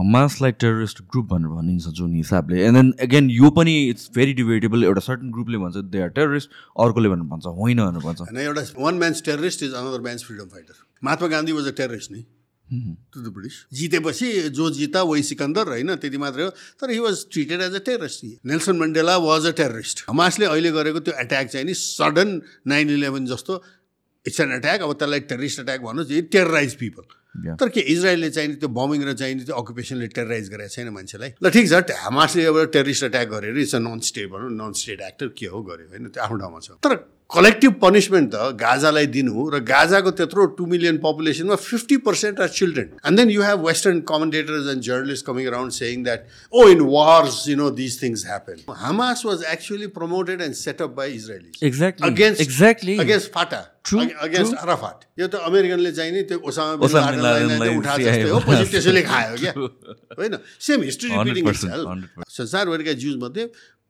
हमासलाई terrorist group भनेर भनिन्छ जुन हिसाबले. एन्ड देन अगेन यो पनि इट्स भेरी डिबेटेबल एउटा सर्टन ग्रुपले भन्छ दे आर टेररिस्ट अर्कोले भनेर भन्छ होइन भनेर भन्छ. होइन एउटा one man's terrorist is another man's freedom fighter Mahatma Gandhi was a terrorist नि? टु द ब्रिटिस जितेपछि जो जिता वही सिकन्दर होइन? त्यति मात्रै हो। तर he was treated as a terrorist Nelson Mandela was a terrorist हमासले अहिले गरेको त्यो एट्याक चाहिँ नि सडन नाइन इलेभेन जस्तो इट्स एन एट्याक अब त्यसलाई टेररिस्ट एट्याक भन्नुहोस् इट टेरराइज पिपल. तर के इजरायलले चाहिँ त्यो बमिङ र चाहिँ त्यो अकुपेसनले टेरराइज गरेको छैन मान्छेलाई? ल ठिक छ हमासले अब टेररिस्ट एट्याक गरेर इट्स अ नन भनौँ नन स्टेट एक्टर के हो गर्यो होइन त्यो आफ्नो ठाउँमा छ। तर कलेक्टिभ पनिसमेन्ट त गाजालाई दिनु र गाजाको त्यत्रो two million पपुलेसनमा fifty percent are children and then you have western commentators and journalist coming around saying that oh in wars you know this things happen Hamas was actually promoted and set up by Israeli. Against Exactly. Against Fatah against Arafat यो त अमेरिकनले चाहिँ नि त्यो पछि त्यसैले खायो क्या. होइन सेम हिस्ट्री रिपिटिङ 100%, 100%. संसारभरिका ज्युजमध्ये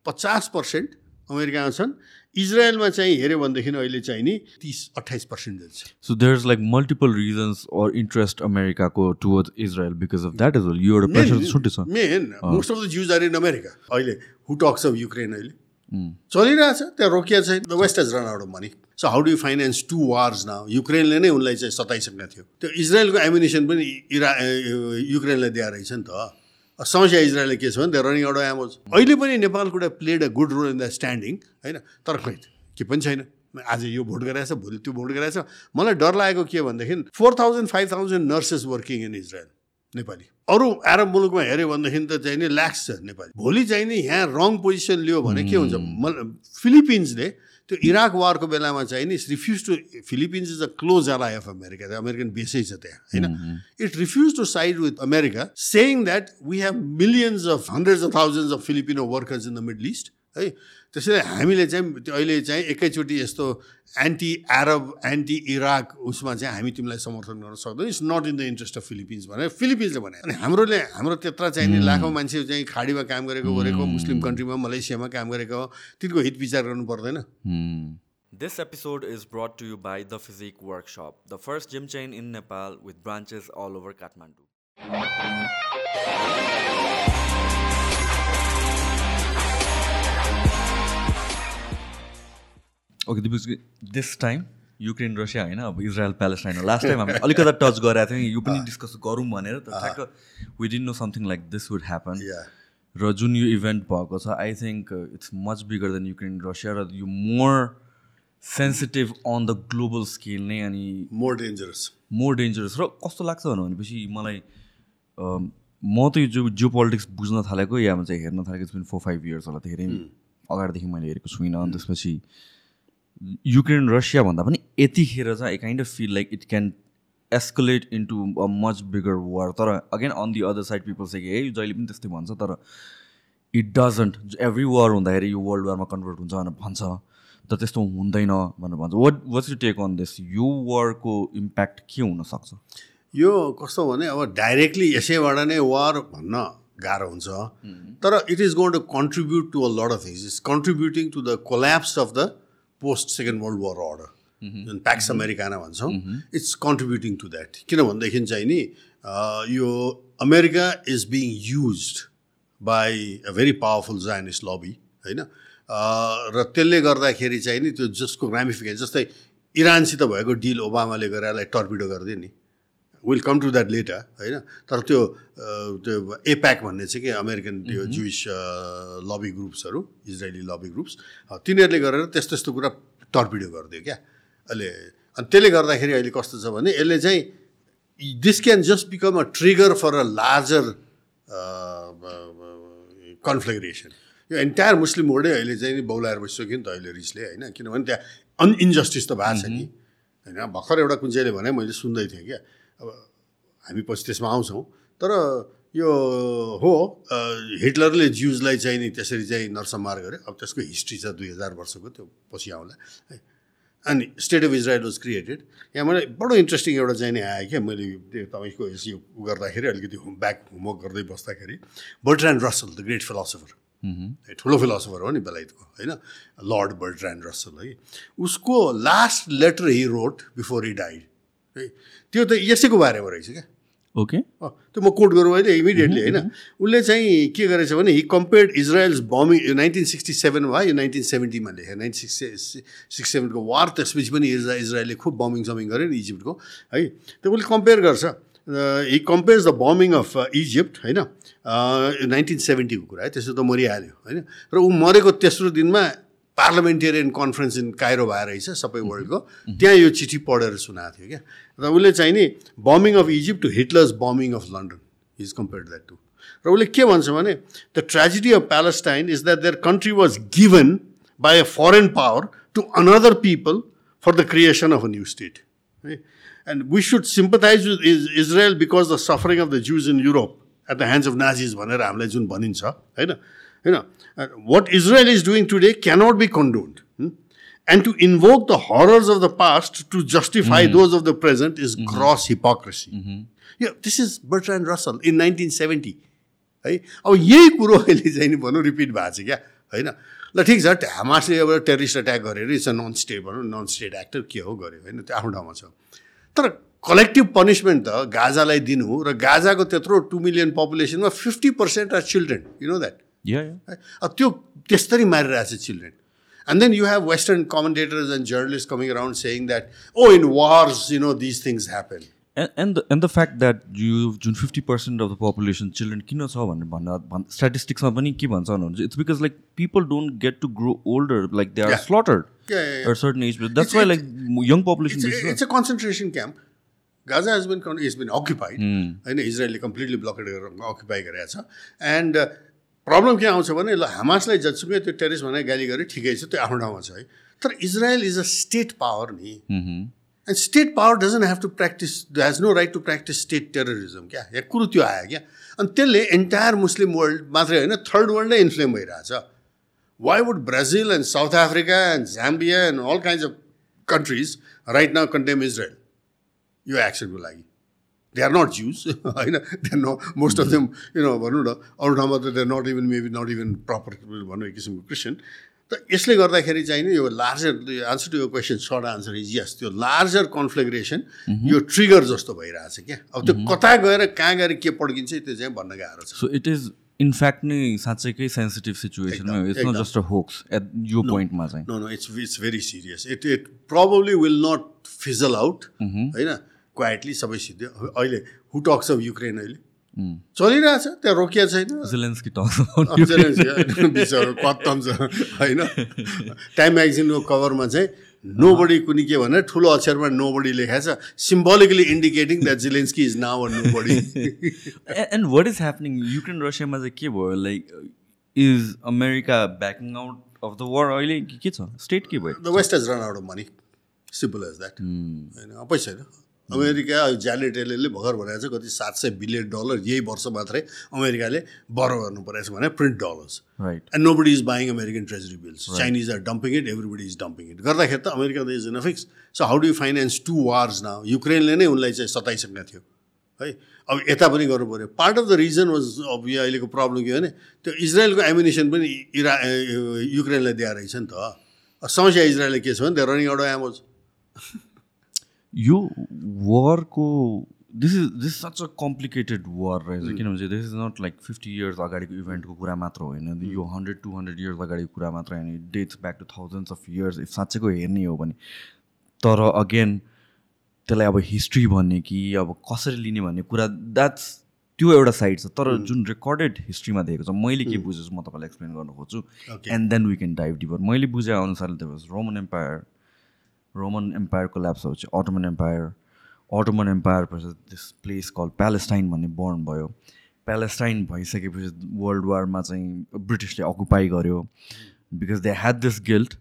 पचास पर्सेन्ट अमेरिकामा छन् इजरायलमा चाहिँ हेऱ्यो भनेदेखि अहिले चाहिँ नि तिस अठाइस पर्सेन्टेज छ। So there's like multiple reasons or interest अमेरिकाको towards Israel because of that as well. यो एउटा प्रेसर छुट्टै छ। Main most of the Jews are in America अहिले हु टक्स अफ युक्रेन अहिले? Mm. चलिरहेछ त्यहाँ रोकिया छैन the West has run out of money so how do finance to wars now युक्रेनले नै उनलाई चाहिँ सताइसकेको थियो। त्यो इजरायलको एम्युनेसन पनि इरा युक्रेनलाई दिएर रहेछ नि त। समस्या इजरायलले के छ भने त्यो रनिङ आउट अफ एमोज अहिले पनि Nepal could played a good role in the standing होइन तर खै के पनि छैन आज यो भोट गराएछ भोलि त्यो भोट गराएछ मलाई डर लागेको के भनेदेखि four thousand five thousand nurses working in Israel Nepali अरू आरब मुलुकमा हेऱ्यो भनेदेखि त चाहिँ नि ल्याक्स छ नेपाली भोलि चाहिँ नि यहाँ रङ पोजिसन लियो भने के हुन्छ मल फिलिपिन्सले त्यो इराक वारको बेलामा चाहिँ नि refuse to Philippines is a close ally of America American बेसै छ त्यहाँ होइन? It refuse to side with America saying that we have millions of hundreds of thousands of Filipino workers in the Middle East है। त्यसैले हामीले चाहिँ त्यो अहिले चाहिँ एकैचोटि यस्तो एन्टी एरब एन्टी इराक उसमा चाहिँ हामी तिमीलाई समर्थन गर्न सक्दैनौँ। It's not in the interest of Philippines भनेर फिलिपिन्सले भने। अनि हाम्रोले हाम्रो त्यत्र चाहिँ नि लाखौँ मान्छे चाहिँ खाडीमा काम गरेको गरेको मुस्लिम कन्ट्रीमा मलेसियामा काम गरेको तिनको हित विचार गर्नु पर्दैन। Hmm. This episode is brought to you by The Physique Workshop, the first gym chain in Nepal with branches all over Kathmandu. Okay Dipesh this time Ukraine Russia होइन? अब इजरायल प्यालेस्टाइन लास्ट टाइम हामी अलिकता touch गरेका थियौँ। यो पनि discuss गरौँ भनेर त ठ्याक्क we didn't know something like this would happen. र जुन यो इभेन्ट भएको छ I think it's much bigger than Ukraine Russia र यो more sensitive on the global scale नै अनि मोर डेन्जरस मोर डेन्जरस र कस्तो लाग्छ भनेपछि मलाई अम, म त यो जो जियो पोलिटिक्स बुझ्न थालेको या चाहिँ हेर्न थालेको छ फोर फाइभ इयर्स होला। धेरै अगाडिदेखि मैले हेरेको छुइनँ। अनि त्यसपछि युक्रेन रसिया भन्दा पनि यतिखेर चाहिँ I kind of feel like it can escalate into a much bigger war तर again on the other side people चाहिँ ए जहिले पनि त्यस्तै भन्छ तर इट डजन्ट एभ्री वार हुँदाखेरि यो वर्ल्ड वारमा कन्भर्ट हुन्छ भनेर भन्छ। तर त्यस्तो हुँदैन भनेर भन्छ। What what's you take on this यो वारको इम्प्याक्ट के हुनसक्छ यो कस्तो भने अब डाइरेक्टली यसैबाट नै वार भन्न गाह्रो हुन्छ। तर it is going to contribute to a lot of things is contributing to the collapse of the post Second World War order जुन प्याक्स अमेरिकाना भन्छौँ. इट्स कन्ट्रिब्युटिङ टु द्याट किन भनेदेखि चाहिँ नि अ, यो America is being used by a very powerful Zionist lobby होइन? Uh, र त्यसले गर्दाखेरि चाहिँ नि त्यो जसको रामिफिकेसन जस्तै इरानसित भएको डिल ओबामाले गरेर यसलाई टर्पिडो गरिदियो नि। Will come to that letter होइन? तर त्यो त्यो एप्याक भन्ने चाहिँ के अमेरिकन त्यो जुइस लबी ग्रुप्सहरू इजरायली लबी ग्रुप्स तिनीहरूले गरेर त्यस्तो त्यस्तो कुरा टर्पिडो गरिदियो क्या? अहिले अनि त्यसले गर्दाखेरि अहिले कस्तो छ भने यसले चाहिँ this can just become a trigger for a larger conflagration यो एन्टायर मुस्लिम वर्ल्डै अहिले चाहिँ नि बौलाएर बसिसक्यो नि त अहिले रिसले होइन? किनभने त्यहाँ अनइन्जस्टिस त भएको छ नि। होइन? भर्खर एउटा कुन चाहिँले भने मैले सुन्दै थिएँ क्या। अब हामी पछि त्यसमा आउँछौँ। तर यो हो हिटलरले ज्युजलाई चाहिँ नि त्यसरी चाहिँ नरसंहार गर्यो अब त्यसको हिस्ट्री छ दुई हजार वर्षको त्यो पछि आउँला है। अनि state of Israel was created यहाँ मलाई बडो इन्ट्रेस्टिङ एउटा चाहिँ नि आयो क्या मैले त्यो तपाईँको यसो उ गर्दाखेरि अलिकति ब्याक होमवर्क गर्दै बस्दाखेरि Bertrand Russell the great philosopher ठुलो फिलोसफर हो नि बेलायतको होइन। लर्ड बर्ट्रान्ड रसल है। उसको last letter he wrote before he died है। त्यो त यसैको बारेमा रहेछ क्या। ओके। अँ, त्यो म कोट गरौँ अहिले इमिडिएटली होइन। उसले चाहिँ के गरेछ भने हि कम्पेयर्ड इजरायल्स बमिङ यो नाइन्टिन सिक्सटी सेभेनमा यो नाइन्टिन सेभेन्टीमा लेखेँ नाइन्टिन सिक्स सिक्स सेभेनको वार त्यसपछि पनि इजरा इजरायलले खुब बमिङ समिङ गर्यो नि इजिप्टको है। त्यो उसले कम्पेयर गर्छ। हि कम्पेयर्स द बमिङ अफ इजिप्ट होइन। नाइन्टिन सेभेन्टीको कुरा है त्यसो त मरिहाल्यो होइन। र ऊ मरेको तेस्रो दिनमा पार्लिमेन्टेरियन कन्फरेन्स इन काइरो भएर रहेछ सबै वर्ल्डको त्यहाँ यो चिठी पढेर सुनाएको थियो क्या। र उसले चाहिँ नि बमिङ of Egypt to Hitler's बमिङ of London is compare that to र उसले के भन्छ भने the tragedy of Palestine is that there country was given by a foreign power to another people for the creation of a new state है and we should sympathise with is Israel because the suffering of the Jews in Europe at the hands of Nazis भनेर हामीलाई जुन भनिन्छ होइन? होइन? What Israel is doing today cannot be condoned and to invoke the horrors of the past to justify those of the present is crass hypocrisy यो this is Bertrand Russell in nineteen seventy है अब यही कुरो अहिले चाहिँ नि भनौँ repeat भएको छ क्या? होइन? ल ठिक छ हामासले अब टेरिस्ट एट्याक गरेर इट्स अ नन स्टेट भनौँ नन स्टेट एक्टर के हो गर्यो होइन? त्यो आफ्नो ठाउँमा छ। तर कलेक्टिभ पनिसमेन्ट त गाजालाई दिनु र गाजाको त्यत्रो two million पपुलेसनमा fifty percent are children you know that त्यो त्यस्तरी मारिरहेको छ children And then you have western commentators and journalist coming around saying that oh in wars you know this things happen and the and the fact that you जुन fifty percent of the population children किन छ भनेर भन्न भन् स्ट्याटिस्टिक्समा पनि के भन्छ भन्नुहुन्छ it's because like people don't get to grow older like they are Yeah. Slaughtered Yeah, yeah, yeah. at certain age that's why like young population It's, a- it's a concentration camp. Gaza has been con- has been occupied होइन इजरायलले completely blockade गरेर अक्युपाई गरेको छ and problem के आउँछ भने ल हामासलाई जतिसुकै त्यो टेरिस भनेर गाली गरे ठिकै छ त्यो आफ्नो ठाउँमा छ है। तर Israel is a state power नि। And state power doesn't have to practise has no right to practise state terrorism क्या? या कुरो त्यो आयो क्या? अनि त्यसले एन्टायर मुस्लिम वर्ल्ड मात्रै होइन थर्ड वर्ल्ड नै इन्फ्लेम भइरहेछ। Why would Brazil and South Africa and Zambia and all kinds of countries right now condemn Israel यो एक्सनको लागि दे आर नट ज्युज होइन? They are not most of them you know भनौँ न अरू ठाउँमा त they are not even maybe not even proper भनौँ एक किसिमको क्रिस्चियन त यसले गर्दाखेरि चाहिँ नि यो लार्जर आन्सर टु यो question short answer is yes त्यो लार्जर कन्फ्लिग्रेसन यो ट्रिगर जस्तो भइरहेछ क्या। अब त्यो कता गएर कहाँ गएर के पड्किन्छ त्यो चाहिँ भन्न गाह्रो छ। सो इट इज इनफ्याक्ट नै साँच्चैकै सेन्सिटिभ सिचुएसनमा एकदम, it's not. Just a hoax at यो पोइन्टमा चाहिँ no no it's it's very serious it it probably will not fizzle out होइन? क्वाइटली सबै सिद्धि अहिले हु टक्स अफ युक्रेन अहिले? चलिरहेछ त्यहाँ रोकिया छैन। कत्तम छ होइन। टाइम म्यागजिनको कभरमा चाहिँ नो बडी कुनै के भने ठुलो अक्षरमा नो बडी लेखाएको छ। Symbolically indicating that Zelensky is now nobody and what is happening Ukraine रसियामा चाहिँ के भयो? Like is America backing out of the war? अहिले कि छ? स्टेट के भयो? The West has run out of money simple as that होइन अब पैसा छैन अमेरिका एलएलले भर्खर भनेको छ कति सात सय बिलियन डलर यही वर्ष मात्रै अमेरिकाले बरो गर्नु परेको छ भने print dollars right and nobody is buying American treasury bills Chinese are dumping it everybody is dumping it गर्दाखेरि त अमेरिका त is in fix so how do finance to wars now युक्रेनले नै उनलाई चाहिँ सताइसकेको थियो। है? अब यता पनि गर्नु पऱ्यो। Part of the reason was अब यो अहिलेको प्रब्लम के हो भने त्यो इजरायलको एम्युनेसन पनि इरा युक्रेनलाई दिएर रहेछ नि त। समस्या इजरायलले के छ भने त्यो रनिङ आउट एमोज यो वारको this is this such a complicated war रहेछ किनभने this is not like fifty years अगाडिको इभेन्टको कुरा मात्र होइन यो हन्ड्रेड टू हन्ड्रेड इयर्स अगाडिको कुरा मात्र होइन dates back to thousands of years if साँच्चैको हेर्ने हो भने तर अगेन त्यसलाई अब हिस्ट्री भन्ने कि अब कसरी लिने भन्ने कुरा द्याट्स त्यो एउटा साइड छ. तर जुन रेकर्डेड हिस्ट्रीमा दिएको छ. मैले के बुझेछु म तपाईँलाई एक्सप्लेन गर्न खोज्छु. And then we can dive deeper मैले बुझे अनुसारले त्यो रोमन एम्पायर रोमन एम्पायरको ल्याप्स पछि अटोमन एम्पायर अटोमन एम्पायर पछि दिस प्लेस कल प्यालेस्टाइन भन्ने बर्न भयो। प्यालेस्टाइन भइसकेपछि वर्ल्ड वारमा चाहिँ ब्रिटिसले अकुपाई गर्यो। Because they had this guilt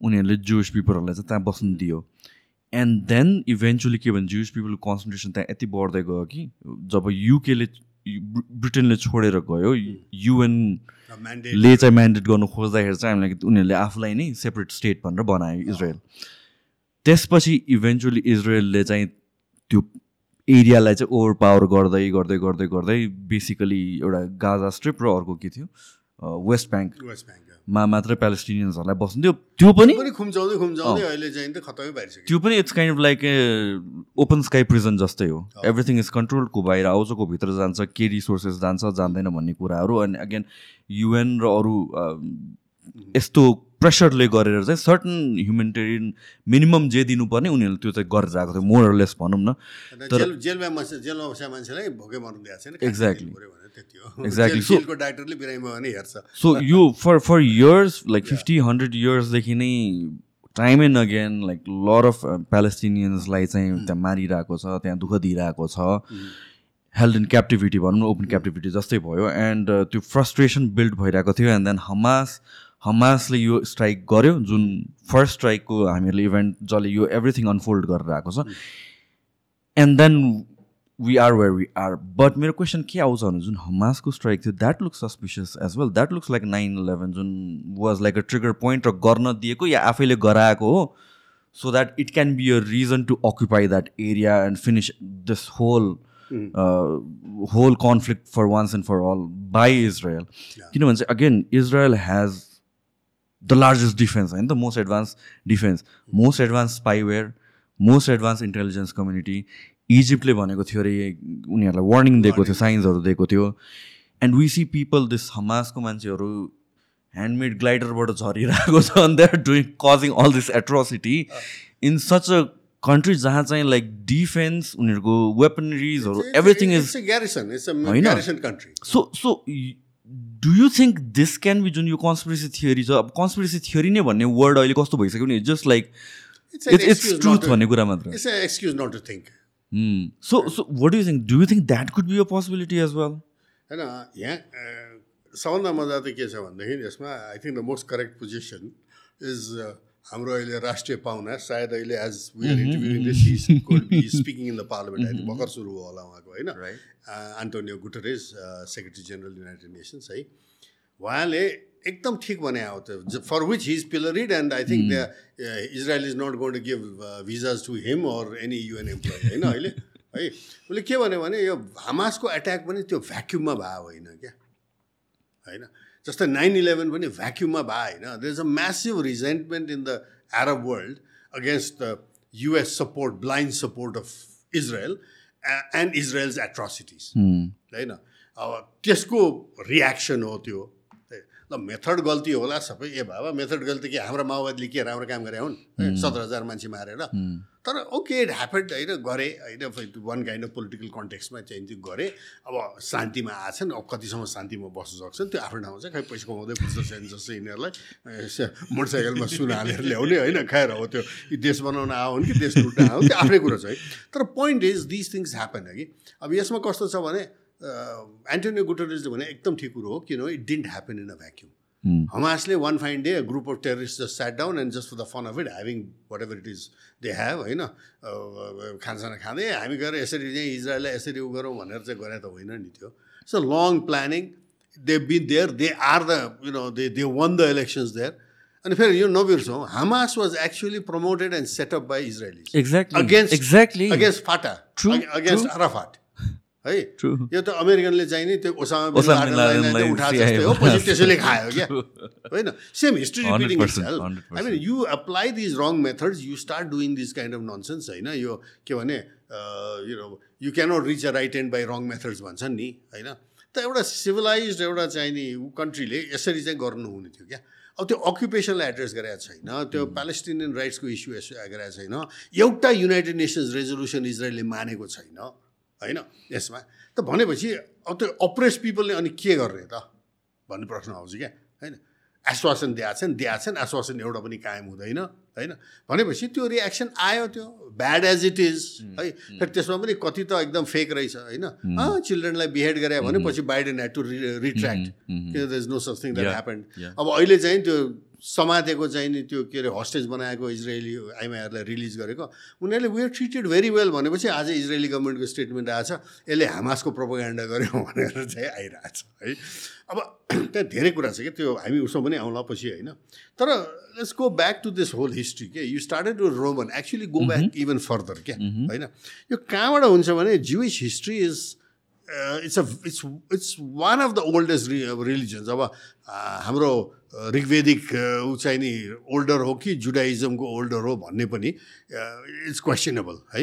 उनीहरूले जुइस पिपलहरूलाई चाहिँ त्यहाँ बस्नु दियो। एन्ड देन इभेन्चुली के भन्छ जुइस पिपलको कन्सन्ट्रेसन त्यहाँ यति बढ्दै गयो कि जब युकेले ब्रिटेनले छोडेर गयो युएन ले चाहिँ म्यान्डेट गर्नु खोज्दाखेरि चाहिँ हामीलाई उनीहरूले आफूलाई नै सेपरेट स्टेट भनेर बनायो इजरायल त्यसपछि इभेन्चुली इजरायलले चाहिँ त्यो एरियालाई चाहिँ ओभर पावर गर्दै गर्दै गर्दै गर्दै बेसिकली एउटा गाजा स्ट्रिप र अर्को के थियो? वेस्ट ब्याङ्क वेस्ट ब्याङ्क मा मात्रै प्यालेस्टिनियन्सहरूलाई बस्नु थियो। त्यो पनि पनि खुम्चाउँदै खुम्चाउँदै अहिले चाहिँ त खतमै पारिसक्यो त्यो पनि it's kind of like a open sky prison जस्तै हो। एभ्रिथिङ इज कन्ट्रोल को बाहिर आउँछ को भित्र जान्छ के रिसोर्सेस जान्छ जान्दैन भन्ने कुराहरू। अनि अगेन युएन र अरू यस्तो प्रेसरले गरेर चाहिँ सर्टन ह्युमेनिटेरियन मिनिमम जे दिनुपर्ने उनीहरूले त्यो चाहिँ गरेर आएको थियो मोरलेस भनौँ न। जेल जेलमा मान्छे जेलमा बसेका मान्छेलाई भोकै मर्नु दिएको छैन. जेल- So- जेलको डाक्टरले बिरामीमा भने हेर्छ। सो यो for for years like fifty hundred इयर्सदेखि नै time and again like lot of प्यालेस्टिनियन्सलाई चाहिँ त्यहाँ मारिरहेको छ त्यहाँ दुःख दिइरहेको छ। हेल्ड इन क्याप्टिभिटी भनौँ न ओपन क्याप्टिभिटी जस्तै भयो। एन्ड त्यो फ्रस्ट्रेसन बिल्ड भइरहेको थियो। एन्ड देन हमास हमासले यो स्ट्राइक गर्यो जुन फर्स्ट स्ट्राइकको हामीहरूले इभेन्ट जसले यो एभ्रिथिङ अनफोल्ड गरेर आएको छ। And then we are where we are but मेरो क्वेसन के आउँछ भने जुन हमासको स्ट्राइक थियो that looks suspicious as well that looks like nine eleven जुन was like a trigger point र गर्न दिएको या आफैले गराएको हो so that it can be a reason to occupy that area and finish this whole whole conflict for once and for all by Israel किनभने चाहिँ again Israel has the largest defence होइन त most advanced defence most advanced spyware most advanced intelligence community इजिप्टले भनेको थियो अरे उनीहरूलाई warning दिएको थियो साइन्सहरू दिएको थियो. And we see people this हमासको मान्छेहरू ह्यान्डमेड ग्लाइडरबाट झरिरहेको छ अनि they are doing causing all this atrocity in such a country जहाँ चाहिँ लाइक डिफेन्स उनीहरूको वेपनरिजहरू एभ्रिथिङ इज होइन? So so do you think this can be जुन यो कन्सपिरेसी थियोरी छ? अब कन्सपिरेसी थियोरी नै भन्ने वर्ड अहिले कस्तो भइसक्यो भने just like it's it's truth भन्ने कुरा मात्र। Excuse not to think so so what you think do you think that could be a possibility as well होइन यहाँ सबभन्दा मजा त के छ भनेदेखि यसमा I think the most correct position is हाम्रो अहिले राष्ट्रिय पाहुना सायद अहिले as we are interviewing this is could be speaking in the parliament अहिले भर्खर सुरु भयो होला उहाँको होइन? Antonio Guterres secretary general United Nations है? उहाँले एकदम ठिक भने आयो त्यो for which his pilloried and I think the Israel is not going to give visas to him or any UN employee होइन अहिले? है? उसले के भन्यो भने यो हमासको एट्याक पनि त्यो भ्याक्युममा भयो होइन क्या? होइन? जस्तै नाइन इलेभेन पनि भ्याक्युममा भयो होइन। There is a massive resentment in the Arab world against the US support blind support of Israel and Israel's atrocities होइन? अब त्यसको रियाक्सन हो त्यो। ल मेथड गल्ती होला सबै। ए बाबा मेथड गल्ती के? हाम्रो माओवादीले के राम्रो काम गरे हुन्? सत्र हजार मान्छे मारेर। तर ओके इट ह्यापन्ड होइन गरे होइन वान काइन्ड अफ पोलिटिकल कन्टेक्समा चाहिँ त्यो गरे। अब शान्तिमा आछन् अब कतिसम्म शान्तिमा बस्न सक्छन् त्यो आफ्नो ठाउँमा चाहिँ खै पैसा कमाउँदै बुझ्दछ जस्तो यिनीहरूलाई मोटरसाइकलमा सुन हालेर ल्याउने होइन खैर हो त्यो। देश बनाउन आउन् कि देश लुट्न आउन् त्यो आफ्नै कुरो छ है। तर point is this things happen कि? अब यसमा कस्तो छ भने एन्टोनियो गुटरेजले भने एकदम ठिक कुरो हो किनभने it didn't happen in a vacuum हमासले one fine day group of terrorist just sat down and just for the fun of it having whatever it is they have होइन खानसाना खाँदै हामी गएर यसरी चाहिँ इजरायललाई यसरी उ गरौँ भनेर चाहिँ गरे त होइन नि त्यो it's a long planning they been there they are the you know they they won the elections there अनि फेरि यो नबिर्सौँ Hamas was actually promoted and set up by Exactly. Against Exactly. Against Fatah against. Arafat है. यो त अमेरिकनले चाहिँ नि त्यो ओसामा बिन ओसामा बिन लादेनलाई लादेनलाई उठा CIA जस्तै हो पछि मा त्यसैले खायो क्या। होइन? Same history repeating 100%, I mean you apply these wrong methods you start doing this kind of nonsense होइन? यो के भने you know you cannot reach a right end by wrong methods भन्छन् नि होइन? त एउटा सिभिलाइज एउटा चाहिँ नि कन्ट्रीले यसरी चाहिँ गर्नु हुने थियो क्या। अब त्यो अक्युपेसनलाई एड्रेस गरेको छैन त्यो प्यालेस्टिनियन राइट्सको इस्यु गरेको छैन। एउटा युनाइटेड नेसन्स रेजोल्युसन इजरायलले मानेको छैन। होइन? यसमा? त भनेपछि अब त्यो अप्रेस पिपलले अनि के गर्ने त? भन्ने प्रश्न आउँछ क्या होइन? आश्वासन दिएको छन् दिएको छन् आश्वासन एउटा पनि कायम हुँदैन होइन? भनेपछि त्यो रियाक्सन आयो त्यो ब्याड एज इट इज है? फेरि त्यसमा पनि कति त एकदम फेक रहेछ होइन? चिल्ड्रेनलाई बिहेड गरे भने पछि Biden had to retract is no such thing that yeah. अब अहिले चाहिँ त्यो समातेको चाहिँ नि त्यो के अरे हस्टेज बनाएको इजरायली आइमाईहरूलाई रिलिज गरेको। उनीहरूले वेयर ट्रिटेड भेरी वेल भनेपछि आज इजरायली गभर्मेन्टको स्टेटमेन्ट आएछ यसले हामासको प्रोपोगान्डा गर्यो भनेर चाहिँ आइरहेछ है। अब त्यहाँ धेरै कुरा छ क्या त्यो हामी उसमा पनि आउँला पछि होइन। तर let's go back to this whole history के? You started to Roman actually go back even further क्या होइन। यो कहाँबाट हुन्छ भने Jewish history is it's a it's it's one of the oldest religions अब uh, हाम्रो ऋग्वेदिक ऊ चाहिँ नि ओल्डर हो कि जुडाइजमको ओल्डर हो भन्ने पनि इट्स क्वेसनेबल है?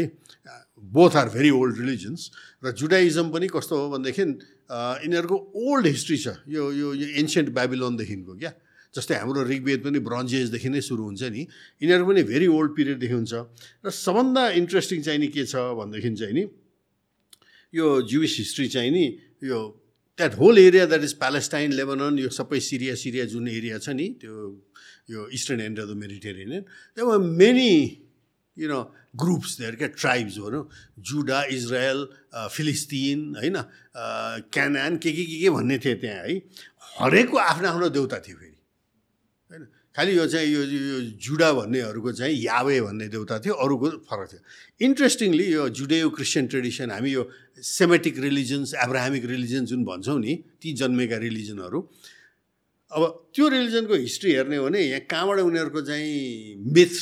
Both are very old religions र जुडाइजम पनि कस्तो हो भनेदेखि यिनीहरूको ओल्ड हिस्ट्री छ। यो यो यो एन्सियन्ट ब्याबिलोनदेखिको क्या? जस्तै हाम्रो ऋग्वेद पनि ब्रन्जेसदेखि नै सुरु हुन्छ नि। यिनीहरू पनि भेरी ओल्ड पिरियडदेखि हुन्छ। र सबभन्दा इन्ट्रेस्टिङ चाहिँ नि के छ भनेदेखि चाहिँ नि यो जुइस हिस्ट्री चाहिँ नि यो that whole area that is Palestine Lebanon यो सबै सिरिया सिरिया जुन एरिया छ नि त्यो यो eastern end of the Mediterranean त्यो many you know groups there क्या ट्राइब्स भनौँ जुडा इजरायल फिलिस्तिन होइन? क्यानान के के के के भन्ने थिए त्यहाँ है? हरेकको आफ्नो आफ्नो देउता थियो फेरि होइन? खालि यो चाहिँ यो यो जुडा भन्नेहरूको चाहिँ यावे भन्ने देउता थियो अरूको फरक थियो। इन्ट्रेस्टिङली यो जुडेयो क्रिस्चियन ट्रेडिसन हामी यो सेमेटिक रिलिजन्स एब्राहमिक रिलिजन जुन भन्छौँ नि ती जन्मेका रिलिजनहरू अब त्यो रिलिजनको हिस्ट्री हेर्ने हो भने यहाँ कहाँबाट उनीहरूको चाहिँ मिथ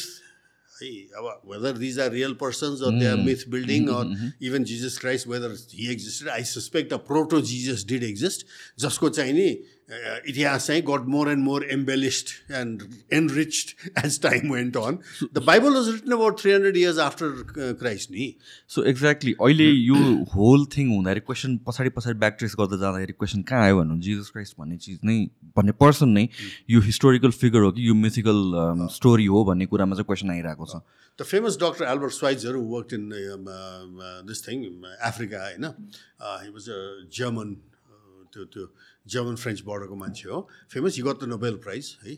है अब whether these are real persons or they are myth building or even Jesus Christ whether he existed I suspect a proto Jesus did exist जसको चाहिँ नि इतिहास चाहिँ got more and more embellished and enriched as time went on the Bible was written about three hundred years after Christ नि so exactly अहिले यो whole thing हुँदाखेरि question पछाडि पछाडि ब्याक ट्रेस गर्दा जाँदाखेरि क्वेसन कहाँ आयो भन्नु? जिजस क्राइस्ट भन्ने चिज नै भन्ने पर्सन नै यो हिस्टोरिकल फिगर हो कि यो मिथिकल स्टोरी हो भन्ने कुरामा चाहिँ क्वेसन आइरहेको छ। The famous doctor Albert स्वाइजहरू work in this thing Africa होइन? हि वाज अ जर्मन त्यो त्यो जर्मन फ्रेन्च बोर्डरको मान्छे हो। Famous he got the Nobel prize है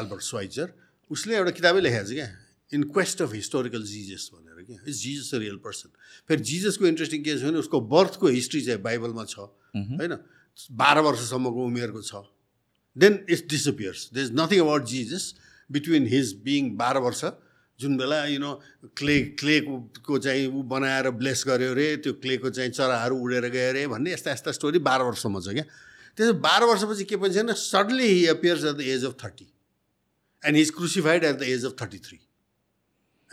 एल्बर्ट स्वाइजर उसले एउटा किताबै लेखाएको छ क्या in quest of historical Jesus भनेर क्या। It's Jesus a real person फेरि जिजसको इन्ट्रेस्टिङ के छ भने उसको बर्थको हिस्ट्री चाहिँ बाइबलमा छ होइन? बाह्र वर्षसम्मको उमेरको छ। Then it's disappears there is nothing about Jesus between his being बाह्र वर्ष जुन बेला यु नो क्ले क्लेको चाहिँ ऊ बनाएर ब्लेस गर्यो अरे त्यो क्लेको चाहिँ चराहरू उडेर गयो अरे भन्ने यस्ता यस्ता स्टोरी बाह्र वर्षसम्म छ क्या। त्यसो बाह्र वर्षपछि के पनि छैन suddenly he appears at the age of thirty and he is crucified at the age of thirty three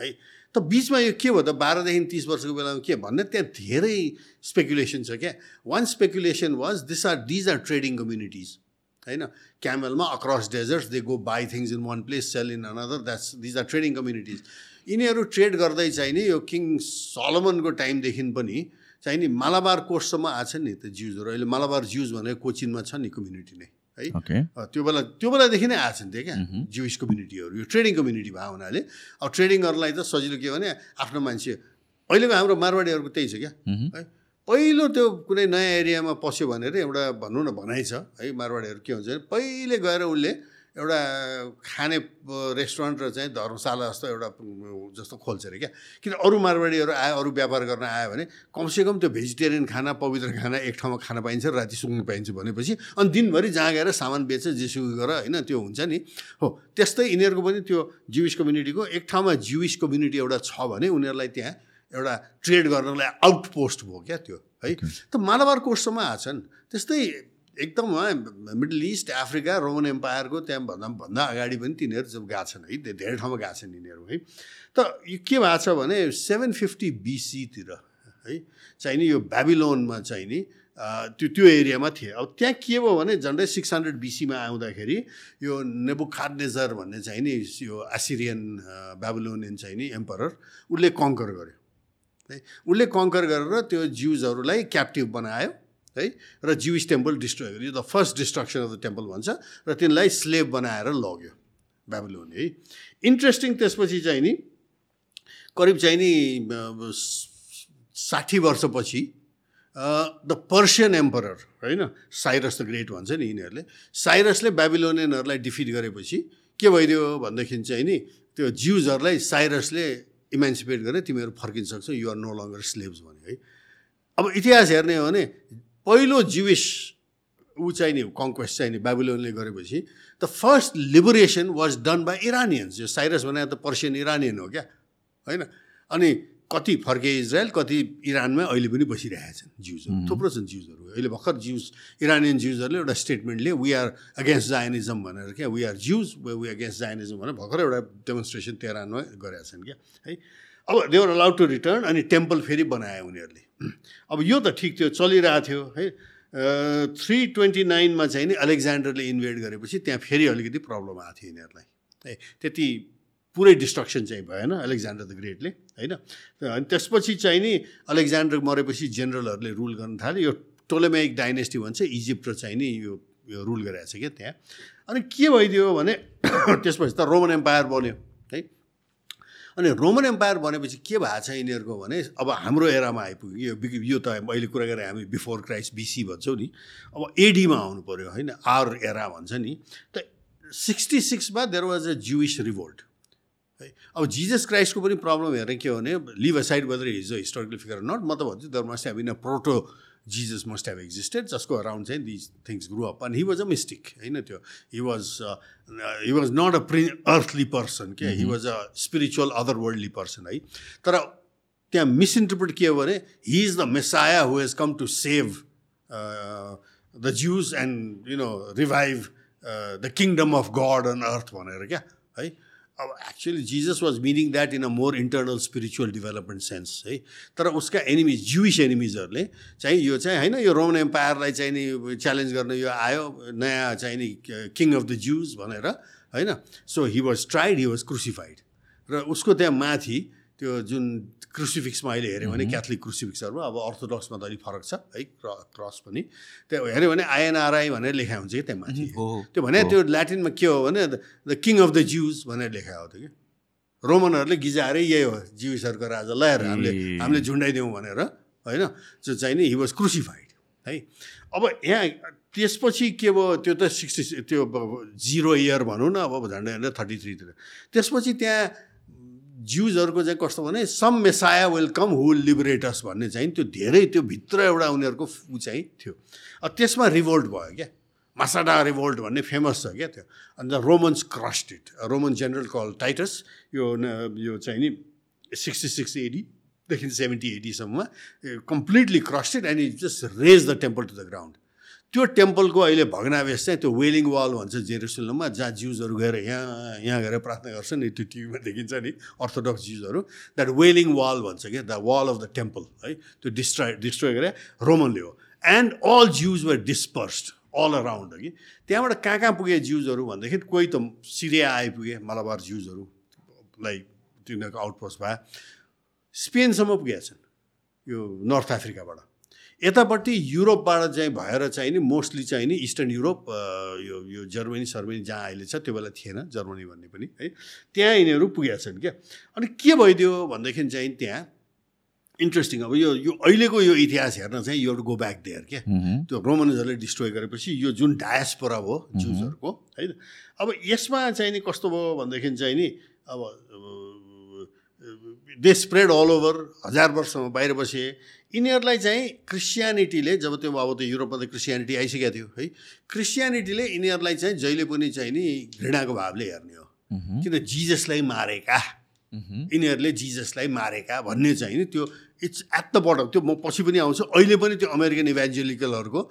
है? त बिचमा यो के भयो त? बाह्रदेखि तिस वर्षको बेलामा के भन्ने? त्यहाँ धेरै स्पेकुलेसन छ क्या। One speculation was this are these are trading communities होइन? क्यामलमा across deserts they go by things in one place sell in another that's these are trading communities यिनीहरू ट्रेड गर्दै चाहिँ नि यो किङ सलमनको टाइमदेखि पनि चाहिँ नि मालाबार कोर्ससम्म आएको छ नि त जिउजहरू। अहिले मालाबार जिउज भनेर कोचिनमा छ नि कम्युनिटी नै है? त्यो बेला त्यो बेलादेखि नै आएको त्यो क्या जुइस कम्युनिटीहरू यो ट्रेडिङ कम्युनिटी भयो हुनाले। अब ट्रेडिङ गर्नलाई त सजिलो के भने आफ्नो मान्छे अहिलेको हाम्रो मारवाडीहरूको त्यही छ क्या है? पहिलो त्यो कुनै नयाँ एरियामा पस्यो भनेर एउटा भनौँ न भनाइ छ है मारवाडीहरू के हुन्छ भने पहिले गएर उसले एउटा खाने रेस्टुरेन्ट र चाहिँ धर्मशाला जस्तो एउटा जस्तो खोल्छ अरे क्या। किन अरू मारवाडीहरू आयो अरू व्यापार गर्न आयो भने कमसेकम त्यो भेजिटेरियन खाना पवित्र खाना एक ठाउँमा खान पाइन्छ राति सुक्नु पाइन्छ भनेपछि अनि दिनभरि जहाँ गएर सामान बेच जेसुकै गर होइन त्यो हुन्छ नि। हो त्यस्तै यिनीहरूको पनि त्यो जिविस कम्युनिटीको एक ठाउँमा जिविस कम्युनिटी एउटा छ भने उनीहरूलाई त्यहाँ एउटा ट्रेड गर्नलाई आउटपोस्ट भयो क्या त्यो है? त मालाबार कोर्ससम्म आछन् त्यस्तै एकदम मिडल इस्ट अफ्रिका रोमन एम्पायरको त्यहाँ भन्दा भन्दा अगाडि पनि तिनीहरू जब गएको छन् है धेरै ठाउँमा गएको छन् यिनीहरू है? त यो के भएको छ भने सेभेन फिफ्टी बिसीतिर है चाहिँ नि यो ब्याबिलोनमा चाहिँ नि त्यो त्यो एरियामा थिए। अब त्यहाँ के भयो भने झन्डै सिक्स हन्ड्रेड बिसीमा आउँदाखेरि यो नेबुखाडनेजर भन्ने चाहिँ नि यो एसिरियन ब्याबिलोनियन चाहिँ नि एम्परर उसले कङ्कर गर्यो। है। उसले कङ्कर गरेर त्यो जिउजहरूलाई क्याप्टिभ बनायो है। र जिविस टेम्पल डिस्ट्रोय गर्यो। The first destruction of the temple भन्छ। र तिनलाई स्लेब बनाएर लग्यो ब्याबिलोन है। इन्ट्रेस्टिङ त्यसपछि चाहिँ नि करिब चाहिँ नि साठी वर्षपछि द पर्सियन एम्परर होइन साइरस द ग्रेट भन्छ नि यिनीहरूले। साइरसले ब्याबिलोनियनहरूलाई डिफिट गरेपछि के भइदियो भनेदेखि चाहिँ नि त्यो जिउजहरूलाई साइरसले इमेन्सिपेट गरेर तिमीहरू फर्किन सक्छौ युआर नो लङ्गर स्लेब्स भने है। अब इतिहास हेर्ने हो भने पहिलो जिविस ऊ चाहिँ नि कङ्क्वेस्ट चाहिँ नि ब्याबिलोनले गरेपछि the first liberation was done by Iranians यो साइरस भने त पर्सियन इरानियन हो क्या? होइन? अनि कति फर्के इजरायल कति इरानमा अहिले पनि बसिरहेका छन् जिउजहरू। थुप्रो छन् जिउजहरू। अहिले भर्खर जिउज इरानियन जिउजहरूले एउटा स्टेटमेन्टले वी आर अगेन्स्ट जायनिजम भनेर क्या। We are Jews we against Zionism भनेर भर्खर एउटा डेमोन्स्ट्रेसन तेह्रानमा गरेका छन् क्या। है? अब they were allowed to return अनि टेम्पल फेरि बनाए उनीहरूले। अब यो त ठिक थियो चलिरहेको थियो है? थ्री ट्वेन्टी नाइनमा चाहिँ नि अलेक्जान्डरले इन्भेड गरेपछि त्यहाँ फेरि अलिकति प्रब्लम आएको थियो यिनीहरूलाई। है? त्यति पुरै डिस्ट्रक्सन चाहिँ भएन अलेक्जान्डर द ग्रेटले। होइन? अनि त्यसपछि चाहिँ नि अलेक्जान्डर मरेपछि जेनरलहरूले रुल गर्न थाल्यो यो टोलेमेक डाइनेस्टी भन्छ इजिप्ट र चाहिँ नि यो यो रुल गरिरहेको छ क्या त्यहाँ। अनि के भइदियो भने त्यसपछि त रोमन एम्पायर बन्यो है? अनि रोमन एम्पायर बनेपछि के भएको छ यिनीहरूको भने अब हाम्रो एरामा आइपुग्यो। यो यो त अहिले कुरा गरेर हामी बिफोर क्राइस्ट बिसी भन्छौँ नि। अब एडीमा आउनु पऱ्यो होइन? आर एरा भन्छ नि। त sixty सिक्समा there was a Jewish revolt है। अब जिजस क्राइस्टको पनि प्रब्लम हेरेर के हो भने leave aside whether he's a historical figure not म त भन्छु there must have in a proto Jesus must have existed जसको अराउन्ड चाहिँ दिज थिङ्स ग्रो अप अनि हि वाज अ मिस्टेक होइन त्यो? He was he was not a pre earthly person क्या he was a spiritual other worldly person है तर त्यहाँ misinterpret के हो भने he is the Messiah who has come to save the Jews and you know revive the kingdom of God on earth भनेर क्या है? अब actually Jesus was meaning that in a more internal spiritual development sense है तर उसका enemies juice एनिमिजहरूले चाहिँ यो चाहिँ होइन यो रोमन एम्पायरलाई चाहिँ नि च्यालेन्ज गर्न यो आयो नयाँ चाहिँ नि किङ अफ द ज्युज भनेर होइन? So he was tried he was crucified र उसको त्यहाँ माथि त्यो जुन क्रुसिफिक्समा अहिले हेऱ्यो भने क्याथलिक क्रुसिफिक्सहरू अब अर्थोडक्समा त अलिक फरक छ है क्रस पनि। त्यो हेऱ्यो भने आइएनआरआई भनेर लेखा हुन्छ कि त्यहाँ माथि। त्यो भने त्यो ल्याटिनमा के हो भने the king of the Jews भनेर लेखा हो त्यो कि। रोमनहरूले गिजाएरै यही हो ज्युसहरूको राजा लयर हामीले हामीले झुन्डाइदिउँ भनेर होइन त्यो चाहिँ नि हि वाज क्रुसिफाइड है। अब यहाँ त्यसपछि के भयो त्यो त सिक्सटी त्यो जिरो इयर भनौँ न अब झन्डै झन्डै थर्टी थ्रीतिर त्यसपछि त्यहाँ ज्युजहरूको चाहिँ कस्तो भने सम मेसाया वेलकम हु लिबरेटर्स भन्ने चाहिँ त्यो धेरै त्यो भित्र एउटा उनीहरूको ऊ चाहिँ थियो। त्यसमा रिभोल्ट भयो क्या। मासाडा रिभोल्ट भन्ने फेमस छ क्या त्यो। अन्त Romans crushed it Roman general called Titus यो यो चाहिँ नि सिक्सटी सिक्स एडीदेखि seventy एडीसम्ममा completely crushed and it just raze the temple to the ground त्यो टेम्पलको अहिले भग्नावेश चाहिँ त्यो वेलिङ वाल भन्छ जेरुसलममा जहाँ ज्युजहरू गएर यहाँ यहाँ गएर प्रार्थना गर्छन् नि त्यो टिभीमा देखिन्छ नि अर्थोडक्स ज्युजहरू द्याट वेलिङ वाल भन्छ क्या the wall of the temple है त्यो डिस्ट्रोय डिस्ट्रोय गरे रोमनले हो। And all Jews were dispersed all around कि। त्यहाँबाट कहाँ कहाँ पुगे ज्युजहरू भनेदेखि कोही त सिरिया आइपुगे मलाबार ज्युजहरूलाई तिनीहरूको आउटपोस्ट भए। स्पेनसम्म पुगेका छन् यो नर्थ अफ्रिकाबाट। यतापट्टि युरोपबाट चाहिँ भएर चाहिँ नि मोस्टली चाहिँ नि इस्टर्न युरोप यो यो जर्मनी सर्मनी जहाँ अहिले छ त्यो बेला थिएन जर्मनी भन्ने पनि है। त्यहाँ यिनीहरू पुगेका छन् क्या। अनि के भइदियो भनेदेखि चाहिँ त्यहाँ इन्ट्रेस्टिङ अब यो यो अहिलेको यो इतिहास हेर्न चाहिँ यो गो ब्याक देयर क्या। त्यो रोमनजहरूले डिस्ट्रोय गरेपछि यो जुन डायस्पोरा भयो जुजहरूको होइन। अब यसमा चाहिँ नि कस्तो भयो भनेदेखि चाहिँ नि अब दे स्प्रेड अल ओभर हजार वर्षसम्म बाहिर बसे। यिनीहरूलाई चाहिँ क्रिस्चियनिटीले जब त्यो अब त्यो युरोपमा त क्रिस्चियनिटी आइसकेको थियो है। क्रिस्चियनिटीले यिनीहरूलाई चाहिँ जहिले पनि चाहिँ नि घृणाको भावले हेर्ने हो। किन जिजसलाई मारेका? यिनीहरूले जिजसलाई मारेका भन्ने चाहिँ नि त्यो इट्स एट द बटम त्यो म पछि पनि आउँछु। अहिले पनि त्यो अमेरिकन इभेन्जेलिकलहरूको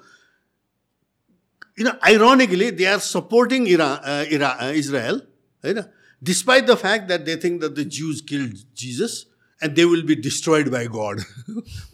किन आइरोनिकली दे आर सपोर्टिङ इरा इरा इजरायल होइन? despite the fact that they think that the Jews killed Jesus and they will be destroyed by God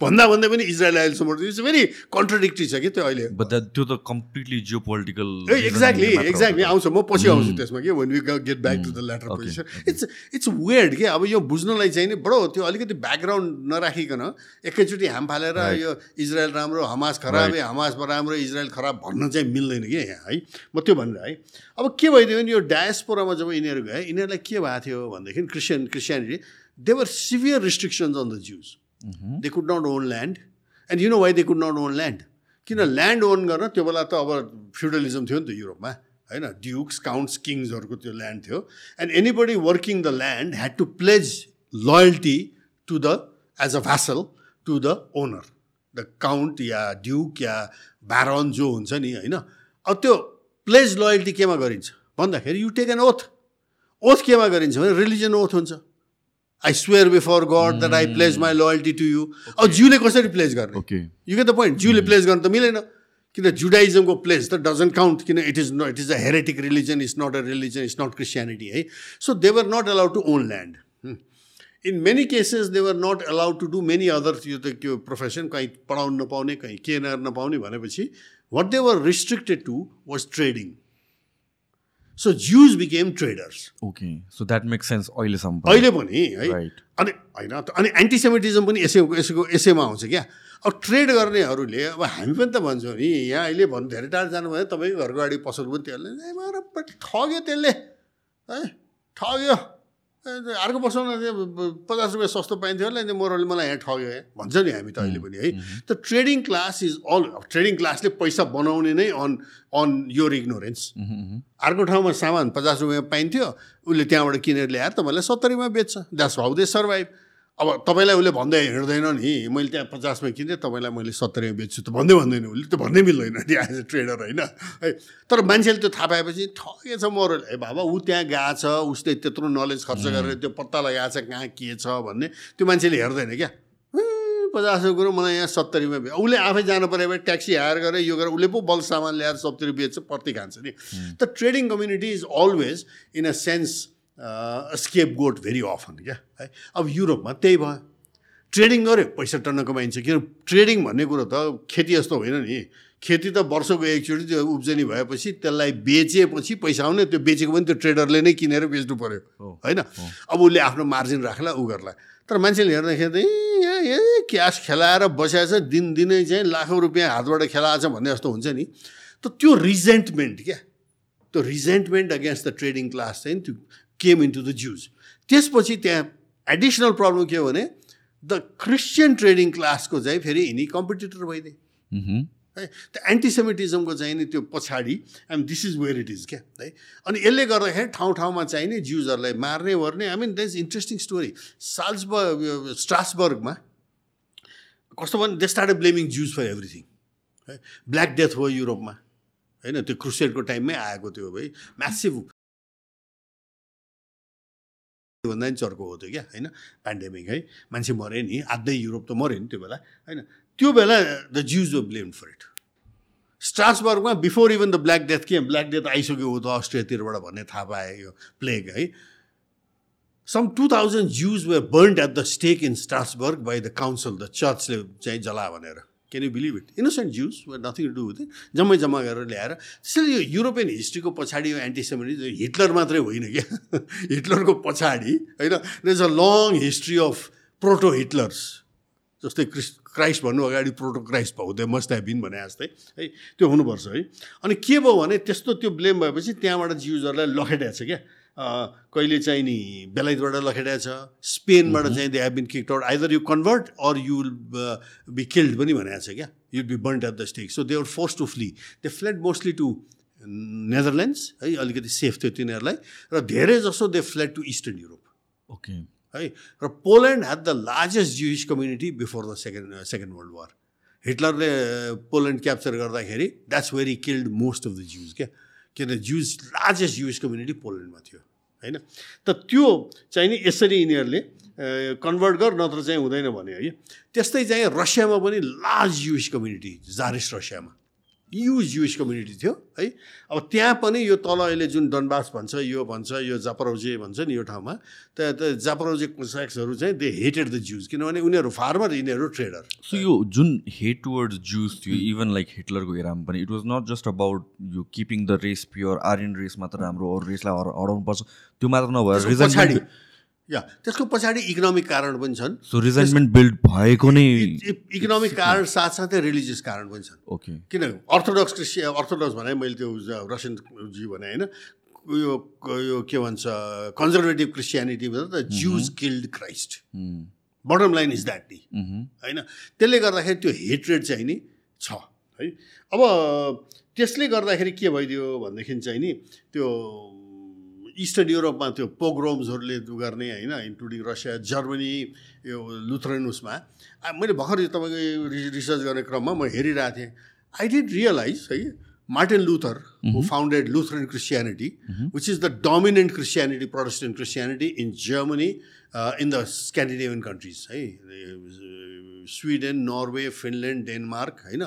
भन्दा भन्दै पनि इजरायल अहिलेसम्म इट्स भेरी कन्ट्रडिक्टी छ कि त्यो अहिले। त्यो त completely geopolitical exactly exactly आउँछ म पछि आउँछु त्यसमा कि when we get back to the latter position it's it's weird के अब यो बुझ्नलाई चाहिँ नि बडो त्यो अलिकति ब्याकग्राउन्ड नराखिकन एकैचोटि हाम फालेर यो इजरायल राम्रो हमास खराब हमास राम्रो इजरायल खराब भन्न चाहिँ मिल्दैन कि यहाँ है। म त्यो भनेर है। अब के भइदियो भने यो डायस्पोरामा जब यिनीहरू गए यिनीहरूलाई के भएको थियो भनेदेखि Christian Christianity there were severe restrictions on the Jews. Mm-hmm. They could not own land. And you know why they could not own land? किन ल्यान्ड ओन गर्न त्यो बेला त अब फ्युडलिजम थियो नि त युरोपमा होइन ड्युक्स काउन्ट्स किङ्सहरूको त्यो ल्यान्ड थियो and anybody working the land had to pledge loyalty to the as a vassal to the owner the count yeah duke या ब्यारन जो हुन्छ नि होइन अब त्यो प्लेज लोयल्टी केमा गरिन्छ भन्दाखेरि you take an oath oath केमा गरिन्छ भने रिलिजन ओथ हुन्छ I swear before God that I pledge my loyalty to you अब जिउले कसरी प्लेज गर्ने? यु के द पोइन्ट जिउले प्लेज गर्न त मिलेन। किन जुडाइजमको प्लेस त डजन्ट काउन्ट किन it is it is a heretic religion is not a religion is not Christianity है so they were not allowed to own land in many cases they were not allowed to do many other यो त त्यो profession कहीँ पढाउनु नपाउने कहीँ के नपाउने भनेपछि what they were restricted to was trading so Jews became traders okay so that make sense अहिलेसम्म अहिले पनि है. अनि होइन अनि एन्टिसेमिटिजम पनि यसै यसको यसैमा आउँछ क्या अब ट्रेड गर्नेहरूले अब हामी पनि त भन्छौँ नि यहाँ अहिले भन्नु धेरै टाढो जानुभयो तपाईँको घरको अगाडि पसल पनि त्यसले ठग्यो त्यसले है ठग्यो अर्को चाहिँ पचास रुपियाँ सस्तो पाइन्थ्यो होला नि मोरले मलाई यहाँ ठग्यो है भन्छ नि हामी त अहिले पनि है। त trading class is all trading क्लासले पैसा बनाउने नै अन अन योर इग्नोरेन्स अर्को ठाउँमा सामान पचास रुपियाँमा पाइन्थ्यो उसले त्यहाँबाट किनेर ल्याएर तपाईँलाई सत्तरीमा बेच्छ। द्याट्स हाउ दे सर्भाइभ अब तपाईँलाई उसले भन्दै हिँड्दैन नि। मैले त्यहाँ पचासमा किनेँ तपाईँलाई मैले सत्तरीमा बेच्छु त भन्दै भन्दैन उसले। त भन्दै मिल्दैन नि एज अ ट्रेडर होइन? है तर मान्छेले त्यो थाहा पाएपछि ठगेछ मोरल। ए बाबा ऊ त्यहाँ गएको छ उसले त्यत्रो नलेज खर्च गरेर त्यो पत्ता लगाएको छ कहाँ के छ भन्ने त्यो मान्छेले हेर्दैन क्या। पचास कुरो मलाई यहाँ सत्तरीमा बे उसले आफै जानु पऱ्यो भने ट्याक्सी हायर गरेर यो गरेर उसले पो बल्क सामान ल्याएर सत्तरी बेच्छ प्रति खान्छ नि। त trading community is always in a sense scapegoat very often क्या? है? अब युरोपमा त्यही भयो। ट्रेडिङ गऱ्यो पैसा टन्न कमाइन्छ किन? ट्रेडिङ भन्ने कुरो त खेती जस्तो होइन नि। खेती त वर्षको एकचोटि त्यो उब्जनी भएपछि त्यसलाई बेचेपछि पैसा आउने त्यो बेचेको पनि त्यो ट्रेडरले नै किनेर बेच्नु पऱ्यो होइन? अब उसले आफ्नो मार्जिन राख्ला ऊ गर्ला तर मान्छेले हेर्दाखेरि त यहाँ ए क्यास खेलाएर बसेको छ दिनदिनै चाहिँ लाखौँ रुपियाँ हातबाट खेलाएको छ भन्ने जस्तो हुन्छ नि। त त्यो रिजेन्टमेन्ट क्या? त्यो resentment against the trading class चाहिँ त्यो केम इन्टु द ज्युज त्यसपछि त्यहाँ एडिसनल प्रब्लम के हो भने द क्रिस्चियन ट्रेडिङ क्लासको चाहिँ फेरि यिनी कम्पिटिटर भइदिए। है त्यो एन्टिसेमिटिजमको चाहिँ नि त्यो पछाडि and this is where it is क्या? है अनि यसले गर्दाखेरि ठाउँ ठाउँमा चाहिँ नि ज्युजहरूलाई मार्ने Verne I mean that is interesting story Salzburg स्ट्रासबर्गमा कस्तो भने they start blaming Jews for everything है। ब्ल्याक डेथ हो युरोपमा होइन त्यो क्रुसेडको टाइममै आएको त्यो है म्यासिभ भन्दा पनि चर्को हो त्यो क्या होइन? पेन्डेमिक है? मान्छे मऱ्यो नि आधै युरोप त मऱ्यो नि त्यो बेला होइन? त्यो बेला the Jews were blame for it स्ट्रासबर्गमा before even the black death के ब्ल्याक डेथ आइसक्यो हो त अस्ट्रियातिरबाट भन्ने थाहा पाए यो प्लेग है? Some two thousand Jews were burned at the stake in Strasbourg by the council the चर्चले चाहिँ जला भनेर। Can you believe it innocent Jews were nothing do with जम्मै जम्मा गरेर ल्याएर त्यसैले यो युरोपियन हिस्ट्रीको पछाडि यो एन्टिसेमिटिज हिटलर मात्रै होइन क्या? हिटलरको पछाडि होइन? There's a long history of proto Hitlers जस्तै क्रिस क्राइस्ट भन्नु अगाडि प्रोटो क्राइस्ट भयो त्यो मस्ट हेभ बिन भने जस्तै है? त्यो हुनुपर्छ है? अनि के भयो भने त्यस्तो त्यो ब्लेम भएपछि त्यहाँबाट ज्युजहरूलाई लखेटाएको छ क्या? कहिले चाहिँ नि बेलायतबाट लखेटाएको छ। स्पेनबाट चाहिँ they have been kicked out either you convert or you will be killed पनि भनेको छ क्या। You be burnt at the stake so they are force to flee they fled mostly to Netherlands है अलिकति सेफ थियो तिनीहरूलाई। र धेरै जसो they fled to eastern Europe okay है र Poland had the largest Jewish community before the second second world war हिटलरले Poland capture गर्दाखेरि that's very killed most of the Jews क्या। किन ज्युज लार्जेस्ट जुइस कम्युनिटी पोल्यान्डमा थियो होइन? त त्यो चाहिँ नि यसरी यिनीहरूले कन्भर्ट गर नत्र चाहिँ हुँदैन भने है? त्यस्तै चाहिँ रसियामा पनि लार्ज जुइस कम्युनिटी जारिस रसियामा। ह्युज जुइस कम्युनिटी थियो है। अब त्यहाँ पनि यो तल अहिले जुन डनबास भन्छ यो भन्छ यो जापरोजे भन्छ नि यो ठाउँमा त त जापरोजे कोसाक्सहरू चाहिँ दे हेटेड द ज्युज किनभने उनीहरू फार्मर यिनीहरू ट्रेडर सो यो जुन हेट टुवर्ड्स जुस थियो इभन लाइक हिटलरको एरामा पनि it was not just about यो keeping the race pure Aryan race मात्र राम्रो अरू रेसलाई हरा हराउनु पर्छ त्यो मात्र नभएर या। त्यसको पछाडि इकोनोमिक कारण पनि छन्। सो रिजन्टमेन्ट बिल्ड भएको नै इकोनोमिक कारण साथसाथै रिलिजियस कारण पनि छन्। ओके किन अर्थोडक्स क्रिस्चियन अर्थोडक्स भने मैले त्यो रसियन जी भने होइन यो यो के भन्छ कन्जर्भेटिभ क्रिस्चियनिटी भन्दा त Jews killed Christ bottom line is that नी होइन? त्यसले गर्दाखेरि त्यो हेट्रेड चाहिँ नि छ। है? अब त्यसले गर्दाखेरि के भइदियो भनेदेखि चाहिँ नि त्यो इस्टर्न युरोपमा त्यो पोग्रोम्सहरूले गर्ने होइन इन्क्लुडिङ रसिया जर्मनी यो लुथरन उसमा मैले भर्खर यो तपाईँको रिसर्च गर्ने क्रममा म हेरिरहेको थिएँ आई डिड रियलाइज है Luther, who founded Lutheran Christianity, which is the dominant Christianity, Protestant Christianity in Germany, uh, in the Scandinavian countries. है स्विडेन नर्वे फिनल्यान्ड डेनमार्क होइन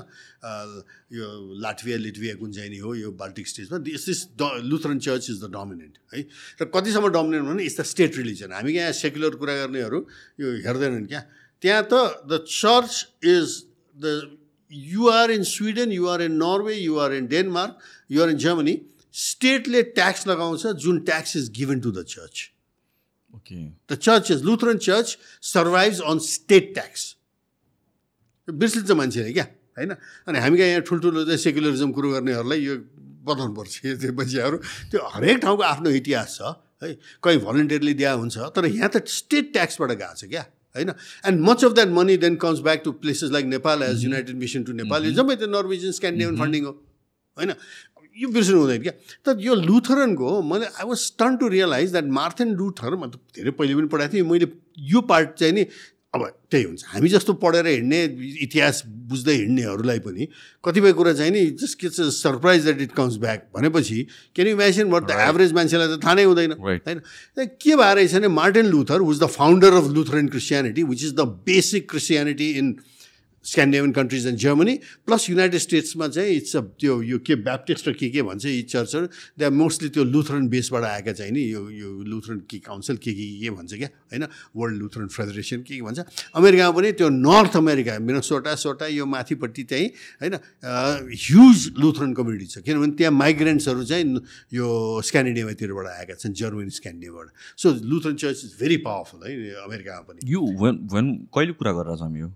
यो लाटभिया लिटभिया कुन चाहिँ नि हो यो Baltic स्टेट्समा this is the Lutheran church is the dominant है। र कतिसम्म डोमिनेन्ट भने इट्स द स्टेट रिलिजन। हामी यहाँ सेक्युलर कुरा गर्नेहरू यो हेर्दैनन् क्या। त्यहाँ त the church is the you are in Sweden you are in Norway you are in Denmark you are in Germany स्टेटले tax लगाउँछ जुन tax is given to the church. Okay. The church is Lutheran church survives on state tax. बिर्सिन्छ मान्छेले क्या होइन? अनि हामी कहाँ यहाँ ठुल्ठुलो चाहिँ सेक्युलरिजम कुरो गर्नेहरूलाई यो बताउनुपर्छ यो चाहिँ मान्छेहरू त्यो हरेक ठाउँको आफ्नो इतिहास छ है? कहीँ भलिन्टियरली दिया हुन्छ तर यहाँ त स्टेट ट्याक्सबाट गएको छ क्या होइन? And much of that money then comes back to places like Nepal as United Mission to Nepal यो जम्मै त्यो नर्वेजियन स्क्यान्डिनेभियन फन्डिङ हो होइन? यो बिर्सनु हुँदैन क्या। तर यो लुथरनको मैले I was turn to realise that Martin Luther म त धेरै पहिले पनि पढाएको थिएँ मैले यो पार्ट चाहिँ नि अब त्यही हुन्छ। हामी जस्तो पढेर हिँड्ने इतिहास बुझ्दै हिँड्नेहरूलाई पनि कतिपय कुरा चाहिँ नि जस्ट के surprise that it comes back भनेपछि can you imagine but the average मान्छेलाई त थाहा नै हुँदैन. होइन? के भएर रहेछ भने Martin Luther was the founder of Lutheran Christianity which is the basic Christianity in Scandinavian countries and Germany plus United स्टेट्समा चाहिँ इट्स अ त्यो यो के ब्याप्टिस्ट र के के भन्छ यी चर्चहरू आर मोस्टली त्यो लुथरन बेसबाट आएका चाहिँ नि यो यो लुथरन के काउन्सिल के के के भन्छ क्या होइन? वर्ल्ड लुथरन फेडरेसन के के भन्छ? अमेरिकामा पनि त्यो नर्थ अमेरिका मिनोसोटा सोटा यो माथिपट्टि चाहिँ होइन ह्युज लुथरन कम्युनिटी छ। किनभने त्यहाँ माइग्रेन्ट्सहरू चाहिँ यो स्क्यान्डिनेभियातिरबाट आएका छन् Germany स्क्यान्डिनेभियाबाट so Lutheran church is very powerful है अमेरिकामा पनि। यो कहिले कुरा गरेर छौँ यो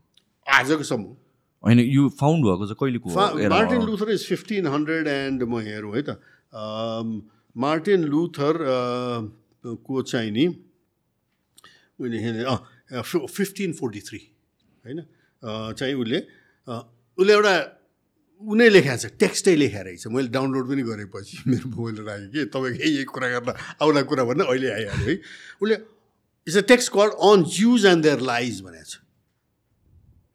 आजको सम्म होइन यो फाउन्ड भएको चाहिँ कहिलेको Martin? Luther is fifteen hundred and म हेरौँ है त। मार्टिन लुथर को चाहिँ नि हेरेँ फिफ्टिन फोर्टी थ्री होइन। चाहिँ उसले उसले एउटा उनै लेखाएको छ टेक्स्टै लेखाएको रहेछ। मैले डाउनलोड पनि गरेपछि मेरो मोबाइल राखेँ कि तपाईँको यही कुरा गर्न आउला कुरा भन्दा अहिले आइहाल्यो है। उसले it's a text called on Jews and their lies भनेको छ।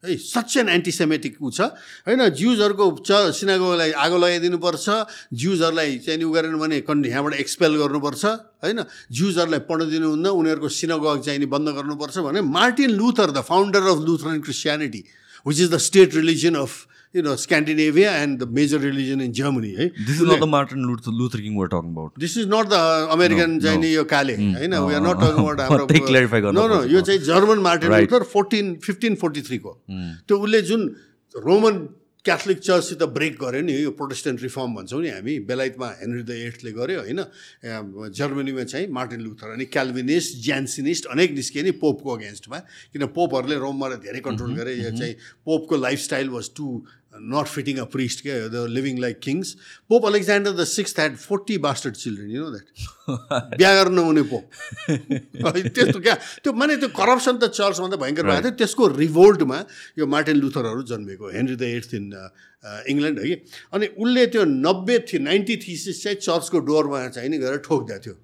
है सच एन एन्टिसेमेटिक ऊ छ। होइन ज्युजहरूको च सिनागोलाई आगो लगाइदिनुपर्छ ज्युजहरूलाई चाहिँ उ गरेन भने कन् यहाँबाट एक्सपेल गर्नुपर्छ होइन ज्युजहरूलाई पढ्न दिनुहुन्न उनीहरूको सिनागोग चाहिँ नि बन्द गर्नुपर्छ भने Martin Luther the founder of Lutheran Christianity which is the state religion of you know Scandinavia and the major religion in Germany है This is not the Martin Luther, Luther King we're talking about. This is not the American चाहिँ नि यो काले होइन we are not talking about हाम्रो त्यही clarify गर्नु no no. यो चाहिँ German Martin. Luther fourteen fifteen forty थ्रीको त्यो उसले जुन रोमन क्याथोलिक चर्चसित ब्रेक गर्यो नि यो प्रोटेस्टेन्ट रिफर्म भन्छौँ नि हामी बेलायतमा हेनरी द एट्थले गर्यो होइन जर्मनीमा चाहिँ मार्टिन लुथर अनि क्याल्भिनिस्ट ज्यान्सिनिस्ट अनेक निस्किए नि पोपको अगेन्स्टमा किन पोपहरूले रोमबाट धेरै कन्ट्रोल गरे यो चाहिँ पोपको lifestyle was to not fitting a priest क्या the living like kings pope Alexander the six had forty bastard children you know that बिहा गर्न नहुने पोप त्यस्तो क्या त्यो माने त्यो करप्सन त चर्चभन्दा भयङ्कर भएको थियो त्यसको रिभोल्टमा यो मार्टिन लुथरहरू जन्मेको Henry the eighth in England है कि अनि उसले त्यो नब्बे थि नाइन्टी थिसिस चाहिँ चर्चको डोरमा चाहिँ नि गएर ठोकिदिएको थियो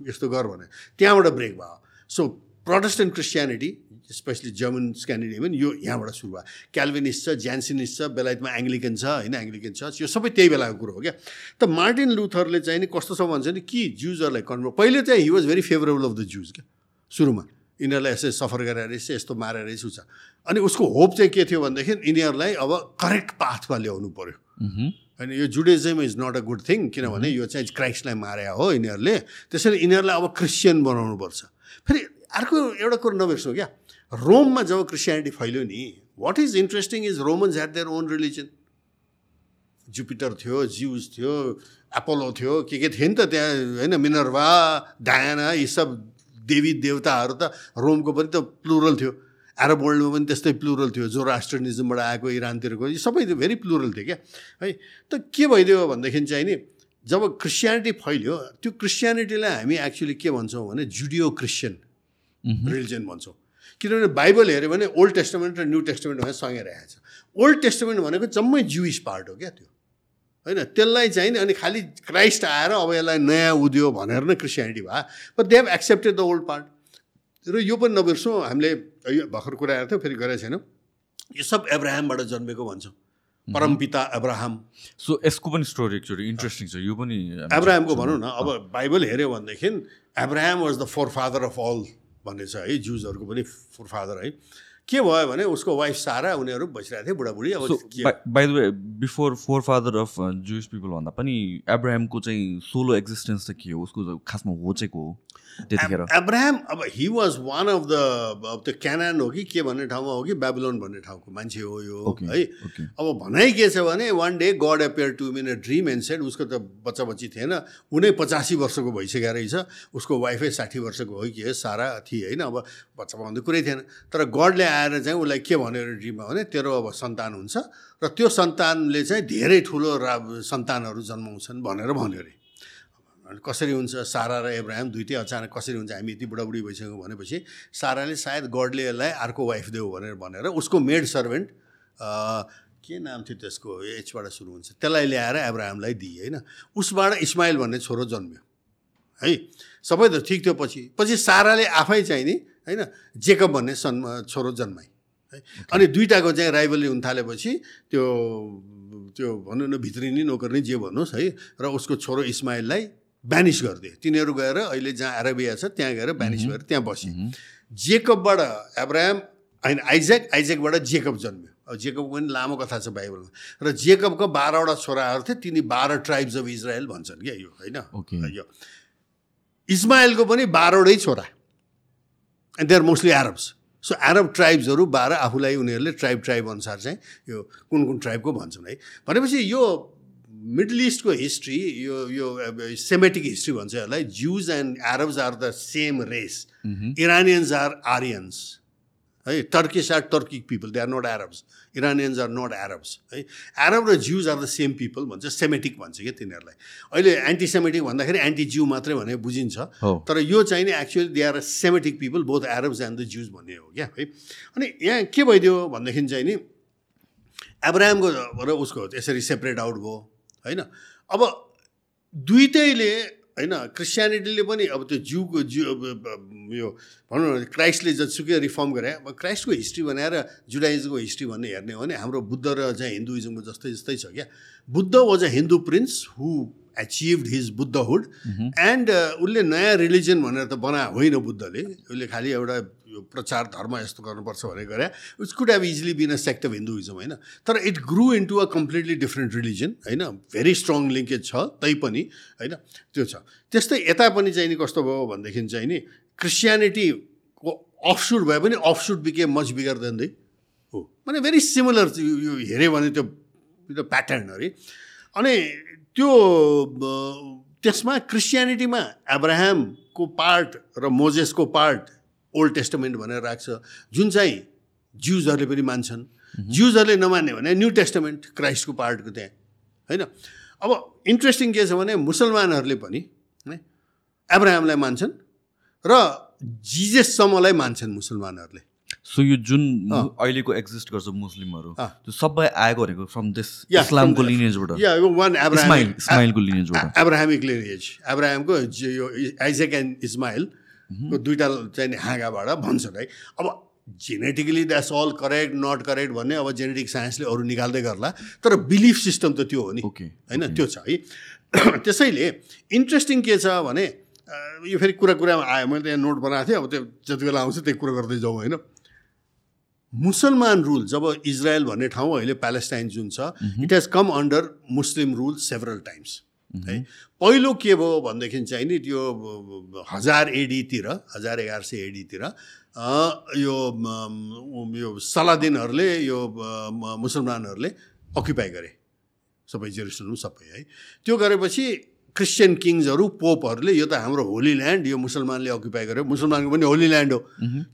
यस्तो गर भने त्यहाँबाट ब्रेक भयो so Protestant Christianity especially German Scandinavian यो यहाँबाट सुरु भयो। क्याल्भिनिस्ट छ ज्यान्सिनिस्ट छ बेलायतमा एङ्ग्लिकन छ होइन? एङ्ग्लिकन चर्च यो सबै त्यही बेलाको कुरो हो क्या? त मार्टिन लुथरले चाहिँ नि कस्तो छ भन्छ नि कि ज्युजहरूलाई कन्भर्ट पहिले चाहिँ he was very favourable of the Jews क्या? सुरुमा। यिनीहरूलाई यसै सफर गरेर रहेछ यस्तो मारेर रहेछ छ। अनि उसको होप चाहिँ के थियो भनेदेखि यिनीहरूलाई अब करेक्ट पाथमा ल्याउनु पऱ्यो अनि यो Judaism is not a good thing किनभने यो चाहिँ क्राइस्टलाई मारे हो यिनीहरूले। त्यसैले यिनीहरूलाई अब क्रिस्चियन बनाउनुपर्छ। फेरि अर्को एउटा कुरो नबिर्सौँ क्या? रोममा जब क्रिस्चियनिटी फैल्यो नि what is interesting is Romans had their own religion Jupiter थियो जिउस थियो एपोलो थियो के के थिए नि त त्यहाँ होइन मिनर्वा डायना यी सब देवी देवताहरू त रोमको पनि त प्लुरल थियो। एरब वर्ल्डमा पनि त्यस्तै प्लुरल थियो जो राष्ट्रनिजमबाट आएको इरानतिरको यी सबै भेरी प्लुरल थियो क्या। है त के भइदियो भनेदेखि चाहिँ नि जब क्रिस्चियनिटी फैल्यो त्यो क्रिस्चियनिटीलाई हामी एक्चुली के भन्छौँ भने जुडियो क्रिस्चियन रिलिजन भन्छौँ। किनभने बाइबल हेऱ्यो भने ओल्ड टेस्टमेन्ट र न्यू टेस्टमेन्ट भनेर सँगै रहेको छ। ओल्ड टेस्टमेन्ट भनेको जम्मै जुइस पार्ट हो क्या त्यो। होइन त्यसलाई चाहिँ नि अनि खालि क्राइस्ट आएर अब यसलाई नयाँ उद्यो भनेर नै क्रिस्चियनिटी भयो but they have accepted the old part र यो पनि नबिर्सौँ हामीले यो भर्खर कुरा आएको थियो फेरि गरेको छैनौँ। यो सब एब्राहमबाट जन्मेको भन्छौँ। परमपिता अब्राहम सो यसको पनि स्टोरी एकचोटि इन्ट्रेस्टिङ छ। यो पनि हामी एब्राहमको भनौँ न अब बाइबल हेऱ्यो भनेदेखि Abraham was the forefather of all भन्ने छ है जुजहरूको पनि फोर फादर है। के भयो भने उसको वाइफ सारा उनीहरू बसिरहेको थिए बुढाबुढी अब by the way before forefather of Jewish people भन्दा पनि एब्राहमको चाहिँ सोलो एक्जिस्टेन्स चाहिँ के हो? उसको खासमा हो चाहिँ को हो? त्यतिखेर। अब्राहम अब he was one of the अब त्यो क्यानान हो कि के भन्ने ठाउँमा हो कि बेबिलोन भन्ने ठाउँको मान्छे हो यो है. अब भनाइ के छ भने one day God appear to him in a dream and said उसको त बच्चा बच्ची थिएन उनै पचासी वर्षको भइसकेको रहेछ उसको वाइफै साठी वर्षको हो कि सारा थिए होइन अब बच्चा पाउँदै कुरै थिएन। तर गडले आएर चाहिँ उसलाई के भनेर ड्रिममा भने तेरो अब सन्तान हुन्छ र त्यो सन्तानले चाहिँ धेरै ठुलो रा सन्तानहरू जन्माउँछन् भनेर भन्यो अरे। कसरी हुन्छ सारा र एब्राहिम दुइटै अचानक कसरी हुन्छ? हामी यति बुढाबुढी भइसक्यौँ भनेपछि साराले सायद गडले यसलाई अर्को वाइफ देऊ भनेर भनेर उसको मेड सर्भेन्ट के नाम थियो त्यसको? एचबाट सुरु हुन्छ। त्यसलाई ल्याएर एब्राहिमलाई दिए होइन? उसबाट इस्माइल भन्ने छोरो जन्म्यो। है? सबै त ठिक थियो पछि। पछि साराले आफै चाहिँ नि होइन जेकब भन्ने सन छोरो जन्माइ है? अनि दुइटाको चाहिँ राइभली हुन थालेपछि त्यो त्यो भनौँ न भित्रिनी नोकर्नी जे भन्नुहोस् है? र उसको छोरो इस्माइललाई ब्यानिस गरिदिए तिनीहरू गएर अहिले जहाँ अरेबिया छ त्यहाँ गएर ब्यानिस भएर त्यहाँ बसे। जेकबबाट एब्राहम होइन आइजेक आइजेकबाट जेकब जन्म्यो। अब जेकबको पनि लामो कथा छ बाइबलमा। र जेकबको बाह्रवटा छोराहरू थिए तिनी बाह्र ट्राइब्स अफ इजरायल भन्छन् क्या यो होइन. यो। इस्माइलको पनि बाह्रवटै छोरा। And they are mostly Arabs so Arab ट्राइब्सहरू बाह्र आफूलाई उनीहरूले ट्राइब ट्राइब अनुसार चाहिँ यो कुन कुन ट्राइबको भन्छन् है। भनेपछि यो मिडल इस्टको हिस्ट्री यो यो सेमेटिक हिस्ट्री भन्छ यसलाई Jews and Arabs are the same race Iranians are Aryans है Turkish are Turkic people they are not Arabs Iranians are not Arabs है एरब र Jews are the same people भन्छ Semitic भन्छ क्या तिनीहरूलाई. अहिले एन्टी सेमेटिक भन्दाखेरि anti ज्यू मात्रै भने बुझिन्छ। तर यो चाहिँ नि actually they are Semitic people both Arabs and the Jews भन्ने हो क्या है। अनि यहाँ के भइदियो भनेदेखि चाहिँ नि एब्राहमको र उसको यसरी सेपरेट आउट भयो। होइन? अब दुइटैले होइन क्रिस्चियनिटीले पनि अब त्यो जिउको जिउ यो भनौँ न क्राइस्टले जतिसुकै रिफर्म गरे अब क्राइस्टको हिस्ट्री भनेर जुडाइजमको हिस्ट्री भन्ने हेर्ने हो भने हाम्रो बुद्ध र चाहिँ हिन्दुइजमको जस्तै जस्तै छ क्या। Buddha was a Hindu prince who achieved his Buddhahood and उसले नयाँ रिलिजन भनेर त बनाए होइन बुद्धले। उसले खालि एउटा यो प्रचार धर्म यस्तो गर्नुपर्छ भनेर गरे it's could have easily been a sect of Hinduism होइन? तर it grew into a completely different religion होइन? भेरी स्ट्रङ लिङ्केज छ तैपनि होइन? त्यो छ। त्यस्तै यता पनि चाहिँ नि कस्तो भयो भनेदेखि चाहिँ नि क्रिस्चियनिटीको अफसुट भए पनि अफसुट बिके मच बिगर देन दै हो माने भेरी सिमिलर यो हेऱ्यो भने त्यो त्यो प्याटर्न अरे। अनि त्यो त्यसमा क्रिस्चियनिटीमा एब्राहमको पार्ट र मोजेसको पार्ट ओल्ड टेस्टमेन्ट भनेर राख्छ। जुन चाहिँ ज्युजहरूले पनि मान्छन् ज्युजहरूले नमान्ने भने न्यू टेस्टमेन्ट क्राइस्टको पार्टको त्यहाँ होइन? अब इन्ट्रेस्टिङ के छ भने मुसलमानहरूले पनि है एब्राहमलाई मान्छन् र जिजेससम्मलाई मान्छन् मुसलमानहरूले। सो यो जुन अहिलेको एक्जिस्ट गर्छ मुस्लिमहरू। त्यो सबै आएको भनेको फ्रम दिस इस्लामको लिनेजबाट या वान एब्राहम इस्माइल इस्माइलको लिनेजबाट एब्राहमिक लिनेज एब्राहमको यो आइजेक एन्ड इस्माइलको दुइटा चाहिँ नि हाँगाबाट भन्छन् है। अब genetically that's all correct not correct भन्ने अब जेनेटिक साइन्सले अरू निकाल्दै गर्ला तर बिलिफ सिस्टम त त्यो हो नि। होइन त्यो छ है। त्यसैले इन्ट्रेस्टिङ के छ भने यो फेरि कुरा कुरामा आयो। मैले त यहाँ नोट बनाएको थिएँ अब त्यो जति बेला आउँछ त्यही कुरा गर्दै जाउँ होइन। मुसलमान रुल जब इजरायल भन्ने ठाउँ अहिले प्यालेस्टाइन जुन छ it has come under Muslim rule several times है। पहिलो के भयो भनेदेखि चाहिँ नि त्यो हजार एडीतिर हजार एघार सय एडीतिर यो यो सलादिनहरूले यो मुसलमानहरूले अक्युपाई गरे। सबै जेरुसलम सबै है। त्यो गरेपछि क्रिस्चियन किङ्सहरू पोपहरूले यो त हाम्रो होली ल्यान्ड यो मुसलमानले अक्युपाई गर्यो। मुसलमानको पनि होली ल्यान्ड हो।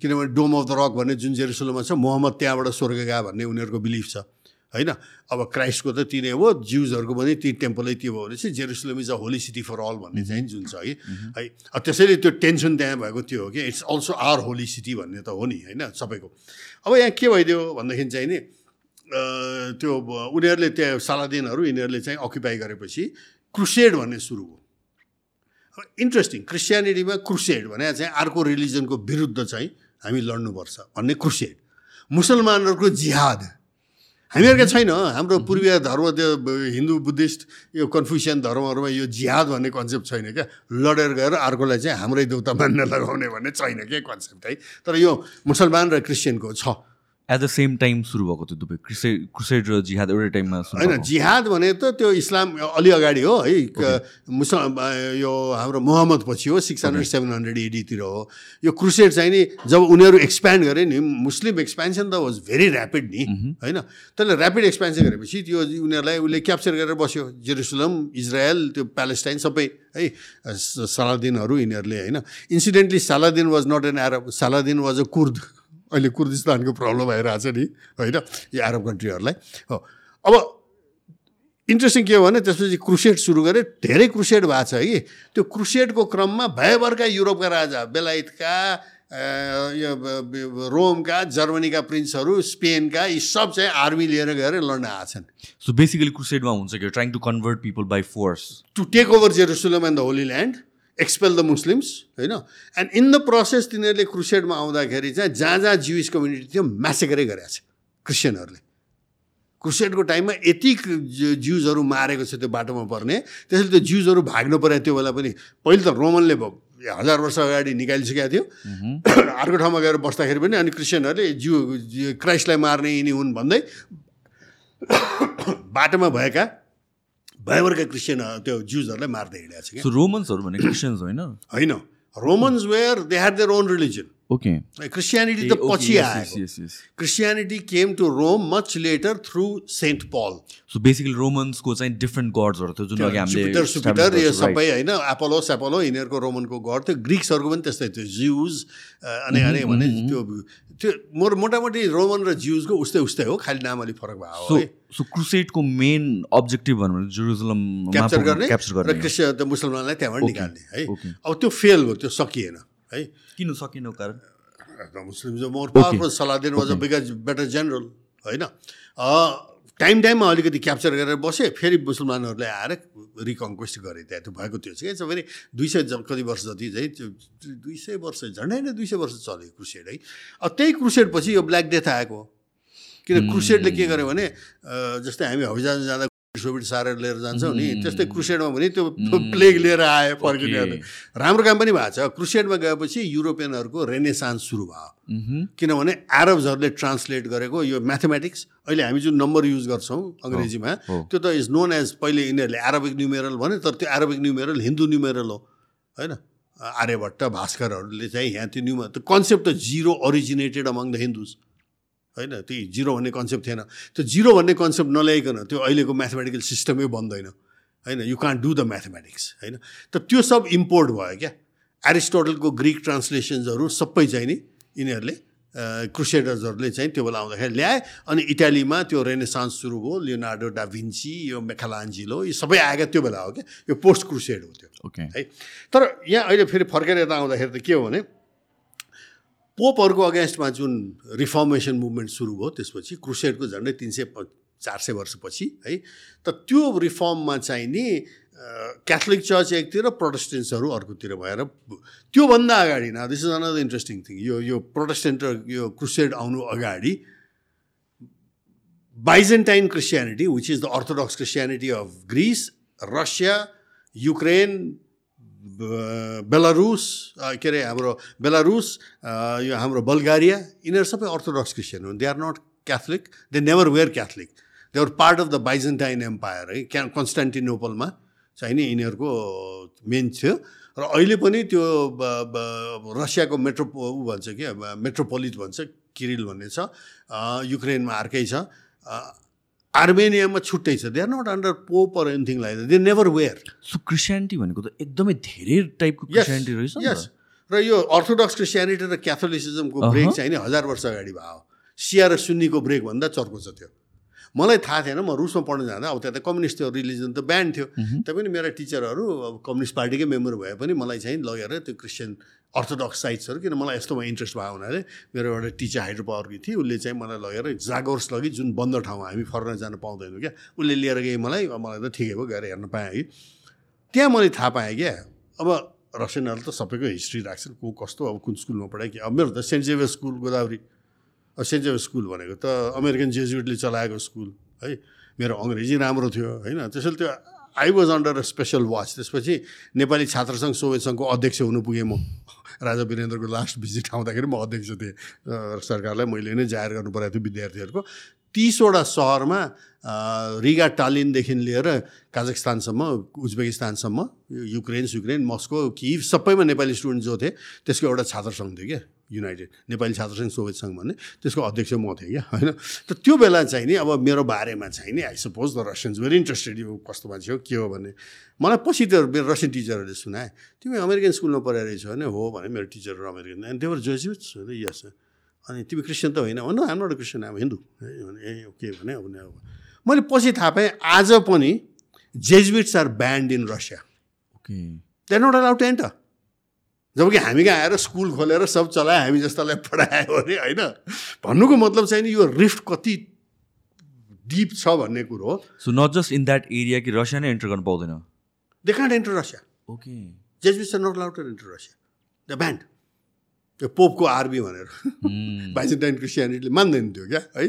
किनभने डोम अफ द रक भन्ने जुन जेरुसलममा छ मोहम्मद त्यहाँबाट स्वर्ग गयो भन्ने उनीहरूको बिलिफ छ। होइन? अब क्राइस्टको त तिनै हो ज्युजहरूको पनि ती टेम्पलै त्यो भयो भने चाहिँ Jerusalem is a holy city for all भन्ने चाहिँ जुन छ है। है अब त्यसैले त्यो टेन्सन त्यहाँ भएको त्यो हो कि? It's also are holy city भन्ने त हो नि होइन सबैको। अब यहाँ के भइदियो भनेदेखि चाहिँ नि त्यो उनीहरूले त्यहाँ सालादिनहरू यिनीहरूले चाहिँ अक्युपाई गरेपछि क्रुसेड भन्ने सुरु हो। इन्ट्रेस्टिङ क्रिस्चियनिटीमा क्रुसेड भने चाहिँ अर्को रिलिजनको विरुद्ध चाहिँ हामी लड्नुपर्छ भन्ने क्रुसेड मुसलमानहरूको जिहाद। हामीहरूका छैन। हाम्रो पूर्वीय धर्म त्यो हिन्दू बुद्धिस्ट यो कन्फ्युसियन धर्महरूमा यो जिहाद भन्ने कन्सेप्ट छैन क्या। लडेर गएर अर्कोलाई चाहिँ हाम्रै देउता मान्न लगाउने भन्ने छैन क्या कन्सेप्ट है। तर यो मुसलमान र क्रिस्चियनको छ। एट द सेम टाइम सुरु भएको त्यो दुवै क्रुसेड क्रुसेड र जिहाद एउटै टाइममा होइन। जिहाद भने त त्यो इस्लाम अलि अगाडि हो है। मुसल यो हाम्रो मोहम्मद पछि हो सिक्स हन्ड्रेड सेभेन हन्ड्रेड एडीतिर हो। यो क्रुसेड चाहिँ नि जब उनीहरू एक्सप्यान्ड गरे नि मुस्लिम एक्सपेन्सन त वाज भेरी ऱ्यापिड नि होइन। त्यसले ऱ्यापिड एक्सपेन्सन गरेपछि त्यो उनीहरूलाई उसले क्याप्चर गरेर बस्यो। जेरुसलम इजरायल त्यो प्यालेस्टाइन सबै है। सलादिनहरू यिनीहरूले होइन। Incidentally Saladin was not an Arab Saladin was a Kurd अहिले कुर्दिस्तानको प्रब्लम भइरहेछ नि होइन? यो एरब कन्ट्रीहरूलाई हो। अब इन्ट्रेस्टिङ के हो भने त्यसपछि क्रुसेड सुरु गरे धेरै क्रुसेड भएको छ कि। त्यो क्रुसेडको क्रममा भयभरका युरोपका राजा बेलायतका यो रोमका जर्मनीका प्रिन्सहरू स्पेनका यी सब चाहिँ आर्मी लिएर गएर लड्न आएछन् सो बेसिकली क्रुसेडमा हुन्छ कि trying to convert people by force to take over Jerusalem and the holy land expel the Muslims होइन? एन्ड इन द प्रोसेस तिनीहरूले क्रुसेडमा आउँदाखेरि चाहिँ जहाँ जहाँ जिविस कम्युनिटी थियो म्यासेकरै गरेको छ क्रिस्चियनहरूले क्रुसेडको टाइममा यति ज- ज्युजहरू मारेको छ त्यो बाटोमा पर्ने त्यसैले त्यो ज्युजहरू भाग्नु पऱ्यो त्यो बेला पनि। पहिले त रोमनले हजार वर्ष अगाडि निकालिसकेको थियो। अर्को ठाउँमा गएर बस्दाखेरि पनि अनि क्रिस्चियनहरूले ज्यू- क्राइस्टलाई मार्ने यिनी हुन् भन्दै बाटोमा भएका भयभरका क्रिस्चियन त्यो ज्युजहरूलाई मार्दै हिँडेको छ रोमन्सहरू भने क्रिस्चियन्स होइन? होइन। Romans were they had their own religion okay Christianity त पछि आएको Christianity came to Rome much later through Saint Paul so basically रोमन्सको चाहिँ डिफ्रेन्ट गड्सहरू थियो जुन अघि हामीले जुपिटर सुपिटर यो? सबै होइन एपोलो सेपोलो यिनीहरूको रोमनको गड थियो ग्रिक्सहरूको पनि त्यस्तै थियो ज्युज अनि अनि भने त्यो त्यो मोर मोटामोटी रोमन र ज्युजको उस्तै उस्तै हो खालि नाम अलिक फरक भएको सो सो क्रुसेडको मेन अब्जेक्टिभ भनौँ भने जेरुसलम क्याप्चर गर्ने क्याप्चर र गर्ने क्रिस्चियन त्यो मुसलमानलाई त्यहाँबाट निकाल्ने है. अब त्यो फेल भयो त्यो सकिएन है। किन सकिन कारण? Are more powerful. Saladin was a bigger, better general, होइन? टाइम टाइममा अलिकति क्याप्चर गरेर बसेँ फेरि मुसलमानहरूले आएर रिकन्क्वेस्ट गरे त्यहाँ त्यो भएको त्यो चाहिँ फेरि दुई सय कति वर्ष जति चाहिँ त्यो दुई सय वर्ष झन्डै नै दुई सय वर्ष चल्यो क्रुसेड है? अब त्यही क्रुसेड पछि यो ब्ल्याक डेथ आएको हो। किन क्रुसेडले के गर्यो भने अ, जस्तै हामी हविजामा जाँदा सोभिड सारेर लिएर जान्छौँ नि। त्यस्तै क्रुसेडमा पनि त्यो प्लेग लिएर आयो फर्किनेहरू राम्रो काम पनि भएको छ। क्रुसेडमा गएपछि युरोपियनहरूको रेनेसान्स सुरु भयो। किनभने एरब्सहरूले ट्रान्सलेट गरेको यो म्याथमेटिक्स अहिले हामी जुन नम्बर युज गर्छौँ अङ्ग्रेजीमा। त्यो त इज नोन एज पहिले यिनीहरूले एरबिक न्युमेरल भने तर त्यो एरबिक न्युमेरल हिन्दू न्युमेरल हो। होइन? आर्यभट्ट भास्करहरूले चाहिँ यहाँ त्यो न्युम त्यो कन्सेप्ट त zero originated among the Hindus होइन त्यो जिरो भन्ने कन्सेप्ट थिएन। त्यो जिरो भन्ने कन्सेप्ट नल्याइकन त्यो अहिलेको म्याथमेटिकल सिस्टमै बन्दैन। होइन you can't do the mathematics होइन। त त्यो सब इम्पोर्ट भयो क्या। एरिस्टोटलको ग्रिक ट्रान्सलेसन्सहरू सबै चाहिँ नि यिनीहरूले क्रुसेडर्सहरूले चाहिँ त्यो बेला आउँदाखेरि ल्याए अनि इटालीमा त्यो रेनेसान्स सुरु भयो। लियोनार्डो डाभिन्ची यो मेखालान्जिलो यो सबै आएका त्यो बेला हो क्या। यो पोस्ट क्रुसेड हो त्यो। है। तर यहाँ अहिले फेरि फर्केर यता आउँदाखेरि त के हो भने पोपहरूको अगेन्स्टमा जुन रिफर्मेसन मुभमेन्ट सुरु भयो त्यसपछि क्रुसेडको झन्डै तिन सय चार सय वर्षपछि है त त्यो रिफर्ममा चाहिँ नि क्याथोलिक चर्च एकतिर प्रोटेस्टेन्ट्सहरू अर्कोतिर भएर त्योभन्दा अगाडि न this is another interesting thing यो यो प्रोटेस्टेन्ट र यो क्रुसेड आउनु अगाडि Byzantine Christianity which is the Orthodox Christianity of Greece Russia Ukraine Belarus के अरे हाम्रो बेलारुस यो हाम्रो बल्गारिया यिनीहरू सबै अर्थोडक्स क्रिस्चियन हुन्. They are not Catholic they never were Catholic they are part of the Byzantine empire है क्या कन्स्टान्टिनोपलमा चाहिँ नि यिनीहरूको मेन थियो. र अहिले पनि त्यो रसियाको मेट्रो ऊ भन्छ कि मेट्रोपोलिट भन्छ किरिल भन्ने छ. युक्रेनमा अर्कै छ. आर्मेनियामा छुट्टै छ. They are not under pope or anything like they never were so Christianity भनेको त एकदमै धेरै टाइपको क्रिस्चियनिटी रहेछ यस। र यो अर्थोडक्स क्रिस्चियनिटी र क्याथोलिसिजमको ब्रेक चाहिँ नि हजार वर्ष अगाडि भयो। सिया र सुन्नीको ब्रेक भन्दा चर्को छ त्यो। मलाई थाहा थिएन म रुसमा पढ्न जाँदा। अब त्यहाँ त कम्युनिस्ट थियो रिलिजन त ब्यान्ड थियो। तैपनि मेरा टिचरहरू अब कम्युनिस्ट पार्टीकै मेम्बर भए पनि मलाई चाहिँ लगेर त्यो क्रिस्चियन अर्थोडक्स साइट्सहरू किन मलाई यस्तोमा इन्ट्रेस्ट भयो हुनाले मेरो एउटा टिचर हाइड्रो पावरकी थिए उसले चाहिँ मलाई लगेर जागोर्स लगी जुन बन्द ठाउँमा हामी फर्न जान पाउँदैनौँ क्या उसले लिएर गए मलाई अब मलाई त ठिकै भयो गएर हेर्न पाएँ है त्यहाँ मैले थाहा पाएँ क्या अब रसियनहरू त सबैको हिस्ट्री राख्छन् को कस्तो अब कुन स्कुलमा पढाएँ कि अब मेरो त Saint Xavier school Godavari. Saint जेभ school भनेको त अमेरिकन जेजुइटले चलाएको स्कुल है। मेरो अङ्ग्रेजी राम्रो थियो होइन। त्यसैले त्यो I was under a special watch त्यसपछि नेपाली छात्र सङ्घ सोभियत सङ्घको अध्यक्ष हुनु पुगेँ म। राजा वीरेन्द्रको लास्ट भिजिट आउँदाखेरि म अध्यक्ष थिएँ। सरकारलाई मैले नै जाहेर गर्नु परेको थियो विद्यार्थीहरूको। तिसवटा सहरमा रिगा टालिनदेखि लिएर काजाखस्तानसम्म उज्बेकिस्तानसम्म युक्रेन सुक्रेन मस्को किभ सबैमा नेपाली स्टुडेन्ट जो थिए त्यसको एउटा छात्र सङ्घ थियो क्या। युनाइटेड नेपाली छात्र सङ्घ सोभियत सङ्घ भन्ने त्यसको अध्यक्ष म थिएँ क्या होइन? त त्यो बेला चाहिँ नि अब मेरो बारेमा चाहिँ नि I suppose the Russians very interested यो कस्तो मान्छे हो के हो भन्ने। मलाई पछि त्यो मेरो रसियन टिचरहरूले सुनाए तिमी अमेरिकन स्कुलमा पढाइ रहेछौ भने हो भने मेरो टिचरहरू American and they were Jesuits यस अनि तिमी क्रिस्चियन त होइन भन्नु हाम्रो क्रिस्चियन अब हिन्दू भने ए ओके भने अब अब। मैले पछि थाहा पाएँ आज पनि Jesuits are banned in Russia okay they not allowed to जबकि हामी कहाँ आएर स्कुल खोलेर सब चलायो हामी जस्तालाई पढायो भने होइन? भन्नुको मतलब चाहिँ नि यो रिफ्ट कति डिप छ भन्ने कुरो हो। So not just in that area कि रसिया नै एन्टर गर्नु पाउँदैन? They can't enter Russia okay Jesuits are not to enter Russia the banned त्यो पोपको आर्मी भनेर। बाइजेन्टाइन क्रिस्टियानिटीले मान्दैन थियो क्या है?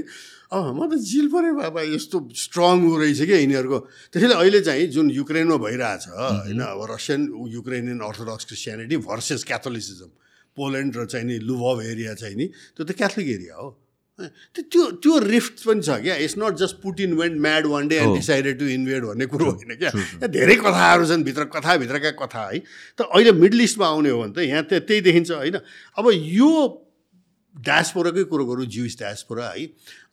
अब म त जिल पऱ्यो बाबा यस्तो स्ट्रङ ऊ रहेछ क्या यिनीहरूको। त्यसैले अहिले चाहिँ जुन युक्रेनमा भइरहेछ होइन अब Russian Ukrainian Orthodox Christianity versus Catholicism Poland र चाहिँ नि लुभव एरिया चाहिँ नि त्यो त क्याथोलिक एरिया हो। त्यो त्यो त्यो रिफ्ट पनि छ क्या। It's not just Putin went mad one day and decided to invade भन्ने कुरो होइन क्या। धेरै कथाहरू छन् भित्र कथाभित्रका कथा है। त अहिले मिडल इस्टमा आउने हो भने त यहाँ त त्यही देखिन्छ होइन। अब यो डायस्पोराकै कुरो गरौँ जिउस डायस्पोरा है।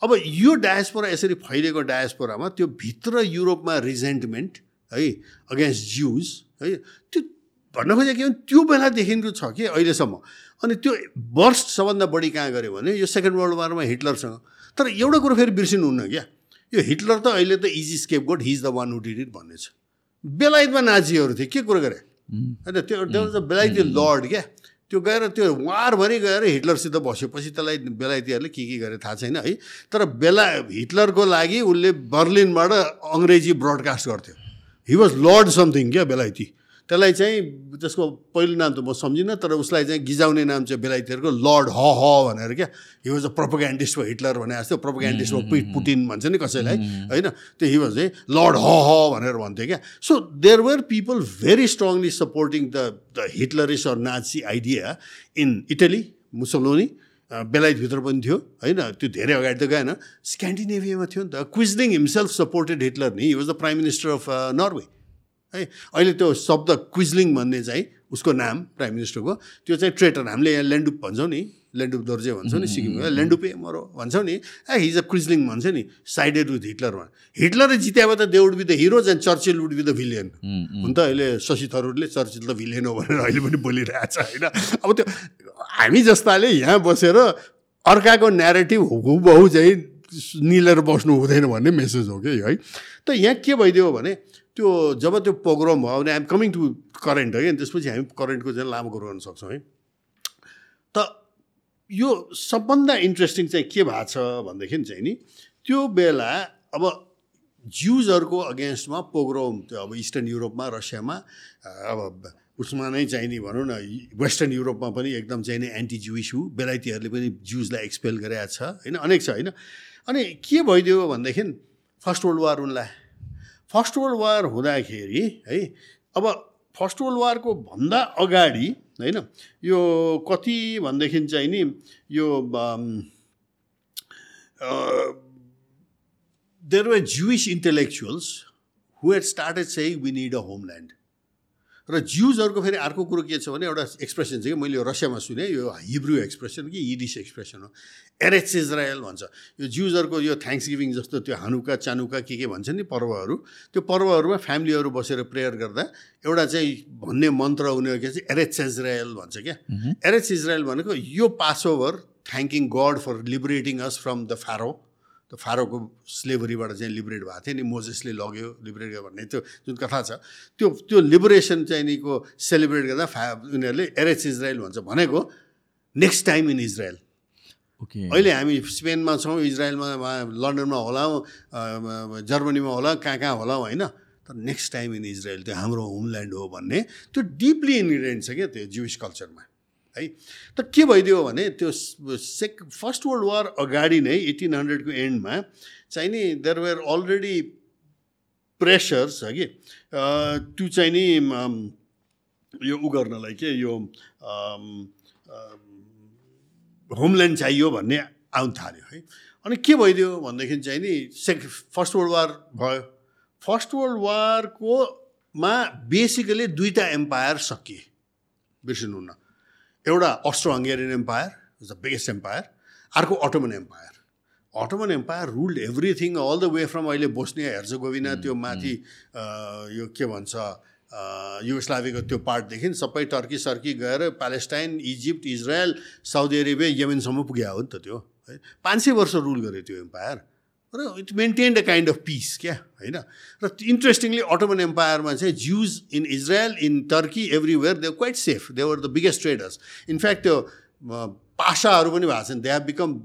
अब यो डायस्पोरा यसरी फैलिएको डायस्पोरामा त्यो भित्र युरोपमा रिजेन्टमेन्ट है अगेन्स्ट जिउज है त्यो भन्न खोजेको के भने त्यो बेलादेखिको छ कि अहिलेसम्म। अनि त्यो वर्स्ट सबभन्दा बढी कहाँ गऱ्यो भने यो सेकेन्ड वर्ल्ड वारमा हिटलरसँग। तर एउटा कुरो फेरि बिर्सिनुहुन्न क्या। यो हिटलर त अहिले त easy scapegoat he's the one did it भन्ने छ। बेलायतमा नाजीहरू थिए के कुरो गरे? होइन त्यो बेलायती लर्ड क्या। त्यो गएर त्यो वारभरि गएर हिटलरसित बस्यो पछि त्यसलाई बेलायतीहरूले के के गरे थाहा छैन है? तर बेला हिटलरको लागि उसले बर्लिनबाट अङ्ग्रेजी ब्रडकास्ट गर्थ्यो। हि वाज लर्ड समथिङ क्या बेलायती? त्यसलाई चाहिँ त्यसको पहिलो नाम त म सम्झिनँ तर उसलाई चाहिँ गिजाउने नाम चाहिँ बेलायतीहरूको लर्ड ह ह भनेर क्या। हि वाज अ प्रोपोग्यान्डिस्ट हो हिटलर भने जस्तो प्रोपोग्यान्डिस्ट हो पिट पुटिन भन्छ नि कसैलाई होइन? त्यो हि वाज चाहिँ लर्ड ह ह भनेर भन्थ्यो क्या। So there were people very strongly supporting the the Hitlerist or Nazi idea in Italy Mussolini बेलायतभित्र पनि थियो होइन? त्यो धेरै अगाडि त गएन। स्क्यान्डिनेभियामा थियो नि त। क्विजलिङ हिमसेल्फ सपोर्टेड हिटलर नि। He was the prime minister of Norway है। अहिले त्यो शब्द क्विजलिङ भन्ने चाहिँ उसको नाम प्राइम मिनिस्टरको त्यो चाहिँ ट्रेटर हामीले यहाँ ल्यान्डुप भन्छौँ नि ल्यान्डुप दोर्जे भन्छौँ नि सिक्किमको ल्यान्डुपे मरो भन्छौँ नि ए हिज अ क्विजलिङ भन्छ नि साइडेड विथ हिटलरमा हिटलरले जित्यो त they would be the hero and Churchill would be the villain. हुन त अहिले शशि थरूरले चर्चिल त भिलियन हो भनेर अहिले पनि बोलिरहेको छ होइन। अब त्यो हामी जस्ताले यहाँ बसेर अर्काको न्यारेटिभ हुबहु चाहिँ निलेर बस्नु हुँदैन भन्ने मेसेज हो कि है। त यहाँ के भइदियो भने त्यो जब त्यो प्रोग्राम भयो भने आइएम कमिङ टु करेन्ट है अनि त्यसपछि हामी करेन्टको चाहिँ लामो गर्न सक्छौँ है। त यो सबभन्दा इन्ट्रेस्टिङ चाहिँ के भएको छ भनेदेखि चाहिँ नि त्यो बेला अब ज्युजहरूको अगेन्स्टमा पोग्रोम त्यो अब इस्टर्न युरोपमा रसियामा अब उसमा नै चाहिँ नि भनौँ न वेस्टर्न युरोपमा पनि एकदम चाहिँ नि एन्टी जुइस हु। बेलायतीहरूले पनि ज्युजलाई एक्सपेल गरेको छ होइन अनेक छ होइन। अनि के भइदियो भनेदेखि फर्स्ट वर्ल्ड वार उनलाई फर्स्ट वर्ल्ड वार हुँदाखेरि है अब फर्स्ट वर्ल्ड वारको भन्दा अगाडि होइन यो कति भनेदेखि चाहिँ नि यो there were Jewish intellectuals who had started चाहिँ वी निड अ होमल्यान्ड र ज्युजहरूको फेरि अर्को कुरो के छ भने एउटा एक्सप्रेसन छ कि मैले यो रसियामा सुने यो हिब्रू एक्सप्रेसन कि यिडिस एक्सप्रेसन हो। एरेच इजरायल भन्छ। यो ज्युजहरूको यो थ्याङ्क्स गिभिङ जस्तो त्यो हानुका चानुका के के भन्छ नि पर्वहरू त्यो पर्वहरूमा फ्यामिलीहरू बसेर प्रेयर गर्दा एउटा चाहिँ भन्ने मन्त्र उनीहरू के चाहिँ एरेच इजरायल भन्छ क्या। एरेच इजरायल भनेको यो Passover thanking God for liberating us from the Pharaoh त्यो फारोको स्लेभरीबाट चाहिँ लिबरेट भएको थियो नि मोजेसले लग्यो लिबरेट गर्यो भन्ने त्यो जुन कथा छ त्यो त्यो लिबरेसन चाहिँ निको सेलिब्रेट गर्दा फ्या उनीहरूले एरेच इजरायल भन्छ भनेको next time in Israel okay अहिले हामी स्पेनमा छौँ इजरायलमा लन्डनमा होला जर्मनीमा होला कहाँ कहाँ होला होइन तर नेक्स्ट टाइम इन इजरायल त्यो हाम्रो होमल्यान्ड हो भन्ने त्यो डिपली इन्ग्रिडियन्ट छ क्या त्यो जुइस कल्चरमा है। त के भइदियो भने त्यो सेक फर्स्ट वर्ल्ड वार अगाडि नै एटिन हन्ड्रेडको एन्डमा चाहिँ नि देयर वेयर अलरेडी प्रेसर्स है कि? त्यो चाहिँ नि यो उ गर्नलाई के यो होमल्यान्ड चाहियो भन्ने आउनु थाल्यो है? अनि के भइदियो भनेदेखि चाहिँ नि सेक फर्स्ट वर्ल्ड वार भयो। फर्स्ट वर्ल्ड वारकोमा बेसिकली दुईवटा एम्पायर सकिए बिर्सिनुहुन्न एउटा Austro Hungarian Empire is the biggest empire अर्को Ottoman Empire Ottoman Empire ruled everything all the way from अहिले बोस्निया हेर्जोगोविना त्यो माथि यो के भन्छ युगोस्लाभीको त्यो पार्टदेखि सबै टर्की सर्की गएर Palestine Egypt Israel Saudi Arabia यमेनसम्म पुग्यो हो नि त त्यो है। पाँच सय वर्ष रुल गर्यो त्यो एम्पायर र it maintain a kind of peace क्या होइन र इन्ट्रेस्टिङली अटोमन एम्पायरमा चाहिँ Jews in Israel in Turkey everywhere they quite safe they were the biggest traders in fact त्यो पासाहरू पनि भएको छन् they have become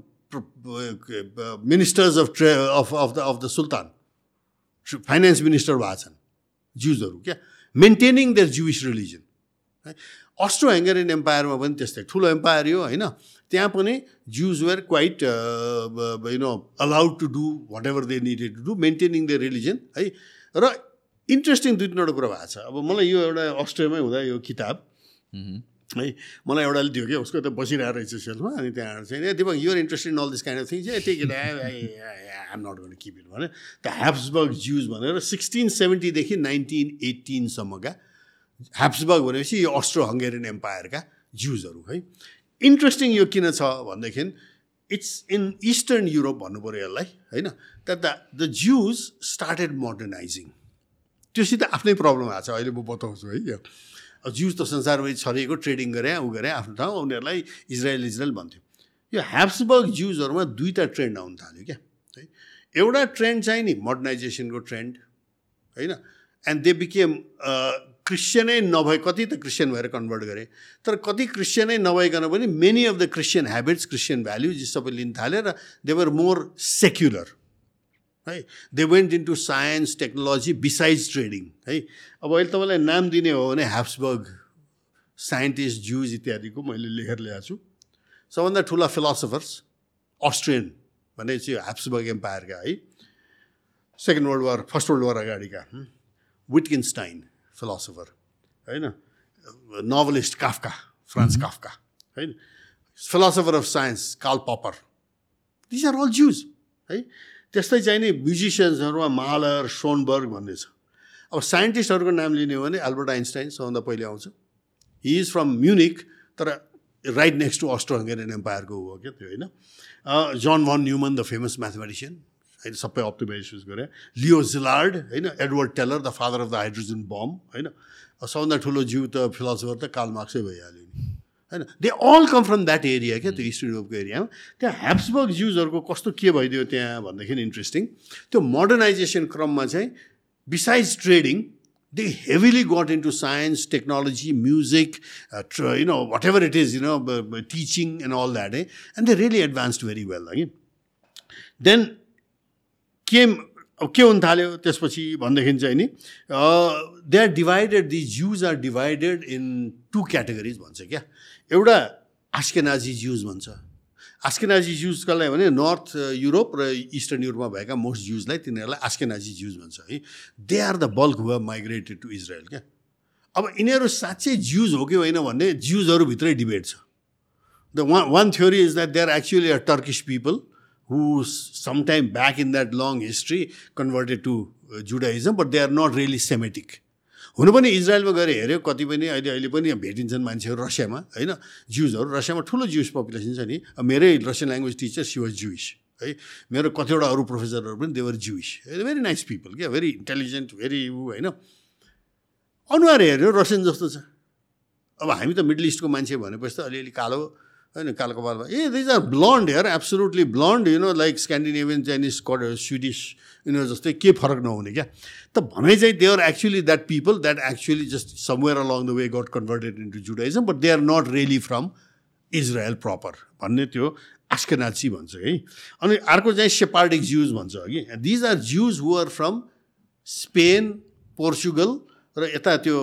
ministers of tre of of the of the sultan finance minister भएको छन् ज्युजहरू क्या मेन्टेनिङ देयर जुइस रिलिजन है अस्ट्रो हेङ्गरियन एम्पायरमा पनि त्यस्तै ठुलो एम्पायर हो होइन त्यहाँ पनि Jews were quite you know allowed to do whatever they needed to do maintaining the religion है। र इन्ट्रेस्टिङ दुई तिनवटा कुरा भएको छ। अब मलाई यो एउटा अस्ट्रेलियामै हुँदा यो किताब है। मलाई एउटाले दियो कि उसको त बसिरहेको रहेछ सेल्फमा अनि त्यहाँ चाहिँ Deepak you're interested in all this kind of things uh take it um not गर्न किप इट भने द ह्याप्सबर्ग ज्युज भनेर सिक्सटिन सेभेन्टीदेखि नाइन्टिन एट्टिनसम्मका ह्याप्सबर्ग भनेपछि यो अस्ट्रो हङ्गेरियन एम्पायरका ज्युजहरू है। इन्ट्रेस्टिङ यो किन छ भनेदेखि इट्स इन इस्टर्न युरोप भन्नु पऱ्यो यसलाई होइन? The the Jews started modernising त्योसित आफ्नै प्रब्लम आएको छ अहिले म बताउँछु है यो। ज्युज त संसारभरि छरिएको ट्रेडिङ गरे ऊ गरे आफ्नो ठाउँ उनीहरूलाई इजरायल इजरायल भन्थ्यो। यो ह्याप्सबर्ग ज्युजहरूमा दुईवटा ट्रेन्ड आउनु थाल्यो क्या है? एउटा ट्रेन्ड चाहिँ नि मोडर्नाइजेसनको ट्रेन्ड होइन? एन्ड दे बिकेम क्रिस्चियनै नभए कति त क्रिस्चियन भएर कन्भर्ट गरे। तर कति क्रिस्चियनै नभइकन पनि many of the Christian habits Christian values सबै लिन थाले र देवर मोर सेक्युलर है? They went into science technology besides trading है? अब अहिले तपाईँलाई नाम दिने हो भने ह्याप्सबर्ग साइन्टिस्ट ज्युज इत्यादिको मैले लेखेर ल्याएको छु। सबभन्दा ठुला फिलोसफर्स अस्ट्रियन भनेपछि ह्याप्सबर्ग एम्पायरका है। Second world war first world war अगाडिका Wittgenstein philosopher होइन नोभलिस्ट काफका फ्रान्स काफका होइन philosopher of science Karl Popper this are all Jews है त्यस्तै चाहिँ नि म्युजिसियन्सहरूमा मालर सोनबर्ग भन्ने छ. अब साइन्टिस्टहरूको नाम लिने हो भने एल्बर्ट आइन्स्टाइन सबभन्दा पहिले आउँछ. हि इज फ्रम म्युनिक तर right next to Austro Hungarian एम्पायरको हो क्या त्यो होइन? जन भन न्युमन द फेमस म्याथमेटिसियन होइन सबै अप्टिमाइज गरे लियो जिलार्ड होइन Edward Teller the father of the hydrogen bomb होइन सबभन्दा ठुलो जिउ त फिलोसफर त काल मार्क्सै भइहाल्यो नि होइन they all come from that area क्या त्यो इस्ट युरोपको एरियामा त्यहाँ ह्याप्सबर्ग ज्युजहरूको कस्तो के भइदियो त्यहाँ भन्दाखेरि इन्ट्रेस्टिङ त्यो मोडर्नाइजेसन क्रममा चाहिँ besides trading they heavily got into science, technology, music, uh, tr- you know, whatever it is, you know, b- b- teaching and all that, eh? and they really advanced very well. Again. Then के के हुन थाल्यो त्यसपछि भनेदेखि चाहिँ नि they are divided the Jews are divided in two categories भन्छ क्या। एउटा आस्केनाजी ज्युज भन्छ। आस्केनाजी ज्युज कसलाई भने नर्थ युरोप र इस्टर्न युरोपमा भएका मोस्ट ज्युजलाई तिनीहरूलाई आस्केनाजी ज्युज भन्छ है। They are the bulk who migrated to Israel क्या। अब यिनीहरू साँच्चै ज्युज हो कि होइन भन्ने ज्युजहरूभित्रै डिबेट छ। The one one theory is that they are actually a Turkish people who sometime back in that long history converted to uh, Judaism, but they are not really Semitic. हुनु पनि इजरायलमा गएर हेऱ्यो कति पनि अहिले अहिले पनि भेटिन्छन् मान्छेहरू रसियामा होइन? ज्युजहरू रसियामा ठुलो ज्युस पपुलेसन छ नि। मेरै Russian language teacher she was Jewish है? मेरो कतिवटा अरू प्रोफेसरहरू पनि they were Jewish very nice people क्या? भेरी इन्टेलिजेन्ट भेरी ऊ होइन? अनुहार हेऱ्यो रसियन जस्तो छ। अब हामी त मिडल इस्टको मान्छे भनेपछि त अलिअलि कालो होइन कालो कपालमा ए these are blonde hair absolutely blonde you know like Scandinavian Chinese कड स्विडिस यिनीहरू जस्तै के फरक नहुने क्या? त भनाइ चाहिँ they are actually that people that actually just somewhere along the way got converted into Judaism but they are not really from Israel proper भन्ने त्यो आस्केनाची भन्छ है। अनि अर्को चाहिँ सेपार्डिक ज्युज भन्छ कि these are Jews who are from Spain Portugal र यता त्यो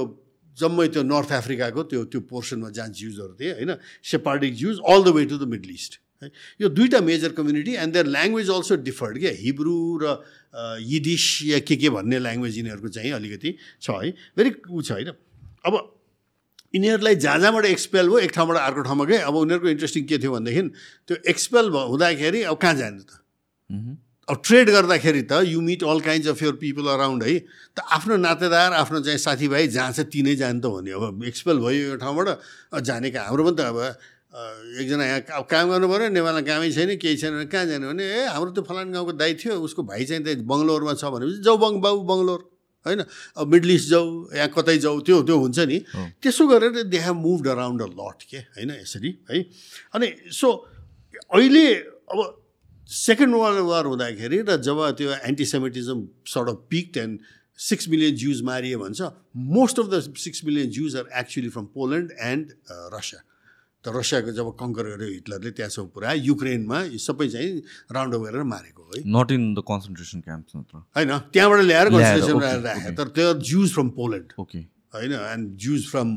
जम्मै त्यो नर्थ अफ्रिकाको त्यो त्यो पोर्सनमा जहाँ ज्युजहरू थिए होइन? Sephardic Jews all the way to the middle east है? यो दुईवटा major community and their language also differed क्या? हिब्रू र यिडिस या के के भन्ने ल्याङ्ग्वेज यिनीहरूको चाहिँ अलिकति छ है? भेरी ऊ छ होइन? अब यिनीहरूलाई जहाँ जहाँबाट एक्सपेल भयो एक ठाउँबाट अर्को ठाउँमा गए। अब उनीहरूको इन्ट्रेस्टिङ के थियो भनेदेखि त्यो एक्सपेल हुँदाखेरि अब कहाँ जाने त? अब ट्रेड गर्दाखेरि त you meet all kind of your people around है। त आफ्नो नातेदार आफ्नो चाहिँ साथीभाइ जहाँ चाहिँ तिनै जाने त हो नि। अब एक्सपेल भयो यो ठाउँबाट जाने कहाँ हाम्रो पनि त अब एकजना यहाँ अब काम गर्नु पऱ्यो नेपालमा कामै छैन केही छैन भने कहाँ जाने भने ए हाम्रो त्यो फलान गाउँको दाइ थियो उसको भाइ चाहिँ त्यहाँ बङ्गलोरमा छ भनेपछि जाउ बङ बाउ बङ्गलोर होइन। अब मिडल इस्ट जाऊ या कतै जाऊ त्यो त्यो हुन्छ नि। त्यसो गरेर they have moved around a lot के होइन यसरी है। अनि सो अहिले अब सेकेन्ड वर्ल्ड वार हुँदाखेरि र जब त्यो antisemitism sort of peaked and six million Jews Mario भन्छ most of the six million Jews are actually from Poland and Russia त रसियाको जब कङ्कर गर्यो हिटलरले त्यहाँसम्म पुऱ्यायो युक्रेनमा यो सबै चाहिँ राउन्ड अप गरेर मारेको है not in the concentration camp होइन त्यहाँबाट ल्याएर कन्सन्ट्रेसन okay, राखे तर त्यो ज्युज फ्रम पोल्यान्ड ओके होइन and Jews from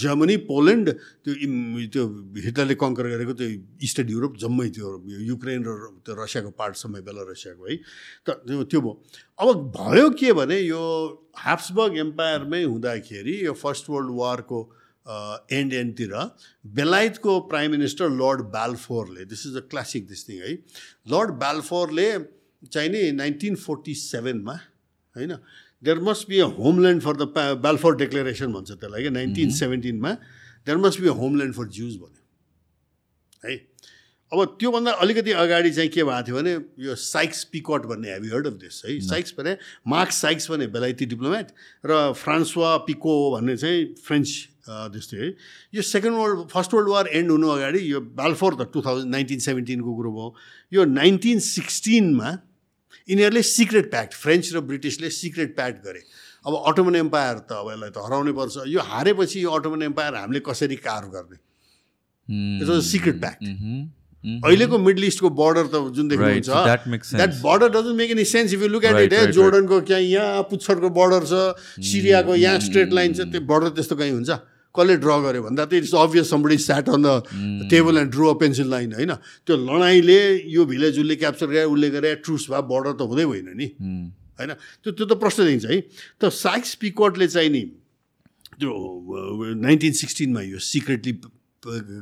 Germany Poland त्यो त्यो हिटलरले कङ्कर गरेको त्यो इस्टर्न युरोप जम्मै त्यो युक्रेन र त्यो रसियाको पार्ट समय बेला रसियाको है। त त्यो भयो। अब भयो के भने यो ह्याप्सबर्ग एम्पायरमै हुँदाखेरि यो फर्स्ट वर्ल्ड वारको एन्ड एन्डतिर बेलायतको prime minister Lord बाल्फोरले this is a classic this thing है। लर्ड बाल्फोरले चाहिँ नि नाइन्टिन फोर्टी सेभेनमा होइन there must be a homeland for the Balfour declaration भन्छ त्यसलाई क्या nineteen सेभेन्टिनमा there must be a homeland for Jews भन्यो। है? अब त्योभन्दा अलिकति अगाडि चाहिँ के भएको थियो भने यो साइक्स पिकट भन्ने have you heard of this है? साइक्स भने मार्क साइक्स भने बेलायती डिप्लोमेट र फ्रान्सवा पिको भन्ने चाहिँ फ्रेन्च त्यस्तै है? यो second world first world war end हुनु अगाडि यो बाल्फोर त टु थाउजन्ड नाइन्टिन सेभेन्टिनको कुरो भयो। यो नाइन्टिन सिक्सटिनमा यिनीहरूले सिक्रेट प्याक्ट फ्रेन्च र ब्रिटिसले सिक्रेट प्याक्ट गरे। अब अटोमन एम्पायर त अब यसलाई त हराउनै पर्छ। यो हारेपछि यो अटोमन एम्पायर हामीले कसरी कार गर्ने? इट वाज सिक्रेट प्याक्ट अहिलेको मिडल इस्टको बोर्डर त जुन देख्नुहुन्छ. That border doesn't make any sense if you look at it है. जोर्डनको त्यहाँ यहाँ पुच्छरको बोर्डर छ सिरियाको यहाँ स्ट्रेट लाइन छ त्यो बोर्डर त्यस्तो कहीँ हुन्छ। कसले ड्र गर्यो भन्दा त it's obvious somebody sat on the table and drew a pencil line होइन? त्यो लडाइँले यो भिलेज उसले क्याप्चर गरे उसले गरे ट्रुस भए बोर्डर त हुँदै होइन नि। होइन? त्यो त्यो त प्रश्न देखिन्छ है। त साइक्स पिकटले चाहिँ नि त्यो नाइन्टिन सिक्सटिनमा यो सिक्रेटली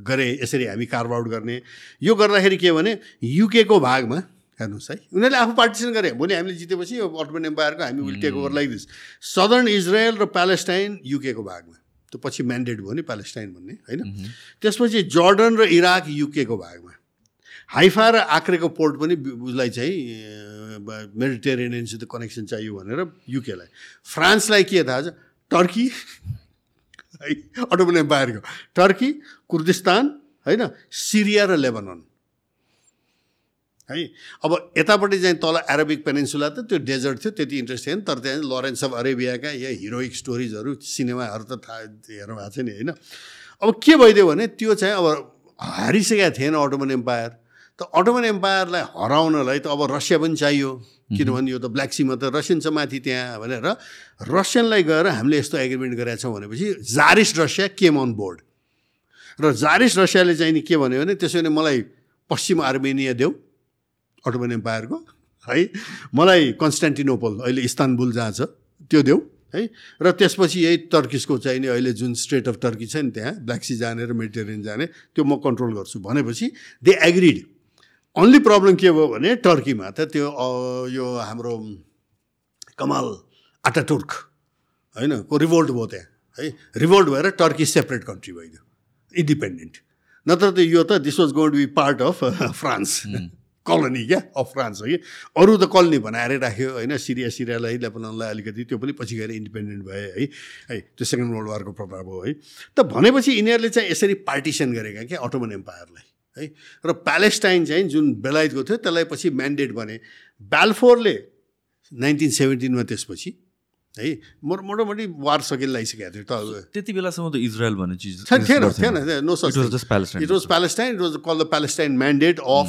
गरे यसरी हामी कार्भ आउट गर्ने। यो गर्दाखेरि के भने युकेको भागमा हेर्नुहोस् है उनीहरूले आफू पार्टिसन गरे। भोलि हामीले जितेपछि यो अटोमन एम्पायरको हामी will take over like this southern Israel र प्यालेस्टाइन युकेको भागमा। त्यो पछि म्यान्डेट भयो नि प्यालेस्टाइन भन्ने होइन? त्यसपछि जर्डन र इराक युकेको भागमा। हाइफा र आक्रेको पोर्ट पनि उसलाई चाहिँ मेडिटेरेनियनसित कनेक्सन चाहियो भनेर युकेलाई। फ्रान्सलाई के थाहा छ? टर्की। है अटोमन एम्पायरको टर्की कुर्दिस्तान होइन? सिरिया र लेबनन। है। अब यतापट्टि चाहिँ तल एरोबिक पेनिन्सुला त त्यो डेजर्ट थियो त्यति इन्ट्रेस्ट थिएन। तर त्यहाँ लरेन्स अफ अरेबियाका या हिरोइक स्टोरिजहरू सिनेमाहरू त थाहा हेर्नु भएको छ नि होइन? अब के भइदियो भने त्यो चाहिँ अब हारिसकेका थिएन अटोमन एम्पायर त अटोमन एम्पायरलाई हराउनलाई त अब रसिया पनि चाहियो। किनभने यो त ब्ल्याक सीमा त रसियन छ माथि त्यहाँ भनेर रसियनलाई गएर हामीले यस्तो एग्रिमेन्ट गरेका छौँ भनेपछि Tsarist Russia came on board र जारिस रसियाले चाहिँ नि के भन्यो भने त्यसो भने मलाई पश्चिम आर्मेनिया देऊ। अटोमन एम्पायरको है? मलाई कन्स्टान्टिनोपल अहिले इस्तानबुल जहाँ छ त्यो देऊ है? र त्यसपछि यही टर्किसको चाहिँ नि अहिले जुन स्टेट अफ टर्की छ नि त्यहाँ ब्ल्याक सी जाने र मेडिटेरियन जाने त्यो म कन्ट्रोल गर्छु। भनेपछि दे एग्रिड। अन्ली प्रब्लम के भयो भने टर्कीमा त त्यो यो हाम्रो कमाल आटाटुर्क होइन? को रिभोल्ट भयो त्यहाँ है? रिभोल्ट भएर टर्की सेपरेट कन्ट्री भइदियो इन्डिपेन्डेन्ट। नत्र त यो त this was going to be part of France colony क्या? अफ फ्रान्स हो कि? अरू त कलोनी बनाएरै राख्यो होइन? सिरिया सिरियालाई लेबननलाई अलिकति त्यो पनि पछि गएर इन्डिपेन्डेन्ट भए है? है त्यो सेकेन्ड वर्ल्ड वारको प्रभाव हो है? त भनेपछि यिनीहरूले चाहिँ यसरी पार्टिसन गरेका क्या? अटोमन एम्पायरलाई है? र प्यालेस्टाइन चाहिँ जुन बेलायतको थियो त्यसलाई पछि म्यान्डेट भने ब्यालफोरले नाइन्टिन सेभेन्टिनमा त्यसपछि है? मोट मोटामोटी वार सकिन लगाइसकेको थियो त त्यति बेलासम्म त इजरायल भन्ने चिज थिएन थिएन। No just Palestine. It was Palestine it was called the Palestine mandate of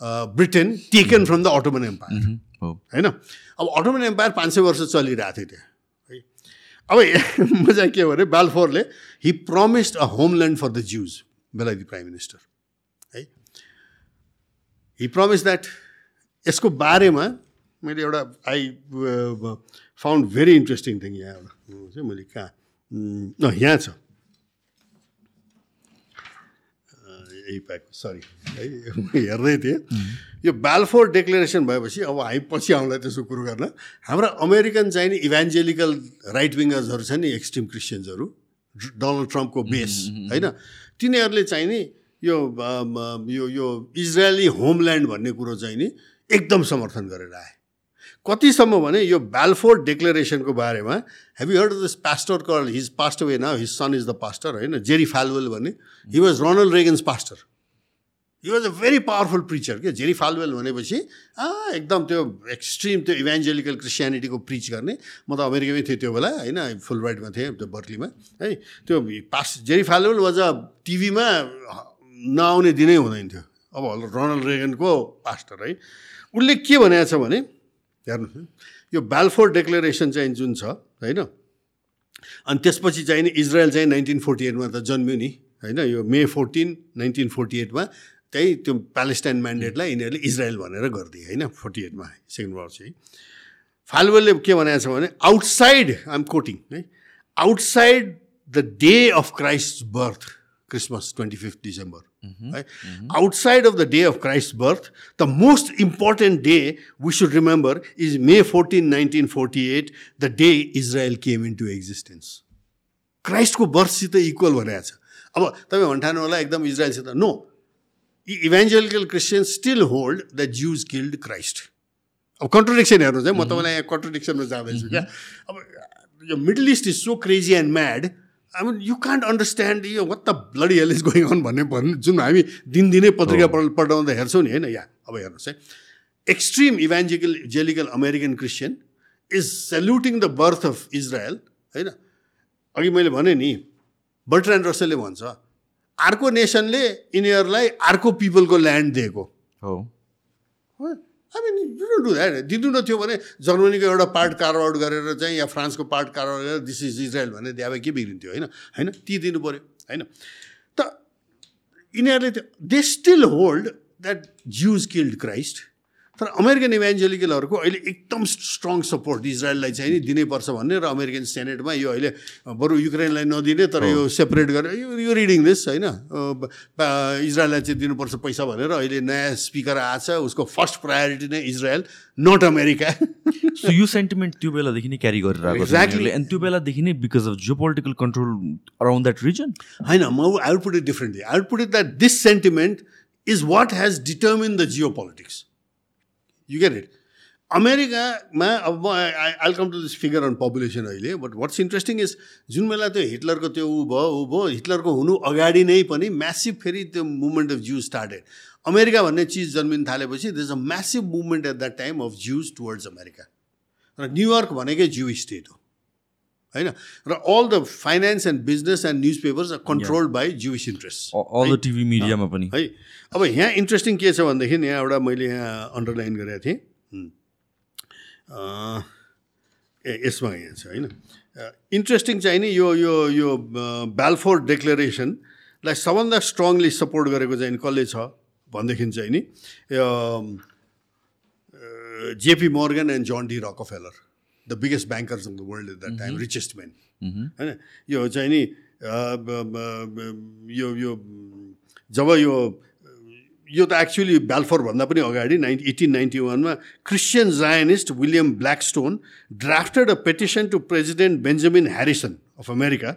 Britain taken from the Ottoman empire होइन अब अटोमन एम्पायर पाँच सय वर्ष चलिरहेको थियो त्यहाँ। है? अब म चाहिँ के भने बालफोरले he promised a homeland for the Jews बेलायती प्राइम मिनिस्टर है? हि प्रमिस द्याट यसको बारेमा मैले एउटा I found very interesting thing यहाँ। एउटा चाहिँ मैले कहाँ यहाँ छ। पाएको सरी है हेर्दै थिएँ। यो बालफोर डेक्लेरेसन भएपछि अब हामी पछि आउँला त्यसको कुरो गर्न। हाम्रा अमेरिकन चाहिँ नि इभान्जेलिकल राइट विङ्गर्सहरू छ नि एक्सट्रिम क्रिस्चियन्सहरू डोनाल्ड ट्रम्पको बेस होइन? तिनीहरूले चाहिँ नि यो यो इजरायली होमल्यान्ड भन्ने कुरो चाहिँ नि एकदम समर्थन गरेर आए। कतिसम्म भने यो बालफोर डेक्लेरेसनको बारेमा have you heard this pastor call his past way now his son is the pastor होइन जेरी फालवेल भन्ने? He was Ronald Reagan's pastor he was a very powerful preacher के जेरी फालवेल भनेपछि आ एकदम त्यो एक्सट्रिम त्यो इभान्जेलिकल क्रिस्चियनिटीको प्रिच गर्ने. म त अमेरिकामै थिएँ त्यो बेला होइन फुल राइटमा थिएँ त्यो बर्कलीमा है। त्यो pastor Jerry Falwell was a टिभीमा नआउने दिनै हुँदैन थियो। अब रोनल्ड रेगनको पास्टर है। उसले के भनेको छ भने हेर्नुहोस् यो बालफोर डेक्लेरेसन चाहिँ जुन छ होइन? अनि त्यसपछि चाहिँ नि इजरायल चाहिँ नाइन्टिन फोर्टी एटमा त जन्म्यो नि होइन? यो मे फोर्टिन नाइन्टिन फोर्टी एटमा त्यही त्यो प्यालेस्टाइन म्यान्डेटलाई यिनीहरूले इजरायल भनेर गरिदिए होइन? फोर्टी एटमा सेकेन्ड वार चाहिँ। फालवेलले के भनेको छ भने आउटसाइड आइएम कोटिङ है? Outside the day of Christ birth Christmas twenty fifth December. है outside of the day of Christ birth the most important day we should remember is May fourteen nineteen forty eight the day Israel came into existence क्राइस्टको बर्थसित equal भनेको छ अब तपाईँ भन्ठानु होला एकदम इजरायलसित no evangelical Christian still hold the Jews killed Christ अब contradiction हेर्नु चाहिँ म तपाईँलाई यहाँ कन्ट्रोडिक्सनमा जाँदैछु क्या अब यो middle east is so crazy and mad I mean you can't understand यो what the bloody hell is going on भन्ने भन्ने जुन हामी दिनदिनै पत्रिका पढ पढाउँदा हेर्छौँ नि होइन? या अब हेर्नुहोस् है। Extreme evangelical जेलिकल American Christian is saluting the birth of Israel होइन? अघि मैले भने नि बर्ट्रान्ड रसलले भन्छ अर्को नेसनले यिनीहरूलाई अर्को पिपलको ल्यान्ड दिएको। हो? डोन्ट डु द्याट दिनु न थियो भने जर्मनीको एउटा पार्ट कार्ड गरेर चाहिँ या फ्रान्सको पार्ट कार्ड गरेर दिस इज इजरायल भने द्यावे के बिग्रिन्थ्यो होइन? होइन? ती दिनु पऱ्यो होइन? त यिनीहरूले त्यो they still hold that Jews killed Christ तर अमेरिकन इभेन्जेलिकलहरूको अहिले एकदम स्ट्रङ सपोर्ट इजरायललाई चाहिँ नि दिनैपर्छ भन्ने र अमेरिकन सेनेटमा यो अहिले बरु युक्रेनलाई नदिने तर यो सेपरेट गरेर यो यो रिडिङ दिस होइन? इजरायललाई चाहिँ दिनुपर्छ पैसा भनेर अहिले नयाँ स्पिकर आएको छ उसको फर्स्ट प्रायोरिटी नै इजरायल नट अमेरिका सो यो सेन्टिमेन्ट त्यो बेलादेखि नै क्यारी गरेर आएको. उनीहरूले। अनि त्यो बेलादेखि नै because of geopolitical control around that reason होइन म I would put it differently I would put it that this sentiment is what has determine the geopolitics you get it अमेरिकामा अब म I come to this figure on population अहिले but what's interesting is जुन बेला त्यो हिटलरको त्यो ऊ भयो ऊ भयो हिटलरको हुनु अगाडि नै पनि म्यासिभ फेरि त्यो movement of Jews started America भन्ने चिज जन्मिन थालेपछि this uh massive movement at that time of Jews towards America र न्युयोर्क भनेकै ज्यु स्टेट हो। होइन? र all the finance and business and newspapers are controlled by Jewish interest all the TV मिडियामा पनि. है? अब यहाँ इन्ट्रेस्टिङ के छ भनेदेखि यहाँ एउटा मैले यहाँ अन्डरलाइन गरेको थिएँ। ए यसमा यहाँ छ होइन? इन्ट्रेस्टिङ चाहिँ नि यो यो यो ब्यालफोर डेक्लेरेसनलाई सबभन्दा स्ट्रङली सपोर्ट गरेको चाहिँ कसले छ भनेदेखि चाहिँ नि JP Morgan and John D Rockefeller the biggest bankers of the world at that time richest man होइन यो चाहिँ नि यो यो जब यो यो त एक्चुली ब्यालफोर भन्दा पनि अगाडि नाइन एटिन नाइन्टी वानमा Christian Zionist William Blackstone drafted a petition to President Benjamin Harrison of America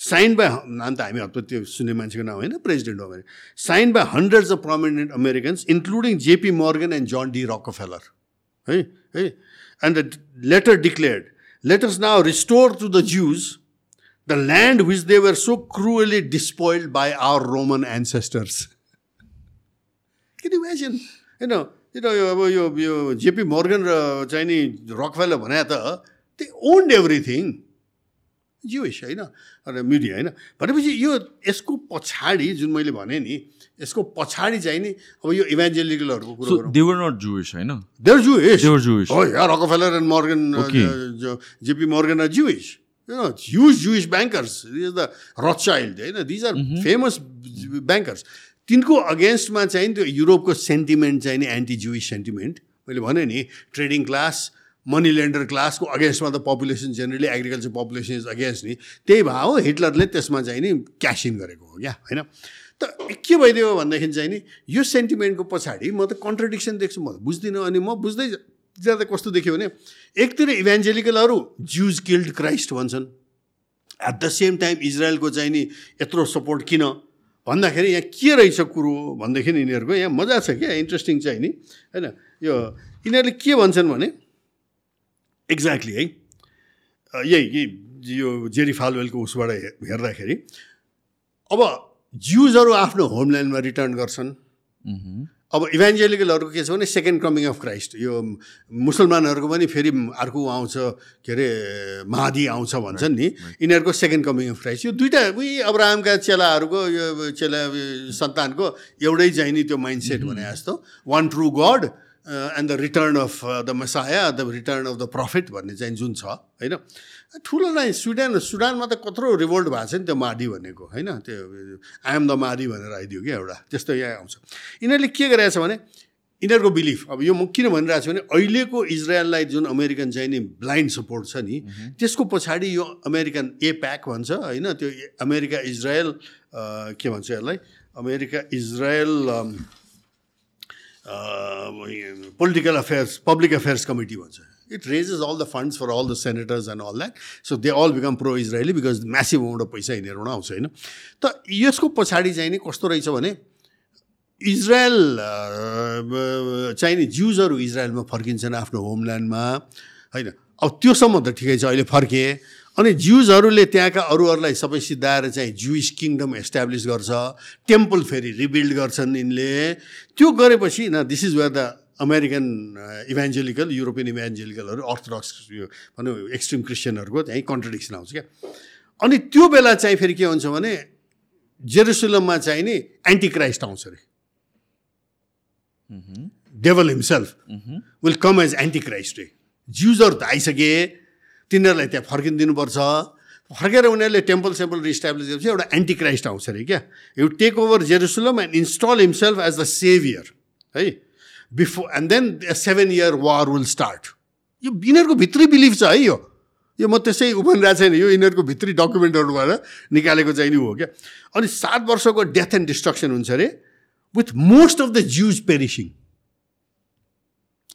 sign by नाम त हामी हप्ता त्यो सुन्ने मान्छेको नाम होइन president of America sign by hundreds of prominent Americans including JP Morgan and John D Rockefeller है है and the letter declared letters now restore to the Jews the land which they were so cruelly despoiled by our Roman ancestors किन imagine होइन यो यो अब यो यो JP Morgan र चाहिँ नि रकफेलर भने त दे ओन्ड एभ्रिथिङ जिविस होइन? र मिडिया होइन? भनेपछि यो यसको पछाडि जुन मैले भने नि यसको पछाडि चाहिँ नि अब यो इभान्जेलिकलहरूको कुरो सो गरौँ। दे वर नट जुइस होइन जुइस were Jewish. हो या Rockefeller and Morgan. JP Morgan are Jews Jewish. Bankers. These are the Rothschild, होइन दिज आर फेमस ब्याङ्कर्स तिनको अगेन्स्टमा चाहिँ त्यो युरोपको सेन्टिमेन्ट चाहिँ नि एन्टी जुइस सेन्टिमेन्ट मैले भने नि ट्रेडिङ क्लास मनी लेन्डर क्लासको अगेन्स्टमा त population generally agriculture population is against नि। त्यही भए हो हिटलरले त्यसमा चाहिँ नि क्यास इन गरेको हो क्या होइन? त के भइदियो भनेदेखि चाहिँ नि यो सेन्टिमेन्टको पछाडि म त कन्ट्रडिक्सन देख्छु म बुझ्दिनँ अनि म बुझ्दै जाँदा कस्तो देख्यो भने एकतिर इभेन्जेलिकलहरू ज्युज किल्ड क्राइस्ट भन्छन्। एट द सेम टाइम इजरायलको चाहिँ नि यत्रो सपोर्ट किन? भन्दाखेरि यहाँ के रहेछ कुरो भनेदेखि यिनीहरूको यहाँ मजा छ क्या इन्ट्रेस्टिङ चाहिँ नि। होइन यो यिनीहरूले के भन्छन् भने एक्ज्याक्टली है यही यो जेरी फालवेलको उसबाट हेर्दाखेरि अब ज्युजहरू आफ्नो होमल्यान्डमा रिटर्न गर्छन्। अब इभेन्जेलिकलहरूको के छ भने सेकेन्ड कमिङ अफ क्राइस्ट यो मुसलमानहरूको पनि फेरि अर्को आउँछ के अरे महादी आउँछ भन्छन् नि। यिनीहरूको सेकेन्ड कमिङ अफ क्राइस्ट। यो दुइटा उही अब्राहमका चेलाहरूको यो चेला सन्तानको एउटै चाहिँ नि त्यो माइन्ड सेट भने जस्तो। One true God and the return of the Messiah the return of the prophet भन्ने चाहिँ जुन छ होइन? ठुलो नै सुडान सुडानमा त कत्रो रिभोल्ट भएको छ नि त्यो माडी भनेको होइन? त्यो आइएम द माडी भनेर आइदियो क्या एउटा त्यस्तो यहाँ आउँछ। यिनीहरूले के गरेको छ भने यिनीहरूको बिलिफ अब यो म किन भनिरहेको छु भने अहिलेको इजरायललाई जुन अमेरिकन चाहिँ नि ब्लाइन्ड सपोर्ट छ नि त्यसको पछाडि यो अमेरिकन ए प्याक भन्छ होइन? त्यो अमेरिका इजरायल के भन्छ यसलाई? America Israel political affairs public affairs committee भन्छ। It raises all the funds for all the senators and all that so they all become pro Israeli because massive amount of पैसा यिनीहरूबाट आउँछ होइन त यसको पछाडि चाहिँ नि कस्तो रहेछ भने इजरायल चाहिँ नि ज्युजहरू इजरायलमा फर्किन्छन् आफ्नो होमल्यान्डमा होइन। अब त्योसम्म त ठिकै छ अहिले फर्के। अनि ज्युजहरूले त्यहाँका अरूहरूलाई सबै सिद्धाएर चाहिँ जुइस किङडम एस्टाब्लिस गर्छ टेम्पल फेरि रिबिल्ड गर्छन् यिनले। त्यो गरेपछि न this is where the American evangelical European इभेन्जेलिकलहरू orthodox यो भनौँ एक्सट्रिम क्रिस्चियनहरूको त्यहीँ कन्ट्रडिक्सन आउँछ क्या। अनि त्यो बेला चाहिँ फेरि के हुन्छ भने जेरुसलममा चाहिँ नि एन्टी क्राइस्ट आउँछ अरे। Devil himself will come as antichrist रे। ज्युजहरू त आइसके तिनीहरूलाई त्यहाँ फर्किदिनुपर्छ। फर्केर उनीहरूले टेम्पल सेम्पल रिस्टाब्लिस गरेपछि एउटा एन्टी क्राइस्ट आउँछ अरे क्या। You take over Jerusalem and install himself as the saviour है? Before and then seven year war will start यो यिनीहरूको भित्री बिलिफ छ है यो। यो म त्यसै भनिरहेको छैन यो यिनीहरूको भित्री डकुमेन्टहरूबाट निकालेको चाहिँ नि हो क्या। अनि सात वर्षको डेथ एन्ड डिस्ट्रक्सन हुन्छ अरे with most of the Jews perishing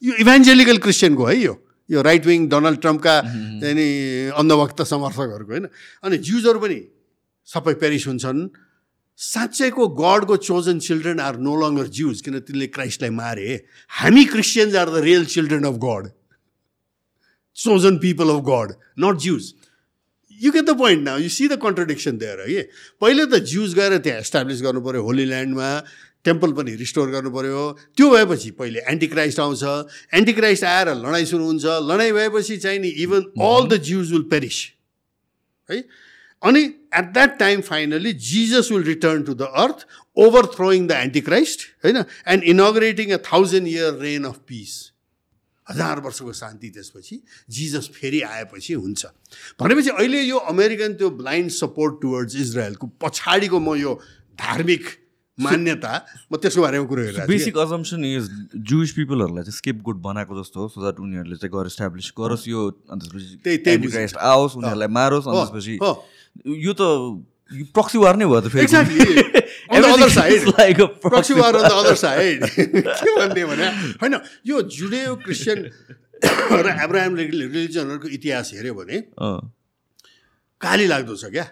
यो इभेन्जेलिकल क्रिस्चियनको है यो। यो राइट विङ डोनाल्ड ट्रम्पका चाहिँ नि अन्धभक्त समर्थकहरूको होइन। अनि ज्युजहरू पनि सबै पेरिस हुन्छन्। साँच्चैको गडको chosen children are no longer Jews किन तिनले क्राइस्टलाई मारे? हामी Christians are the real children of God chosen people of God not Jews you get the point now you see the contradiction दिएर है पहिले त ज्युज गएर त्यहाँ इस्टाब्लिस गर्नु पऱ्यो होली ल्यान्डमा टेम्पल पनि रिस्टोर गर्नु पऱ्यो त्यो भएपछि पहिले एन्टिक्राइस्ट आउँछ। एन्टिक्राइस्ट आएर लडाइँ सुरु हुन्छ। लडाइँ भएपछि चाहिँ नि even all the Jews will perish है? अनि at that time finally Jesus will return to the earth overthrowing the antichrist होइन and inaugurating a thousand year reign of peace हजार वर्षको शान्ति त्यसपछि जिजस फेरि आएपछि हुन्छ। भनेपछि अहिले यो अमेरिकन त्यो ब्लाइन्ड सपोर्ट टुवर्ड्स इजरायलको पछाडिको म यो धार्मिक मान्यता म त्यसको बारेमा कुरो हेरेर बेसिक अजम्सन इज जुइस पिपलहरूलाई चाहिँ स्केप गुड बनाएको जस्तो हो सो द्याट उनीहरूले चाहिँ गएर इस्टाब्लिस गरोस् यो अन्त त्यही- त्यही त्यसपछि आओस् उनीहरूलाई मारोस् अनि त्यसपछि। यो त प्रक्सी वार नै भयो त फेरि। Proxy war on the other side के भन्ने भने होइन यो जुडेयो क्रिस्चियन र एब्राहम रिलिजनहरूको इतिहास हेऱ्यो भने काली लाग्दो छ क्या?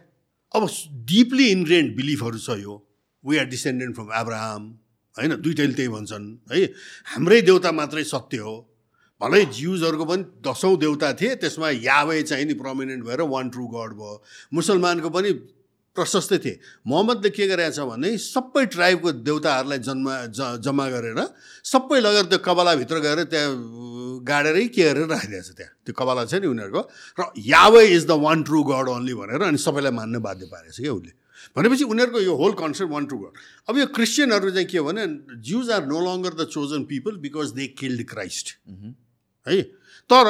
अब डिपली इन्ग्रेन्ड बिलिफहरू छ यो। We are descendant from Abraham होइन दुइटैले त्यही भन्छन्। है हाम्रै देउता मात्रै सत्य हो। भलै ज्युजहरूको पनि दसौँ देउता थिए त्यसमा यावे चाहिँ नि प्रोमिनेन्ट भएर वान ट्रु गड भयो। मुसलमानको पनि प्रशस्तै थिए। मोहम्मदले के गरेछ भने सबै ट्राइबको देउताहरूलाई जन्मा ज जम्मा गरेर सबै लगेर त्यो कबलाभित्र गएर त्यहाँ गाडेरै के गरेर राखिदिएछ त्यहाँ। त्यो कबला छ नि उनीहरूको। र Yahweh is the one true God only भनेर अनि सबैलाई मान्न बाध्य पारेछ क्या उसले। भनेपछि उनीहरूको यो whole concept one true God अब यो क्रिस्चियनहरू चाहिँ के हो भने Jews are no longer the chosen people because they killed Christ है? तर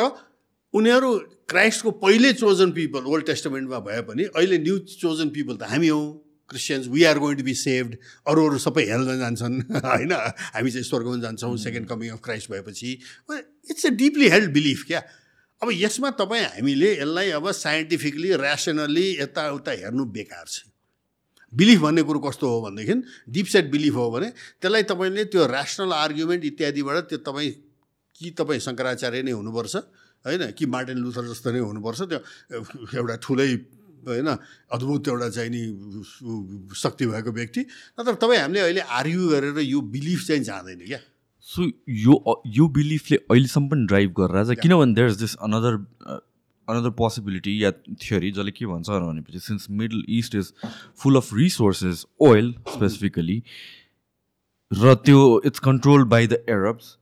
उनीहरू क्राइस्टको पहिले चोजन पिपल ओल्ड टेस्टमेन्टमा भए पनि अहिले न्यू चोजन पिपल त हामी हौँ। Christians we are going to be saved अरू अरू सबै हेल्न जान्छन्। होइन? हामी चाहिँ स्वर्गमा जान्छौँ सेकेन्ड कमिङ अफ क्राइस्ट भएपछि। It's a deeply held belief क्या। अब यसमा तपाईँ हामीले यसलाई अब साइन्टिफिकली ऱ्यासनल्ली यताउता हेर्नु बेकार छ। बिलिफ भन्ने कुरो कस्तो हो भनेदेखि डिप सेट बिलिफ हो भने त्यसलाई तपाईँले त्यो ऱ्यासनल आर्ग्युमेन्ट इत्यादिबाट त्यो तपाईँ कि तपाईँ शङ्कराचार्य नै हुनुपर्छ होइन? कि मार्टिन लुथर जस्तो नै हुनुपर्छ त्यो एउटा ठुलै होइन अद्भुत एउटा चाहिँ नि शक्ति भएको व्यक्ति। नत्र तपाईँ हामीले अहिले आर्ग्यु गरेर यो बिलिफ चाहिँ जाँदैन क्या। सो यो यो बिलिफले अहिलेसम्म पनि ड्राइभ गरेर किनभने there is this another another possibility yeah theory जसले के भन्छ भनेपछि since middle east is full of resources oil specifically र त्यो it's control by the Arabs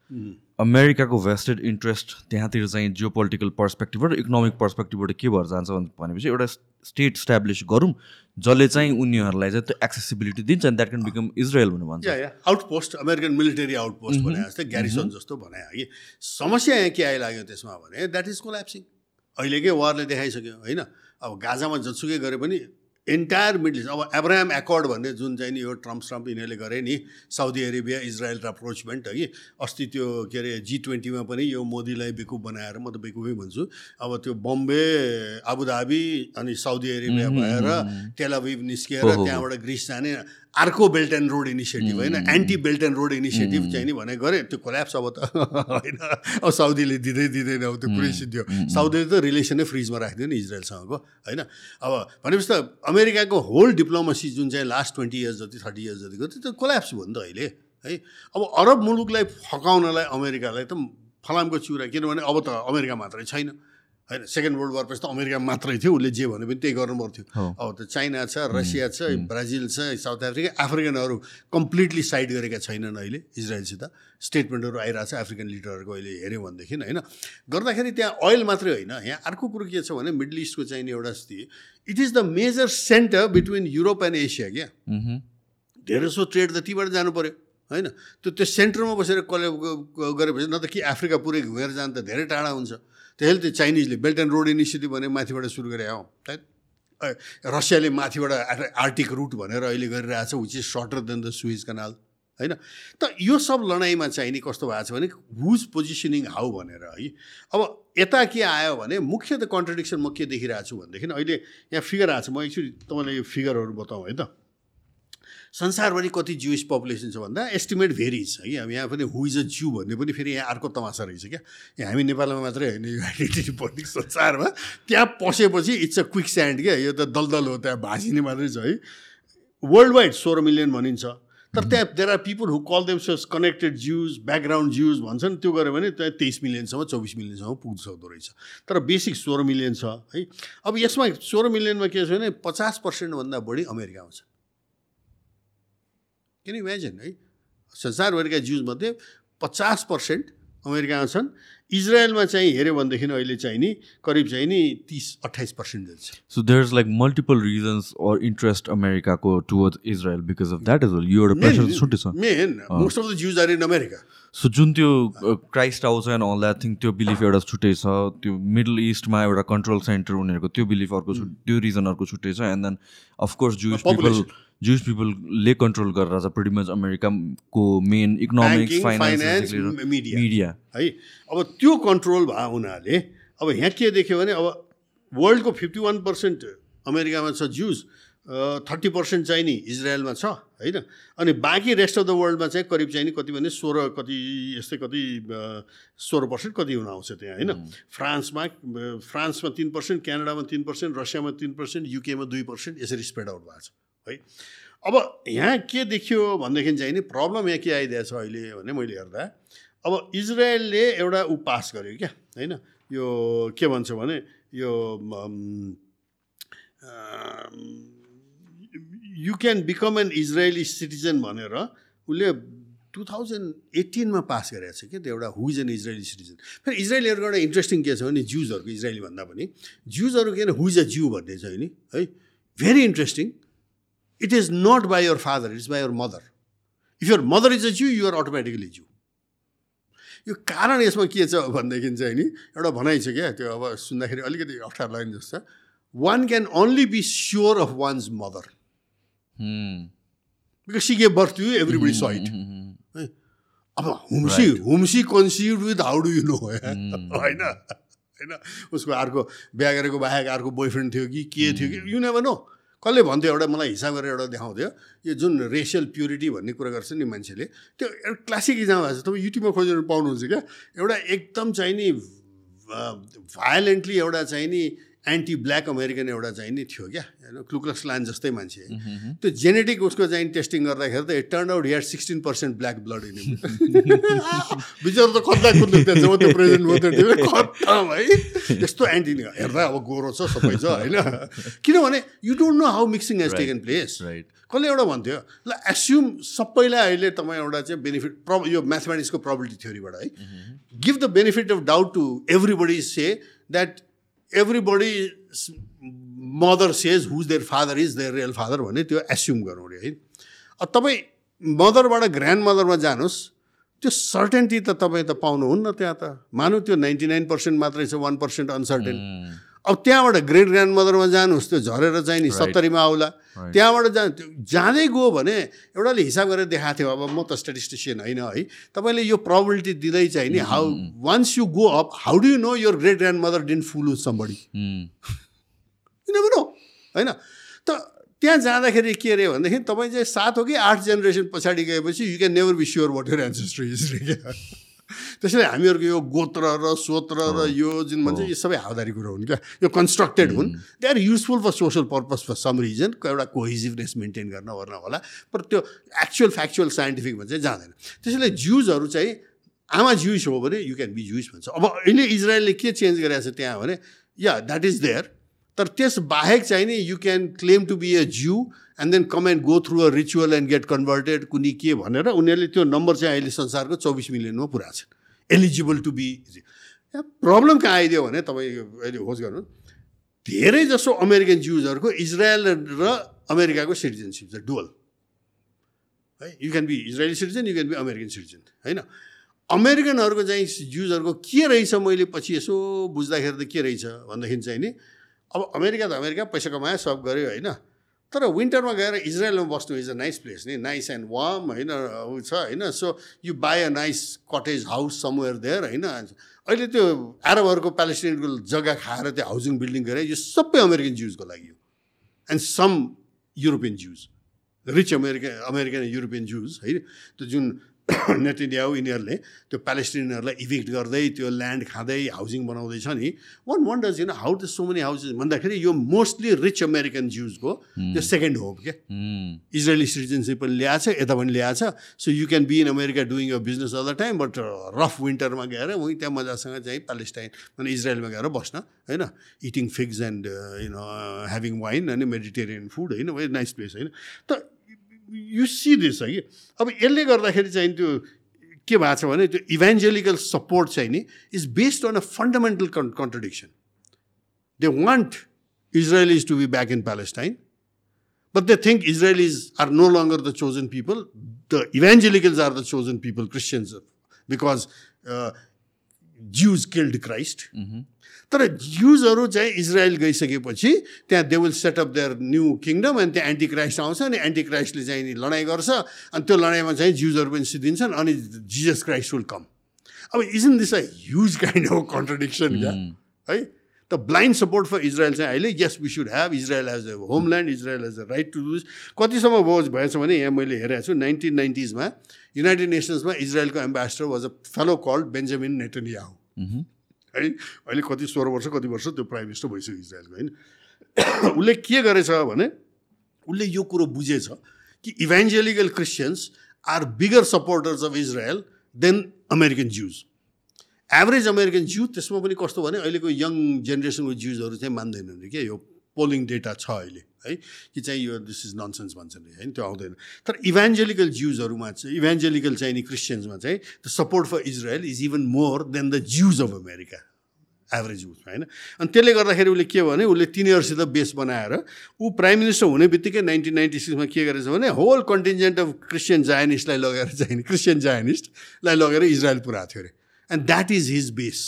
अमेरिकाको भेस्टेड इन्ट्रेस्ट त्यहाँतिर चाहिँ जियो पोलिटिकल पर्सपेक्टिभबाट इकोनोमिक पर्सपेक्टिभबाट के भएर जान्छ भनेपछि एउटा स्टेट इस्टाब्लिस गरौँ जसले चाहिँ उनीहरूलाई चाहिँ त्यो एक्सेसिबिलिटी दिन्छ and that can become Israel भनेर भन्छ। आउटपोस्ट अमेरिकन मिलिटरी आउटपोस्ट भने जस्तै ग्यारिसन जस्तो भने कि समस्या यहाँ के आइलाग्यो त्यसमा भने द्याट इज कोल्याप्सिङ अहिलेकै वारले देखाइसक्यो होइन? अब गाजामा जसुकै गरे पनि एन्टायर मिडल इस्ट अब एब्राहम एकर्ड भन्ने जुन चाहिँ नि यो ट्रम्प श्रम्प यिनीहरूले गरे नि साउदी अरेबिया इजरायल र अप्रोचमेन्ट है अस्ति त्यो के अरे जी ट्वेन्टीमा पनि यो मोदीलाई बेकुब बनाएर म त बेकुफै भन्छु अब त्यो बम्बे आबुधाबी अनि साउदी अरेबिया भएर टेलाभिभ निस्किएर त्यहाँबाट ग्रिस जाने अर्को बेल्ट एन्ड रोड इनिसिएटिभ होइन? Anti belt and road initiative चाहिँ नि भने गरे त्यो कोल्याप्स अब त होइन? अब साउदीले दिँदै दिँदैन अब त्यो पुरै सिद्धि साउदीले त रिलेसनै फ्रिजमा राखिदियो नि इजरायलसँगको होइन? अब भनेपछि त अमेरिकाको होल डिप्लोमेसी जुन चाहिँ लास्ट ट्वेन्टी इयर्स जति थर्टी इयर्स जतिको त्यो त कोल्याप्स भयो नि त अहिले है? अब अरब मुलुकलाई फकाउनलाई अमेरिकालाई त फलामको चिउरा किनभने अब त अमेरिका मात्रै छैन। होइन सेकेन्ड वर्ल्ड वारपछि त अमेरिका मात्रै थियो उसले जे भने पनि त्यही गर्नु पर्थ्यो अब त चाइना छ रसिया छ ब्राजिल छ साउथ अफ्रिका अफ्रिकनहरू कम्प्लिटली साइड गरेका छैनन् अहिले इजरायलसित। स्टेटमेन्टहरू आइरहेको छ अफ्रिकन लिडरहरूको अहिले हेऱ्यौँ भनेदेखि होइन। गर्दाखेरि त्यहाँ अयल मात्रै होइन यहाँ अर्को कुरो के छ भने मिडल इस्टको चाहिने एउटा स्थिति it is the major centre between Europe and Asia क्या। धेरै जसो ट्रेड त तीबाट जानु पऱ्यो होइन। त्यो त्यो सेन्टरमा बसेर कसले गरेपछि न त कि अफ्रिका पुरै घुमेर जानु त धेरै टाढा हुन्छ। त्यसैले त्यो चाइनिजले बेल्ट एन्ड रोड इनिसिएटिभ भने माथिबाट सुरु गरे हौ। रसियाले माथिबाट आर्टिक रुट भनेर अहिले गरिरहेछ which is shorter than the Suez canal होइन? त यो सब लडाइँमा चाहिँ नि कस्तो भएको छ भने हुज पोजिसनिङ हाउ भनेर है? अब यता के आयो भने मुख्य त कन्ट्रडिक्सन म के देखिरहेको छु भनेदेखि अहिले यहाँ फिगर आएको छ। म एक्चुली तपाईँलाई यो फिगरहरू बताउँ है त। संसारभरि कति जुइस पपुलेसन छ भन्दा एस्टिमेट भेरिज है अब यहाँ पनि हु इज अ ज्यू भन्ने पनि फेरि यहाँ अर्को तमासा रहेछ क्या। यहाँ हामी नेपालमा मात्रै होइन यो आइडेन्टिटी पोलिटिक्स संसारमा। त्यहाँ पसेपछि इट्स अ क्विक स्यान्ड क्या यो त दलदल हो त्यहाँ भाँसिने मात्रै छ है। वर्ल्ड वाइड सोह्र मिलियन भनिन्छ। तर त्यहाँ there are people who call them such connected Jews background Jews भन्छन्। त्यो गऱ्यो भने त्यहाँ तेइस मिलियनसम्म चौबिस मिलियनसम्म पुग्न सक्दो रहेछ। तर बेसिक सोह्र मिलियन छ है। अब यसमा सोह्र मिलियनमा के छ भने पचास पर्सेन्टभन्दा बढी अमेरिकामा छ। किन इमेजिन है संसारभरिका ज्युजमध्ये पचास पर्सेन्ट अमेरिकामा छन्। इजरायलमा चाहिँ हेऱ्यो भनेदेखि अहिले चाहिँ नि करिब चाहिँ नि तिस अठाइस पर्सेन्ट छ। So there is like multiple reasons or interest अमेरिकाको towards Israel because of that is एउटा प्रेसर छुट्टै छ। Main most of the Jews are in America so जुन त्यो Christ house and all that thing त्यो belief एउटा छुट्टै छ। त्यो मिडल इस्टमा एउटा कन्ट्रोल सेन्टर उनीहरूको त्यो बिलिफ अर्को छुट त्यो रिजन अर्को छुट्टै छ। And then of course Jews people Jews पिपलले control गरेर छ मच अमेरिकाको मेन इकोनोमिक्स फाइनेन्स मिडिया है? अब त्यो कन्ट्रोल भयो हुनाले अब यहाँ के देख्यो भने अब वर्ल्डको फिफ्टी वान पर्सेन्ट अमेरिकामा छ जुस थर्टी पर्सेन्ट चाहिँ नि इजरायलमा छ होइन? अनि बाँकी रेस्ट अफ द वर्ल्डमा चाहिँ करिब चाहिँ नि कति भने सोह्र कति यस्तै कति सोह्र पर्सेन्ट कति हुन आउँछ त्यहाँ होइन? फ्रान्समा फ्रान्समा तिन पर्सेन्ट क्यानाडामा तिन पर्सेन्ट रसियामा तिन पर्सेन्ट युकेमा दुई पर्सेन्ट यसरी स्प्रेड आउट भएको छ। है। अब यहाँ के देखियो भनेदेखि चाहिँ नि प्रब्लम यहाँ के आइदिएछ अहिले भने मैले हेर्दा अब इजरायलले एउटा ऊ पास गर्यो क्या होइन? यो के भन्छ भने यो you can become an Israeli citizen भनेर उसले टु थाउजन्ड एटिनमा पास गरेको छ क्या त्यो एउटा who is an Israeli citizen फेरि इजरायलीहरूको एउटा इन्ट्रेस्टिङ के छ भने ज्युजहरूको इजरायली भन्दा पनि ज्युजहरू किन हु इज अ ज्यू भन्ने छ नि है? Very interesting It is not by your father, it is by your mother. If your mother is a Jew, you are automatically Jew. यो कारण यसमा के छ भनेदेखि चाहिँ नि एउटा भनाइ छ क्या त्यो अब सुन्दाखेरि अलिकति अप्ठ्यारो लाग्ने जस्तो one can only be sure of one's mother because she gave birth to you everybody site है अब whom she whom she conceive with how do you know होइन होइन। उसको अर्को बिहा गरेको बाहेक अर्को बोयफ्रेन्ड थियो कि के थियो कि यु नेभर नो कसले भन्थ्यो एउटा मलाई हिसाब गरेर एउटा देखाउँथ्यो। यो जुन रेसियल प्युरिटी भन्ने कुरा गर्छ नि मान्छेले त्यो एउटा क्लासिक इक्जाम भएको छ। तपाईँ युट्युबमा खोजेर पाउनुहुन्छ क्या? एउटा एकदम चाहिँ नि भायोलेन्टली एउटा चाहिँ नि एन्टी ब्ल्याक अमेरिकन एउटा चाहिँ नि थियो क्या होइन? क्लुक्लस लान जस्तै मान्छे। त्यो जेनेटिक उसको चाहिँ टेस्टिङ गर्दाखेरि त it turn out here sixteen percent black blood in बिचरा त खत्ता कुद्नु त्यहाँ जब त्यो प्रेजेन्ट भयो खत्तम है यस्तो एन्टी हेर्दा अब गोरो छ सबै छ होइन? किनभने you don't know how mixing has taken place right कसले एउटा भन्थ्यो ल एस्युम सबैलाई अहिले तपाईँ एउटा चाहिँ बेनिफिट प्रब यो म्याथमेटिक्सको प्रबिलिटी थ्योरीबाट है। Give the benefit of doubt to everybody say that everybody mother says whose their father is their real father भन्ने त्यो एस्युम गरौँ अरे है। तपाईँ मदरबाट ग्रान्ड मदरमा जानुहोस् त्यो सर्टेन्टी त तपाईँ त पाउनुहुन्न त्यहाँ त। मानु त्यो नाइन्टी नाइन पर्सेन्ट मात्रै छ वान पर्सेन्ट अनसर्टेन अब त्यहाँबाट ग्रेट ग्रान्ड मदरमा जानुहोस् त्यो झरेर चाहिँ नि सत्तरीमा आउला। त्यहाँबाट जा जाँदै गयो भने एउटाले हिसाब गरेर देखाएको थियो अब म त स्ट्याटिस्टिसियन होइन है। तपाईँले यो प्रबिलिटी दिँदै चाहिँ नि how once you go up how do you know your great grandmother didn't fool with somebody किन नो होइन? त त्यहाँ जाँदाखेरि के अरे भनेदेखि तपाईँ चाहिँ सात हो कि आठ जेनेरेसन पछाडि गएपछि you can never be sure what your ancestry is त्यसैले हामीहरूको यो गोत्र र सोत्र र यो जुन भन्छ यो सबै हावादारी कुरो हुन् क्या? यो कन्स्ट्रक्टेड हुन्। They are useful for social purpose for some reason एउटा कोहिजिभनेस मेन्टेन गर्न गर्न होला तर त्यो एक्चुअल फ्याक्चुअल साइन्टिफिकमा चाहिँ जाँदैन। त्यसैले ज्युजहरू चाहिँ आमा ज्युस हो भने यु क्यान बी ज्युस भन्छ। अब अहिले इजरायलले के चेन्ज गरेको छ त्यहाँ भने या द्याट इज देयर तर त्यस बाहेक चाहिँ नि you can claim to be a Jew and then come and go through a ritual and get converted कुनै के भनेर उनीहरूले त्यो नम्बर चाहिँ अहिले संसारको चौबिस मिलियनमा पुरा छ एलिजिबल टु बी प्रब्लम कहाँ आइदियो भने तपाईँ अहिले होस् गर्नु धेरै जसो अमेरिकन ज्युजहरूको इजरायल र अमेरिकाको सिटिजनसिप छ डुवल है you can be Israeli citizen you can be American citizen होइन? अमेरिकनहरूको चाहिँ ज्युजहरूको के रहेछ मैले पछि यसो बुझ्दाखेरि त के रहेछ भन्दाखेरि चाहिँ नि अब अमेरिका त अमेरिका पैसा कमायो सब गऱ्यो होइन? तर विन्टरमा गएर इजरायलमा बस्नु इज अ नाइस प्लेस नि? नाइस एन्ड वार्म होइन? ऊ छ होइन? So you buy a nice cottage house somewhere there होइन? अहिले त्यो एरबहरूको प्यालेस्टिनको जग्गा खाएर त्यो हाउसिङ बिल्डिङ गरे यो सबै अमेरिकन ज्युजको लागि हो। And some European Jews rich American American European Jews है त्यो जुन नेटिन्याउ यिनीहरूले त्यो प्यालेस्टिनियनहरूलाई इभिक्ट गर्दै त्यो ल्यान्ड खाँदै हाउसिङ बनाउँदैछ नि वान वन्डर्स होइन how the so many houses भन्दाखेरि यो मोस्टली रिच अमेरिकन ज्युजको त्यो सेकेन्ड होम क्या इजरायली सिटिजनसिप पनि ल्याएको छ यता पनि ल्याएको छ so you can be in America doing a business all the time but rough विन्टरमा गएर उहीँ त्यहाँ मजासँग चाहिँ प्यालेस्टाइन अनि इजरायलमा गएर बस्न होइन? Eating figs and you know having wine अनि मेडिटेरियन फुड होइन? भेरी नाइस प्लेस होइन? त यु सी दिस है कि? अब यसले गर्दाखेरि चाहिँ त्यो के भएको छ भने त्यो इभेन्जेलिकल सपोर्ट चाहिँ नि is based on a fundamental con contradiction they want Israelis to be back in Palestine but they think Israelis are no longer the chosen people the evangelicals are the chosen people Christians because Jews killed Christ तर ज्युजहरू चाहिँ Israel गइसकेपछि त्यहाँ they will set up their new kingdom अनि त्यहाँ anti Christ आउँछ अनि anti क्राइस्टले चाहिँ नि लडाइँ गर्छ अनि त्यो लडाइँमा चाहिँ ज्युजहरू पनि सिद्धिन्छन् अनि जिजस क्राइस्ट विल कम अब isn't this a huge kind of contradiction क्या? है? त ब्लाइन्ड सपोर्ट फर इजरायल चाहिँ अहिले yes we should have Israel as a homeland Israel as a right to does कतिसम्म बोझ भएछ भने यहाँ मैले हेरेको छु नाइन्टिन नाइन्टिजमा युनाइटेड नेसन्समा इजरायलको ambassador was a fellow called Benjamin Netanyahu है। अहिले कति सोह्र वर्ष कति वर्ष त्यो प्राइम मिनिस्टर भइसक्यो इजरायलको होइन? उसले के गरेछ भने उसले यो कुरो बुझेछ कि evangelical Christians are bigger supporters of Israel than American Jews average American Jew त्यसमा पनि कस्तो भने अहिलेको यङ जेनेरेसनको ज्युजहरू चाहिँ मान्दैनन् क्या यो पोलिङ डेटा छ अहिले है? कि चाहिँ यो दिस इज ननसेन्स भन्छन् होइन त्यो आउँदैन। तर इभेन्जेलिकल ज्युजहरूमा चाहिँ इभेन्जेलिकल चाहिँ नि क्रिस्चियन्समा चाहिँ the support for Israel is even more than the Jews of America average उसमा होइन? अनि त्यसले गर्दाखेरि उसले के भने उसले तिनीहरूसित बेस बनाएर ऊ प्राइम मिनिस्टर हुने बित्तिकै नाइन्टिन नाइन्टी सिक्समा के गरेछ भने होल कन्टिन्जेन्ट अफ क्रिस्चियन जायनिस्टलाई लगेर चाहिँ क्रिस्चियन जायनिस्टलाई लगेर इजरायल पुऱ्याएको थियो अरे। And that is his base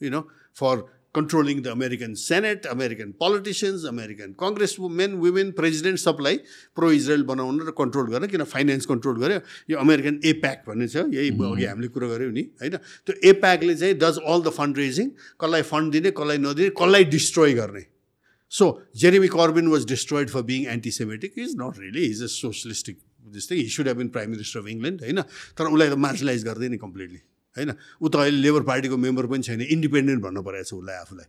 you know for controlling the American senate American politicians American congress men women president सबलाई प्रो इजरायल बनाउन र कन्ट्रोल गर्न किन फाइनेन्स कन्ट्रोल गर्यो? यो अमेरिकन एप्याक भन्ने छ। यही अघि हामीले कुरो गऱ्यौँ नि होइन? त्यो एप्याकले चाहिँ does all the fund raising कसलाई फन्ड दिने कसलाई नदिने कसलाई डिस्ट्रोय गर्ने। So Jeremy Corbyn was destroyed for being antisemitic is not really is a socialistic जस्तै he should have been prime minister of England होइन? तर उसलाई त मार्जिलाइज गर्दैन कम्प्लिटली होइन? ऊ त अहिले लेबर पार्टीको मेम्बर पनि छैन इन्डिपेन्डेन्ट भन्नु परेको छ उसलाई आफूलाई।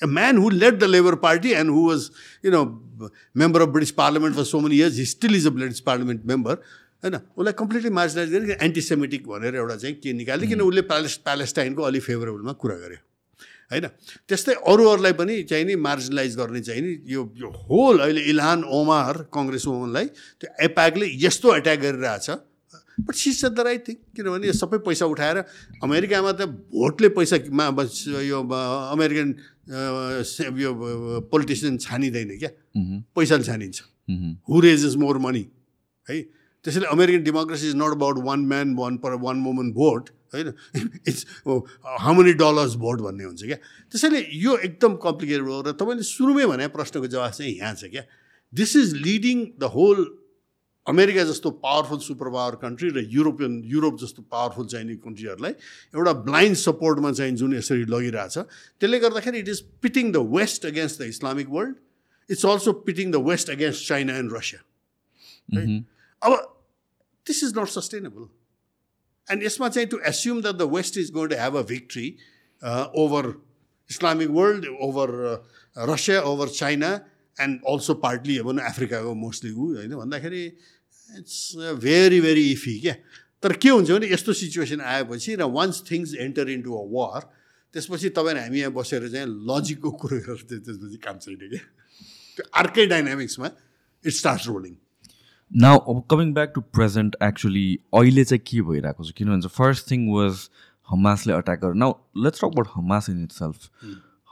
A man who led the Labour Party and who was you know member of British parliament for so many years he still is a British parliament member होइन? उसलाई कम्प्लिटली मार्जिनाइज गरेर एन्टिसेमेटिक भनेर एउटा चाहिँ के निकाल्यो? किन उसले प्यालेस प्यालेस्टाइनको अलिक फेभरेबलमा कुरा गर्यो होइन? त्यस्तै अरूहरूलाई पनि चाहिँ नि मार्जिनलाइज गर्ने चाहिँ नि यो यो होल अहिले इल्हान ओमार कङ्ग्रेस वुमनलाई त्यो एप्याकले यस्तो एट्याक गरिरहेछ। But this the right thing किनभने यो सबै पैसा उठाएर अमेरिकामा त भोटले पैसामा यो अमेरिकन यो पोलिटिसियन छानिँदैन क्या? पैसाले छानिन्छ। हु रेजेस मोर मनी है? त्यसैले American democracy is not about one man one per one woman vote होइन? It's how many dollars vote भन्ने हुन्छ क्या? त्यसैले यो एकदम कम्प्लिकेटेड हो र तपाईँले सुरुमै भने प्रश्नको जवाब चाहिँ यहाँ छ क्या? This is leading the whole America जस्तो पावरफुल सुपर पावर कन्ट्री र युरोपियन युरोप जस्तो पावरफुल चाहिने कन्ट्रीहरूलाई एउटा ब्लाइन्ड सपोर्टमा चाहिँ जुन यसरी लगिरहेछ त्यसले गर्दाखेरि it is pitting the west against the Islamic world it's also pitting the west against China and Russia अब this is not sustainable and यसमा चाहिँ to assume that the west is going to have a victory over Islamic world over Russia over China and also partly अब अफ्रिकाको mostly ऊ होइन? भन्दाखेरि it's very very IFFI क्या तर के हुन्छ भने यस्तो सिचुएसन आएपछि र once things enter into a war त्यसपछि तपाईँ हामी यहाँ बसेर चाहिँ लजिकको कुरो गरेर त्यसपछि काम छैन क्या त्यो अर्कै डाइनामिक्समा इट स्टार्ट रोलिङ नाउ अब coming back to present actually अहिले चाहिँ के भइरहेको छ किन भन्छ फर्स्ट थिङ वाज हमासले अट्याक गर now let's talk about Hamas in itself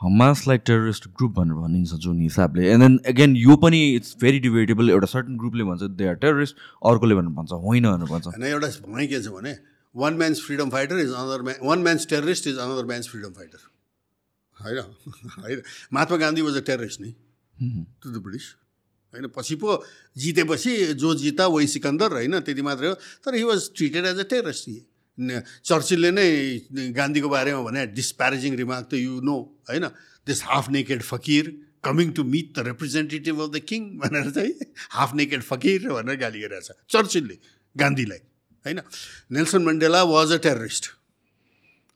हमासलाई terrorist group भनेर भनिन्छ जुन हिसाबले. एन्ड देन अगेन यो पनि इट्स भेरी डिबेटेबल एउटा सर्टन ग्रुपले भन्छ दे आर टेरोरिस्ट अर्कोले भनेर भन्छ होइन भनेर भन्छ. होइन एउटा भनाइ के छ भने one man's freedom fighter is another man one man's terrorist is another man's freedom fighter होइन? होइन? Mahatma Gandhi was a terrorist नि? टु द ब्रिटिस होइन? पछि पो जितेपछि जो जिता वही सिकन्दर होइन? त्यति मात्रै हो। तर he was treated as a terrorist चर्चिलले नै गान्धीको बारेमा भने डिस्प्यारेजिङ रिमार्क त यु नो होइन? This half naked fakir coming to meet the representative of the king भनेर चाहिँ हाफ नेकेड फकिर भनेर गाली गरिरहेको छ। चर्चिलले गान्धीलाई होइन? Nelson Mandela was a terrorist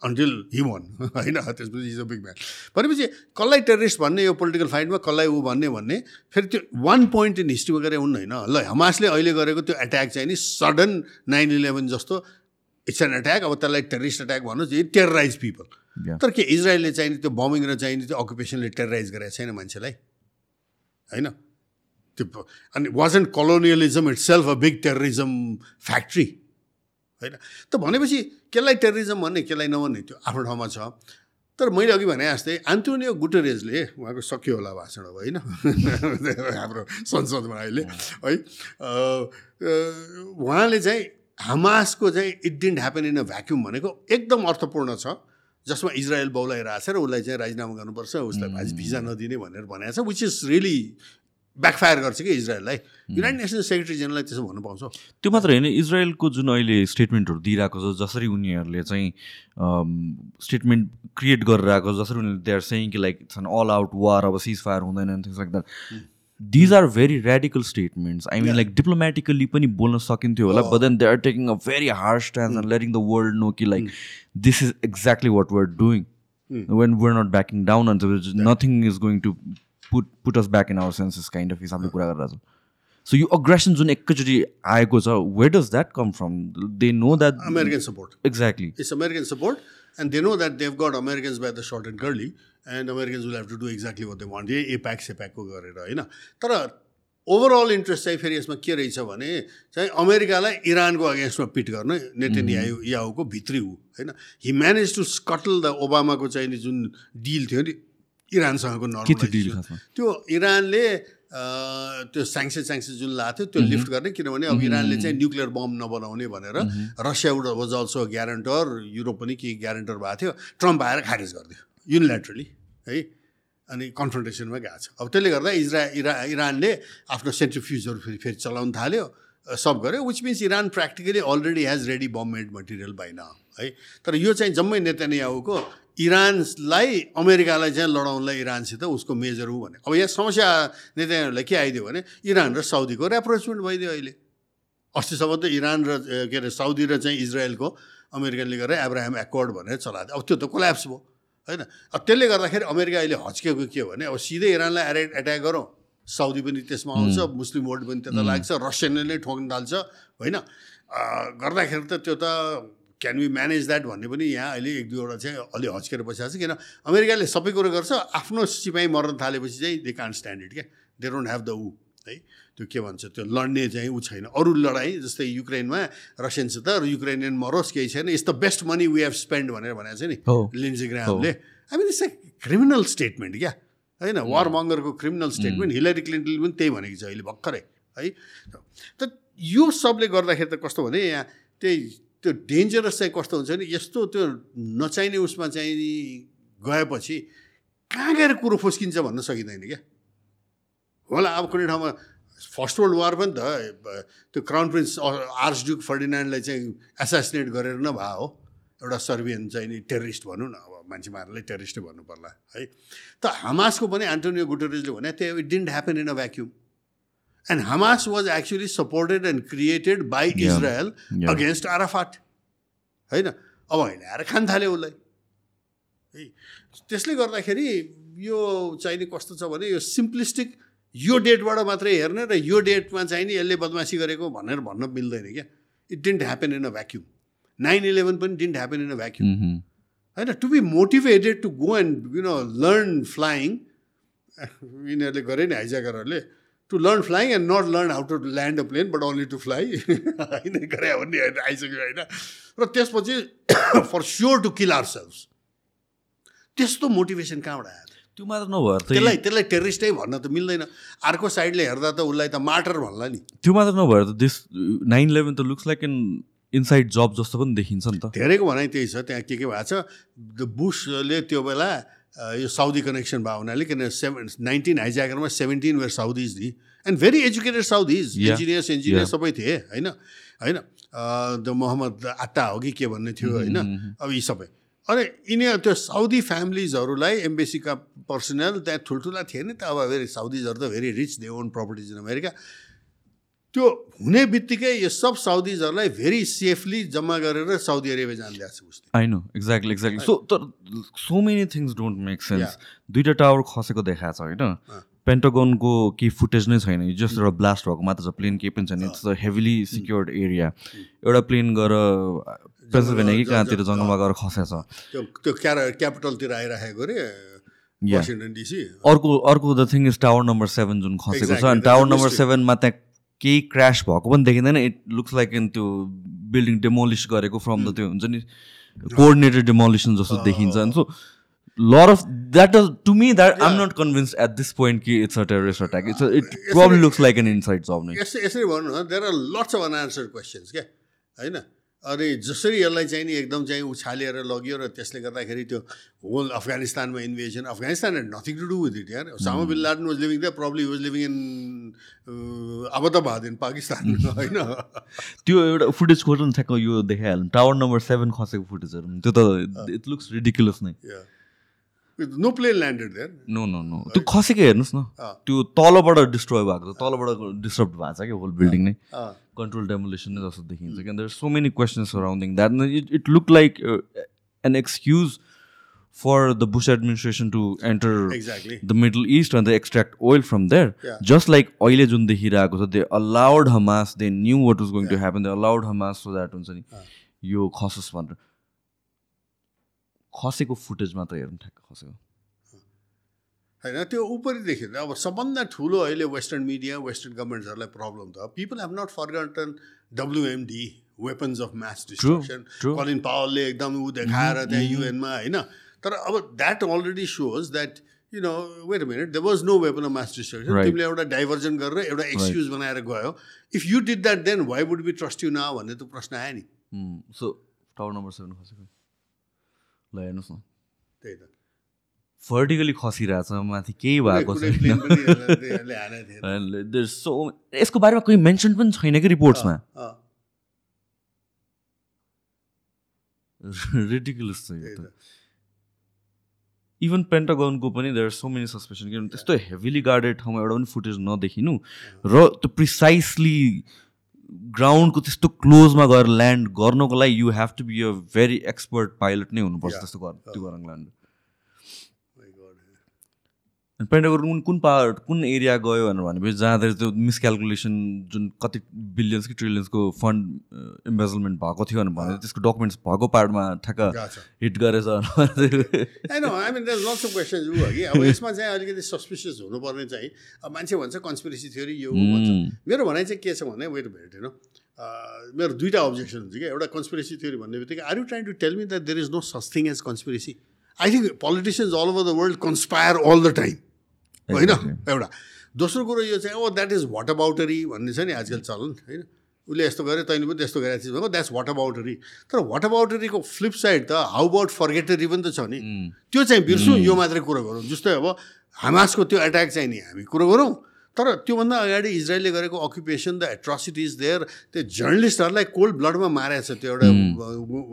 until he won होइन? त्यसपछि इज अ बिग म्यान भनेपछि कसलाई टेररिस्ट भन्ने यो पोलिटिकल फाइटमा कसलाई ऊ भन्ने भन्ने? फेरि त्यो वान पोइन्ट इन हिस्ट्रीमा गरे हुन्न होइन? ल हमासले अहिले गरेको त्यो एट्याक चाहिँ नि सडन नाइन इलेभेन जस्तो इट्स एन एट्याक अब त्यसलाई टेरिस्ट एट्याक भन्नुहोस् यो टेरराइज पिपल तर के इजरायलले चाहिने त्यो बमिङ र चाहिने त्यो अकुपेसनले टेरराइज गरेको छैन मान्छेलाई? होइन? त्यो अनि was and colonialism itself a big terrorism factory होइन? त भनेपछि केलाई टेररिजम भन्ने केलाई नभन्ने? त्यो आफ्नो ठाउँमा छ। तर मैले अघि भने जस्तै आन्तोनियो गुटरेजले उहाँको सक्यो होला भाषण अब होइन? हाम्रो संसदमा अहिले है? उहाँले चाहिँ हमासको चाहिँ it didn't happen in a vacuum भनेको एकदम अर्थपूर्ण छ जसमा इजरायल बौलाइरहेको छ र उसलाई चाहिँ राजीनामा गर्नुपर्छ उसलाई भिजा नदिने भनेर भनेको छ विच इज रियली ब्याकफायर गर्छ कि इजरायललाई। युनाइटेड नेसन्स सेक्रेटरी जेनरललाई त्यसो भन्नु पाउँछ। त्यो मात्र होइन इजरायलको जुन अहिले स्टेटमेन्टहरू दिइरहेको छ जसरी उनीहरूले चाहिँ स्टेटमेन्ट क्रिएट गरेर आएको जसरी उनीहरूले दे आर सेङ कि लाइक अल आउट वार अब सिज फायर हुँदैन like that these are very radical statements I mean like diplomatically पनि बोल्न सकिन्थ्यो होला but then they are taking a very hard stand and letting the world know कि like this is exactly what we're doing when were not backing down अन्त nothing is going to put put us back in our senses kind of हिसाबले कुरा गरेर so यो aggression जुन एकैचोटि आएको छ where does that come from they know that American support exactly it's American support and they know that they've got Americans by the short and curlies and Americans will have to do exactly what they want a AIPAC सेप्याकको गरेर होइन? तर overall interest चाहिँ फेरि यसमा के रहेछ भने चाहिँ अमेरिकालाई इरानको अगेन्स्टमा पिट गर्न नेटेन याहुको भित्री हो होइन? He manage to scuttle the ओबामाको चाहिँ जुन डिल थियो नि इरानसँगको नर्मल त्यो इरानले त्यो स्याङ्सन स्याङ्सन जुन लाएको थियो त्यो लिफ्ट गर्ने किनभने अब इरानले चाहिँ न्युक्लियर बम नबनाउने भनेर Russia was also guarantor Europe पनि केही ग्यारेन्टर भएको थियो। ट्रम्प आएर खारेज गरिदियो। युनिल्याटरली है? अनि कन्फ्रन्टेसनमा गएको छ। अब त्यसले गर्दा इजरा इरा इरानले आफ्नो सेन्ट्रिफ्युजहरू फेरि फेरि चलाउन थाल्यो सब गर्यो which means Iran practically already has ready bomb made material by न है? तर यो चाहिँ जम्मै नेतानियाहुको इरानलाई अमेरिकालाई चाहिँ लडाउनलाई इरानसित उसको मेजर हो भने। अब यहाँ समस्या नेताहरूलाई के आइदियो भने इरान र साउदीको रेप्रोचमेन्ट भइदियो अहिले। अस्तिसम्म त इरान र के अरे साउदी र चाहिँ इजरायलको अमेरिकनले गरेर एब्राहम एक्वर्ड भनेर चलाएको अब त्यो त कोल्याप्स भयो। होइन? अब त्यसले गर्दाखेरि अमेरिका अहिले हच्केको के हो भने अब सिधै इरानलाई एरे एट्याक गरौँ। साउदी पनि त्यसमा आउँछ मुस्लिम वर्ल्ड पनि त्यता लाग्छ रसियनले नै ठोक्न थाल्छ होइन? गर्दाखेरि त त्यो त क्यान वी म्यानेज द्याट भन्ने पनि यहाँ अहिले एक दुईवटा चाहिँ अलि हच्केर बसिरहेको छ। किन? अमेरिकाले सबै कुरो गर्छ आफ्नो सिपाही मर्न थालेपछि चाहिँ दे कान्ट स्ट्यान्ड इट क्या? दे डोन्ट ह्याभ द ऊ है? त्यो के भन्छ त्यो लड्ने चाहिँ ऊ छैन। अरू लडाइँ जस्तै युक्रेनमा रसियनसित र युक्रेनियन मरोस् केही छैन। It's the best money we have spend भनेर भनेको छ नि Lindsey ग्रामले I mean it's a criminal statement क्या? होइन? वार मङ्गरको क्रिमिनल स्टेटमेन्ट हिलरी क्लिन्टनले पनि त्यही भनेको छ अहिले भर्खरै है? त यो सबले गर्दाखेरि त कस्तो भने यहाँ त्यही त्यो डेन्जरस चाहिँ कस्तो हुन्छ भने यस्तो त्यो नचाहिने उसमा चाहिँ गएपछि कहाँ गएर कुरो फुस्किन्छ भन्न सकिँदैन क्या? होला अब कुनै ठाउँमा फर्स्ट वर्ल्ड वार पनि त त्यो क्राउन प्रिन्स आर्स ड्युक फर्डिनान्डलाई चाहिँ एसासिनेट गरेर न भए हो। एउटा सर्बियन चाहिँ नि टेरिस्ट भनौँ न अब मान्छे मार्नलाई टेरिस्टै भन्नु पर्ला है। त हमासको पनि एन्टोनियो गुटरेजले भने त्यो it didn't happen in a vacuum. And Hamas was actually supported and created by Israel against Arafat होइन। अब अहिले आएर खान थाल्यो उसलाई। है त्यसले गर्दाखेरि यो चाहिने कस्तो छ भने यो सिम्प्लिस्टिक यो डेटबाट मात्रै हेर्ने र यो डेटमा चाहिँ नि यसले बदमासी गरेको भनेर भन्न मिल्दैन क्या। It didn't happen in a vacuum nine eleven पनि didn't happen in a vacuum होइन to be motivated to go and you know learn flying यिनीहरूले गरे नि हाइजाकरहरूले to learn flying and not learn how to land a plane but only to fly होइन गरे भन्ने आइसक्यो होइन। र त्यसपछि for sure to kill ourselves त्यस्तो मोटिभेसन कहाँबाट आयो? त्यो मात्र नभएर त्यसलाई त्यसलाई टेरिस्टै भन्न त मिल्दैन। अर्को साइडले हेर्दा त उसलाई त माटर भन्ला नि। त्यो मात्र नभएर त दिस नाइन इलेभेन त looks like an inside job जस्तो पनि देखिन्छ नि त। धेरैको भनाइ त्यही छ त्यहाँ के के भएको छ। द बुसले त्यो बेला यो साउदी कनेक्सन भयो हुनाले किन seven nineteen हाइज्याकरमा seventeen were Saudis the and very educated Saudis engineers engineer सबै थिए होइन? होइन? द मोहम्मद आत्ता हो कि के भन्ने थियो होइन? अब यी सबै। अनि यिनी त्यो साउदी फ्यामिलिजहरूलाई एम्बेसीका पर्सनल त्यहाँ ठुल्ठुला थिए नि त अब भेरी साउदिजहरू त very rich they own properties in America त्यो हुने बित्तिकै यो सब साउदिजहरूलाई भेरी सेफली जम्मा गरेर साउदी अरेबिया जाँदैछ उसले। I know exactly exactly so तर so many things don't make sense दुइटा टावर खसेको देखाएको छ होइन? पेन्टागनको केही फुटेज नै छैन। जस्ट एउटा ब्लास्ट भएको मात्र छ प्लेन केही पनि छैन it's a. Heavily secured area एउटा प्लेन गएर पेन्सिल्भेनिया कि कहाँतिर जङ्गलमा गएर खसेको छ त्यो त्यो क्यारा क्यापिटलतिर आइराखेको अरे वासिङटन डिसी अर्को अर्को the thing is tower number seven जुन खसेको छ अनि टावर नम्बर सेभेनमा त्यहाँ केही क्रास भएको पनि देखिँदैन इट लुक्स लाइक इन त्यो बिल्डिङ डेमोलिस गरेको फ्रम द त्यो हुन्छ नि कोअर्डिनेटेड डेमोलिसन जस्तो देखिन्छ अनि so lot of that to me that I'm not convince at this point कि it's a terrorist attack it's it problem looks like an inside job नै यसरी यसरी भनौँ न there are lots of unanswered questions क्या होइन अनि जसरी यसलाई चाहिँ नि एकदम चाहिँ उछालेर लग्यो र त्यसले गर्दाखेरि त्यो होल अफगानिस्तानमा invasion Afghanistan and nothing to do with it यार। Osama bin Laden was living the problem was living in Abbottabad in Pakistan होइन? त्यो एउटा फुटेज खोज्नु ठ्याक्क यो देखाइहाल्नु। टावर नम्बर सेभेन खसेको फुटेजहरू त्यो त इट लुक्स रिडिकुलस नै। No plane landed there no no no त्यो खसेको हेर्नुहोस् न। त्यो तलबाट डिस्ट्रोय भएको छ। तलबाट डिस्टर्ब भएको छ क्या होल बिल्डिङ नै। कन्ट्रोल डेमोलेसन नै जस्तो देखिन्छ क्या there so many questions surrounding that it it look like an excuse for the Bush administration to enter the Middle East and the extract oil from there just like अहिले जुन देखिरहेको छ they allowed Hamas they knew what is going to happen they allowed Hamas so that हुन्छ नि यो खसोस् भनेर। खसेको footage मात्र हेरौँ ठ्याक्क खसेको। होइन त्यो उपरिदेखि अब सबभन्दा ठुलो अहिले वेस्टर्न मिडिया वेस्टर्न गभर्मेन्ट्सहरूलाई प्रब्लम त people have not forgotten WMD weapons of mass destruction Colin पावरले एकदम ऊ देखाएर त्यहाँ युएनमा होइन। तर अब that already shows that you know wait minute there was no weapon of mass destruction. तिमीले एउटा डाइभर्जन गरेर एउटा एक्सक्युज बनाएर गयो। If you did that then why would we trust you now भन्ने त प्रश्न आयो नि। सो टावर नम्बर सेभेन खसेको ल हेर्नुहोस् न। त्यही त। भर्टिकली खसिरहेछ माथि केही भएको छैन। so यसको बारेमा कोही मेन्सन पनि छैन कि रिपोर्ट्समा रिडिकुलस छ यो त। इभन पेन्टागनको पनि देयर सो मेनी सस्पेसन किनभने त्यस्तो हेभिली गार्डेड ठाउँमा एउटा पनि फुटेज नदेखिनु र त्यो प्रिसाइसली ग्राउन्डको त्यस्तो क्लोजमा गएर ल्यान्ड गर्नको लागि you have to be a very expert pilot नै हुनुपर्छ. त्यस्तो गर त्यो गरङ ल्यान्ड. पेन्टागोन कुन कुन पार्ट कुन एरिया गयो भनेर भनेपछि जहाँ त्यो मिसक्यालकुलेसन जुन कति बिलियन्स कि ट्रिलियन्सको फन्ड इन्भेस्टमेन्ट भएको थियो भनेर भने त्यसको डकुमेन्ट्स भएको पार्टमा ठ्याक्क हिट गरेछ अब यसमा चाहिँ अलिकति सस्पिसियस हुनुपर्ने चाहिँ अब मान्छे भन्छ कन्सपिरेसी थ्योरी यो भन्छ। मेरो भनाइ चाहिँ के छ भने वेट भेट होइन। मेरो दुईवटा अब्जेक्सन हुन्छ कि। एउटा कन्सपिरेसी थ्योरी भन्ने बित्तिकै are you trying to tell me that there is no such thing as conspiracy I think politicians all over the world conspire all the time होइन? एउटा। दोस्रो कुरो यो चाहिँ oh that is whataboutery भन्ने छ नि आजकल चलन होइन? उसले यस्तो गर्यो तैँले पनि त्यस्तो गरेको थिएँ द्याट्स वाट अबाउटरी तर वाट अबाउटरीको फ्लिप साइड त हाउ अबाउट फर्गेटरी पनि त छ नि। त्यो चाहिँ बिर्सौँ यो मात्रै कुरो गरौँ। जस्तै अब हमासको त्यो एट्याक चाहिँ नि हामी कुरो गरौँ। तर त्योभन्दा अगाडि इजरायलले गरेको अकुपेसन द एट्रोसिटिज देयर त्यो जर्नलिस्टहरूलाई कोल्ड ब्लडमा मारेको छ त्यो एउटा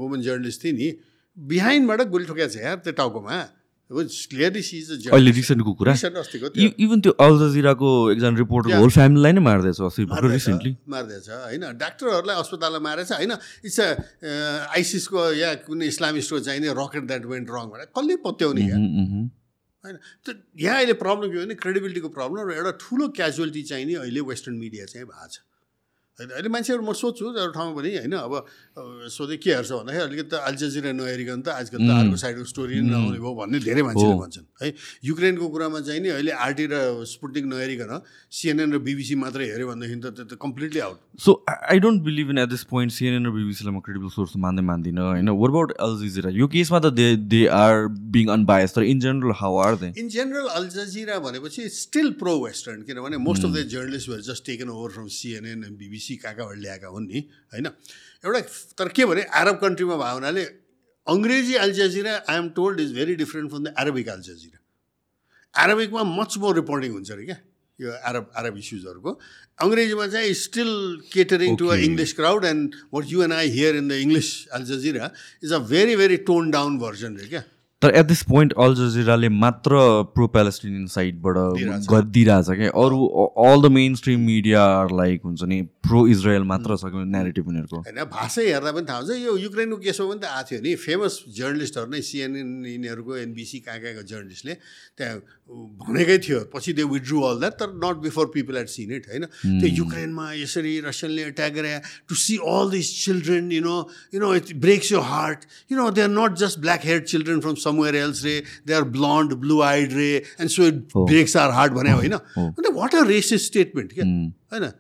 वुमन जर्नलिस्ट थियो नि। बिहाइन्डबाट गोली ठोकेको छ यार त्यो टाउकोमा। अहिले रिसेन्टको कुरा? इभन त्यो? अल जजिराको एकजना रिपोर्टर Yeah. होल फ्यामिलीलाई नै मारिदिएछ अस्ति भर्खर मार्दैछ, रिसेन्टली मार्दैछ होइन। डाक्टरहरूलाई अस्पतालमा मारेछ होइन। इट्स आइसिसको या कुनै इस्लामिस्टको चाहिने रकेट द्याट वेन्ट रङ भनेर कसले पत्याउने या होइन। त्यो यहाँ अहिले प्रब्लम के भने क्रेडिबिलिटीको प्रब्लम र एउटा ठुलो क्याजुअलिटी चाहिँ नि अहिले वेस्टर्न मिडिया चाहिँ भएको छ। होइन अहिले मान्छेहरू म सोध्छु एउटा ठाउँमा पनि होइन अब सोधेँ के हेर्छ भन्दाखेरि अलिकति त अल्जजिरा नहेरिकन त आजकल त अर्को साइडको स्टोरी नै नआउने भयो भन्ने धेरै मान्छेले। भन्छन्। है युक्रेनको कुरामा चाहिँ नि अहिले आरटी र स्पुटिक नहेरिकन सिएनएन र बिबिसी मात्रै हेऱ्यो भनेदेखि त त्यो त completely out. So I don't believe in at this point CNN र बिबिसीलाई म क्रेडिबल सोर्स मान्दै मान्दिनँ होइन। वर अबाउट अल जजिरा यो केसमा त they they are being unbiased तर in general how are they in general Al Jazeera भनेपछि स्टिल प्रो वेस्टर्न किनभने most of the journalist were just taken over from CNN and BBC कहाँ कहाँबाट ल्याएका हुन् नि होइन? एउटा तर के भने अरब कन्ट्रीमा भएको हुनाले अङ्ग्रेजी Al Jazeera I am told is very different from the Arabic Al Jazeera अरबिकमा much more reporting हुन्छ अरे क्या यो अरब अरब इस्युजहरूको अङ्ग्रेजीमा चाहिँ still catering to a. English crowd and what you and I hear in the English Al Jazeera is a very very tone down version रे क्या। तर एट दिस पोइन्ट अल जजिराले मात्र प्रो प्यालेस्टिनियन साइडबाट दिइरहेछ। ग- दिइरहेछ क्या? अरू all the main stream media like हुन्छ नि प्रो इजरायल मात्र छ नेरेटिभ उनीहरूको? होइन भाषै हेर्दा पनि थाहा हुन्छ यो युक्रेनको केसमा पनि त आएको थियो नि। फेमस जर्नलिस्टहरू नै सिएनएन यिनीहरूको एनबिसी कहाँ कहाँको जर्नलिस्टले त्यहाँ भनेकै थियो पछि दे विड्रु अल द्याट तर not before people had seen it होइन। त्यो युक्रेनमा यसरी रसियनले एट्याक गरे to see all this children you know you know it breaks your heart you know they are not just black hair children from somewhere else रे they are blonde blue eyed रे and so it breaks our heart भने होइन अन्त what a racist statement क्या होइन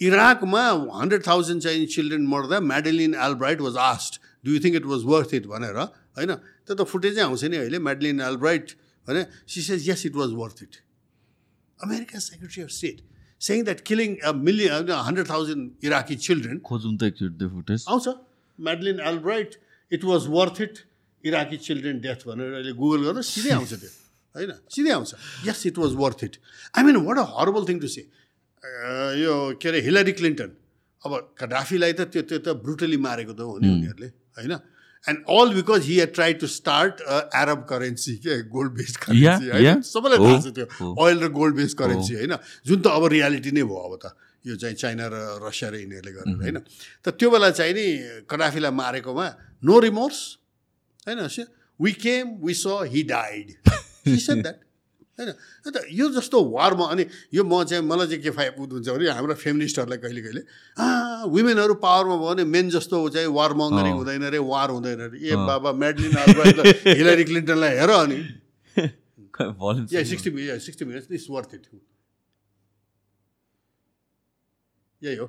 इराकमा hundred thousand चाहिँ children मर्दा Madeleine Albright was asked do you think it was worth it भनेर होइन त्यो त फुटेजै आउँछ नि अहिले म्याडलिन एल्ब्राइट भने she says yes it was worth it America secretary of state saying that killing a million hundred thousand Iraqi children खोजौँ त एकचोटि त्यो फुटेज आउँछ Madeleine Albright it was worth it Iraqi children death भनेर अहिले Google गरेर सिधै आउँछ त्यो। होइन? सिधै आउँछ। Yes it was worth it I mean what a horrible thing to say यो के अरे हिलरी क्लिन्टन अब कडाफीलाई त त्यो त्यो त ब्रुटली मारेको त हो नि उनीहरूले होइन? And all because he had tried to start Arab currency के गोल्ड बेस्ड करेन्सी. होइन? सबैलाई थाहा छ त्यो। ओइल र गोल्ड बेस्ड करेन्सी होइन? जुन त अब रियालिटी नै भयो अब त। यो चाहिँ चाइना र रसिया र यिनीहरूले गरेर होइन? त त्यो बेला चाहिँ नि कडाफीलाई मारेकोमा नो रिमोर्स होइन we came we saw he died said that होइन अन्त यो जस्तो वारमा अनि यो म चाहिँ मलाई चाहिँ के फाइदा हुन्छ भने हाम्रो फेमिनिस्टहरूलाई कहिले कहिले वुमेनहरू पावरमा भयो भने मेन जस्तो चाहिँ वार मङ्गरिङ। हुँदैन रे वार हुँदैन अरे ए। बाबा म्याडलिन हिलरी क्लिन्टनलाई हेर अनि volume Yeah, 60 minutes. Yeah, 60 minutes. It's worth it. यही हो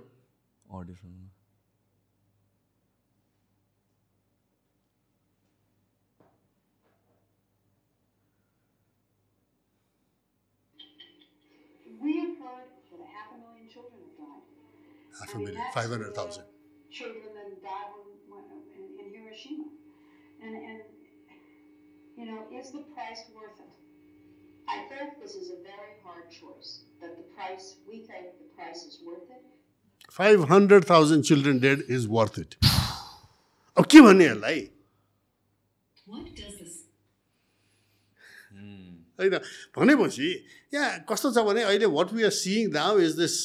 half I a mean, million, that's 500,000. the Children that died when, when, in, in Hiroshima. And, and, you know, is the price worth it? I think this is a very hard choice, but the price, we think the price is worth it. 500,000 children dead is worth it. अब के भन्ने यसलाई What does this होइन भनेपछि यहाँ कस्तो छ भने अहिले what we are seeing now is this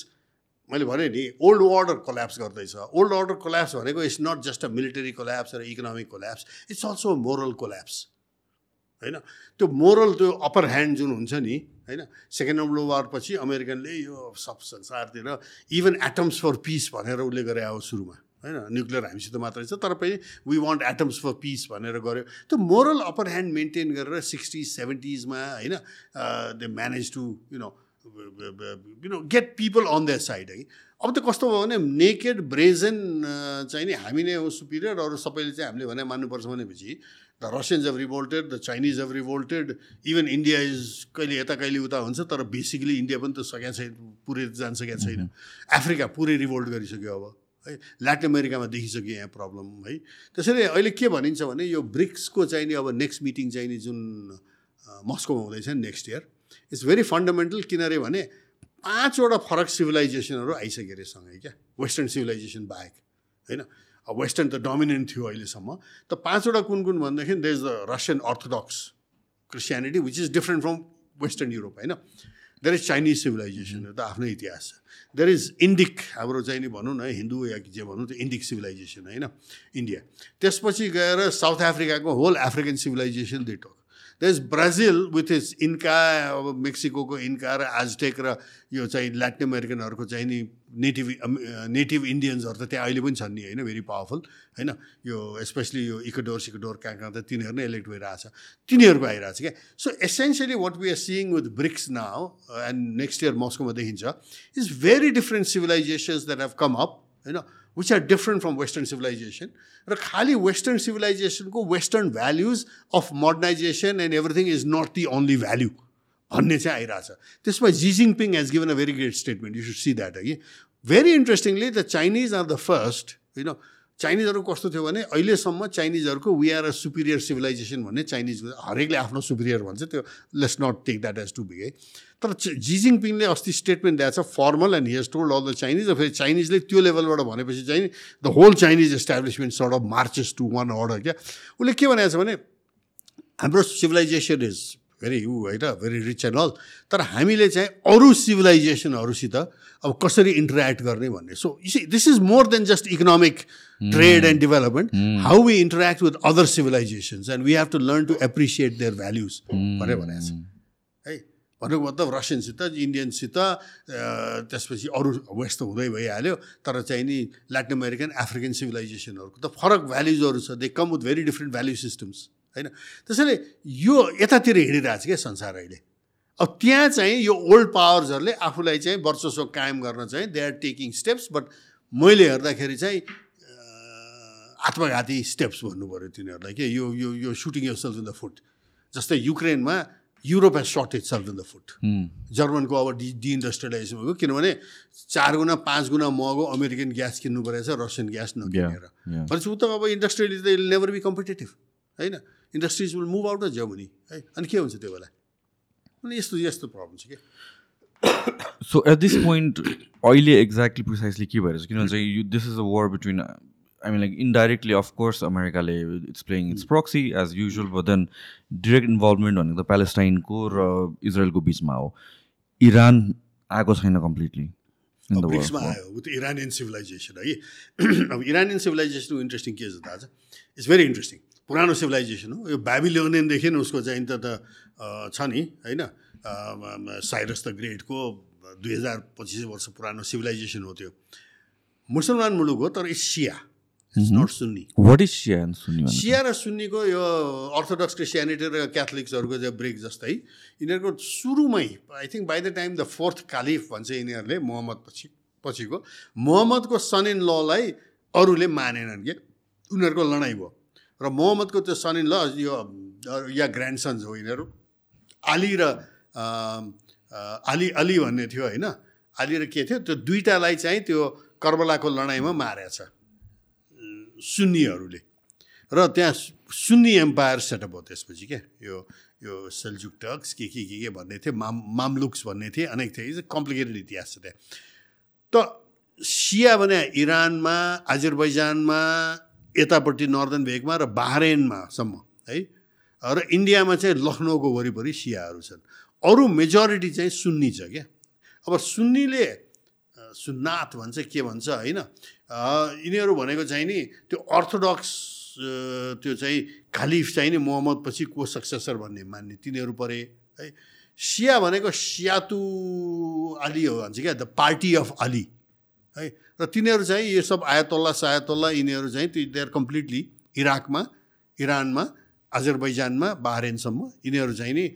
मैले भने नि ओल्ड अर्डर कोल्याप्स गर्दैछ। ओल्ड अर्डर कोल्याप्स भनेको it's not just a military collapse र economic collapse it's also moral collapse होइन? त्यो मोरल त्यो अप्पर ह्यान्ड जुन हुन्छ नि होइन? सेकेन्ड वर्ल्ड वार पछि अमेरिकनले यो सब संसारतिर इभन एटम्स फर पिस भनेर उसले गरे हो सुरुमा। होइन? न्युक्लियर हामीसित मात्रै छ तर पनि we want atoms for peace भनेर गऱ्यो। त्यो मोरल अप्पर ह्यान्ड मेन्टेन गरेर सिक्सटिज सेभेन्टिजमा होइन? They manage to you know you know get people on that side है अब त कस्तो भयो भने नेकेड ब्रेजन चाहिँ नि हामी नै हो सुपिरियर अरू सबैले चाहिँ हामीले भने मान्नुपर्छ भनेपछि the Russians have revolted the Chinese have revolted even India is कहिले यता कहिले उता हुन्छ तर बेसिकली इन्डिया पनि त सकेको छैन पुरै जान सकेको छैन। अफ्रिका पुरै रिभोल्ट गरिसक्यो अब है? ल्याटिन अमेरिकामा देखिसक्यो यहाँ प्रब्लम है? त्यसैले अहिले के भनिन्छ भने यो ब्रिक्सको चाहिँ नि अब नेक्स्ट मिटिङ चाहिँ नि जुन मस्कोमा हुँदैछ next year it's very fundamental किनभने भने पाँचवटा फरक सिभिलाइजेसनहरू आइसक्यो अरे सँगै क्या? वेस्टर्न सिभिलाइजेसन बाहेक होइन? अब वेस्टर्न त डोमिनेन्ट थियो अहिलेसम्म। त पाँचवटा कुन कुन भनेदेखि there is the Russian orthodox Christianity which is different from western Europe होइन? देयर इज चाइनिज सिभिलाइजेसन त आफ्नै इतिहास छ। देयर इज इन्डिक हाम्रो चाहिँ नि भनौँ न हिन्दू या जे भनौँ त्यो इन्डिक सिभिलाइजेसन होइन? इन्डिया त्यसपछि गएर साउथ अफ्रिकाको whole African civilisation they talk is Brazil with is Inca अब मेक्सिकोको इन्का र आजटेक र यो चाहिँ ल्याटिन अमेरिकनहरूको चाहिँ नि नेटिभ नेटिभ इन्डियन्सहरू त त्यहाँ अहिले पनि छन् नि होइन? भेरी पावरफुल होइन? यो स्पेसली यो इकोडोर सिकोडोर कहाँ कहाँ त तिनीहरू नै इलेक्ट भइरहेछ। तिनीहरूको आइरहेछ क्या? So essentially what we are seeing with BRICS now and next year मस्कोमा देखिन्छ is very different civilisations that have come up होइन? Which are different from western civilisation र खालि western सिभिलाइजेसनको western values of modernisation and everything is not the only value भन्ने चाहिँ आइरहेछ त्यसमा Xi Jinping has given a very great statement you should see that है very interestingly the Chinese are the first होइन चाइनिजहरू कस्तो थियो भने अहिलेसम्म चाइनिजहरूको we are a superior civilisation भन्ने चाइनिज हरेकले आफ्नो सुपिरियर भन्छ। त्यो let's not take that as to be है तर जिजिङ पिङले अस्ति स्टेटमेन्ट दिएको छ formal and he's told all the Chinese र फेरि चाइनिजले त्यो लेभलबाट भनेपछि चाहिँ the whole Chinese establishment sort of marches to one order क्या? उसले के भनेको छ भने हाम्रो सिभिलाइजेसन इज भेरी यु होइन भेरी रिच एन्ड अल तर हामीले चाहिँ अरू सिभिलाइजेसनहरूसित अब कसरी इन्टरेक्ट गर्ने भन्ने। So this is more than just economic trade and development how we interact with other civilisations and we have to learn to appreciate their values भनेर भनेको छ। है? भनेको मतलब रसियनसित इन्डियनसित त्यसपछि अरू वेस्ट त हुँदै भइहाल्यो तर चाहिँ नि ल्याटिन अमेरिकन अफ्रिकन सिभिलाइजेसनहरूको त फरक भ्याल्युजहरू छ। They come with very different value systems होइन? त्यसैले यो यतातिर हिँडिरहेको छ क्या संसार अहिले। अब त्यहाँ चाहिँ यो ओल्ड पावर्सहरूले आफूलाई चाहिँ वर्चस्व कायम गर्न चाहिँ they are taking steps but मैले हेर्दाखेरि चाहिँ आत्मघाती स्टेप्स भन्नु पऱ्यो तिनीहरूलाई के यो यो यो सुटिङ यो सेल्फ इन द फुट जस्तै युक्रेनमा Europe has shot itself in the foot जर्मनको अब डि डिइन्डस्ट्रियलाइजेसन भएको किनभने चार गुणा पाँच गुणा महँगो अमेरिकन ग्यास किन्नु परेछ रसियन ग्यास नकिनेर. भनेपछि ऊ त अब इन्डस्ट्रियली त नेभर बी कम्पिटेटिभ होइन? Industries will move out of Germany है? अनि के हुन्छ त्यो बेला? अनि यस्तो यस्तो प्रब्लम छ कि? सो एट दिस पोइन्ट अहिले एक्ज्याक्टली प्रिसाइसली के भइरहेछ? किनभने this is a war between I mean like indirectly of course अमेरिकाले it's playing it's proxy as usual but then direct involvement भनेको त प्यालेस्टाइनको र इजरायलको बिचमा हो इरान आएको छैन कम्प्लिटली ब्रिक्समा आयो विथ इरानियन सिभिलाइजेसन है अब इरानियन सिभिलाइजेसनको इन्ट्रेस्टिङ के छ थाहा छ इट्स भेरी इन्ट्रेस्टिङ पुरानो सिभिलाइजेसन हो यो ब्याबिलोनियनदेखि उसको चाहिँ त छ नि होइन साइरस द ग्रेटको दुई हजार पच्चिस वर्ष पुरानो सिभिलाइजेसन हो त्यो मुसलमान मुलुक हो तर it's Shia it's not Sunni what is Shia and Sunni भन्ने सिया र सुन्नीको यो अर्थोडक्स क्रिस्टियानिटी र क्याथलिक्सहरूको चाहिँ ब्रेक जस्तै यिनीहरूको सुरुमै I think by the time the fourth caliph भन्छ यिनीहरूले मोहम्मद पछि पछिको मोहम्मदको सन इन ललाई अरूले मानेनन् के उनीहरूको लडाइँ भयो। र मोहम्मदको त्यो सन इन ल यो या ग्रान्डसन्स हो यिनीहरू। अली र अ, अली अली भन्ने थियो होइन? आली र के थियो? त्यो दुइटालाई चाहिँ त्यो कर्बलाको लडाइँमा मारेछ। सुन्नीहरूले र त्यहाँ सुन्नी एम्पायर सेटअप हो त्यसपछि क्या। यो यो सेल्जुक टक्स के के के के भन्ने थिए माम मामलुक्स भन्ने थिए अनेक थिए। कम्प्लिकेटेड इतिहास छ त्यहाँ। त सिया भने इरानमा आजरबैजानमा यतापट्टि नर्दन भेगमा र बाहरेनमासम्म है? र इन्डियामा चाहिँ लखनऊको वरिपरि सियाहरू छन्। अरू मेजोरिटी चाहिँ सुन्नी छ क्या। अब सुन्नीले सुन्नाथ भन्छ के भन्छ होइन? यिनीहरू भनेको चाहिँ नि त्यो अर्थोडक्स त्यो चाहिँ खालिफ चाहिँ नि मोहम्मद पछि को सक्सेसर भन्ने मान्ने तिनीहरू परे है? सिया भनेको सियातु अली हो भन्छ क्या द पार्टी अफ अली है? र तिनीहरू चाहिँ यो सब आयतल्ला सायतल्ला यिनीहरू चाहिँ दे आर कम्प्लिटली इराकमा इरानमा अजरबैजानमा बाहरेनसम्म यिनीहरू चाहिँ नि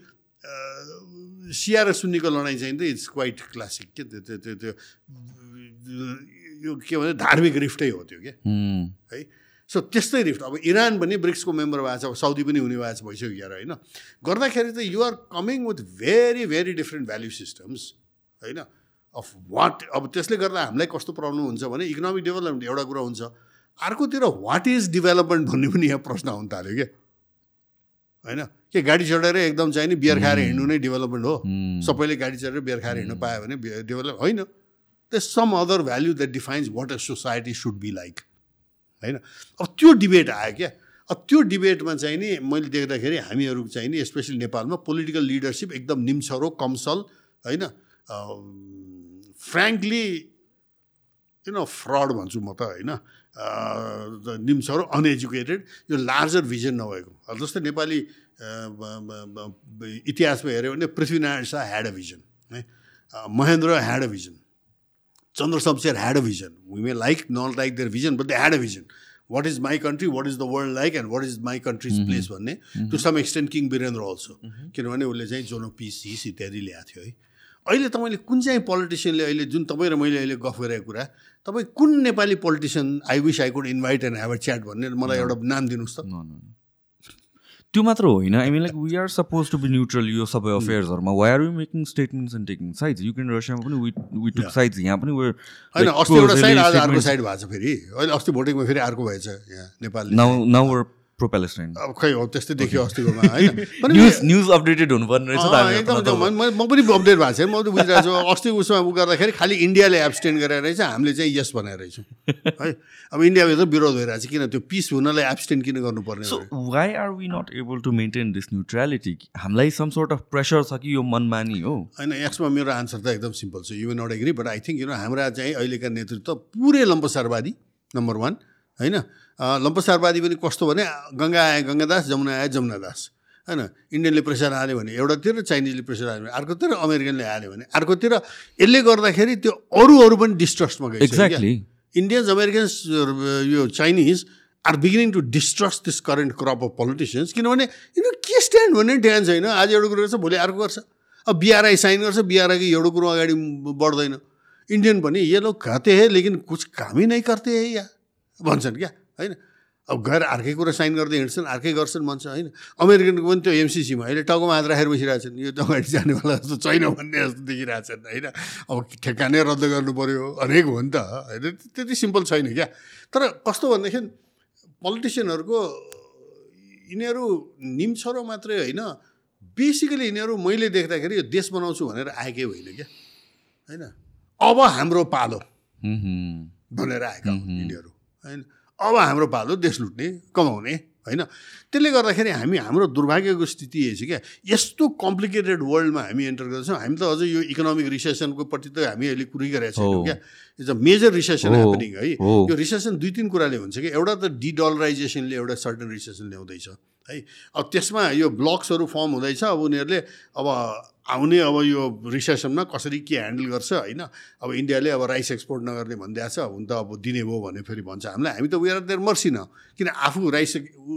सिया र सुन्नीको लडाइँ चाहिँ त इट्स क्वाइट क्लासिक के त्यो त्यो त्यो त्यो यो के भन्छ धार्मिक रिफ्टै हो त्यो क्या. है। सो त्यस्तै रिफ्ट। अब इरान पनि ब्रिक्सको मेम्बर भएको छ अब साउदी पनि हुने भएको छ भइसक्यो यार होइन? गर्दाखेरि त you're coming with very very different value systems होइन? अफ वाट अब त्यसले गर्दा हामीलाई कस्तो प्रब्लम हुन्छ भने इकोनोमिक डेभलपमेन्ट एउटा कुरा हुन्छ। अर्कोतिर वाट इज डेभलपमेन्ट भन्ने पनि यहाँ प्रश्न आउनु थाल्यो क्या होइन? के गाडी चढेर एकदम चाहिँ नि बियर खाएर हिँड्नु नै डेभलपमेन्ट हो. सबैले गाडी चढेर बियर खाएर हिँड्नु पायो भने डेभलप होइन। The some other value that defines what a society should be like होइन? अब त्यो डिबेट आयो क्या। अब त्यो डिबेटमा चाहिँ नि मैले देख्दाखेरि हामीहरू चाहिँ नि स्पेसली नेपालमा पोलिटिकल लिडरसिप एकदम निम्छरो कमसल होइन? फ्रेङ्कली यु नो फ्रड भन्छु म त होइन? निम्छरो अनएजुकेटेड यो लार्जर भिजन नभएको। जस्तै नेपाली इतिहासमा हेऱ्यो भने Prithvi Narayan Shah had a vision है? Mahendra had a vision Chandra Shamsher had a vision we may like not like their vision but they had a vision what is my country what is the world like and what is my country's place भन्ने। To some extent King Birendra also किनभने उसले चाहिँ जोनो piece his इत्यादि ल्याएको थियो है? अहिले तपाईँले कुन चाहिँ पोलिटिसियनले अहिले जुन तपाईँ र मैले अहिले गफ गरेको कुरा तपाईँ कुन Nepali politician I wish I could invite and have a chat भन्ने मलाई एउटा नाम दिनुहोस् त. त्यो मात्र होइन। I mean like we are suppose to be neutral यो सबै अफेयर्सहरूमा why are you making statements and taking sides Ukraine रसियामा पनि वी टुक साइड्स यहाँ पनि होइन अस्ति एउटा साइड आज अर्को साइड भएको छ फेरि। अहिले अस्ति भोटिङमा फेरि अर्को भएछ यहाँ नेपालले। Now now अब खै हो त्यस्तै देखियो अस्तिकोमा होइन? न्युज न्युज अपडेटेड हुनुपर्ने रहेछ एकदम म पनि अपडेट भएको छैन म त बुझिरहेको छु। अस्ति उसमा उ गर्दाखेरि खालि इन्डियाले एब्सटेन्ड गरेर रहेछ हामीले चाहिँ यस भनेर रहेछौँ। है? अब इन्डियाभित्र विरोध भइरहेको छ किन त्यो पिस हुनलाई एब्सटेन्ड किन गर्नुपर्ने हो? why are we not able to maintain this neutrality? हामीलाई some sort of pressure छ कि यो मनमानी हो? होइन यसमा मेरो आन्सर त एकदम सिम्पल छ। You not agree but I think you know हाम्रा चाहिँ अहिलेका नेतृत्व पुरै लम्पसारवादी नम्बर वान होइन? लम्पसारवादी पनि कस्तो भने गङ्गा आए गङ्गादास जमुना आए जमुनादास। होइन? इन्डियनले प्रेसर हाल्यो भने एउटातिर चाइनिजले प्रेसर हाल्यो भने अर्कोतिर अमेरिकनले हाल्यो भने अर्कोतिर। यसले गर्दाखेरि त्यो अरू अरू पनि डिस्ट्रस्टमा क्या। Exactly. इन्डियन्स अमेरिकन्स यो Chinese are beginning to distrust this current crop of politicians किनभने यिनीहरू के स्ट्यान्ड भन्ने ध्यान छैन। आज एउटा कुरो गर्छ भोलि अर्को गर्छ। अब बिआरआई साइन गर्छ बिआरआईको एउटा कुरो अगाडि बढ्दैन। इन्डियन पनि ये लोग कहते हैं लेकिन कुछ काम ही नहीं करते हैं या? भन्छन् क्या। होइन? अब गएर अर्कै कुरा साइन गर्दै हिँड्छन् अर्कै गर्छन् भन्छ होइन? अमेरिकनको पनि त्यो एमसिसीमा अहिले टाउकोमा हात राखेर बसिरहेछन् यो त अगाडि जानेवाला जस्तो छैन भन्ने जस्तो देखिरहेछन् होइन? अब ठेक्कानै रद्द गर्नु पऱ्यो अनेक हो नि त होइन? त्यति सिम्पल छैन क्या। तर कस्तो भनेदेखि पोलिटिसियनहरूको यिनीहरू निम्छरो मात्रै होइन बेसिकली यिनीहरू मैले देख्दाखेरि यो देश बनाउँछु भनेर आएकै होइन क्या होइन? अब हाम्रो पालो. भनेर आएका हुन् यिनीहरू होइन? अब हाम्रो पालो देश लुट्ने कमाउने होइन? त्यसले गर्दाखेरि हामी हाम्रो दुर्भाग्यको स्थिति यही छ क्या। यस्तो कम्प्लिकेटेड वर्ल्डमा हामी एन्टर गर्छौँ हामी त अझ यो इकोनोमिक रिसेसनको प्रति त हामी अहिले कुरिरहेका छैनौँ हो। क्या। It's a major recession happening है। हो। यो रिसेसन दुई तिन कुराले हुन्छ कि। एउटा त डिडलराइजेसनले एउटा सर्टन रिसेसन ल्याउँदैछ है। अब त्यसमा यो ब्लक्सहरू फर्म हुँदैछ। अब उनीहरूले अब आउने अब यो रिसेसनमा कसरी के ह्यान्डल गर्छ होइन? अब इन्डियाले अब राइस एक्सपोर्ट नगर्ने भनिदिएको छ हुन त अब दिने भयो भने फेरि भन्छ। हामीलाई हामी त उयो देयर मर्सी न किन आफू राइस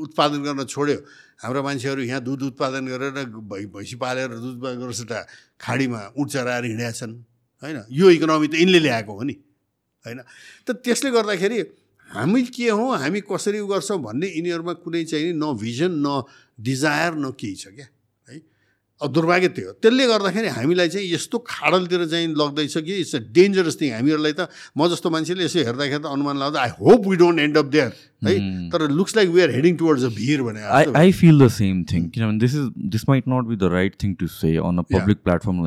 उत्पादन गर्न छोड्यो? हाम्रो मान्छेहरू यहाँ दुध उत्पादन गरेर भै भैँसी पालेर दुध गरेर खाडीमा उठ चराएर हिँडेका छन् होइन? यो इकोनोमी त यिनले ल्याएको हो नि होइन? त त्यसले गर्दाखेरि हामी के हौँ हामी कसरी गर्छौँ भन्ने यिनीहरूमा कुनै चाहिँ न भिजन न डिजायर न केही छ क्या? दुर्भाग्य त्यो त्यसले गर्दाखेरि हामीलाई चाहिँ यस्तो खाडलतिर चाहिँ लग्दैछ कि इट्स अ डेन्जरस थिङ। हामीहरूलाई त म जस्तो मान्छेले यसो हेर्दाखेरि त अनुमान लगाउँदा I hope we don't end up there है? तर looks like we are heading towards a veer भने I, जस्तो। I feel the same thing. You know, this is this might not be the right thing to say on a Yeah. public platform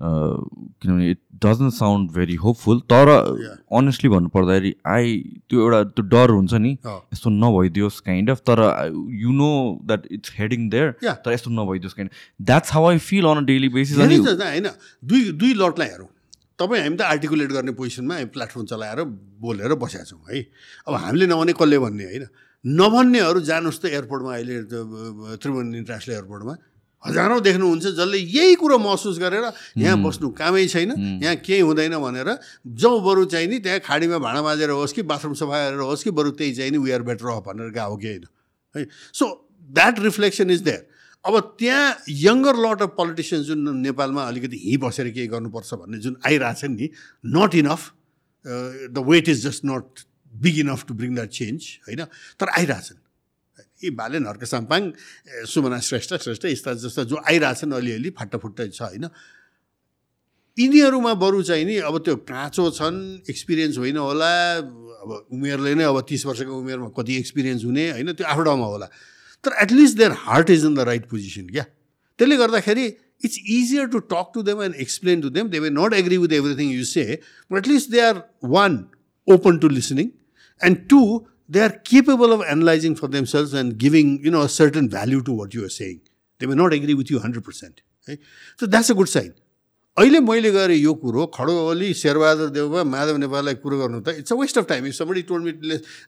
know, it doesn't sound very hopeful. तर Yeah. honestly भन्नु पर्दाखेरि I त्यो एउटा त्यो डर हुन्छ नि। यस्तो नभइदियोस् काइन्ड अफ तर you know that it's heading there. तर यस्तो नभइदियोस् kind that's how I feel on a daily basis होइन दुई दुई लटलाई हेरौँ तपाईँ हामी त आर्टिकुलेट गर्ने पोजिसनमा प्लेटफर्म चलाएर बोलेर बसेका छौँ है अब हामीले नभने कसले भन्ने होइन नभन्नेहरू जानुहोस् त एयरपोर्टमा अहिले त्रिभुवन इन्टरनेसनल एयरपोर्टमा हजारौँ देख्नुहुन्छ जसले यही कुरो महसुस गरेर यहाँ बस्नु कामै छैन यहाँ केही हुँदैन भनेर जाउँ बरु चाहिँ नि त्यहाँ खाडीमा भाँडा माझेर होस् कि बाथरुम सफा गरेर होस् कि बरु त्यही चाहिँ नि वी आर बेटर अफ भनेर गएको कि होइन। है so that reflection is there अब त्यहाँ यङ्गर लट अफ पोलिटिसियन्स जुन नेपालमा अलिकति हिँ बसेर केही गर्नुपर्छ भन्ने जुन आइरहेछ नि not enough the weight is just not big enough to bring that change होइन? तर आइरहेछन् यी बालेन हर्क साम्पाङ सुमना श्रेष्ठ श्रेष्ठ यस्ता जस्ता जो आइरहेछन् अलिअलि फाटाफुट्टै छ होइन? यिनीहरूमा बरु चाहिँ नि अब त्यो काँचो छन् एक्सपिरियन्स होइन होला। अब उमेरले नै अब तिस वर्षको उमेरमा कति एक्सपिरियन्स हुने होइन? त्यो आफ्नो ठाउँमा होला। तर at least their heart is in the right position क्या? त्यसले गर्दाखेरि it's easier to talk to them and explain to them they may not agree with everything you say but at least they are one open to listening and two they are capable of analyzing for themselves and giving you know a certain value to what you are saying they may not agree with you hundred percent है so that's a good sign अहिले मैले गरेँ यो कुरो खडो ओली शेरबहादुर देवमा माधव नेपाललाई कुरो गर्नु त it's a waste of time if somebody told me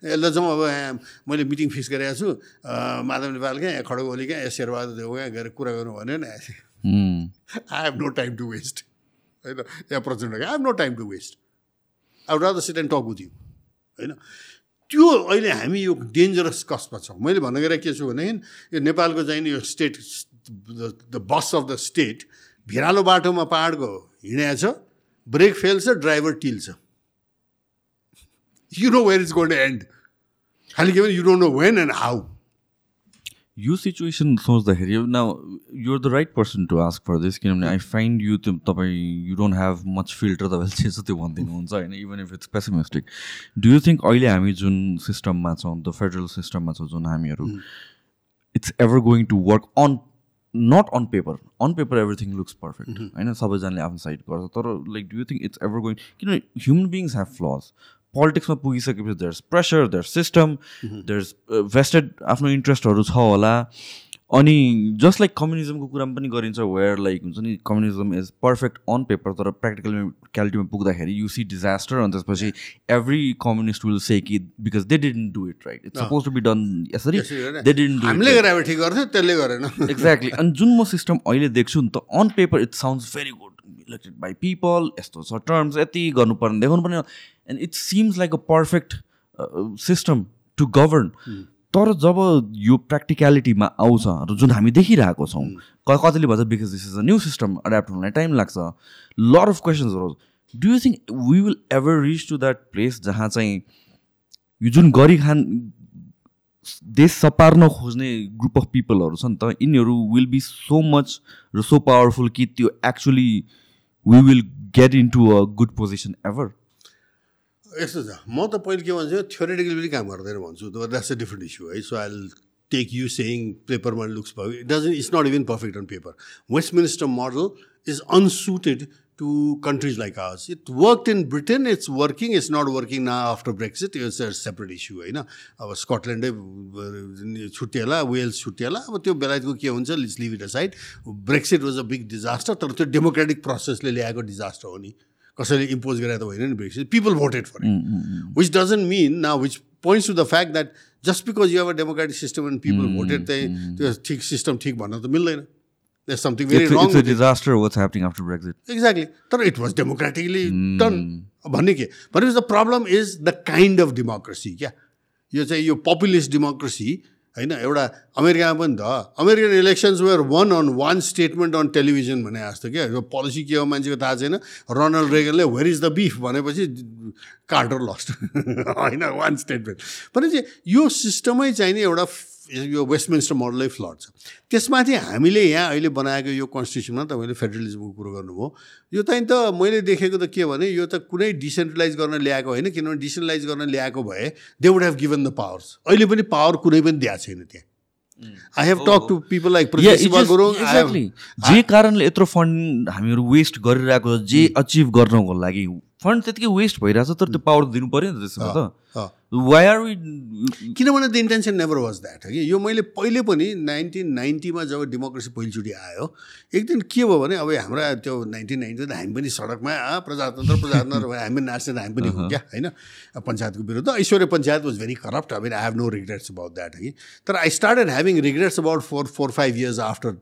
ल जाउँ अब यहाँ मैले मिटिङ फिक्स गरेको छु माधव नेपाल क्या खडो ओली या शेरबहादुर देव कहाँ गएर कुरा गर्नु भन्यो नि. I have no time to waste होइन? या Prachanda I have no time to waste I rather sit and talk with you होइन? त्यो अहिले हामी यो डेन्जरस कसमा छौँ। मैले भन्न गएर के छु भने यो नेपालको चाहिँ यो state the bus of the state भिरालो बाटोमा पाहाडको हिँडेको छ ब्रेक फेल छ ड्राइभर टिल छ you know where is going and खालि के भने you don't know when and how यो सिचुएसन सोच्दाखेरि न you're the right person to ask for this किनभने आई फाइन्ड यु त्यो तपाईँ you don't have much filter तपाईँले जे छ त्यो भनिदिनुहुन्छ होइन even if it's pessimistic do you think अहिले हामी जुन सिस्टममा छौँ द फेडरल सिस्टममा छौँ जुन हामीहरू it's ever going to work on not on paper on paper everything looks perfect होइन? सबैजनाले आफ्नो साइड गर्छ तर like do you think it's ever going किनभने ह्युमन बिङ्स हेभ फ्लज पोलिटिक्समा पुगिसकेपछि there's pressure there's system there's vested आफ्नो इन्ट्रेस्टहरू छ होला। अनि जस्ट लाइक कम्युनिजमको कुरामा पनि गरिन्छ वेयर लाइक हुन्छ नि communism is perfect on paper तर प्र्याक्टिकल क्यालिटीमा पुग्दाखेरि यु सी डिजास्टर अनि त्यसपछि एभ्री कम्युनिस्ट विल से कि because they didn't do it right it's suppose to be done यसरी दे डिडन्ट डु हामीले गरेर ठिक गर्थ्यो त्यसले गरेन एक्ज्याक्टली अनि जुन म सिस्टम अहिले देख्छु नि त on paper it sounds very good elected by people यस्तो छ टर्म्स यति गर्नुपर्ने देखाउनु पर्ने and it seems like a perfect system to govern तर जब यो प्र्याक्टिक्यालिटीमा आउँछ र जुन हामी देखिरहेको छौँ क- कतिले भन्छ because this is a new system adapt हुनलाई टाइम लाग्छ. लर अफ क्वेसन्सहरू do you think we will ever reach to that place जहाँ चाहिँ यो जुन गरी खान देश सपार्न खोज्ने ग्रुप अफ पिपलहरू छ नि त यिनीहरू विल बी सो मच र सो पावरफुल कि त्यो actually we will get in to a good position ever यस्तो छ। म त पहिले के भन्छु थ्योरेटिकली पनि काम गर्दैन भन्छु। द्याट्स अ डिफ्रेन्ट इस्यु है। So I take you saying पेपरमा looks it doesn't it's not even perfect on paper Westminster model is unsuited to countries like ours it work in Britain it's working it's not working न after Brexit it's a separate issue होइन। अब स्कटल्यान्डै छुट्टिएला Wales छुट्टिएला अब त्यो बेलायतको के हुन्छ leave it aside Brexit was a big disaster तर त्यो डेमोक्रेटिक प्रोसेसले ल्याएको डिजास्टर हो नि। कसैले इम्पोज गरेर त होइन नि Brexit people voted for it which doesn't mean now which points to the fact that just because you have a democratic system and people voted चाहिँ त्यो ठिक सिस्टम ठिक भन्न त मिल्दैन। There's something very wrong it's a with it. Was democratically done भन्ने के? भनेपछि the problem is the kind of democracy क्या यो चाहिँ यो पपुलिस्ट डेमोक्रेसी होइन एउटा अमेरिकामा पनि त। American elections were won on one statement on television भने जस्तो क्या। यो पोलिसी के हो मान्छेको थाहा छैन। रोनाल्ड रेगनले वेयर इज द बिफ भनेपछि कार्टर लस्ट होइन वान स्टेटमेन्ट भनेपछि यो सिस्टमै चाहिँ नि एउटा यो वेस्टमिन्स्टर मोडलै फ्लड छ। त्यसमाथि हामीले यहाँ अहिले बनाएको यो कन्स्टिट्युसनमा तपाईँले फेडरलिजमको कुरो गर्नुभयो। यो चाहिँ त मैले देखेको त के भने यो त कुनै डिसेन्ट्रलाइज गर्न ल्याएको होइन किनभने डिसेन्ट्रलाइज गर्न ल्याएको भए they would have given the powers अहिले पनि पावर कुनै पनि दिएको छैन त्यहाँ। I have talk to people like. जे कारणले यत्रो फन्ड हामीहरू वेस्ट गरिरहेको छ, जे अचिभ गर्नको लागि फन्ड त्यतिकै वेस्ट भइरहेछ तर त्यो पावर दिनु पऱ्यो नि त त्यसमा त। वाइ आर वी किनभने the intention never was that कि यो मैले पहिले पनि नाइन्टिन नाइन्टीमा जब डेमोक्रेसी पहिलोचोटि आयो एक दिन के भयो भने अब हाम्रा त्यो नाइन्टिन नाइन्टी त हामी पनि सडकमा आ, प्रजातन्त्र प्रजातन्त्र हामी नाच्ने हामी पनि हो क्या होइन? पञ्चायतको विरुद्ध Aishwarya panchayat was very corrupt I mean I have no regrets about that कि तर I started having regrets about four four five years after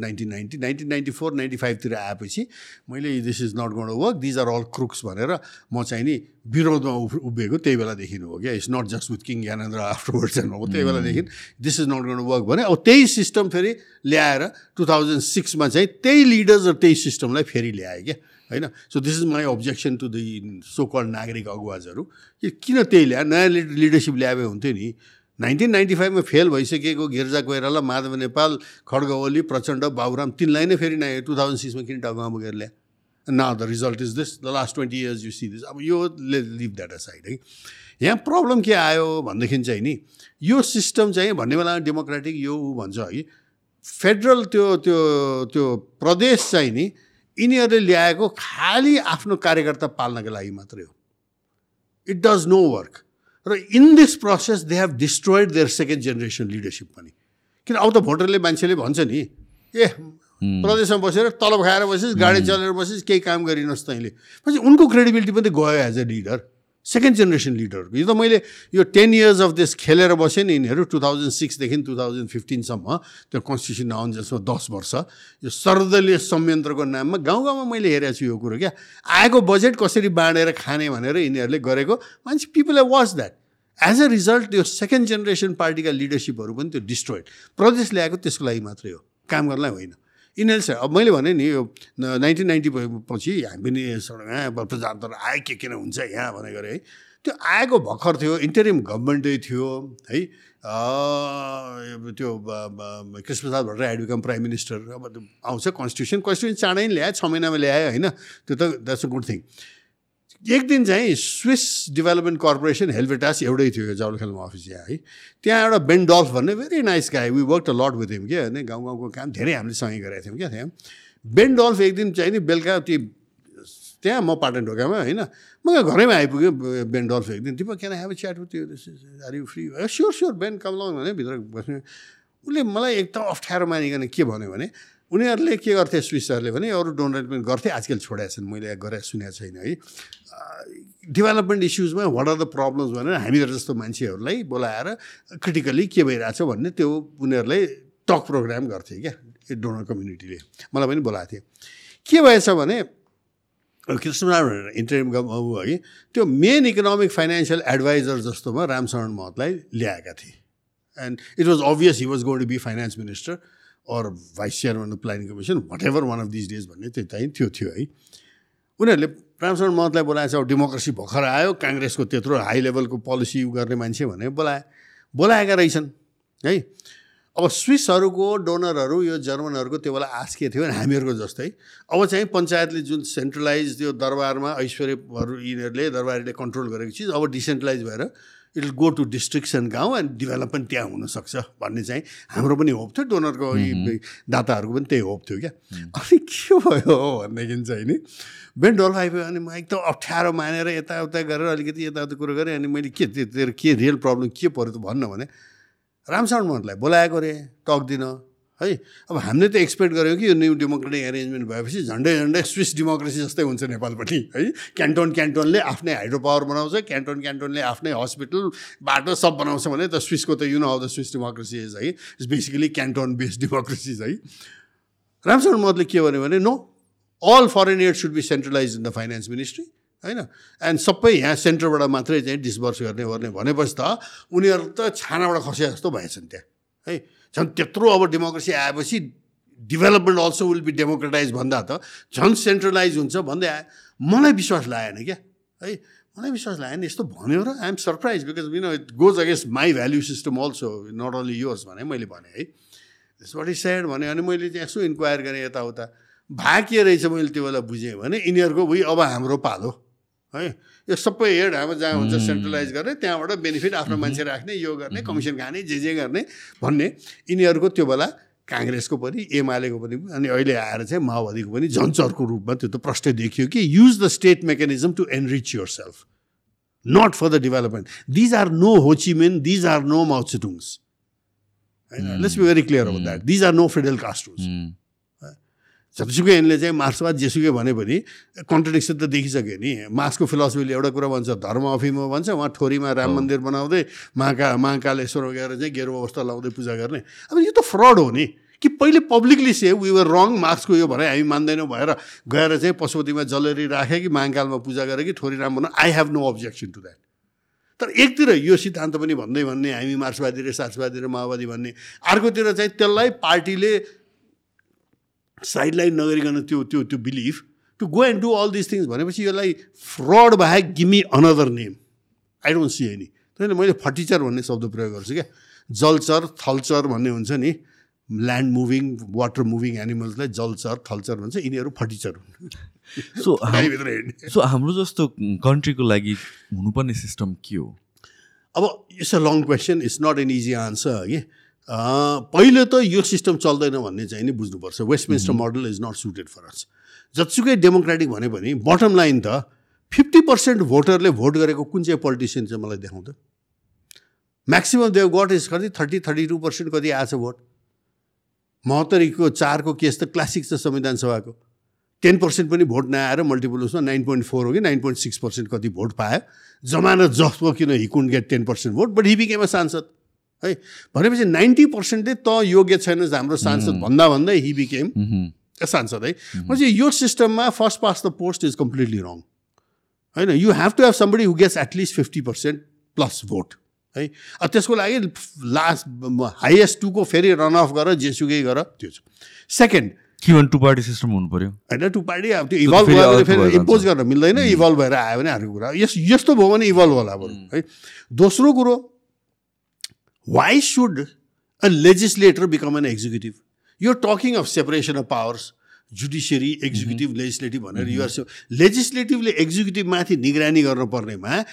nineteen ninety nineteen ninety four ninety फाइभतिर आएपछि मैले this is not good work these are all crooks भनेर म चाहिँ नि विरोधमा उभ उभिएको त्यही बेलादेखि हो क्या? It's not just with king Gyanendra afterwards and हो त्यही बेलादेखि this is not good work भने अब त्यही सिस्टम फेरि ल्याएर टु थाउजन्ड सिक्समा चाहिँ त्यही लिडर्स र त्यही सिस्टमलाई फेरि ल्याएँ क्या? होइन? So this is my objection to the so called नागरिक अगुवाजहरू। कि किन त्यही ल्याए नयाँ लिड लिडरसिप ल्याए हुन्थ्यो नि। नाइन्टिन नाइन्टी फाइभमा फेल भइसकेको गिर्जा कोइराला माधव नेपाल खड्ग ओली प्रचण्ड बाबुराम तिनलाई नै फेरि नयाँ टु थाउजन्ड सिक्समा किन टाउमा बोकेर ल्याए? न the result is this the last twenty years you see this अब यो लिभ द्याट अ साइड है? यहाँ प्रब्लम के आयो भनेदेखि चाहिँ नि यो सिस्टम चाहिँ भन्ने बेला डेमोक्रेटिक यो ऊ भन्छ है? फेडरल त्यो त्यो त्यो प्रदेश चाहिँ नि यिनीहरूले ल्याएको खालि आफ्नो कार्यकर्ता पाल्नको लागि मात्रै हो। इट डज नो वर्क र in this process they have destroyed their second generation leadership पनि। किन अब त भोटरले मान्छेले भन्छ नि ए प्रदेशमा बसेर तलब खाएर बसिस् गाडी चलेर बसिस् केही काम गरिनस् तैँले पछि उनको क्रेडिबिलिटी पनि गयो as a leader second generation लिडरको यो त मैले यो टेन इयर्स अफ दिस खेलेर बसेँ नि यिनीहरू टु थाउजन्ड सिक्सदेखि टु थाउजन्ड फिफ्टिनसम्म त्यो कन्स्टिट्युसन आउनु जसमा दस वर्ष। यो सर्वदलीय संयन्त्रको नाममा गाउँ गाउँमा मैले हेरेको छु यो कुरो क्या। आएको बजेट कसरी बाँडेर खाने भनेर यिनीहरूले गरेको मान्छे people have watch that as a result त्यो सेकेन्ड जेनेरेसन पार्टीका लिडरसिपहरू पनि त्यो डिस्ट्रोइड प्रदेश ल्याएको त्यसको लागि मात्रै हो। काम गर्नलाई होइन। यिनीहरूले अब मैले भने नि यो नाइन्टिन नाइन्टी पछि हामी पनि सडक प्रजातन्त्र आए के किन हुन्छ यहाँ भने गरे है। त्यो आएको भर्खर थियो इन्टरिम गभर्मेन्टै थियो है। त्यो Krishnaprasad Bhattarai become prime minister अब आउँछ कन्स्टिट्युसन कन्स्टिट्युसन चाँडै नै ल्यायो छ महिनामा ल्यायो होइन। त्यो त द्याट्स अ गुड थिङ एक दिन चाहिँ स्विस डेभलपमेन्ट कर्पोरेसन हेलभेटास एउटै थियो जौलखेलमा अफिस यहाँ है। त्यहाँ एउटा बेन्डल्फ भन्ने very nice guy we work a lot with him क्या होइन। गाउँ गाउँको काम धेरै हामीले सँगै गरेका थियौँ क्या त्यहाँ। बेन्डल्फ एक दिन चाहिँ नि बेलुका ती त्यहाँ म पाटन ढोकामा होइन। म घरैमा आइपुग्यो बेन्डल्फ एक दिन। तिम्रो can have chat with are you free sure sure Ben कमलाउन भने भित्र बस्ने। उसले मलाई एकदम अप्ठ्यारो मानिकन के भन्यो भने उनीहरूले के गर्थे स्विसहरूले भने अरू डोनर पनि गर्थे। आजकल छोडेका छन् मैले गरेर सुनेको छैन है। डेभलपमेन्ट इस्युजमा वाट आर द प्रब्लम्स भनेर हामीहरू जस्तो मान्छेहरूलाई बोलाएर क्रिटिकल्ली के भइरहेछ भन्ने त्यो उनीहरूलाई टक प्रोग्राम गर्थे क्या डोनर कम्युनिटीले मलाई पनि बोलाएको थियो। के भएछ भने कृष्णनारायण इन्टरिम ऊ है त्यो मेन इकोनोमिक फाइनेन्सियल एडभाइजर जस्तोमा रामशरण महतलाई ल्याएका थिए। And it was obvious he was going to be finance minister or vice chairman of planning commission whatever one of this days भन्ने त्यो त्यो थियो है। उनीहरूले रामशरण महतलाई बोलाएछ अब डेमोक्रेसी भर्खर आयो काङ्ग्रेसको त्यत्रो हाई लेभलको पोलिसी गर्ने मान्छे भनेर बोलाए। बोलाएका रहेछन् है? अब स्विसहरूको डोनरहरू यो जर्मनहरूको त्यो बेला आश के थियो भने हामीहरूको जस्तै। अब चाहिँ पञ्चायतले जुन सेन्ट्रलाइज त्यो दरबारमा ऐश्वर्यहरू यिनीहरूले दरबारीले कन्ट्रोल गरेको चिज अब डिसेन्ट्रलाइज भएर it will go to districts and गाउँ एन्ड डेभलपमेन्ट त्यहाँ हुनसक्छ भन्ने चाहिँ हाम्रो पनि होप थियो डोनरको दाताहरूको पनि त्यही होप थियो क्या। अनि के भयो भनेदेखि चाहिँ नि बेन डल्फ आइपुग्यो अनि म एकदम अप्ठ्यारो मानेर यताउता गरेर अलिकति यताउता कुरो गरेँ अनि मैले के तेरो के रियल प्रब्लम के पऱ्यो त भन्न भने रामशरण महतलाई बोलाएको अरे टक दिन। है? अब हामीले त एक्सपेक्ट गऱ्यौँ कि यो न्यू डेमोक्रेटिक एरेन्जमेन्ट भएपछि झन्डै झन्डै स्विस डेमोक्रेसी जस्तै हुन्छ नेपालपट्टि है? क्यान्टोन क्यान्टोनले आफ्नै हाइड्रो पावर बनाउँछ क्यान्टोन क्यान्टोनले आफ्नै हस्पिटल बाटो सब बनाउँछ भने त स्विसको त you know how the Swiss democracy is है? It's basically canton based democracies है? रामशरण महतले के भन्यो भने no all foreign aid should be centralize in the finance ministry होइन? एन्ड सबै यहाँ सेन्टरबाट मात्रै चाहिँ डिसबर्स गर्ने गर्ने भनेपछि त उनीहरू त छानाबाट खसे जस्तो भएछन् त्यहाँ है? झन् त्यत्रो अब डेमोक्रेसी आएपछि development also will be democratize भन्दा त झन् सेन्ट्रलाइज हुन्छ भन्दै आयो। मलाई विश्वास लागेन क्या। है मलाई विश्वास लागेन। यस्तो भन्यो र I'm surprise because you know it goes against my value system also not only yours भने मैले भने है। त्यसबाट स्याड भने अनि मैले चाहिँ यसो इन्क्वायर गरेँ यताउता। भा के रहेछ मैले त्यो बेला बुझेँ भने यिनीहरूको उयो अब हाम्रो पालो है। यो सबै हेड हाम्रो जहाँ हुन्छ सेन्ट्रलाइज गर्ने त्यहाँबाट बेनिफिट आफ्नो मान्छे राख्ने यो गर्ने कमिसन खाने जे जे गर्ने भन्ने। यिनीहरूको त्यो बेला काङ्ग्रेसको पनि एमालेको पनि अनि अहिले आएर चाहिँ माओवादीको पनि झन्चरको रूपमा त्यो त प्रष्ट देखियो कि use the state mechanism to enrich your self not for the development these are no Ho Chi Minh these are no Mao Tse Tungs होइन लेट्स बी भेरी क्लियर अब that these are no Fidel Castros जतिसुकै यिनले चाहिँ मार्क्सवाद जेसुकै भने पनि contradiction त देखिसक्यो नि। मार्क्सको फिलोसफीले एउटा कुरा भन्छ धर्म अफिम भन्छ उहाँ ठोरीमा राम मन्दिर बनाउँदै महाका महाकालेश्वर गएर चाहिँ गेरुवा अवस्था लाउँदै पूजा गर्ने। अब यो त फ्रड हो नि। कि पहिले पब्लिकली से वी वर रङ मार्क्सको यो भनाइ हामी मान्दैनौँ भएर गएर चाहिँ पशुपतिमा जलेरी राखेँ कि महाकालमा पूजा गरेँ कि ठोरी राम बनाऊ। I have no objection to that तर एकतिर यो सिद्धान्त पनि भन्दै भन्ने हामी मार्क्सवादी र सार्सवादी र माओवादी भन्ने। अर्कोतिर चाहिँ त्यसलाई पार्टीले साइडलाइन नगरिकन त्यो त्यो त्यो believe to go and do all this things भनेपछि यसलाई फ्रड बाहेक gimme another name I don't see any त्यही मैले फर्टिचर भन्ने शब्द प्रयोग गर्छु क्या। जलचर थलचर भन्ने हुन्छ नि। ल्यान्ड मुभिङ वाटर मुभिङ एनिमल्सलाई जलचर थलचर भन्छ। यिनीहरू फर्टिचर हुन्। सो सो हाम्रो जस्तो कन्ट्रीको लागि हुनुपर्ने सिस्टम के हो? अब it's a long question it's not an easy answer कि पहिले त यो सिस्टम चल्दैन भन्ने चाहिँ नि बुझ्नुपर्छ। Westminster model is not suited for us जतिसुकै डेमोक्रेटिक भने पनि बटम लाइन त फिफ्टी पर्सेन्ट भोटरले भोट गरेको कुन चाहिँ पोलिटिसियन चाहिँ मलाई देखाउँ त? म्याक्सिमम् देव गट इज कति? थर्टी थर्टी टू पर्सेन्ट कति आएछ भोट महोत्तरीको चारको केस त क्लासिक छ संविधान सभाको। टेन पर्सेन्ट पनि भोट नआएर मल्टिपल उसमा नाइन पोइन्ट फोर हो कि नाइन पोइन्ट सिक्स पर्सेन्ट कति भोट पायो? जमानत जसको किन he couldn't get ten percent vote but he became सांसद। है। भनेपछि नाइन्टी पर्सेन्टले त योग्य छैन हाम्रो सांसद भन्दा भन्दै हि बिकेम सांसद है। भनेपछि यो सिस्टममा first past the post is completely wrong होइन। You have to have somebody who gets at least fifty percent plus vote है। अब त्यसको लागि लास्ट हाइएस्ट टूको फेरि रन अफ गर जेसुकै गर त्यो छ। सेकेन्ड के भन्नु टु पार्टी सिस्टम हुनु पऱ्यो होइन टु पार्टी अब त्यो इभल्भ भयो भने फेरि इम्पोज। गर्न मिल्दैन इभल्भ भएर आयो भने अर्को कुरा। यस यस्तो भयो भने इभल्भ होला बरु है। दोस्रो कुरो why should a legislator become an executive यो talking of separation of powers judiciary executive legislative भनेर युआर लेजिस्लेटिभले एक्जिक्युटिभ माथि निगरानी गर्नुपर्नेमा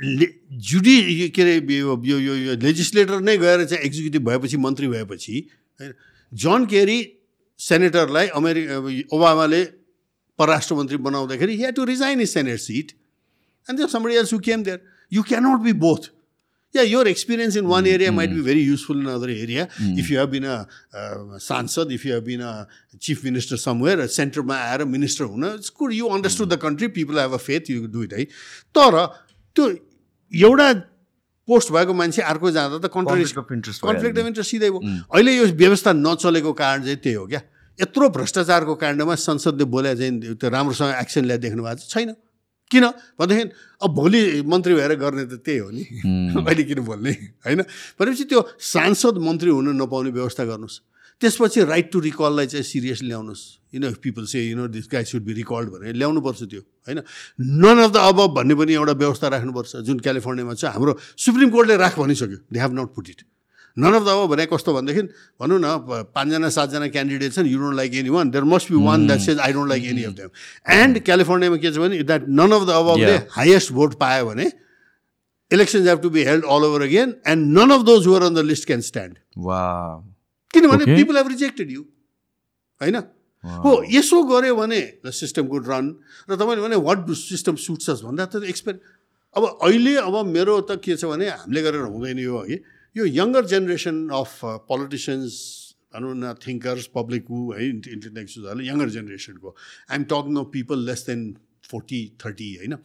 ले जुडि के अरे यो यो यो यो लेजिस्लेटर नै गएर चाहिँ एक्जिक्युटिभ भएपछि मन्त्री भएपछि होइन जन केरी सेनेटरलाई अमेरिका ओबामाले परराष्ट्र मन्त्री बनाउँदाखेरि he to resign is senate seat and there somebody else who came there you cannot be both yeah your experience in one area might be very useful in other area if you have been a sansad if you have been a chief minister somewhere सेन्टरमा आएर minister हुन it's good you understood the country people have a faith you do it है तर त्यो एउटा post भएको मान्छे अर्को जाँदा त country of interest conflict of. Interest सिधै भयो अहिले यो व्यवस्था नचलेको कारण चाहिँ त्यही हो क्या यत्रो भ्रष्टाचारको काण्डमा संसदले बोले चाहिँ त्यो राम्रोसँग एक्सन ल्याए देख्नु भएको? छैन किन? भनेदेखि अब भोलि मन्त्री भएर गर्ने त त्यही हो नि। अहिले किन बोल्ने? होइन? भनेपछि त्यो सांसद मन्त्री हुन नपाउने व्यवस्था गर्नुहोस्। त्यसपछि राइट टु रिकललाई चाहिँ सिरियस ल्याउनुहोस्। You know people say you know this guy should be recalled भनेर ल्याउनुपर्छ त्यो होइन? नन अफ द अब भन्ने पनि एउटा व्यवस्था राख्नुपर्छ। जुन क्यालिफोर्नियामा छ हाम्रो सुप्रिम कोर्टले राख भनिसक्यो। They have not put it none of the above भने कस्तो भनेदेखि भनौँ न पाँचजना सातजना क्यान्डिडेट छन् you don't like any one there must be one that says I don't like any of them and क्यालिफोर्नियामा के छ भने द्याट नन अफ द अबले. हाइएस्ट भोट पायो भने elections have to be held all over again and none of those who are on the list can stand वा किनभने. People have rejected you होइन हो यसो गऱ्यो भने द सिस्टम गुड रन र तपाईँले भने वाट डु सिस्टम सुट्स भन्दा त एक्सपेर अब अहिले अब मेरो त के छ भने हामीले गरेर हुँदैन यो है यो यङ्गर जेनेरेसन अफ पोलिटिसियन्स भनौँ न थिङ्कर्स पब्लिक हु है इन्टेलेक्चुअलहरूले यङ्गर जेनेरेसनको I'm talking of people less than forty thirty होइन?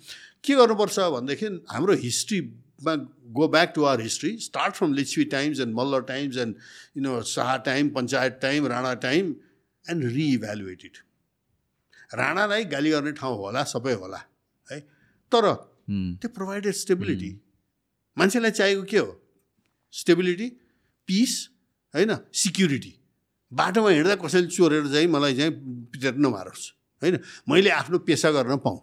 के गर्नुपर्छ भनेदेखि हाम्रो हिस्ट्रीमा go back to our history start from Lichchhavi times and Malla times and you know Shah time panchayat time Rana time and reevaluate it राणालाई गाली गर्ने ठाउँ होला सबै होला है? तर त्यो प्रोभाइडेड स्टेबिलिटी मान्छेलाई चाहिएको के हो? स्टेबिलिटी पिस होइन सिक्युरिटी। बाटोमा हिँड्दा कसैले चोरेर चाहिँ मलाई चाहिँ पिटेर नमारोस् होइन? मैले आफ्नो पेसा गर्न पाऊँ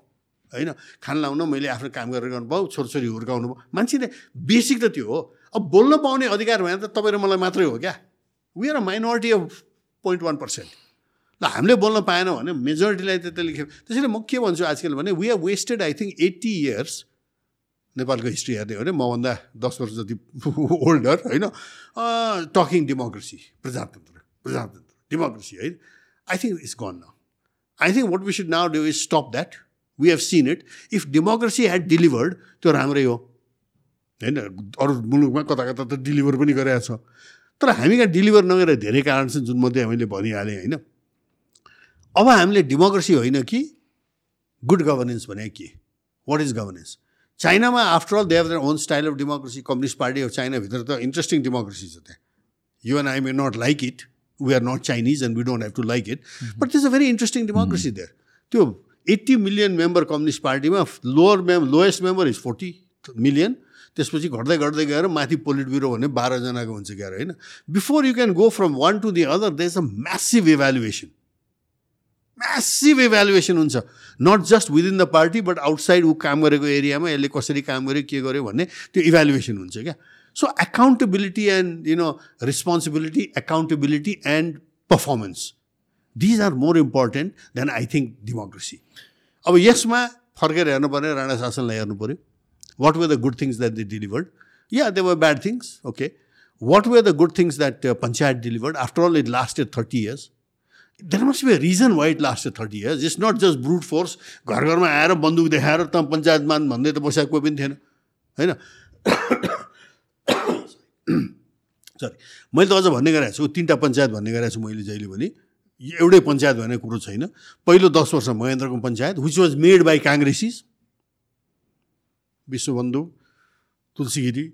होइन? खाना लाउन मैले आफ्नो काम गरेर गर्नु पाऊ छोरछोरी हुर्काउनु भयो मान्छेले बेसिक त त्यो हो। अब बोल्न पाउने अधिकार भएन त तपाईँ र मलाई मात्रै हो क्या? We are a minority of point one percent ल हामीले बोल्न पाएनौँ भने मेजोरिटीलाई त त्यसले त्यसैले म के भन्छु आजकल भने we are wasted I think eighty years नेपालको हिस्ट्री हेर्ने हो भने मभन्दा दस वर्ष जति ओल्डर होइन टकिङ डेमोक्रेसी प्रजातन्त्र प्रजातन्त्र डेमोक्रेसी है। I think it's gone now I think what we should now do is stop that we have seen it if democracy had delivered त्यो राम्रै हो। होइन अरू मुलुकमा कता कता त डेलिभर पनि गरेको छ। तर हामी कहाँ डेलिभर नगरेर धेरै कारण छन् जुन मध्ये हामीले भनिहालेँ होइन। अब हामीले डेमोक्रेसी होइन कि गुड गभर्नेन्स भने के? What is governance चाइनामा after all they have their own style of democracy communist party of चाइनाभित्र त इन्ट्रेस्टिङ डेमोक्रेसी छ त्यहाँ you and I may not like it we are not Chinese and we don't have to like it but it's a very interesting democracy there त्यो eighty million member communist पार्टीमा lower ma'am lowest member is forty million त्यसपछि घट्दै घट्दै गएर माथि पोलिट bureau भने बाह्रजनाको हुन्छ क्या होइन? Before you can go from one to the other they is a massive evaluation massive evaluation हुन्छ। Not just within the party but outside ऊ काम गरेको एरियामा यसले कसरी काम गर्यो के गर्यो भन्ने त्यो इभ्यालुएसन हुन्छ क्या। So accountability and you know responsibility accountability and performance these are more important than I think democracy अब यसमा फर्केर हेर्नु पऱ्यो राणा शासनलाई हेर्नु पऱ्यो what were the good things that they delivered yeah they were bad things okay what were the good things that panchayat delivered after all it lasted thirty years there must be a reason why it last thirty years it's not just brute force घर घरमा आएर बन्दुक देखाएर त पञ्चायतमा भन्दै त बसेको कोही पनि थिएन होइन सरी मैले त अझ भन्ने गरेको छु तिनवटा पञ्चायत भन्ने गरेको छु मैले जहिले पनि एउटै पञ्चायत भन्ने कुरो छैन पहिलो दस वर्ष महेन्द्रको panchayat which was made by काङ्ग्रेसिस Vishwabandhu Tulsi Giri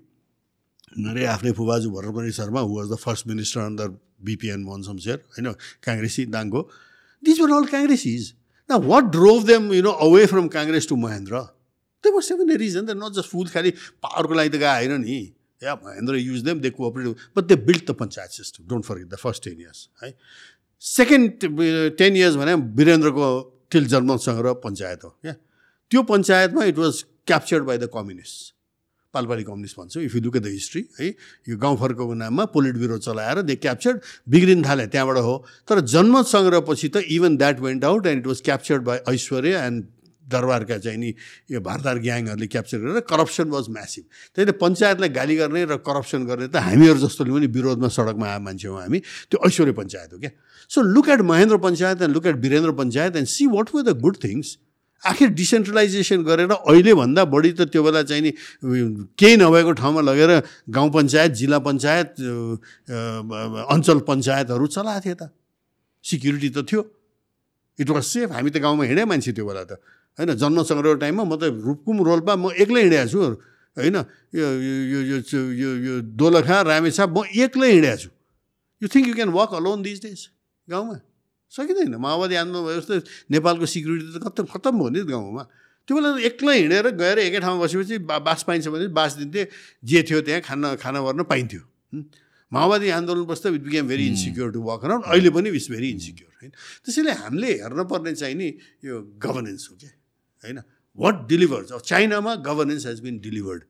मेरै आफ्नै फुबाजु Bharatmani Sharma who was the first minister under BP and Mohan Shamsher होइन काङ्ग्रेसी दाङको दिज वर अल काङ्ग्रेसिज न what drove them you know away from Congress to Mahendra त्यो must have a reason the not just full खालि पावरको लागि त गएको होइन नि या Mahendra use them they cooperative but they build the panchayat system don't forget the first ten years है second ten years भने वीरेन्द्रको टिल जन्मसँग र पञ्चायत हो क्या त्यो पञ्चायतमा it was captured by the communist Palpali communist भन्छौँ if you look at the history है यो गाउँ नाममा पोलिट ब्युरो चलाएर दे क्याप्चर्ड बिग्रिन थाले त्यहाँबाट हो। तर जन्म सङ्ग्रहपछि त even that went out and it was captured by Aishwarya and दरबारका चाहिँ नि यो भारतार ग्याङहरूले क्याप्चर गरेर करप्सन वाज म्यासिभ त्यही त पञ्चायतलाई गाली गर्ने र करप्सन गर्ने त हामीहरू जस्तोले पनि विरोधमा सडकमा आए मान्छे हो हामी त्यो ऐश्वर्य पञ्चायत हो क्या। So look at Mahendra panchayat and look at Birendra panchayat and see what were the good things आखिर डिसेन्ट्रलाइजेसन गरेर अहिलेभन्दा बढी त त्यो बेला चाहिँ नि केही नभएको ठाउँमा लगेर गाउँ पञ्चायत जिल्ला पञ्चायत अञ्चल पञ्चायतहरू चलाएको थियो त। सिक्युरिटी त थियो। इट वाज सेफ हामी त गाउँमा हिँडे मान्छे त्यो बेला त। होइन जन्म सङ्ग्रह टाइममा म त रुकुम रोल्पा म एक्लै हिँडेको छु। होइन यो यो यो यो दोलखा रामेछाप म एक्लै हिँडेको छु। You think you can walk alone this days गाउँमा? सकिँदैन। माओवादी आन्दोलन भयो जस्तो नेपालको सिक्युरिटी त खत्तम खत्तम भयो नि गाउँमा। त्यो बेला एक्लै हिँडेर गएर एकै ठाउँमा बसेपछि बा बास पाइन्छ भने बास दिन्थे जे थियो त्यहाँ खाना खाना गर्न पाइन्थ्यो। माओवादी आन्दोलन बस्दा it became very insecure to work around अहिले पनि इट्स भेरी इन्सिक्योर होइन? त्यसैले हामीले हेर्न पर्ने चाहिँ नि यो गभर्नेन्स हो क्या होइन? वाट डिलिभर्स अब चाइनामा governance has been delivered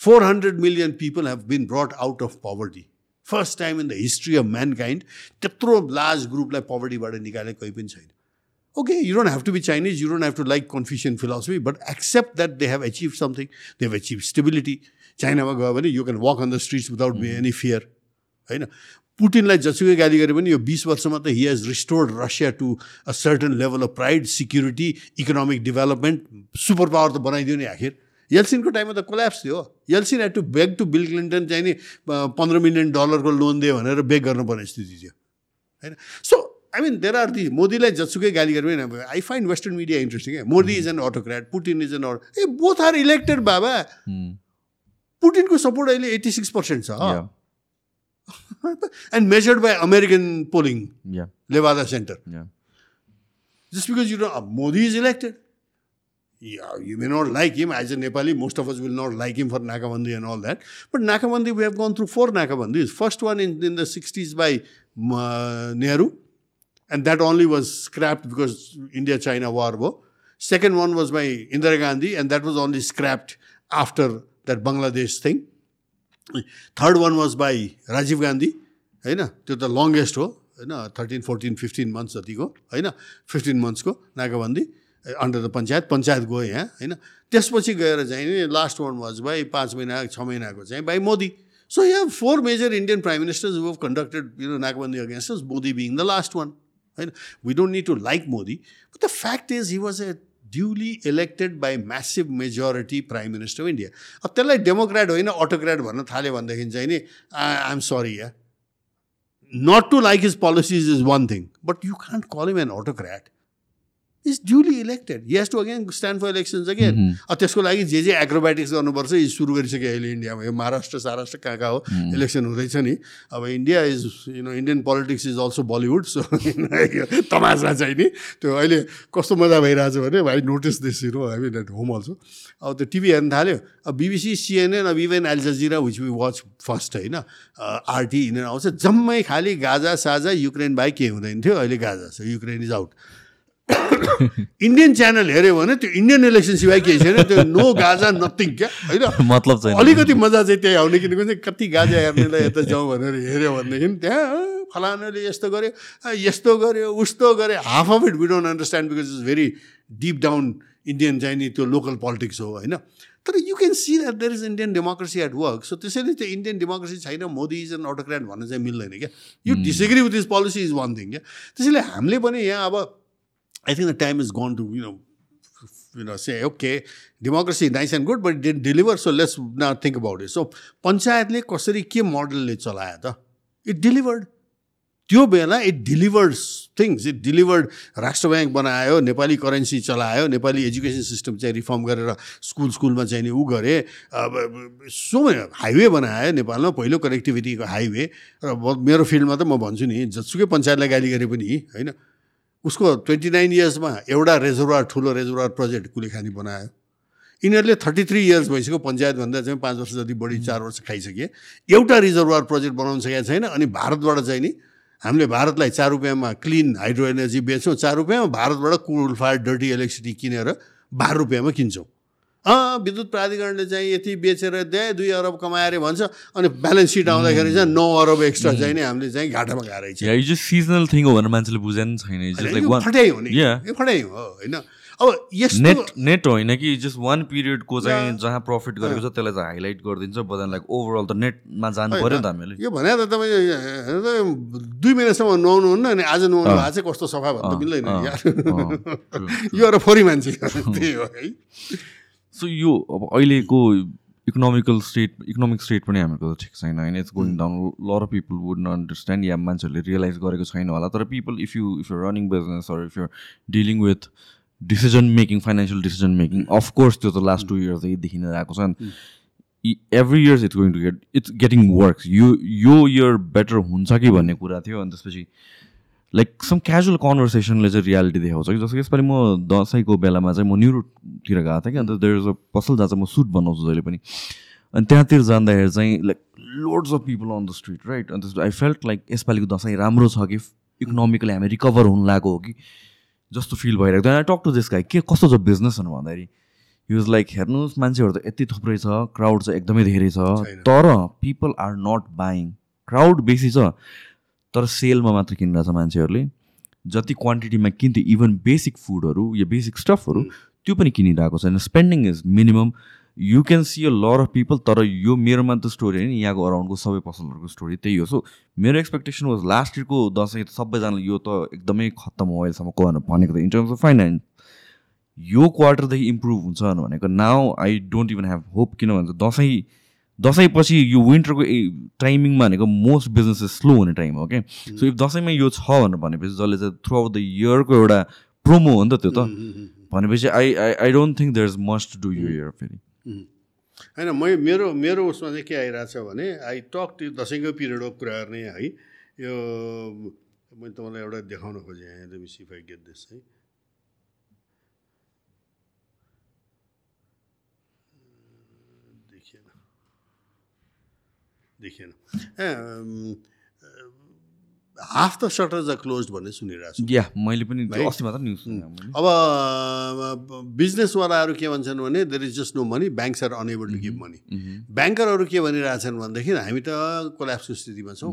four hundred million people have been brought out of poverty first time in the history of mankind त्यत्रो लार्ज ग्रुपलाई पवर्टीबाट निकाले कोही पनि छैन okay you don't have to be Chinese you don't have to like Confucian philosophy but accept that they have achieve something they have achieve stability चाइनामा गयो भने you can walk on the streets without be any fear होइन पुटिनलाई जसुकै गाली गरे पनि यो बिस वर्षमा त he has restored Russia to a certain level of pride security economic development super power त बनाइदियो नि आखिर यल्सिनको टाइममा त कोल्याप्स थियो Yeltsin had to beg to Bill Clinton चाहिँ नि पन्ध्र मिलियन डलरको लोन दियो भनेर बेग गर्नुपर्ने स्थिति थियो। होइन? So I mean there are the मोदीलाई जसुकै गाली गरे I find western media interesting है। Modi is an autocrat Putin is an auto uh both are elected बाबा। पुटिनको सपोर्ट अहिले एट्टी सिक्स पर्सेन्ट छ। And measured by American polling Levada centre just because you Modi is elected yeah, you may not like him as a Nepali. Most of us will not like him for Nakabandi and all that. But Nakabandi, we have gone through four Nakabandis. First one in, in the 60s by uh, Nehru, and that only was scrapped because India-China war. Wo. Second one was by Indira Gandhi, and that was only scrapped after that Bangladesh thing. Third one was by Rajiv Gandhi, होइन त्यो त longest हो होइन thirteen fourteen fifteen months जतिको होइन fifteen मन्थ्सको नाकाबन्दी under the panchayat panchayat गयो यहाँ होइन त्यसपछि गएर चाहिँ नि लास्ट वान वाज बाई पाँच महिना छ महिनाको चाहिँ बाई मोदी सो यहाँ four major Indian prime ministers who have conducted you know nakabandi against Modi being the last one होइन we don't need to like Modi but the fact is he was a duly elected by massive majority prime minister of India अब त्यसलाई Democrat होइन अटोक्रेट भन्न थाल्यो भनेदेखि चाहिँ नि I'm sorry yeah not to like his policies is one thing, but you can't call him an autocrat. Is duly elected he has to again stand for elections again त्यसको लागि जे जे एग्रोबेटिक्स गर्नुपर्छ यी सुरु गरिसक्यो अहिले इन्डियामा. यो महाराष्ट्र साराष्ट्र कहाँ कहाँ हो? इलेक्सन हुँदैछ नि। अब India is you know Indian politics is also Bollywood so तमासा चाहिँ नि। त्यो अहिले कस्तो मजा भइरहेछ भने I notice this you know I mean at home also अब त्यो टिभी हेर्नु थाल्यो। अब बिबिसी सिएनएन अब even Al Jazeera which we watch first होइन। आरटी हिँडेर आउँछ जम्मै खालि गाजा साजा युक्रेन बाहेक के हुँदैन थियो अहिले गाजा छ। Ukraine is out Indian channel हेऱ्यो भने त्यो इन्डियन इलेक्सन सिवाय केही छैन त्यो नो गाजा नथिङ क्या? होइन? मतलब चाहिँ अलिकति मजा चाहिँ त्यही आउने किनभने चाहिँ कति गाजा हेर्नेलाई यता जाउँ भनेर हेऱ्यो भनेदेखि त्यहाँ फलानाले यस्तो गर्यो यस्तो गर्यो उस्तो गर्यो। Half of it we don't understand because is very deep down Indian चाहिँ नि त्यो लोकल पोलिटिक्स हो होइन? तर you can see that there is Indian democracy at work so त्यसैले त्यो इन्डियन डेमोक्रेसी छैन मोदी इज एन अटोक्राट भन्न चाहिँ मिल्दैन क्या? You disagree with this policy is one thing क्या? त्यसैले हामीले पनि यहाँ अब I think the time is gone to, you know, you know, say, okay, democracy nice and good, but it didn't deliver, so now think about it. So, पञ्चायतले कसरी के मोडलले चलायो त इट डिलिभर्ड त्यो बेला it delivered things it delivered राष्ट्र bank बनायो Nepali currency चलायो नेपाली एजुकेसन सिस्टम चाहिँ रिफर्म गरेर स्कुल स्कुलमा चाहिँ नि ऊ गरे सो हाइवे बनायो नेपालमा पहिलो कनेक्टिभिटीको हाइवे र मेरो फिल्डमा त म भन्छु नि जसुकै पञ्चायतलाई गाली गरे पनि होइन उसको ट्वेन्टी नाइन इयर्समा एउटा रेजर्भर ठुलो रेजर्भर प्रोजेक्ट कुलेखानी बनायो। यिनीहरूले थर्टी थ्री इयर्स भइसक्यो पञ्चायतभन्दा चाहिँ पाँच वर्ष जति बढी चार वर्ष खाइसके। एउटा रिजर्भर प्रोजेक्ट बनाउन सकेको छैन अनि भारतबाट चाहिँ नि हामीले भारतलाई चार रुपियाँमा क्लिन हाइड्रो एनर्जी बेच्छौँ चार रुपियाँमा भारतबाट कुल फायर डर्टी इलेक्ट्रिसिटी किनेर बाह्र रुपियाँमा किन्छौँ। अँ विद्युत प्राधिकरणले चाहिँ यति बेचेर दे दुई अरब कमाएर भन्छ। अनि ब्यालेन्स सिट आउँदाखेरि चाहिँ नौ अरब एक्स्ट्रा चाहिँ नि हामीले चाहिँ घाटामा खाएर यो सिजनल थिङ हो भनेर मान्छेले बुझेन छैन। फटाइ हो नि। फटाइ हो होइन। अब यस नेट नेट होइन कि जस्ट वान पिरियडको चाहिँ जहाँ प्रफिट गरेको छ त्यसलाई चाहिँ हाइलाइट गरिदिन्छ। लाइक ओभरअल त नेटमा जानु पऱ्यो नि त हामीले यो भने त तपाईँ दुई महिनासम्म नुहाउनु हुन्न अनि आज नुहाउनु भएको चाहिँ कस्तो सफा भन्नु मिल्दैन यो एउटा फोरी मान्छे त्यही हो है। सो यो अब अहिलेको इकोनोमिकल स्टेट इकोनोमिक स्टेट पनि हामीहरूको ठिक छैन होइन। It's going down lot of people would न अन्डरस्ट्यान्ड या मान्छेहरूले रियलाइज गरेको छैन होला। तर people if you if you running business or if you dealing with decision making financial decision making of course त्यो त लास्ट टु इयर्सदेखि नै आएको छ। नि every years it's going to get it's getting work यो यो इयर बेटर हुन्छ कि भन्ने कुरा थियो। अनि त्यसपछि लाइक सम क्याजुअल कन्भर्सेसनले चाहिँ रियालिटी देखाउँछ कि? जस्तो यसपालि म दसैँको बेलामा चाहिँ म न्युरोतिर गएको थिएँ कि अन्त देयर इज अ पसल जहाँ चाहिँ म सुट बनाउँछु जहिले पनि। अनि त्यहाँतिर जाँदाखेरि चाहिँ like loads of people on the street right अन्त आई फेल्ट लाइक यसपालिको दसैँ राम्रो छ कि? इकोनोमिकली हामी रिकभर हुनु लागेको हो कि? जस्तो फिल भइरहेको थियो। टक टु दिस गाई के कस्तो छ बिजनेस भन्दाखेरि युज लाइक हेर्नुहोस् मान्छेहरू त यति थुप्रै छ क्राउड चाहिँ एकदमै धेरै छ। तर people are not buying crowd बेसी छ। तर सेलमा मात्र किनिरहेछ मान्छेहरूले। जति क्वान्टिटीमा किन्थ्यो इभन बेसिक फुडहरू या बेसिक स्टफहरू त्यो पनि किनिरहेको छैन। Spending is minimum you can see a lot of people तर यो मेरोमा त स्टोरी होइन। यहाँको अराउन्डको सबै पसलहरूको स्टोरी त्यही हो। सो मेरो एक्सपेक्टेसन वाज लास्ट इयरको दसैँ सबैजनाले यो त एकदमै खत्तम हो अहिलेसम्म भनेको त इन टर्म्स अफ फाइनेन्स यो क्वार्टरदेखि इम्प्रुभ हुन्छ भनेको। Now I don't even have hope किनभने दसैँ दसैँपछि यो विन्टरको टाइमिङमा भनेको मोस्ट बिजनेसेस स्लो हुने टाइम हो क्या सो इफ दसैँमा यो छ भनेर भनेपछि जसले चाहिँ थ्रु आउट द इयरको एउटा प्रोमो हो नि त त्यो त भनेपछि I I I don't think there is must do यो इयर फेरि। होइन मै मेरो मेरो उसमा चाहिँ के आइरहेछ भने आई टक त्यो दसैँको पिरियडको कुरा गर्ने है। यो मैले तपाईँलाई एउटा देखाउन खोजेँ। सिफाइ गेट दिस है। देखिएन। Half the shutters are close भन्ने सुनिरहेको छु। या मैले पनि त्यो. अस्ति मात्र न्युज अब बिजनेसवालाहरू के भन्छन् भने there is just no money banks are unable to give money ब्याङ्करहरू के भनिरहेछन् भनेदेखि हामी त कोल्याप्सको स्थितिमा छौँ।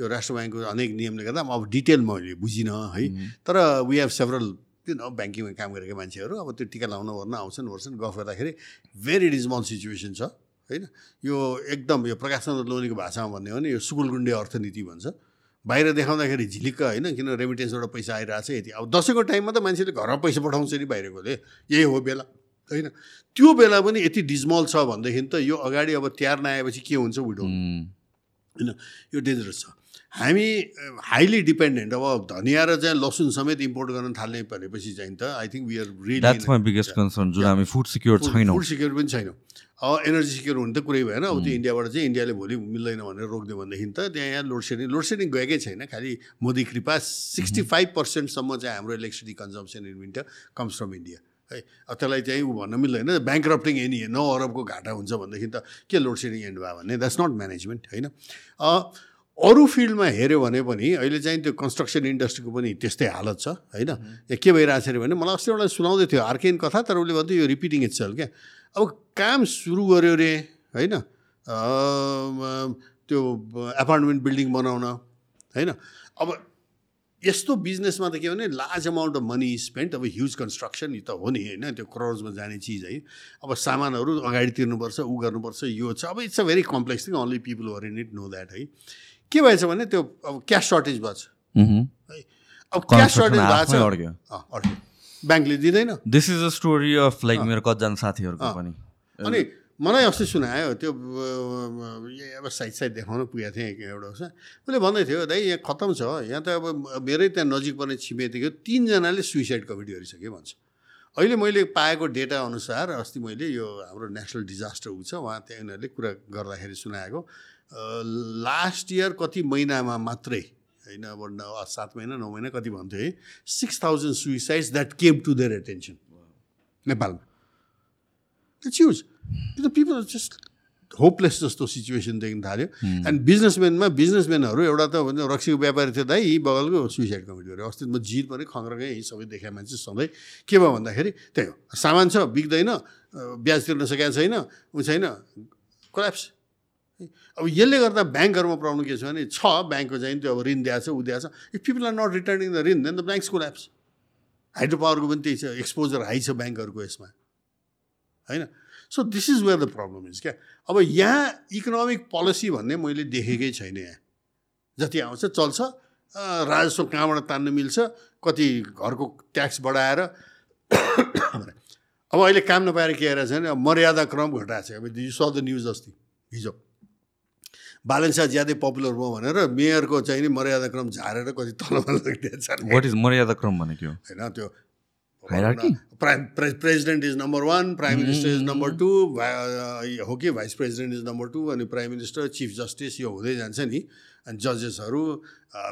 यो राष्ट्र ब्याङ्कको अनेक नियमले गर्दा अब डिटेल मैले बुझिनँ है। तर वी हेभ सेभरल किन ब्याङ्किङमा काम गरेका मान्छेहरू अब त्यो टिका लाउन ओर्न आउँछन् ओर्छन्। गफ गर्दाखेरि भेरी डिजमल सिचुएसन छ। होइन? यो एकदम यो प्रकाश चन्द्र लोनीको भाषामा भन्ने हो भने यो सुकुलगुन्डे अर्थनीति भन्छ। बाहिर देखाउँदाखेरि झिलिक्क होइन किन रेमिटेन्सबाट पैसा आइरहेको छ यति। अब दसैँको टाइममा त मान्छेले घरमा पैसा पठाउँछ नि बाहिरकोले यही हो बेला होइन? त्यो बेला पनि यति डिजमल छ भनेदेखि त यो अगाडि अब तिहार नआएपछि के हुन्छ विडो होइन? यो डेन्जरस छ। हामी हाइली डिपेन्डेन्ट अब धनियाँ र चाहिँ लसुन समेत इम्पोर्ट गर्न थाल्ने भनेपछि चाहिँ त I think we are my biggest concern जुन हामी फुड सिक्योर छैनौँ। फुड सिक्योर पनि छैनौँ। एनर्जी सिक्योर हुने त कुरै भएन। अब त्यो इन्डियाबाट चाहिँ इन्डियाले भोलि मिल्दैन भनेर रोकिदियो भनेदेखि त त्यहाँ यहाँ लोड सेडिङ लोड सेडिङ गएकै छैन। खालि मोदी कृपा सिक्सटी फाइभ पर्सेन्टसम्म चाहिँ हाम्रो electricity consumption in winter comes from India है। अब त्यसलाई चाहिँ ऊ भन्न मिल्दैन। ब्याङ्क रप्टिङ एनी नौ अरबको घाटा हुन्छ भनेदेखि त के लोड सेडिङ एन्ड भयो भने द्याट्स नट म्यानेजमेन्ट होइन। अरू फिल्डमा हेऱ्यो भने पनि अहिले चाहिँ त्यो कन्स्ट्रक्सन इन्डस्ट्रीको पनि त्यस्तै हालत छ होइन। के भइरहेको छ अरे भने मलाई अस्ति एउटा सुनाउँदै थियो अर्केन कथा तर उसले भन्थ्यो यो रिपिटिङ इट्स क्या? अब काम सुरु गर्यो रे होइन? त्यो एपार्टमेन्ट बिल्डिङ बनाउन होइन? अब यस्तो बिजनेसमा त के भने large amount of money spend अब ह्युज कन्स्ट्रक्सन त हो नि होइन? त्यो क्रोर्समा जाने चिज है। अब सामानहरू अगाडि तिर्नुपर्छ ऊ गर्नुपर्छ यो छ। अब it's a very complex thing only people were in it know that है? के भएछ भने त्यो अब क्यास सर्टेज भएको छ। है? अब क्यास सर्टेज भएको। छ। ब्याङ्कले दिँदैन। This is a story of like मेरो कतिजना साथीहरूको पनि। अनि मलाई अस्ति सुनायो त्यो अब साइड साइड देखाउन पुगेको थिएँ एउटा उसमा। उसले भन्दै थियो दाइ यहाँ खत्तम छ यहाँ त अब मेरै त्यहाँ नजिक पर्ने छिमेकीको तिनजनाले सुइसाइड कमिट गरिसक्यो भन्छ। अहिले मैले पाएको डेटा अनुसार अस्ति मैले यो हाम्रो नेसनल डिजास्टर ऊ छ उहाँ त्यहाँ उनीहरूले कुरा गर्दाखेरि सुनाएको लास्ट इयर कति महिनामा मात्रै होइन अब सात महिना नौ महिना कति भन्थ्यो है? Six thousand suicides that came to their attention नेपालमा। इट्स ह्युज किन पिपल जस्ट होपलेस जस्तो सिचुएसन देखिन थाल्यो। एन्ड बिजनेसम्यानमा बिजनेसम्यानहरू एउटा त भन्छ रक्सीको व्यापारी थियो दाइ यी बगलको सुइसाइड कमिट गर्यो अस्ति म जिर पनि खङ्ग्रकै यही सबै देखा मान्छे सधैँ। के भयो भन्दाखेरि त्यही हो। सामान छ बिग्दैन ब्याज तिर्न सकेको छैन ऊ छैन कोल्याप्स अब यसले गर्दा ब्याङ्कहरूमा प्रब्लम के छ भने छ ब्याङ्कको चाहिँ त्यो अब ऋण दिएको छ ऊ दिएको छ। If people are not returning the ऋण then the banks collapse hydro पावरको पनि त्यही छ एक्सपोजर हाई छ ब्याङ्कहरूको यसमा। होइन? So this is where the problem is क्या? अब यहाँ इकोनोमिक पोलिसी भन्ने मैले देखेकै छैन यहाँ। जति आउँछ चल्छ। राजस्व कहाँबाट तान्न मिल्छ? कति घरको ट्याक्स बढाएर। अब अहिले काम नपाएर के आइरहेको छ भने अब मर्यादा क्रम घटाएको छ। अब द न्युज अस्ति हिजो। बालेन्सा ज्यादै पपुलर भयो भनेर मेयरको चाहिँ नि मर्यादा क्रम झारेर कति तलमा लगिदिएको छ वाट इज मर्यादा क्रम भनेको? होइन त्यो? Prime president is number one prime minister is number two हो कि vice president is number two अनि प्राइम मिनिस्टर चिफ जस्टिस यो हुँदै जान्छ नि अनि जजेसहरू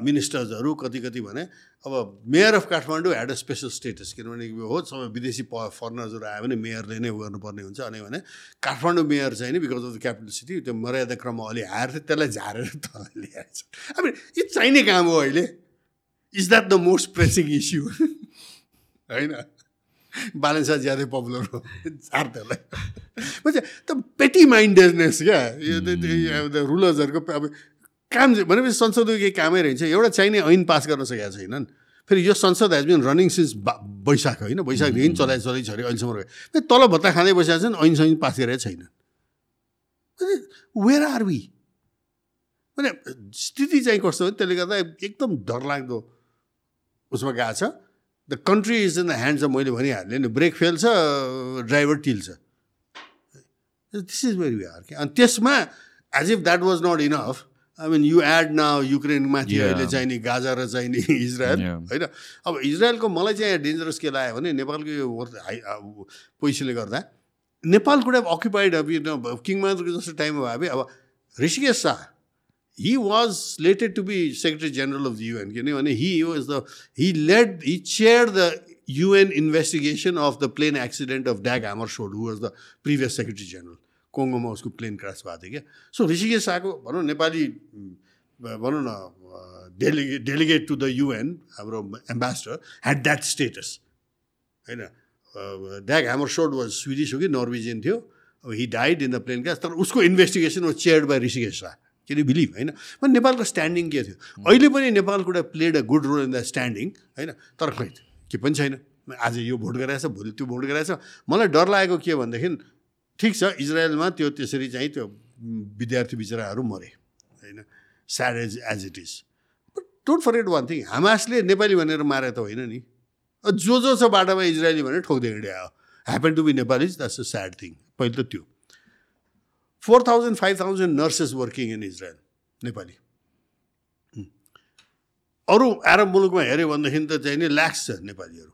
मिनिस्टर्सहरू कति कति भने अब mayor of Kathmandu had a special status किनभने हो सबै विदेशी प फरेनर्सहरू आयो भने मेयरले नै गर्नुपर्ने हुन्छ अनि भने काठमाडौँ मेयर चाहिँ नि because of the capital city त्यो मर्यादा क्रममा अलि हायर थियो त्यसलाई झारेर तल ल्याएको छ अब यो चाहिने काम हो अहिले is that the most pressing issue होइन बालेन्सा ज्यादै पपुलर हो झार त्यसलाई त पेटी माइन्डेडनेस क्या यो रुलर्सहरूको अब काम भनेपछि संसदको केही कामै रहन्छ एउटा चाहिने ऐन पास गर्न सकेका छैनन्। फेरि यो संसद हेज बिन रनिङ सिन्स बा वैशाख होइन? वैशाखदेखि चलाइ चलाइ छोरी अहिलेसम्म रह्यो। फेरि तल भत्ता खाँदै बसेका छन् ऐन सैन पास गरेका छैन वेयर आर वी भने स्थिति चाहिँ कस्तो हो? त्यसले गर्दा एकदम डरलाग्दो उसमा गएको छ। The country is in the hands of मैले भनिहालेँ नि ब्रेक फेल छ ड्राइभर टिल्छ। दिस इज वेरी वी अनि त्यसमा as if that was not enough I mean you add न युक्रेनमाथि अहिले चाहिने गाजा र चाहिने इजरायल होइन? अब इजरायलको मलाई चाहिँ डेन्जरस के लाग्यो भने नेपालको यो पैसाले गर्दा नेपाल कुरा अकुपाइड किङमा जस्तो टाइममा अब अब Rishikesh Shah he was related to be secretary general of the UN किनभने was the he led he chair the UN investigation of the plane accident of Dag Hammarskjold was the previous secretary general कोङ्गोमा उसको plane crash भएको थियो क्या। So Rishikesh शाहको भनौँ नेपाली भनौँ न डेलिगे delegate to the UN हाम्रो एम्बेसडर ह्याड द्याट स्टेटस होइन? Dag Hammarskjold was Swedish हो कि? नर्वेजियन थियो। अब he died in the plane crash तर उसको investigation was chaired by Rishikesh can you believe होइन? म नेपालको स्ट्यान्डिङ के थियो? अहिले पनि नेपालको एउटा played a good role in the standing होइन? तर खै के पनि छैन। आज यो भोट गराएछ भोलि त्यो भोट गराएछ। मलाई डर लागेको के भनेदेखि ठिक छ इजरायलमा त्यो त्यसरी चाहिँ त्यो विद्यार्थी बिचराहरू मरे होइन? Sad as as it is but don't forget one thing हामासले Nepali भनेर मारे त होइन नि? जो जो छ बाटोमा इजरायली भनेर ठोक्दै हिँड्यो happen to be Nepali that's a sad thing पहिलो त त्यो। Four thousand five thousand nurses working in Israel Nepali. अरू आरब मुलुकमा हेऱ्यो भनेदेखि त चाहिँ नि ल्याक्स छ नेपालीहरू।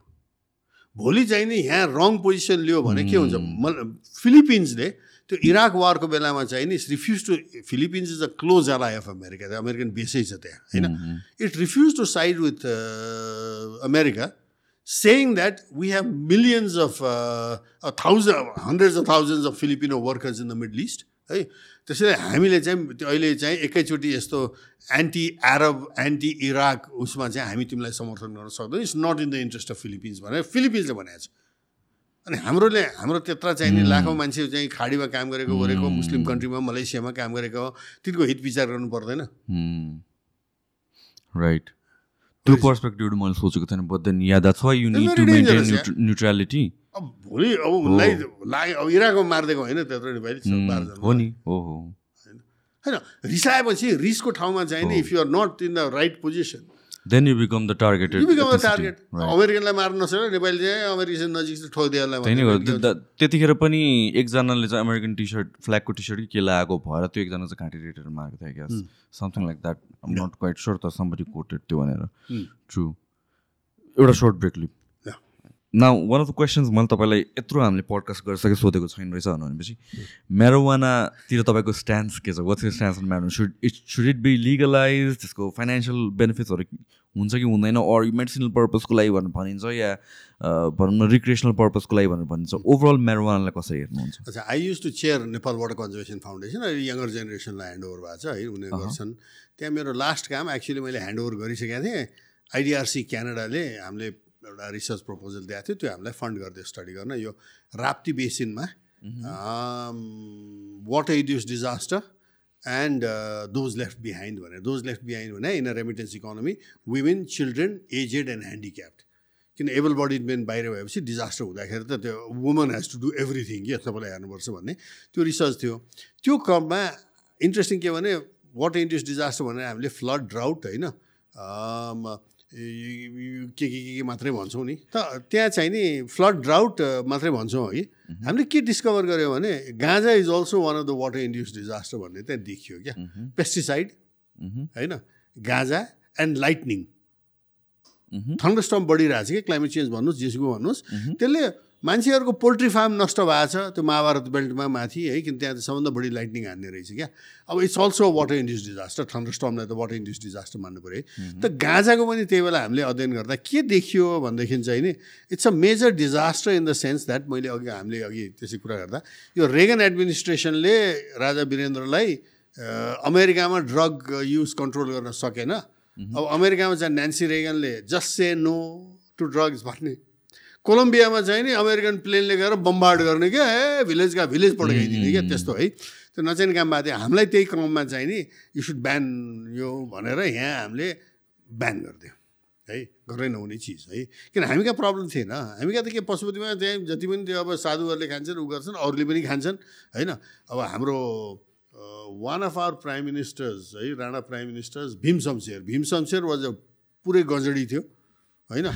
भोलि चाहिँ नि यहाँ रङ पोजिसन लियो भने के हुन्छ? म फिलिपिन्सले त्यो इराक वारको बेलामा चाहिँ नि refuse to Philippines is a close ally of America American बेसै छ त्यहाँ होइन? It refuse to side with America saying that we have millions of uh, a thousand hundreds of thousands of Filipino workers in the Middle East है त्यसैले हामीले चाहिँ अहिले चाहिँ एकैचोटि यस्तो एन्टी एरब एन्टी इराक उसमा चाहिँ हामी तिमीलाई समर्थन गर्न सक्दैनौँ। It's not in the interest of Philippines भनेर फिलिपिन्सले भनेको छ। अनि हाम्रोले हाम्रो त्यत्र चाहिँ नि लाखौँ मान्छे चाहिँ खाडीमा काम गरेको गरेको मुस्लिम कन्ट्रीमा मलेसियामा काम गरेको तिनको हित विचार गर्नु पर्दैन। राइट त्यो पर्सपेक्टिभ मैले सोचेको थिएन but then yeah that's why you need to maintain neutrality अब भोलि अब उसलाई लाग्यो अब इराकमा मारिदिएको होइन त्यत्रो नेपाली हो नि हो हो। होइन रिसाएपछि रिसको ठाउँमा चाहिँ नि if you are not in the right position then you become the targeted you become the target अमेरिकनलाई मार्न नसक्यो नेपाली चाहिँ अमेरिकन नजिक चाहिँ ठोकिदिएलाई त्यतिखेर पनि एकजनाले चाहिँ अमेरिकन टी सर्ट फ्ल्यागको टी सर्ट कि लगाएको भएर त्यो एकजना चाहिँ घाँटी रेटेर मारेको थियो क्या something like that not quite sure त समबडी कोटेड त्यो भनेर। ट्रु एउटा सर्ट ब्रेक लिप न वान अफ द क्वेसन्स मैले तपाईँलाई यत्रो हामीले पडकास्ट गरिसके सोधेको छैन रहेछ भनेपछि म्यारोवानातिर तपाईँको स्ट्यान्स के छ? वाट्स यो stance म्यारो should it should it be legalize त्यसको फाइनेन्सियल बेनिफिट्सहरू हुन्छ कि हुँदैन? अर मेडिसिनल पर्पजको लागि भनेर भनिन्छ या भनौँ न रिक्रिएसनल पर्पजको लागि भनेर भनिन्छ? ओभरअल म्यारोवानालाई कसरी हेर्नुहुन्छ? अच्छा I use to chair Nepal water conservation foundation अहिले यङ्गर जेनेरेसनलाई ह्यान्ड ओभर भएको छ है उनीहरू गर्छन्। त्यहाँ मेरो लास्ट काम एक्चुली मैले ह्यान्ड ओभर गरिसकेको थिएँ। आइडिआरसी क्यानाडाले हामीले एउटा रिसर्च प्रपोजल दिएको थियो त्यो हामीलाई फन्ड गरिदियो स्टडी गर्न। यो Rapti बेसिनमा water induced disaster and those left behind भनेर दोज लेफ्ट बिहाइन्ड भने in a remittance economy women children aged and handicapped किन एबल बडिड मेन बाहिर भएपछि डिजास्टर हुँदाखेरि त त्यो woman has to do everything कि तपाईँलाई हेर्नुपर्छ भन्ने त्यो रिसर्च थियो। त्यो क्रममा इन्ट्रेस्टिङ के भने वाटर इन्ड्युस डिजास्टर भनेर हामीले फ्लड ड्राउट होइन के के के के मात्रै भन्छौँ नि। त त्यहाँ चाहिँ नि फ्लड ड्राउट मात्रै भन्छौँ है। हामीले के डिस्कभर गऱ्यौँ भने ganja is also one of the water induce disaster भन्ने त्यहाँ देखियो क्या। पेस्टिसाइड होइन? गाँजा एन्ड लाइटनिङ थन्डरस्टम बढिरहेको छ कि क्लाइमेट चेन्ज भन्नुहोस् जेसुको भन्नुहोस्। त्यसले मान्छेहरूको पोल्ट्री फार्म नष्ट भएको छ त्यो महाभारत बेल्टमा माथि है किन त्यहाँ सबभन्दा बढी लाइटनिङ हान्ने रहेछ क्या। अब it's also water induce disaster थन्डरस्टमलाई त वाटर इन्ड्युस डिजास्टर मान्नु पऱ्यो है। त गाँजाको पनि त्यही बेला हामीले अध्ययन गर्दा के देखियो भनेदेखि चाहिँ नि it's a major disaster in the sense that मैले अघि हामीले अघि त्यसै कुरा गर्दा यो रेगन एडमिनिस्ट्रेसनले राजा वीरेन्द्रलाई अमेरिकामा ड्रग युज कन्ट्रोल गर्न सकेन। अब अमेरिकामा चाहिँ Nancy रेगनले just say no to drugs भन्ने कोलम्बियामा चाहिँ नि अमेरिकन प्लेनले गएर बम्बार्ड गर्ने क्या ए भिलेजका भिलेज पड्काइदिने क्या त्यस्तो है। त्यो नचाहिने काम भएको थियो हामीलाई त्यही क्रममा चाहिँ नि यु सुड ब्यान यो भनेर यहाँ हामीले ब्यान गरिदियो है। गरेर नहुने चिज है। किन हामी कहाँ प्रब्लम थिएन? हामी कहाँ त के पशुपतिमा त्यहाँ जति पनि त्यो अब साधुहरूले खान्छन् ऊ गर्छन् अरूले पनि खान्छन् होइन। अब हाम्रो one of our prime ministers है Rana prime ministers Bhim Shamsher Bhim Shamsher was a पुरै गजडी थियो। होइन?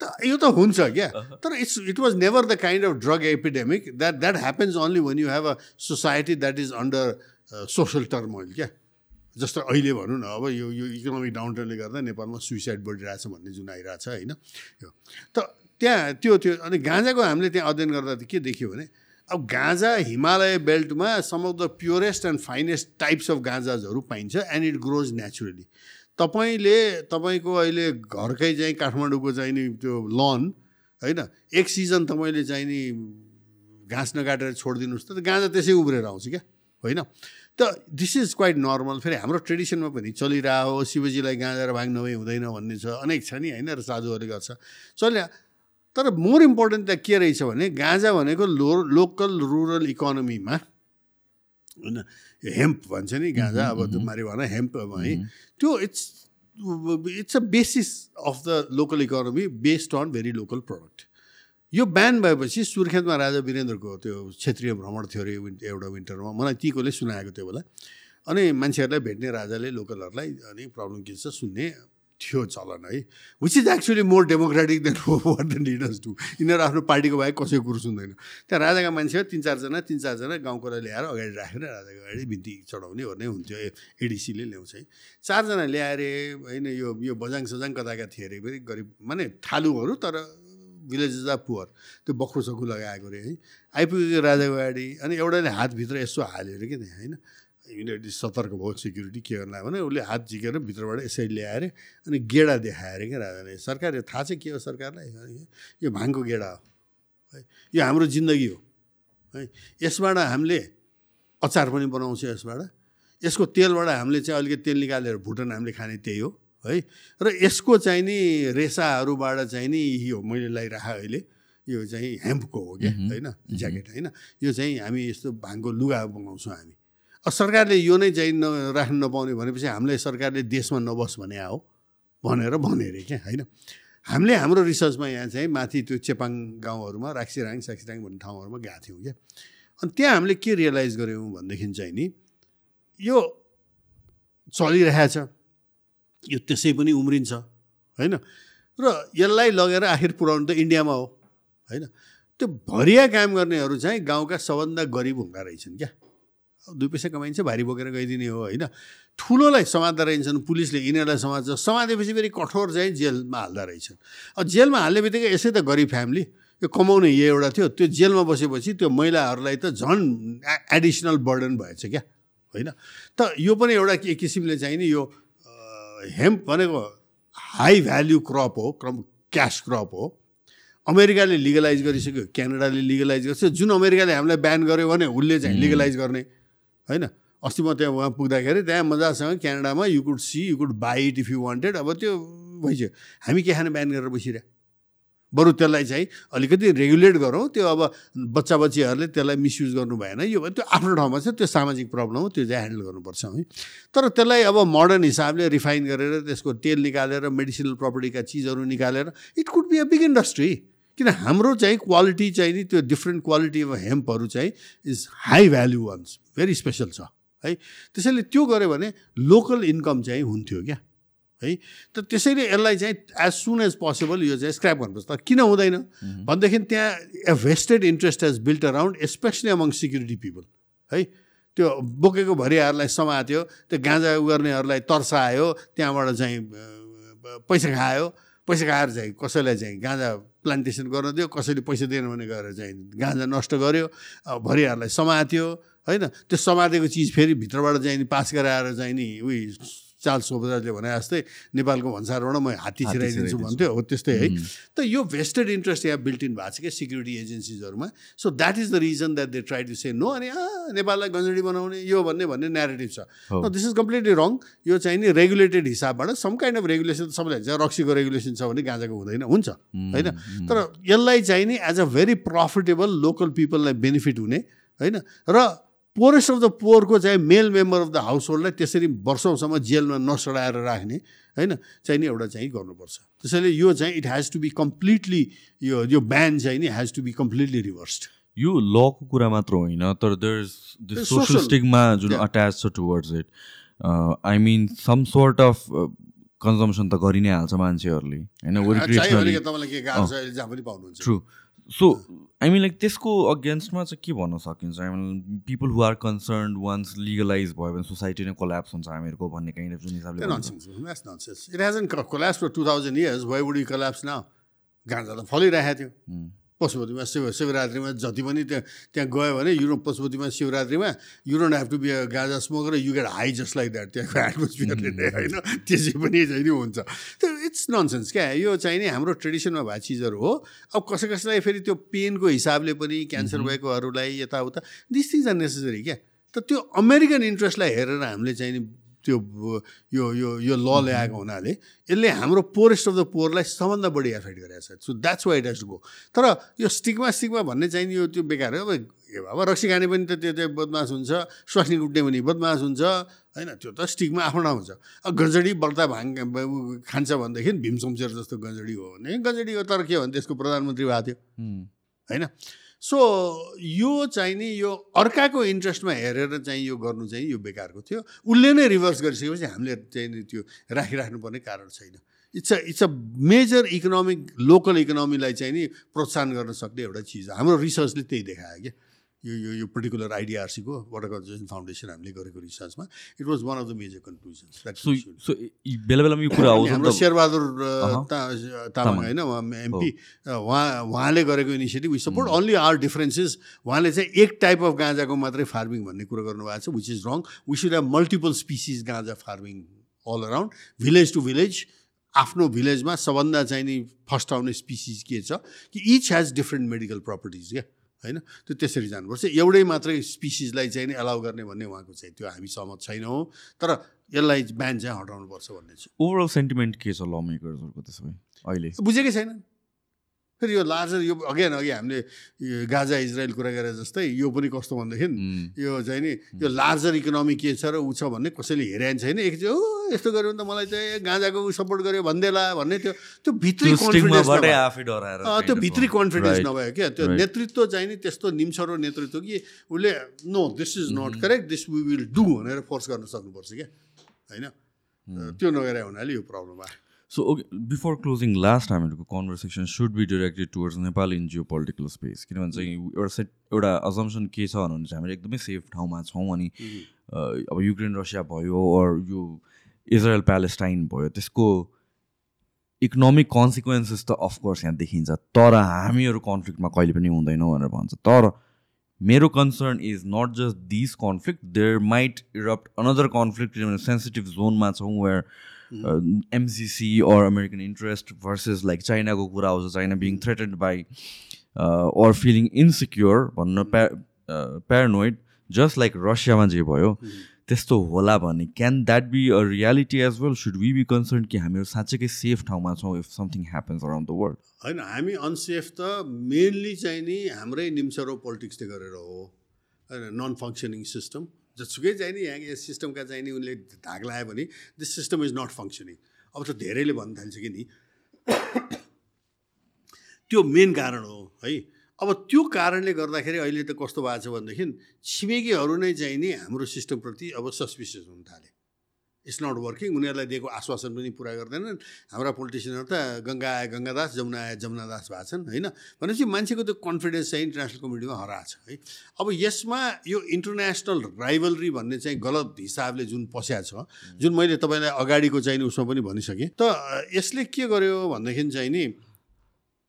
त यो त हुन्छ क्या। तर it's it was never the kind of drug epidemic that that happens only when you have a society that is under social turmoil क्या। जस्तो अहिले भनौँ न अब यो यो इकोनोमिक डाउनटर्नले गर्दा नेपालमा सुइसाइड बढिरहेछ भन्ने जुन आइरहेछ होइन? यो। त त्यहाँ त्यो त्यो अनि गाँजाको हामीले त्यहाँ अध्ययन गर्दा त के देख्यो भने अब गाँजा Himalaya बेल्टमा some of the purest and finest types of गाँजाजहरू पाइन्छ एन्ड इट ग्रोज नेचुरली तपाईँले तपाईँको अहिले घरकै चाहिँ काठमाडौँको चाहिँ नि त्यो लन होइन? एक सिजन तपाईँले चाहिँ नि घाँस नकाटेर छोडिदिनुहोस् त गाँजा त्यसै उब्रेर आउँछ क्या होइन? त दिस इज क्वाइट नर्मल फेरि हाम्रो ट्रेडिसनमा पनि चलिरहेको हो शिवजीलाई गाँजा र भाङ नभई हुँदैन भन्ने छ अनेक छ नि होइन? र साधुहरूले गर्छ। चल्या तर मोर इम्पोर्टेन्ट त के रहेछ भने गाँजा भनेको लो लोकल रुरल इकोनोमीमा होइन हेम्प भन्छ नि गाँजा अब मारिवाना हेम्प है त्यो it's it's a basis of the local economy based on very local product यो ब्यान भएपछि सुर्खेतमा राजा वीरेन्द्रको त्यो क्षेत्रीय भ्रमण थियो अरे विन- एउटा विन्टरमा। मलाई तीकोले सुनाएको त्यो बेला अनि मान्छेहरूलाई भेट्ने राजाले लोकलहरूलाई अनि प्रब्लम के छ सुन्ने थियो चलन है? Which is actually more democratic than what the leaders do यिनीहरू आफ्नो पार्टीको बाहेक कसैको कुरो सुन्दैन। त्यहाँ राजाका मान्छे तिन चारजना तिन चारजना गाउँकोलाई ल्याएर अगाडि राखेर राजाको अगाडि बिन्ती चढाउने ओर्ने हुन्थ्यो एडिसीले ल्याउँछ है? चारजना ल्याएर होइन यो यो बजाङ सजाङ कताका थिए अरे फेरि गरिब माने थालुहरू तर भिलेजेस आर पुवर त्यो बख्रो सखु लगाएको अरे है? आइपुगेको राजाको अगाडि अनि एउटाले हातभित्र यसो हाल्यो अरे कि त्यहाँ होइन? इमिडिएटली सतर्क भयो सेक्युरिटी के गर्ला भने उसले हात झिकेर भित्रबाट यसरी ल्याएर अनि गेडा देखायो अरे क्या राजाले सरकार यो थाहा चाहिँ के हो सरकारलाई? यो भाङको गेडा हो है। यो हाम्रो जिन्दगी हो है। यसबाट हामीले अचार पनि बनाउँछ यसबाट। यसको तेलबाट हामीले चाहिँ अलिकति तेल निकालेर भुटन हामीले खाने त्यही हो है। र यसको चाहिँ नि रेसाहरूबाट चाहिँ नि यो मैले लगाइराखेँ अहिले यो चाहिँ हेम्पको हो क्या होइन ज्याकेट होइन। यो चाहिँ हामी यस्तो भाङको लुगा बनाउँछौँ हामी। सरकारले यो नै चाहिँ न राख्नु नपाउने भनेपछि हामीलाई सरकारले देशमा नबस् भने हो भनेर भने अरे क्या होइन? हामीले हाम्रो रिसर्चमा यहाँ चाहिँ माथि त्यो चेपाङ गाउँहरूमा राक्सिराङ साक्सिराङ भन्ने ठाउँहरूमा गएको थियौँ क्या। अनि त्यहाँ हामीले के रियलाइज गऱ्यौँ भनेदेखि चाहिँ नि यो चलिरहेछ यो त्यसै पनि उम्रिन्छ होइन? र यसलाई लगेर आखिर पुऱ्याउनु त इन्डियामा हो होइन? त्यो भरिया काम गर्नेहरू चाहिँ गाउँका सबभन्दा गरिब हुँदा रहेछन् क्या। दुई पैसा कमाइन्छ भारी बोकेर गइदिने हो होइन? ठुलोलाई समात्दा रहेछन् पुलिसले यिनीहरूलाई समात्छ समातेपछि फेरि कठोर चाहिँ जेलमा हाल्दा रहेछन्। अब जेलमा हाल्ने बित्तिकै यसै त गरिब फ्यामिली यो कमाउने यो एउटा थियो त्यो जेलमा बसेपछि त्यो महिलाहरूलाई त झन् एडिसनल बर्डन भएछ क्या होइन? त यो पनि एउटा एक किसिमले चाहिँ नि यो हेम्प भनेको हाई भ्याल्यु क्रप हो क्रप क्यास क्रप हो। अमेरिकाले लिगलाइज गरिसक्यो क्यानाडाले लिगलाइज गर्छ। जुन अमेरिकाले हामीलाई ब्यान गर्यो भने उसले चाहिँ लिगलाइज गर्ने। होइन? अस्ति म त्यहाँ उहाँ पुग्दाखेरि त्यहाँ मजासँग क्यानाडामा you could see you could buy it if you wanted अब त्यो भइसक्यो। हामी के खाने ब्यान गरेर बसिरह बरु त्यसलाई चाहिँ अलिकति रेगुलेट गरौँ। त्यो अब बच्चा बच्चीहरूले त्यसलाई मिसयुज गर्नु भएन। यो त्यो आफ्नो ठाउँमा छ त्यो सामाजिक प्रब्लम हो त्यो चाहिँ ह्यान्डल गर्नुपर्छ है। तर त्यसलाई अब मोडर्न हिसाबले रिफाइन गरेर त्यसको तेल निकालेर मेडिसिनल प्रपर्टीका चिजहरू निकालेर it could be a big industry किन हाम्रो चाहिँ क्वालिटी चाहिँ नि त्यो डिफ्रेन्ट क्वालिटी अफ हेम्पहरू चाहिँ is high value once very special छ है। त्यसैले त्यो गऱ्यो भने लोकल इन्कम चाहिँ हुन्थ्यो क्या है। त त्यसैले यसलाई चाहिँ एज सुन एज पोसिबल यो चाहिँ स्क्रैप गर्नुपर्छ तर किन हुँदैन? भनेदेखि त्यहाँ a vested interest has built around specially among security people है। त्यो बोकेको भरियाहरूलाई समात्यो त्यो गाँजा गर्नेहरूलाई तर्सायो त्यहाँबाट चाहिँ पैसा खायो। पैसा खाएर चाहिँ कसैलाई चाहिँ गाँजा प्लान्टेसन गर्न दियो कसैले पैसा दिएन भने गएर चाहिँ गाँजा नष्ट गर्यो अब भरियाहरूलाई समात्यो होइन? त्यो समातेको चिज फेरि भित्रबाट चाहिँ नि पास गराएर चाहिँ नि उयो चार्ल्स सोबराजले भने जस्तै नेपालको भन्सारबाट म हात्ती छिराइदिन्छु भन्थ्यो। हो त्यस्तै है। त यो भेस्टेड इन्ट्रेस्ट यहाँ बिल्ट इन भएको छ क्या security एजेन्सिजहरूमा so that is the reason that they try to say no अनि नेपाललाई गन्जडी बनाउने यो भन्ने भन्ने नेरेटिभ छ। दिस इज कम्प्लिटली रङ यो चाहिँ नि रेगुलेटेड हिसाबबाट सम काइन्ड अफ रेगुलेसन सबैलाई हुन्छ। रक्सीको रेगुलेसन छ भने गाँजाको हुँदैन हुन्छ। होइन? तर यसलाई चाहिँ नि as a very profitable local पिपललाई benefit हुने होइन? र पोरेस्ट अफ द पोवरको चाहिँ male member of the house होल्डलाई त्यसरी वर्षौँसम्म जेलमा नसडाएर राख्ने होइन चाहिँ नि एउटा चाहिँ गर्नुपर्छ त्यसैले यो चाहिँ it has to be completely यो यो ब्यान चाहिँ नि has to be completely reversed यो लको कुरा मात्र होइन तर देयर इज सोसल स्टिगमा जुन. अट्याच छ towards it I mean some sort of consumption त गरि नै हाल्छ मान्छेहरूले होइन? True so I mean like त्यसको अगेन्स्टमा चाहिँ के भन्न सकिन्छ I mean people who are concern once legalize भयो भने सोसाइटी नै कोल्याप्स हुन्छ हामीहरूको भन्ने काइन्ड अफ जुन हिसाबले. It hasn't co- collapsed for 2000 years. Why would you collapse now? गाँजा त फलिरहेको थियो पशुपतिमा शिव शिवरात्रिमा जति पनि त्यहाँ त्यहाँ गयो भने युरो पशुपतिमा शिवरात्रिमा you don't have to be a ganja smoker you get high just like that त्यहाँको एटमोस्फियरले नै होइन त्यसै पनि चाहिँ नि हुन्छ। त्यो इट्स ननसेन्स क्या यो चाहिँ नि हाम्रो ट्रेडिसनमा भएको चिजहरू हो। अब कसै कसैलाई फेरि त्यो पेनको हिसाबले पनि क्यान्सर भएकोहरूलाई यताउता दिस थिङ्स आर नेसेसरी क्या। त त्यो अमेरिकन इन्ट्रेस्टलाई हेरेर हामीले चाहिँ नि त्यो यो यो यो ल ल्याएको हुनाले यसले हाम्रो पोरेस्ट अफ द पोरलाई सबभन्दा बढी एफेक्ट गरेको छ। So that's why to go तर यो स्टिकमा स्टिकमा भन्ने चाहिँ यो त्यो बेकार हो। अब रक्सी खाने पनि त त्यो चाहिँ बदमास हुन्छ स्वास्नी कुट्ने पनि बदमास हुन्छ होइन? त्यो त स्टिकमा आफ्नो ठाउँ हुन्छ। अब गजडी बढ्दा भाङ खान्छ भनेदेखि भीम शमशेर जस्तो गजडी हो भने गजडी हो तर के हो भने त्यसको प्रधानमन्त्री भएको थियो। होइन? सो यो चाहिँ नि यो अर्काको इन्ट्रेस्टमा हेरेर चाहिँ यो गर्नु चाहिँ यो बेकारको थियो। उसले नै रिभर्स गरिसकेपछि हामीले चाहिँ नि त्यो राखिराख्नुपर्ने कारण छैन। It's a it's a major economic local इकोनोमीलाई चाहिँ नि प्रोत्साहन गर्न सक्ने एउटा चिज हो। हाम्रो रिसर्चले त्यही देखायो क्या। यो यो यो पर्टिकुलर आइडिआरसीको वाटर कन्जर्भेसन फाउन्डेसन हामीले गरेको रिसर्चमा it was one of the major conclusions बेला बेलामा यो कुरा आउँछ हाम्रो शेरबहादुर तामाङ। होइन उहाँ एमपी उहाँ उहाँले गरेको initiative we support only are differences उहाँले चाहिँ एक टाइप अफ गाँजाको मात्रै फार्मिङ भन्ने कुरो गर्नुभएको छ which is wrong we should have multiple species ganja farming all around village to village आफ्नो भिलेजमा सबभन्दा चाहिँ नि फर्स्ट आउने स्पिसिस के छ कि each has different medical properties क्या? होइन? त्यो त्यसरी जानुपर्छ। एउटै मात्रै स्पिसिसलाई चाहिँ नि एलाउ गर्ने भन्ने उहाँको चाहिँ त्यो हामी सहमत छैनौँ तर यसलाई ब्यान चाहिँ हटाउनुपर्छ भन्ने चाहिँ ओभरअल सेन्टिमेन्ट के छ ल मेकर्सहरूको त्यसो भए अहिले? बुझेकै छैन। फेरि यो लार्जर यो अघि न अघि हामीले गाजा इजरायल कुरा गरेर जस्तै यो पनि कस्तो भनेदेखि यो चाहिँ नि यो लार्जर इकोनोमी के छ र ऊ छ भन्ने कसैले हेरेन छैन एक चाहिँ ओ यस्तो गऱ्यो भने त मलाई चाहिँ गाँजाको सपोर्ट गर्यो भनिदेला भन्ने त्यो त्यो भित्री कन्फिडेन्स त्यो भित्री। कन्फिडेन्स. नभयो क्या त्यो. नेतृत्व चाहिँ नि त्यस्तो निम्छरो नेतृत्व कि उसले no this is. Not correct this we will do भनेर फोर्स गर्न सक्नुपर्छ क्या होइन. त्यो नगरे हुनाले यो प्रब्लम आयो so okay before closing last हामीहरूको conversation should be directed towards Nepal in geopolitical space किनभने चाहिँ एउटा सेट एउटा अजम्सन के छ भने चाहिँ हामीले एकदमै सेफ ठाउँमा छौँ अनि अ, अब युक्रेन रसिया भयो अर यो इजरायल प्यालेस्टाइन भयो त्यसको इकोनोमिक कन्सिक्वेन्सेस त अफकोर्स यहाँ देखिन्छ तर हामीहरू कन्फ्लिक्टमा कहिले पनि हुँदैनौँ भनेर भन्छ। तर मेरो concern is not just this conflict there might erupt another conflict किनभने सेन्सिटिभ जोनमा छौँ where MCC or American interest versus like चाइनाको कुरा आउँछ China being threatened by or feeling insecure भन्न प्या प्यारानोइड जस्ट लाइक रसियामा जे भयो त्यस्तो होला भने can that be a reality as well should we be concern कि हामीहरू साँच्चैकै सेफ ठाउँमा छौँ if something happens around the world होइन हामी अनसेफ त मेनली चाहिँ नि हाम्रै निम्सरो पोलिटिक्सले गरेर हो। होइन नन फङ्सनिङ सिस्टम जसुकै नि यहाँ यस सिस्टमका चाहिँ नि उनले धाग लगायो भने this system is not functioning अब त धेरैले भन्न थाल्छ कि नि। त्यो मेन कारण हो है। अब त्यो कारणले गर्दाखेरि अहिले त कस्तो भएको छ भनेदेखि छिमेकीहरू नै चाहिँ नि हाम्रो सिस्टमप्रति अब सस्पिसियस हुन थाले। इट्स नट वर्किङ उनीहरूलाई दिएको आश्वासन पनि पुरा गर्दैनन्। हाम्रा पोलिटिसियनहरू त गङ्गा आए गङ्गादास जमुना आए जमुनादास भएको छन् होइन? भनेपछि मान्छेको त्यो कन्फिडेन्स चाहिँ इन्टरनेसनल कम्युनिटीमा हराएको छ है? अब यसमा यो इन्टरनेसनल राइभलरी भन्ने चाहिँ गलत हिसाबले जुन पस्या छ जुन मैले तपाईँलाई अगाडिको चाहिँ उसमा पनि भनिसकेँ त यसले के गर्यो भनेदेखि चाहिँ नि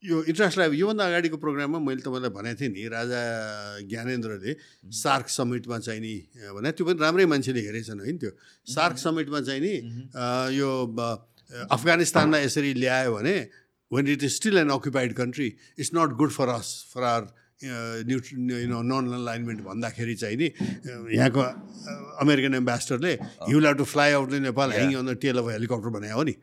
यो इन्टरनेसनल योभन्दा अगाडिको प्रोग्राममा मैले तपाईँलाई भनेको थिएँ नि राजा ज्ञानेन्द्रले सार्क समिटमा चाहिँ नि भने त्यो पनि राम्रै मान्छेले हेरेछन् होइन त्यो। सार्क समिटमा चाहिँ नि यो अफगानिस्तानलाई यसरी ल्यायो भने when it is still an occupied country it's not good for us for our neutral you know non alignment भन्दाखेरि चाहिँ नि यहाँको American एम्बेसडरले you have to fly out the Nepal hang on the tail of helicopter भने हो नि।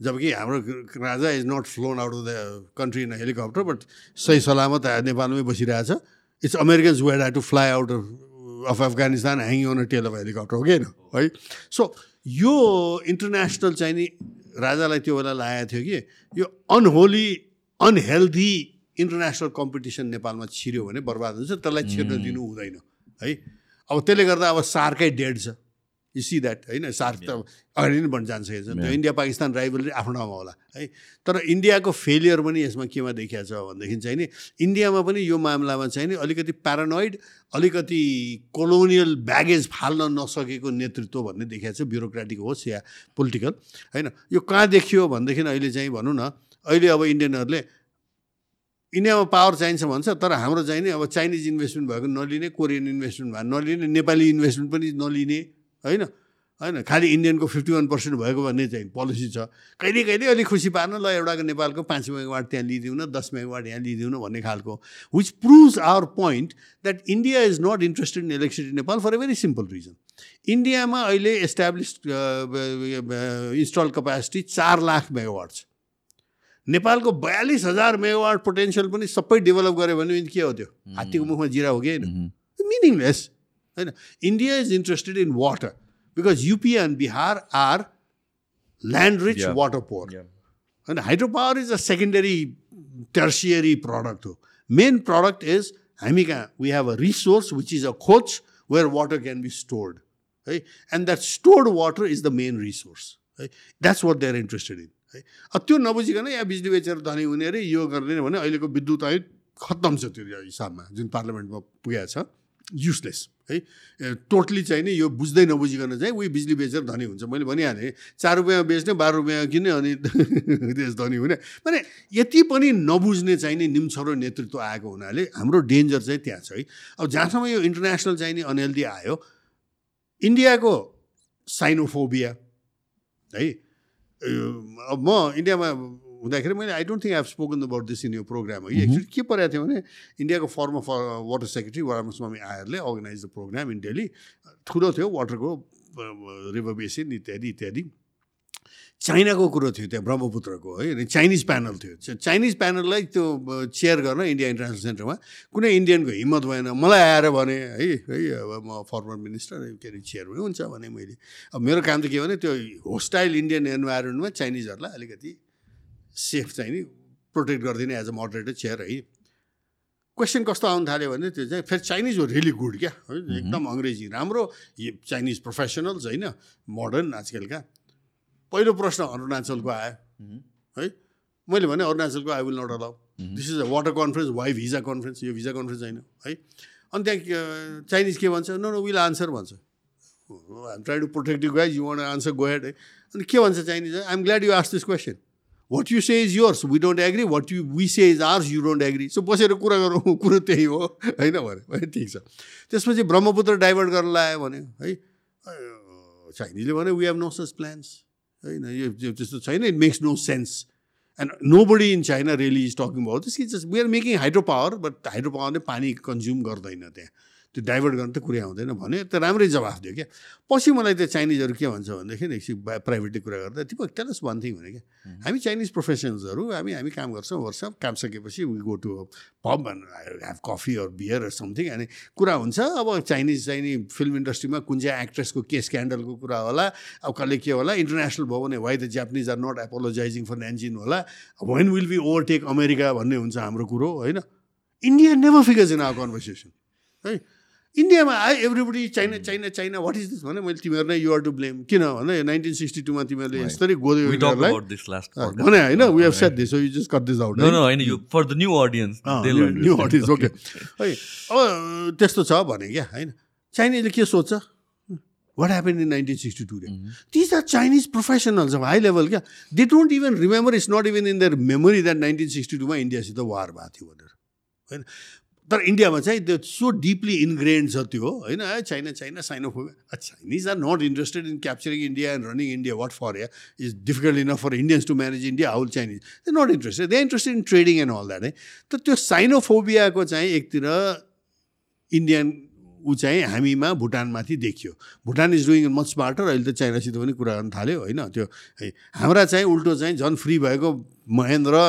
जबकि हाम्रो राजा is not flown out of the country in helicopter but सही सलामत नेपालमै बसिरहेछ। It's Americans had to fly out of Afghanistan hanging on tail of helicopter हो कि होइन है? सो यो इन्टरनेसनल चाहिँ नि राजालाई त्यो बेला लागेको थियो कि यो अनहोली अनहेल्दी इन्टरनेसनल कम्पिटिसन नेपालमा छिर्यो भने बर्बाद हुन्छ त्यसलाई छिर्न दिनु हुँदैन है? अब त्यसले गर्दा अब सार्कै डेड छ। यु सी द्याट होइन? सार्क त अगाडि नै बढ्न जान्छ त्यो इन्डिया पाकिस्तान राइभलरी आफ्नो ठाउँमा होला है? तर इन्डियाको फेलियर पनि यसमा केमा देखिया छ भनेदेखि चाहिँ नि इन्डियामा पनि यो मामलामा चाहिँ नि अलिकति प्यारानोइड अलिकति कोलोनियल ब्यागेज फाल्न नसकेको नेतृत्व भन्ने देखिया छ ब्युरोक्रेटिक होस् या पोलिटिकल होइन? यो कहाँ देखियो भनेदेखि अहिले चाहिँ भनौँ न अहिले अब इन्डियनहरूले इन्डियामा पावर चाहिन्छ भन्छ तर हाम्रो चाहिँ नि अब चाइनिज इन्भेस्टमेन्ट भएको नलिने कोरियन इन्भेस्टमेन्ट भएको नलिने नेपाली इन्भेस्टमेन्ट पनि नलिने होइन? होइन? खालि इन्डियनको फिफ्टी वान पर्सेन्ट भएको भन्ने चाहिँ पोलिसी छ। कहिले कहिले अलिक खुसी पार्न ल एउटाको नेपालको पाँच मेगावाट त्यहाँ लिइदिउँ न दस मेगावाट यहाँ लिइदिउँ न भन्ने खालको। Which proves our point that India is not interested in electricity Nepal for a very simple reason इन्डियामा अहिले एस्टाब्लिस इन्स्टल कपेसिटी चार लाख मेगावाट छ नेपालको बयालिस हजार मेगावाट पोटेन्सियल पनि सबै डेभलप गऱ्यो भने के हो त्यो? हात्तीको मुखमा जिरा हो कि होइन? मिनिङलेस होइन? India is interested in water because UP and Bihar are land rich. Water poor. होइन hydro power is a secondary tertiary product हो मेन प्रडक्ट इज हामी कहाँ? We have a resource which is a gorge where water can be stored है and that stored water is the main resource है that's what they are interested in है। त्यो नबुझिकन यहाँ बिजुली बेचेर धनी हुने अरे यो गर्ने भने अहिलेको विद्युत आयोग खत्तम छ त्यो हिसाबमा जुन पार्लियामेन्टमा पुगेको छ। युसलेस है। टोटली चाहिँ नि यो बुझ्दै नबुझिकन चाहिँ उयो बिजुली बेचेर धनी हुन्छ। मैले भनिहालेँ चार रुपियाँमा बेच्ने बाह्र रुपियाँमा किन्ने अनि देश धनी हुने। माने यति पनि नबुझ्ने चाहिँ नि निम्छरो नेतृत्व आएको हुनाले हाम्रो डेन्जर चाहिँ त्यहाँ छ है। अब जहाँसम्म यो इन्टरनेसनल चाहिँ नि अनहेल्दी आयो इन्डियाको साइनोफोबिया है। अब म इन्डियामा हुँदाखेरि मैले I don't think I have spoken about this in यो प्रोग्राम है एक्चुली के परेको थियो भने इन्डियाको former for water secretary Ramaswamy आयरले organise the programme in Delhi ठुलो थियो वाटरको रिभर बेसिन इत्यादि इत्यादि। चाइनाको कुरो थियो त्यहाँ ब्रह्मपुत्रको है अनि चाइनिज प्यानल थियो। चाइनिज प्यानललाई त्यो चेयर गर्न इन्डिया इन्टरनेसनल सेन्टरमा कुनै इन्डियनको हिम्मत भएन। मलाई आएर भने है है अब म फर्मर मिनिस्टर के अरे चेयर पनि हुन्छ भने मैले अब मेरो काम त के भने त्यो होस्टाइल इन्डियन इन्भाइरोमेन्टमा चाइनिजहरूलाई अलिकति सेफ चाहिँ नि प्रोटेक्ट गरिदिने एज अ मोडरेटर चेयर है। क्वेसन कस्तो आउनु थाल्यो भने त्यो चाहिँ फेरि चाइनिज हो रियली गुड क्या? है एकदम अङ्ग्रेजी राम्रो चाइनिज प्रोफेसनल्स होइन मोडर्न आजकलका। पहिलो प्रश्न अरुणाचलको आयो। है? मैले भने अरुणाचलको I will not allow this is a water conference why visa conference यो भिजा कन्फरेन्स होइन है? अनि त्यहाँ चाइनिज के भन्छ? नो नो विल आन्सर भन्छ। I'm try to protect you guys you want answer go head है? अनि के भन्छ Chinese I am glad you ask this question what you say is yours we don't agree what you we say is ours you don't agree so बसेर कुरा गरौँ कुरो त्यही हो होइन भने ठिक छ। त्यसपछि ब्रह्मपुत्र डाइभर्ट गर्न लायो भने है? चाइनिजले भने we have no such plans होइन यो त्यस्तो छैन it makes no sense and nobody in China really is talking about this just we are making hydro power but hydro पावरले पानी कन्ज्युम गर्दैन त्यहाँ त्यो डाइभर्ट गर्न त कुरै आउँदैन भने त राम्रै जवाफ दियो क्या। पछि मलाई त्यो चाइनिजहरू के भन्छ भनेदेखि एकछिन प्राइभेटली कुरा गर्दा तिम्रो टेलस वान थिङ भने क्या। हामी चाइनिज प्रोफेसनल्सहरू हामी हामी काम गर्छौँ वर्ष काम सकेपछि we go to pub have coffee or beer something अनि कुरा हुन्छ। अब चाइनिज चाहिँ नि फिल्म इन्डस्ट्रीमा कुन चाहिँ एक्ट्रेसको के स्क्यान्डलको कुरा होला अब कसले के होला इन्टरनेसनल भयो भने why the Japanese are not apologising for Nanjing होला when will be overtake America भन्ने हुन्छ हाम्रो कुरो होइन। India never figures in our conversation है इन्डियामा आयो everybody China China China what is this भने मैले तिमीहरू नै युआर टु ब्लेम किन भन्दा नाइन्टिन सिक्सटी टूमा तिमीहरूले यस्तरी गोद्यो. भने होइन we have set this you just cut this out No, no, होइन यो for the new audience. they'll new. Artist okay है अब त्यस्तो छ भने क्या होइन? चाइनिजले के सोध्छ? What happen in nineteen sixty two these are Chinese professionals अब हाई लेभल क्या? They don't even remember it's not even in their memory that nineteen sixty टूमा इन्डियासित वार भएको थियो भनेर होइन? तर इन्डियामा चाहिँ त्यो सो डिपली इन्ग्रेन्ड छ त्यो होइन? है China China sinophobia Chinese are not interested in capturing India and running India what for ya is difficult enough for Indians to manage India how'll Chinese they not interested they interested in trading and all that है तर त्यो साइनोफोबियाको चाहिँ एकतिर Indian ऊ चाहिँ हामीमा भुटानमाथि देखियो। Bhutan is doing much smarter अहिले त चाइनासित पनि कुरा गर्न थाल्यो होइन? त्यो है हाम्रा चाहिँ उल्टो चाहिँ झन् फ्री भएको महेन्द्र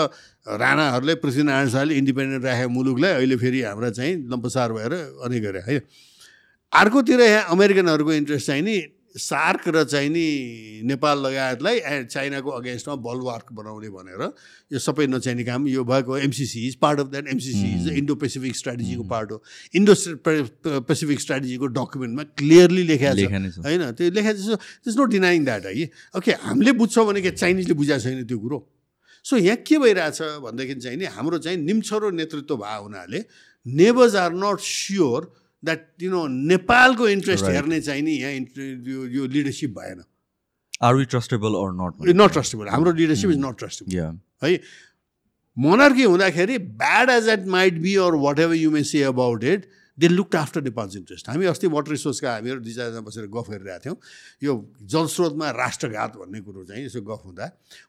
राणाहरूले पृथ्वीनारायण शाहले इन्डिपेन्डेन्ट राखेको मुलुकलाई अहिले फेरि हाम्रा चाहिँ लम्पसार भएर अनि गरे है। अर्कोतिर यहाँ अमेरिकनहरूको इन्ट्रेस्ट चाहिँ नि सार्क र चाहिँ नि नेपाल लगायतलाई चाइनाको अगेन्स्टमा बलवार्क बनाउने भनेर यो सबै नचाहिने काम यो भएको MCC is part of that MCC is Indo Pacific स्ट्राटेजीको part हो। इन्डो पेसिफिक स्ट्राटेजीको डकुमेन्टमा क्लियरली लेखा छ। होइन त्यो लेखेको छ। त्यस नो डिनाइङ द्याट है। ओके हामीले बुझ्छौँ भने के चाइनिजले बुझाएको छैन त्यो कुरो। सो यहाँ के भइरहेछ भनेदेखि चाहिँ नि हाम्रो चाहिँ निम्छरो नेतृत्व भएको हुनाले neighbours are not sure that you know नेपालको इन्ट्रेस्ट. हेर्ने चाहिँ नि यहाँ यो यो लिडरसिप भएन Are we trustable or not? Not trustable हाम्रो लिडरसिप इज नट ट्रस्टेबल. है मोनर्की हुँदाखेरि bad as it might be or whatever you may say about it they looked after Nepal's interest हामी अस्ति वाटर रिसोर्सका हामीहरू दुई चारजना बसेर गफ गरिरहेको थियौँ। यो जलस्रोतमा राष्ट्रघात भन्ने कुरो चाहिँ यसो गफ हुँदा।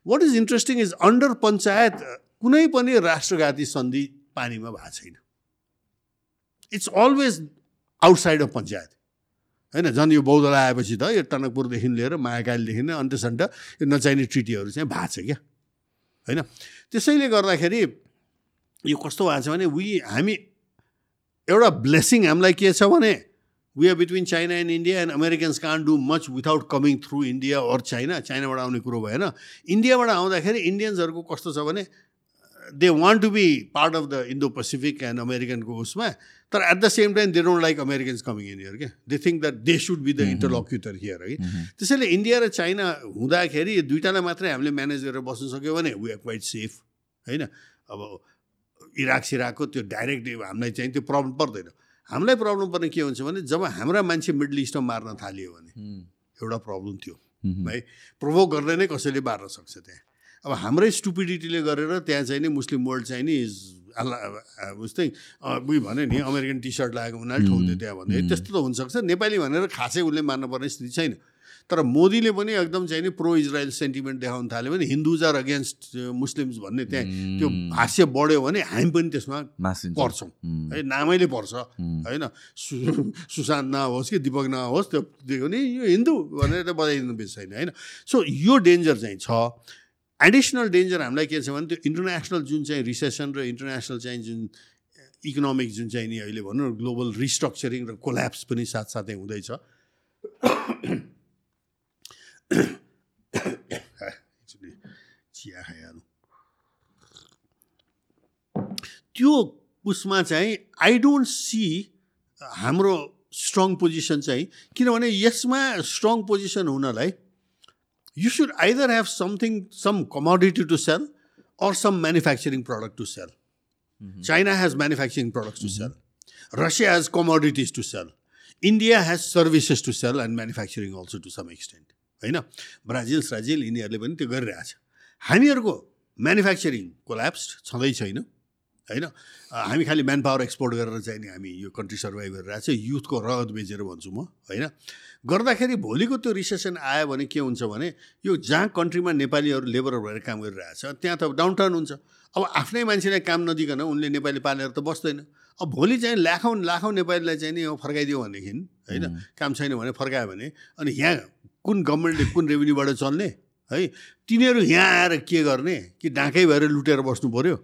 What is interesting is under panchayat कुनै पनि राष्ट्रघाती सन्धि पानीमा भएको छैन। It's always outside of panchayat होइन झन् यो बौद्धलाई आएपछि त यो टनकपुरदेखि लिएर महाकालीदेखि नै अन्त्यसन्ट यो नचाहिने ट्रिटीहरू चाहिँ भएको छ क्या। होइन त्यसैले गर्दाखेरि यो कस्तो भएको छ भने वी हामी एउटा ब्लेसिङ हामीलाई के छ भने we are between China and India and Americans can't do much without coming through India or China चाइनाबाट आउने कुरो भएन। इन्डियाबाट आउँदाखेरि इन्डियन्सहरूको कस्तो छ भने they want to be part of the Indo Pacific and अमेरिकनको उसमा तर at the same time they don't like Americans coming in here क्या they think that they should be the interlocutor here है त्यसैले इन्डिया र China हुँदाखेरि दुइटालाई मात्रै हामीले manage गरेर बस्नु सक्यो भने वी आर क्वाइट सेफ होइन? अब इराक सिराकको त्यो डाइरेक्ट हामीलाई चाहिँ त्यो प्रब्लम पर्दैन। हामीलाई प्रब्लम पर्ने के हुन्छ भने जब हाम्रा मान्छे मिडल इस्टमा मार्न थालियो भने एउटा प्रब्लम थियो है प्रोभोक गर्दै नै कसैले मार्न सक्छ त्यहाँ। अब हाम्रै स्टुपिडिटीले गरेर त्यहाँ चाहिँ नि मुस्लिम वर्ल्ड चाहिँ नि उस्तै उयो भन्यो नि अमेरिकन टी सर्ट लगाएको उनीहरूले ठोक्थ्यो त्यहाँ भन्दै त्यस्तो त हुनसक्छ। नेपाली भनेर खासै उसले मान्नुपर्ने स्थिति छैन। तर मोदीले पनि एकदम चाहिँ नि प्रो इजरायल सेन्टिमेन्ट देखाउन थाल्यो भने हिन्दुज आर अगेन्स्ट मुस्लिम्स भन्ने त्यहाँ त्यो भाष्य बढ्यो भने हामी पनि त्यसमा पर्छौँ। है नामैले पर्छ। होइन सुशान्त नहोस् कि दिपक नहोस् त्यो दिएको नि यो हिन्दू भनेर त बजाइदिनु बेस छैन होइन। सो यो डेन्जर चाहिँ छ। एडिसनल डेन्जर हामीलाई के छ भने त्यो इन्टरनेसनल जुन चाहिँ रिसेसन र इन्टरनेसनल चाहिँ जुन इकोनोमिक जुन चाहिँ नि अहिले भनौँ न ग्लोबल रिस्ट्रक्चरिङ र कोल्याप्स पनि साथसाथै हुँदैछ। चिया खाइहाल्नु त्यो उसमा चाहिँ आई डोन्ट सी हाम्रो स्ट्रङ पोजिसन चाहिँ किनभने यसमा स्ट्रङ पोजिसन हुनलाई you should either have something some commodity to sell or some manufacturing product to sell China has manufacturing products to sell Russia has commodities to sell India has services to sell and manufacturing also to some extent होइन? Brazil स्राजिल यिनीहरूले पनि त्यो गरिरहेछ। हामीहरूको manufacturing collapse छँदै छैन होइन? हामी खालि म्यान पावर एक्सपोर्ट गरेर चाहिँ नि हामी यो कन्ट्री सर्भाइभ गरिरहेको छ। युथको रगत बेचेर भन्छु म होइन? गर्दाखेरि भोलिको त्यो रिसेसन आयो भने के हुन्छ भने यो जहाँ कन्ट्रीमा नेपालीहरू लेबर भएर काम गरिरहेछ त्यहाँ त डाउन हुन्छ। अब आफ्नै मान्छेलाई काम नदिकन उनले नेपाली पालेर त बस्दैन। अब भोलि चाहिँ लाखौँ लाखौँ नेपालीलाई चाहिँ नि फर्काइदियो भनेदेखि होइन? काम छैन भने फर्कायो भने अनि यहाँ कुन गभर्मेन्टले कुन रेभेन्यूबाट चल्ने? है? तिनीहरू यहाँ आएर के गर्ने? कि डाँकै भएर लुटेर बस्नु पऱ्यो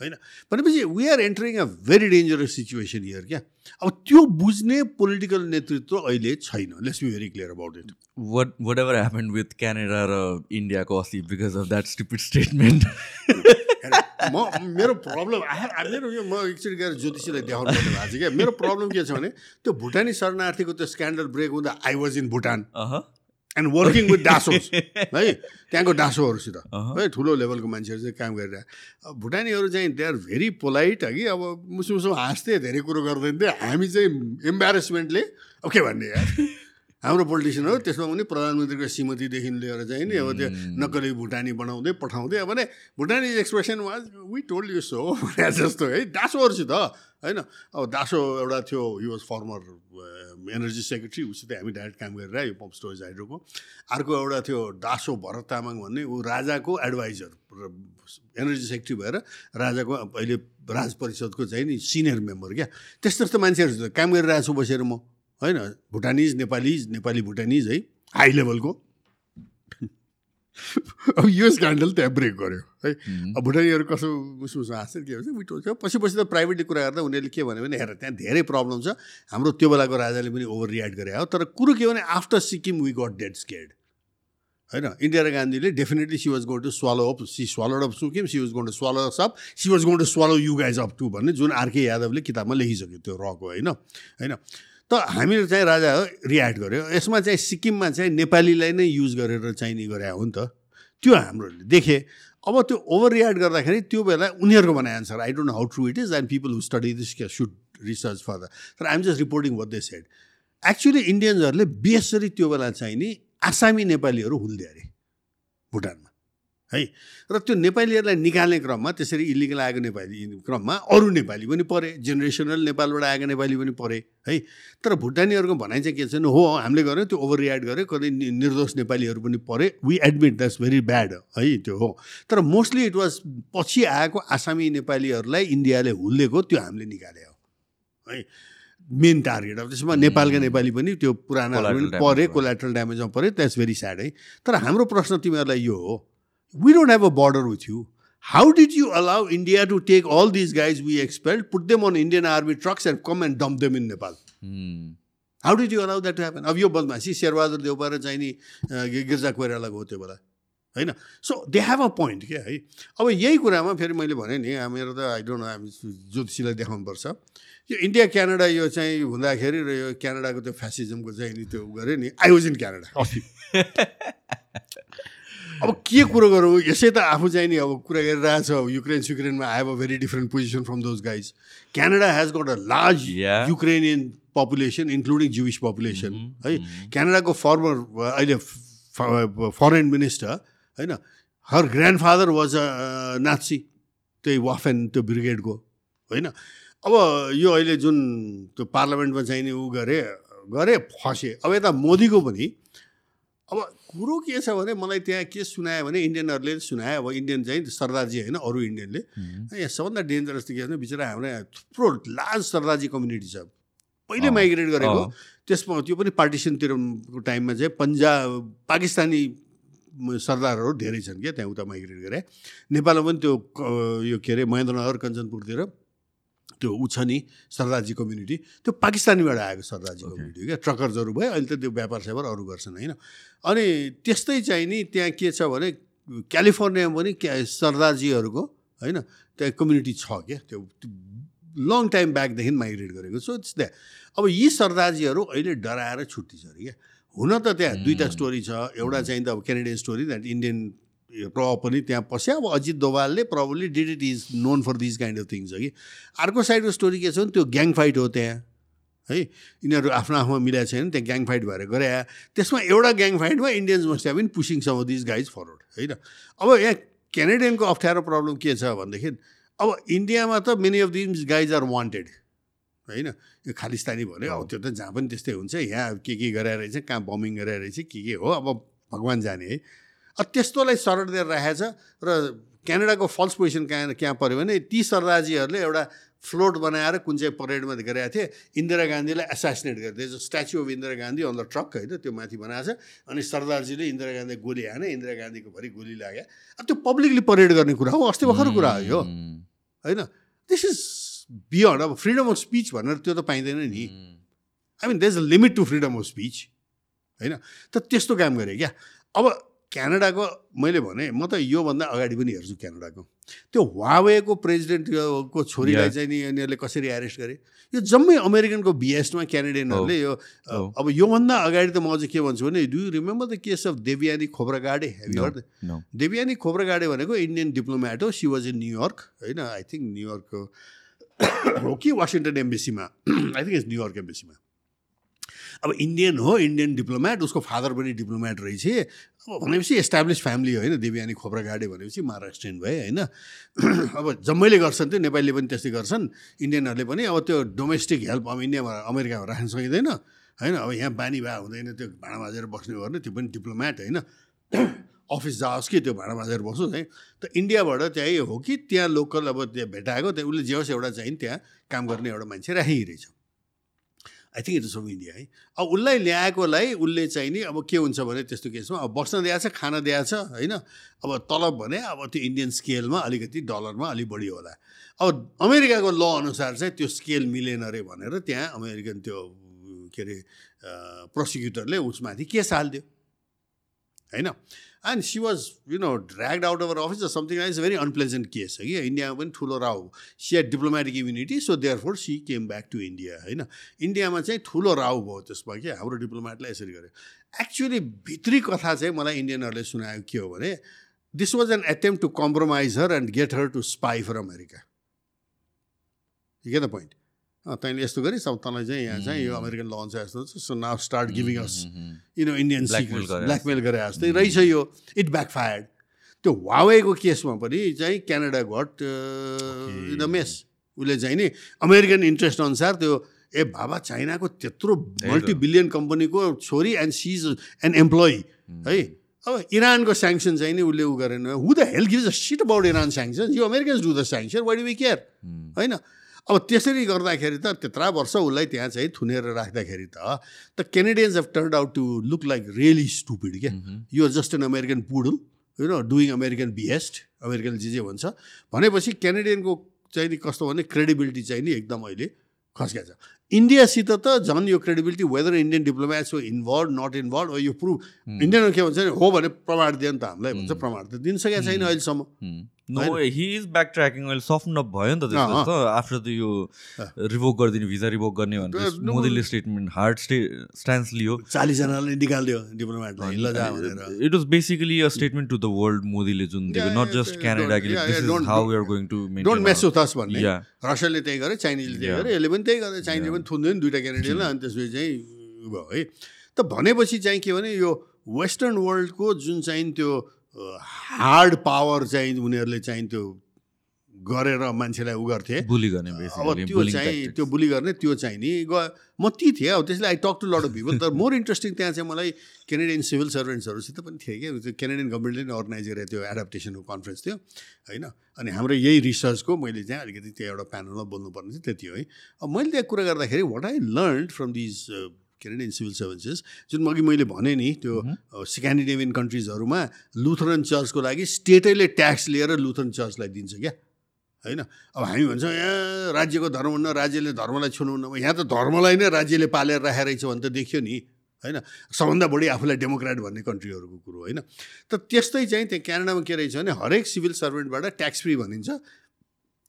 होइन? भनेपछि we are entering a very dangerous situation here क्या? अब त्यो बुझ्ने पोलिटिकल नेतृत्व अहिले छैन। Let's be very clear about it what whatever happen with Canada र इन्डियाको अस्ति because of that stupid statement म मेरो प्रब्लम मेरो यो म एकचोटि गएर ज्योतिषीलाई देखाउनु पर्ने भएको छ क्या? मेरो प्रब्लम के छ भने त्यो भुटानी शरणार्थीको त्यो स्क्यान्डल ब्रेक हुँदा I was in Bhutan and working with Dashos है? त्यहाँको डासोहरूसित है ठुलो लेभलको मान्छेहरू चाहिँ काम गरिरहेको भुटानीहरू चाहिँ दे आर भेरी पोलाइट कि? अब मुसु मुसु हाँस्थे धेरै कुरो गर्दैन थियो हामी चाहिँ इम्बारेसमेन्टले अब के भन्ने यार? हाम्रो पोलिटिसियनहरू त्यसमा पनि प्रधानमन्त्रीको श्रीमतीदेखि लिएर चाहिँ नि अब त्यो नक्कली भुटानी बनाउँदै पठाउँदै। अब भने भुटानी expression was we told you so जस्तो है? डासोहरूसित होइन? अब दासो एउटा थियो you was former energy secretary उसित हामी डाइरेक्ट काम गरेर यो पम्प स्टोरेज हाइड्रोको अर्को एउटा थियो दासो भरत तामाङ भन्ने ऊ राजाको एडभाइजर एनर्जी सेक्रेटरी भएर राजाको अहिले राज परिषदको चाहिँ नि सिनियर मेम्बर क्या। त्यस्तो त्यस्तो मान्छेहरू काम गरिरहेको छु बसेर म। होइन? भुटानिज नेपालिज नेपाली भुटानिज है हाई लेभलको अब यो स्क्यान्डल त्यहाँ ब्रेक गऱ्यो है? अब भुटानीहरू कसो मुसु हाँस्छ के भन्छ मिठो छ पछि पछि त प्राइभेटली कुरा गर्दा उनीहरूले के भन्यो भने हेर त्यहाँ धेरै प्रब्लम छ। हाम्रो त्यो बेलाको राजाले पनि ओभर रियाक्ट गरे। हो तर कुरो के भने after Sikkim we got dead scared होइन? इन्दिरा गान्धीले definitely she was gone to swallow up she swallow up Sikkim she was gone to swallow up she was gone to swallow you guys up too भन्ने जुन RK यादवले किताबमा लेखिसक्यो त्यो रको होइन? होइन? त हामीले चाहिँ राजा रियाक्ट गर्यो। यसमा चाहिँ सिक्किममा चाहिँ नेपालीलाई नै युज गरेर चाहिँ नि गरे हो नि त। त्यो हाम्रोले देखेँ। अब त्यो ओभर रियाक्ट गर्दाखेरि त्यो बेला उनीहरूको बनाए answer I don't how true it is and people who study this के सुड रिसर्च फर द तर I'm just reporting what they said actually इन्डियन्सहरूले बेसरी त्यो बेला चाहिँ नि आसामी नेपालीहरू हुल्दे अरे भुटानमा। है? र त्यो नेपालीहरूलाई निकाल्ने क्रममा त्यसरी इलिगल आएको नेपाली क्रममा अरू नेपाली पनि परे जेनेरेसनल नेपालबाट आएको नेपाली पनि परे है? तर भुटानीहरूको भनाइ चाहिँ के छैन? हो हामीले गऱ्यौँ त्यो ओभर रियाक्ट गऱ्यो कतै निर्दोष नेपालीहरू पनि परे। We admit that's very bad है? त्यो हो। तर मोस्टली इट वाज पछि आएको आसामी नेपालीहरूलाई इन्डियाले हुल्लेको त्यो हामीले निकाले हो है? मेन टार्गेट अब त्यसमा नेपालका नेपाली पनि त्यो पुरानाहरू पनि परे। कोलाट्रल ड्यामेजमा परे द्याट्स भेरी स्याड है? तर हाम्रो प्रश्न तिमीहरूलाई यो हो we don't have a border with you. How did you allow india to take all these guys we expelled put them on indian army trucks and come and dump them in nepal? Hmm. how did you allow that to happen? अब यो बदमासी शेरबहादुर देउपा र चाहिँ नि गिर्जा कोइरालाको हो त्यो बेला होइन so they have a point क्या है अब यही कुरामा फेरि मैले भने नि मेरो त आई डोन्ट नो हामी ज्योतिषीलाई देखाउनुपर्छ यो इन्डिया क्यानाडा यो चाहिँ हुँदाखेरि र यो क्यानाडाको त्यो फेसिजमको चाहिँ नि त्यो गऱ्यो नि आई वाज इन क्यानाडा अब के कुरो गरौँ? यसै त आफू चाहिँ नि अब कुरा गरिरहेछ। Ukraine सुक्रेनमा I have a very different position from those guys Canada has got a large. Ukrainian population including Jewish population है? क्यानाडाको फर्मर अहिले फरेन मिनिस्टर होइन? Her grandfather was a Nazi त्यही वाफेन त्यो ब्रिगेडको होइन? अब यो अहिले जुन त्यो पार्लियामेन्टमा चाहिँ नि ऊ गरे गरे फसे। अब यता मोदीको पनि अब कुरो के छ भने मलाई त्यहाँ के सुनायो भने इन्डियनहरूले सुनायो अब इन्डियन चाहिँ सरदारजी होइन अरू इन्डियनले। यहाँ सबभन्दा डेन्जरस त के छ भने बिचरा हाम्रो यहाँ थुप्रो लार्ज सरदारजी कम्युनिटी छ। पहिले माइग्रेट गरेको। त्यसमा त्यो पनि पार्टिसनतिरको टाइममा चाहिँ पन्जाब पाकिस्तानी सरदारहरू धेरै छन् क्या त्यहाँ उता माइग्रेट गरे। नेपालमा पनि त्यो यो के अरे महेन्द्रनगर कञ्चनपुरतिर त्यो ऊ छ नि सरदारजी कम्युनिटी त्यो पाकिस्तानीबाट आएको सरदारजी कम्युनिटी क्या? ट्रकर्सहरू भयो अहिले त त्यो व्यापार स्यापार अरू गर्छन् होइन? अनि त्यस्तै चाहिँ नि त्यहाँ के छ भने क्यालिफोर्नियामा पनि क्या सरदारजीहरूको होइन त्यहाँ कम्युनिटी छ क्या? त्यो लङ टाइम ब्याकदेखि माइग्रेट गरेको सो इट्स द्याट अब यी सरदारजीहरू अहिले डराएर छुट्टी छ अरे क्या? हुन त त्यहाँ दुईवटा स्टोरी छ। एउटा चाहिँ त अब क्यानेडियन स्टोरी द्याट इन्डियन प्रभाव पनि त्यहाँ पस्यो अब Ajit दोभालले probably did it is known for this kind of things हो। कि अर्को साइडको स्टोरी के छ भने त्यो ग्याङ फाइट हो त्यहाँ है। यिनीहरू आफ्नो आफूमा मिलाएको छैन त्यहाँ ग्याङ फाइट भएर गरे। त्यसमा एउटा gang फाइटमा Indians must have been pushing some of this guys forward होइन। अब यहाँ क्यानेडियनको अप्ठ्यारो प्रब्लम के छ भनेदेखि अब इन्डियामा त many of this guys are wanted होइन। यो खालिस्तानी भन्यो अब त्यो त जहाँ पनि त्यस्तै हुन्छ यहाँ के के गरेर रहेछ कहाँ बमिङ गरेर रहेछ के के हो अब भगवान् जाने है। त्यस्तोलाई सरट दिएर राखेको छ र क्यानाडाको फल्स पोजिसन कहाँ कहाँ पऱ्यो भने ती सरदारजीहरूले एउटा फ्लोट बनाएर कुन चाहिँ परेडमा गरेका थिए इन्दिरा गान्धीलाई एसासिनेट गर्दै statue of Indira Gandhi on the truck होइन त्यो माथि बनाएको छ। अनि सरदारजीले इन्दिरा गान्धी गोली हाने इन्दिरा गान्धीको भरि गोली लाग्यो। अब त्यो पब्लिकली परेड गर्ने कुरा हो अस्ति भर्खर कुरा हो यो. होइन? दिस इज बियन्ड अब फ्रिडम अफ स्पिच भनेर त्यो त पाइँदैन नि। I mean there's a limit to freedom of speech होइन? त त्यस्तो काम गरेँ क्या। अब क्यानाडाको मैले भने म त योभन्दा अगाडि पनि हेर्छु क्यानाडाको त्यो वावेको प्रेसिडेन्टको छोरीलाई. चाहिँ नि यिनीहरूले कसरी एरेस्ट गरे यो जम्मै अमेरिकनको बिएसमा क्यानेडियनहरूले यो. अब योभन्दा अगाडि त म अझै के भन्छु भने do you remember the case of Devyani Khobragade No. Devyani Khobragade भनेको इन्डियन डिप्लोमेट हो she was in New York होइन आई थिङ्क न्युयोर्कको हो कि Washington एम्बेसीमा I think it's New York एम्बेसीमा अब इन्डियन हो इन्डियन डिप्लोमेट उसको फादर पनि डिप्लोमेट रहेछ अब भनेपछि एस्टाब्लिस फ्यामिली होइन? देवियानी खोब्रागाडे भनेपछि महाराष्ट्रियन भए होइन? अब जम्मैले गर्छन् त्यो नेपालीले पनि त्यस्तै गर्छन्। इन्डियनहरूले पनि अब त्यो डोमेस्टिक हेल्प अब इन्डियामा अमेरिकामा राख्न सकिँदैन होइन? अब यहाँ बानी भए हुँदैन त्यो भाँडा माझेर बस्ने गर्ने त्यो पनि डिप्लोमेट होइन? अफिस जाओस् कि त्यो भाँडा माझेर बसोस् है? त इन्डियाबाट चाहिँ हो कि त्यहाँ लोकल अब त्यहाँ भेटाएको त्यहाँ उसले जे होस् एउटा चाहिँ त्यहाँ काम गर्ने एउटा मान्छे राखिरहेछ। I think it is from India है। अब उसलाई ल्याएकोलाई उसले चाहिँ नि अब के हुन्छ भने त्यस्तो केसमा अब बस्न दिएको छ खाना दिएको छ होइन। अब तलब भने अब त्यो इन्डियन स्केलमा अलिकति डलरमा अलिक बढी होला। अब अमेरिकाको ल अनुसार चाहिँ त्यो स्केल मिलेन अरे भनेर त्यहाँ अमेरिकन त्यो के अरे प्रोसिक्युटरले उसमाथि केस हालिदियो होइन। And she was you know dragged out of office something is very unpleasant case हो कि इन्डियामा पनि ठुलो row she had diplomatic immunity so therefore she came back to India होइन इन्डियामा चाहिँ ठुलो राउ भयो त्यसमा कि हाम्रो डिप्लोमेटलाई यसरी गर्यो एक्चुअली भित्री कथा चाहिँ मलाई इन्डियनहरूले सुनायो के हो भने this was an attempt to compromise her and get her to spy for America के त पोइन्ट तैँले यस्तो गरिस् अब तँलाई चाहिँ यहाँ चाहिँ यो अमेरिकन ल छ यस्तो so now start giving us you know Indian secrets blackmail गरे जस्तै। रहेछ यो। इट ब्याकफायर्ड त्यो वावेको केसमा पनि चाहिँ क्यानाडा घट द मेस उसले चाहिँ नि अमेरिकन इन्ट्रेस्ट अनुसार त्यो ए बाबा चाइनाको त्यत्रो मल्टी बिलियन कम्पनीको छोरी एन्ड सिज एन एम्प्लोइ है? अब इरानको स्याङ्सन चाहिँ नि उसले उ गरेन। Who the hell gives a shit about Iran sanction you Americans do the sanction why do we care होइन? अब त्यसरी गर्दाखेरि त त्यत्रा वर्ष उसलाई त्यहाँ चाहिँ थुनेर राख्दाखेरि त the Canadians have turn out to look like really stupid क्या? यो just an American poodle you know doing American behest American जे जे भन्छ। भनेपछि क्यानेडियनको चाहिँ नि कस्तो भने क्रेडिबिलिटी चाहिँ नि एकदम अहिले खस्किया छ। इन्डियासित त झन् यो क्रेडिबिलिटी वेदर इन्डियन डिप्लोमेट्स हो इन्भल्भ नट इन्भल्भ यो प्रुभ इन्डियनहरू के भन्छ भने हो भने प्रमाण दियो नि त हामीलाई भन्छ प्रमाण त दिन सकेको छैन अहिलेसम्म। No he is back tracking अहिले सफ्ट अप भयो नि त त्यसपछि त आफ्टर त यो रिभोक गरिदिने भिजा रिभोक गर्ने भनेर मोदीले स्टेटमेन्ट हार्ड स्टे स्ट्यान्स लियो। चालिसजनाले निकालिदियो डिप्लोमेटलाई it was basically a statement to the world मोदीले जुन दिएको not just Canada this is how we are going to don't mess with us भन्ने। रसियाले त्यही गरे चाइनिजले त्यही गरे यसले पनि त्यही गरे। चाइनिजले पनि थुन्दैन दुइटा क्यानेडियनलाई अनि त्यसपछि चाहिँ भयो है। त भनेपछि चाहिँ के भने यो वेस्टर्न वर्ल्डको जुन चाहिँ त्यो हार्ड पावर चाहिँ उनीहरूले चाहिँ त्यो गरेर मान्छेलाई उ गर्थे। बुली गर्ने अब त्यो चाहिँ त्यो बुली गर्ने त्यो चाहिँ नि ग म ती थिएँ। अब त्यसले I talk to lot of people तर मोर इन्ट्रेस्टिङ त्यहाँ चाहिँ मलाई केनेडियन सिभिल सर्भेन्ट्सहरूसित पनि थिएँ क्या। त्यो केनेडियन गभर्मेन्टले नै अर्गनाइज गरेर त्यो एडाप्टेसनको कन्फरेन्स थियो होइन? अनि हाम्रो यही रिसर्चको मैले चाहिँ अलिकति त्यो एउटा प्यानलमा बोल्नुपर्ने चाहिँ त्यति हो है। अब मैले त्यहाँ कुरा गर्दाखेरि what I learn from these Canadian civil services जुन अघि मैले भने नि त्यो स्क्यान्डिनेभियन कन्ट्रिजहरूमा लुथरन चर्चको लागि स्टेटैले ट्याक्स लिएर लुथरन चर्चलाई दिन्छ क्या। होइन? अब हामी भन्छौँ यहाँ राज्यको धर्म हुन्न राज्यले धर्मलाई छुनुहुन्न। यहाँ त धर्मलाई नै राज्यले पालेर राखेर रहेछ भने त देखियो नि। होइन? सबभन्दा बढी आफूलाई डेमोक्रेट भन्ने कन्ट्रीहरूको कुरो होइन? त त्यस्तै चाहिँ त्यहाँ क्यानाडामा के रहेछ भने हरेक सिभिल सर्भेन्टबाट ट्याक्स फ्री भनिन्छ।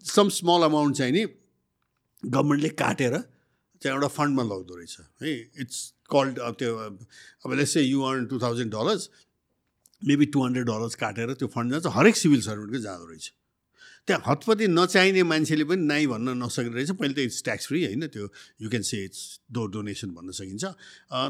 सम स्मल अमाउन्ट चाहिँ नि गभर्मेन्टले काटेर त्यहाँ एउटा फन्डमा लग्दो रहेछ है? इट्स कल्ड अब त्यो अब let's say you earn two thousand dollars maybe two hundred dollars काटेर त्यो फन्ड जान्छ हरेक सिभिल सर्भेन्टको जाँदो रहेछ। त्यहाँ हतपति नचाहिने मान्छेले पनि नाइ भन्न नसक्ने रहेछ। पहिले त इट्स ट्याक्स फ्री होइन त्यो। You can say it's do donation भन्न सकिन्छ।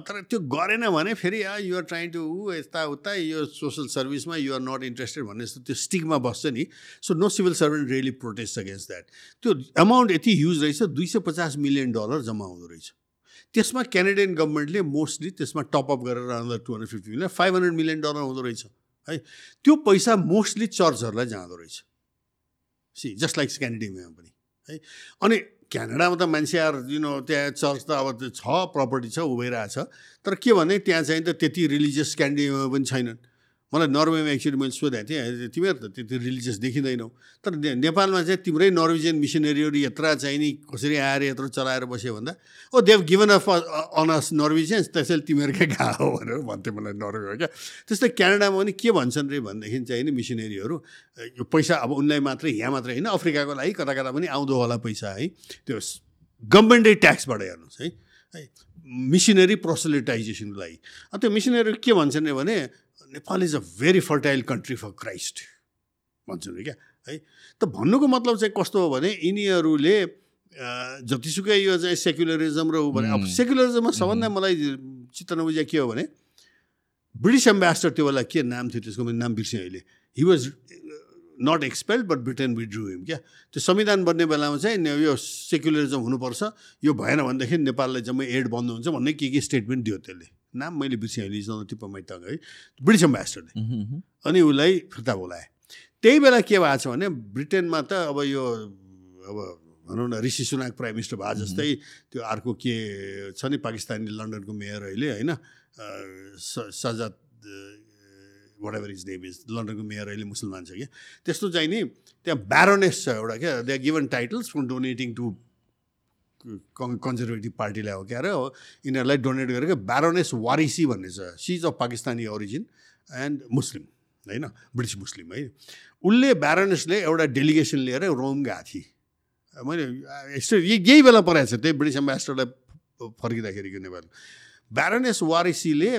तर त्यो गरेन भने फेरि युआर ट्राइङ टु ऊ यता उता यो सोसल सर्भिसमा युआर नट इन्ट्रेस्टेड भन्ने जस्तो त्यो स्टिकमा बस्छ नि। So no civil servant really protest against that त्यो एमाउन्ट यति ह्युज रहेछ दुई सय पचास मिलियन डलर जम्मा हुँदो रहेछ। त्यसमा क्यानेडियन गभर्मेन्टले मोस्टली त्यसमा टपअप गरेर another two hundred fifty million five hundred million dollar हुँदो रहेछ। है? त्यो पैसा मोस्टली चर्चहरूलाई जाँदो रहेछ। सी जस्ट लाइक स्क्यान्डिनेभियामा पनि है? अनि क्यानाडामा त मान्छे आएर यु नो त्यहाँ चर्च त अब छ प्रपर्टी छ उभिरहेछ तर के भने त्यहाँ चाहिँ त त्यति रिलिजियस क्यान्डिनेभियामा पनि छैनन्। मलाई नर्वेमा एक्चुली मैले सोधेको थिएँ तिमीहरू त त्यति रिलिजियस देखिँदैनौ। तर नेपालमा चाहिँ तिम्रै नर्वेजियन मिसनरीहरू यत्र चाहिँ नि कसरी आएर यत्रो चलाएर बस्यो भन्दा ओ they've given of honours Norwegians त्यसैले तिमीहरूकै गएको हो भनेर भन्थ्यो मलाई नर्वे क्या। त्यस्तै क्यानाडामा पनि के भन्छन् रे भनेदेखि चाहिँ नि मिसनरीहरू यो पैसा अब उनलाई मात्रै यहाँ मात्रै होइन अफ्रिकाको लागि कता कता पनि आउँदो होला पैसा है। त्यो गभर्मेन्टै ट्याक्सबाट हेर्नुहोस् है। है मिसनरी प्रोसलिटाइजेसनको लागि त्यो मिसनरीहरू के भन्छन् भने Nepal is a very fertile country for Christ भन्छौँ क्या? है? त भन्नुको मतलब चाहिँ कस्तो हो भने यिनीहरूले जतिसुकै यो चाहिँ सेक्युलरिजम र ऊ भने अब सेक्युलरिजममा सबभन्दा मलाई चित्त नबुझ्या के हो भने ब्रिटिस एम्बेसडर त्यो बेला के नाम थियो त्यसको मैले नाम बिर्सेँ अहिले। He was not expelled but Britain withdrew him क्या? त्यो संविधान बन्ने बेलामा चाहिँ यो सेक्युलरिजम हुनुपर्छ। यो भएन भनेदेखि नेपाललाई जम्मै एड बन्द हुन्छ भन्ने के के स्टेटमेन्ट दियो त्यसले। नाम मैले बिर्सेँ अहिले इज टिप माइ टङ है ब्रिटिस एम्बेसडरले अनि उसलाई फिर्ता बोलाएँ। त्यही बेला के भएको छ भने ब्रिटेनमा त अब यो अब भनौँ न ऋषि सुनाक प्राइम मिनिस्टर भए जस्तै त्यो अर्को के छ नि पाकिस्तानी लन्डनको मेयर अहिले होइन Sajjad whatever is name is लन्डनको mayor अहिले मुसलमान छ क्या। त्यस्तो चाहिँ नि त्यहाँ ब्यारोनेस छ एउटा क्या they are given titles from donating to conservative पार्टीलाई हो क्या र यिनीहरूलाई डोनेट गरेको ब्यारोनेस वारिसी भन्ने छ। She's of Pakistani origin and Muslim होइन? ब्रिटिस मुस्लिम है? उसले ब्यारोनेसले एउटा डेलिगेसन लिएर रोम गएको थिएँ मैले यस्तो यही बेला परेको छ त्यही ब्रिटिस एम्बेसडरलाई फर्किँदाखेरिको नेपाल ब्यारोनेस वारिसीले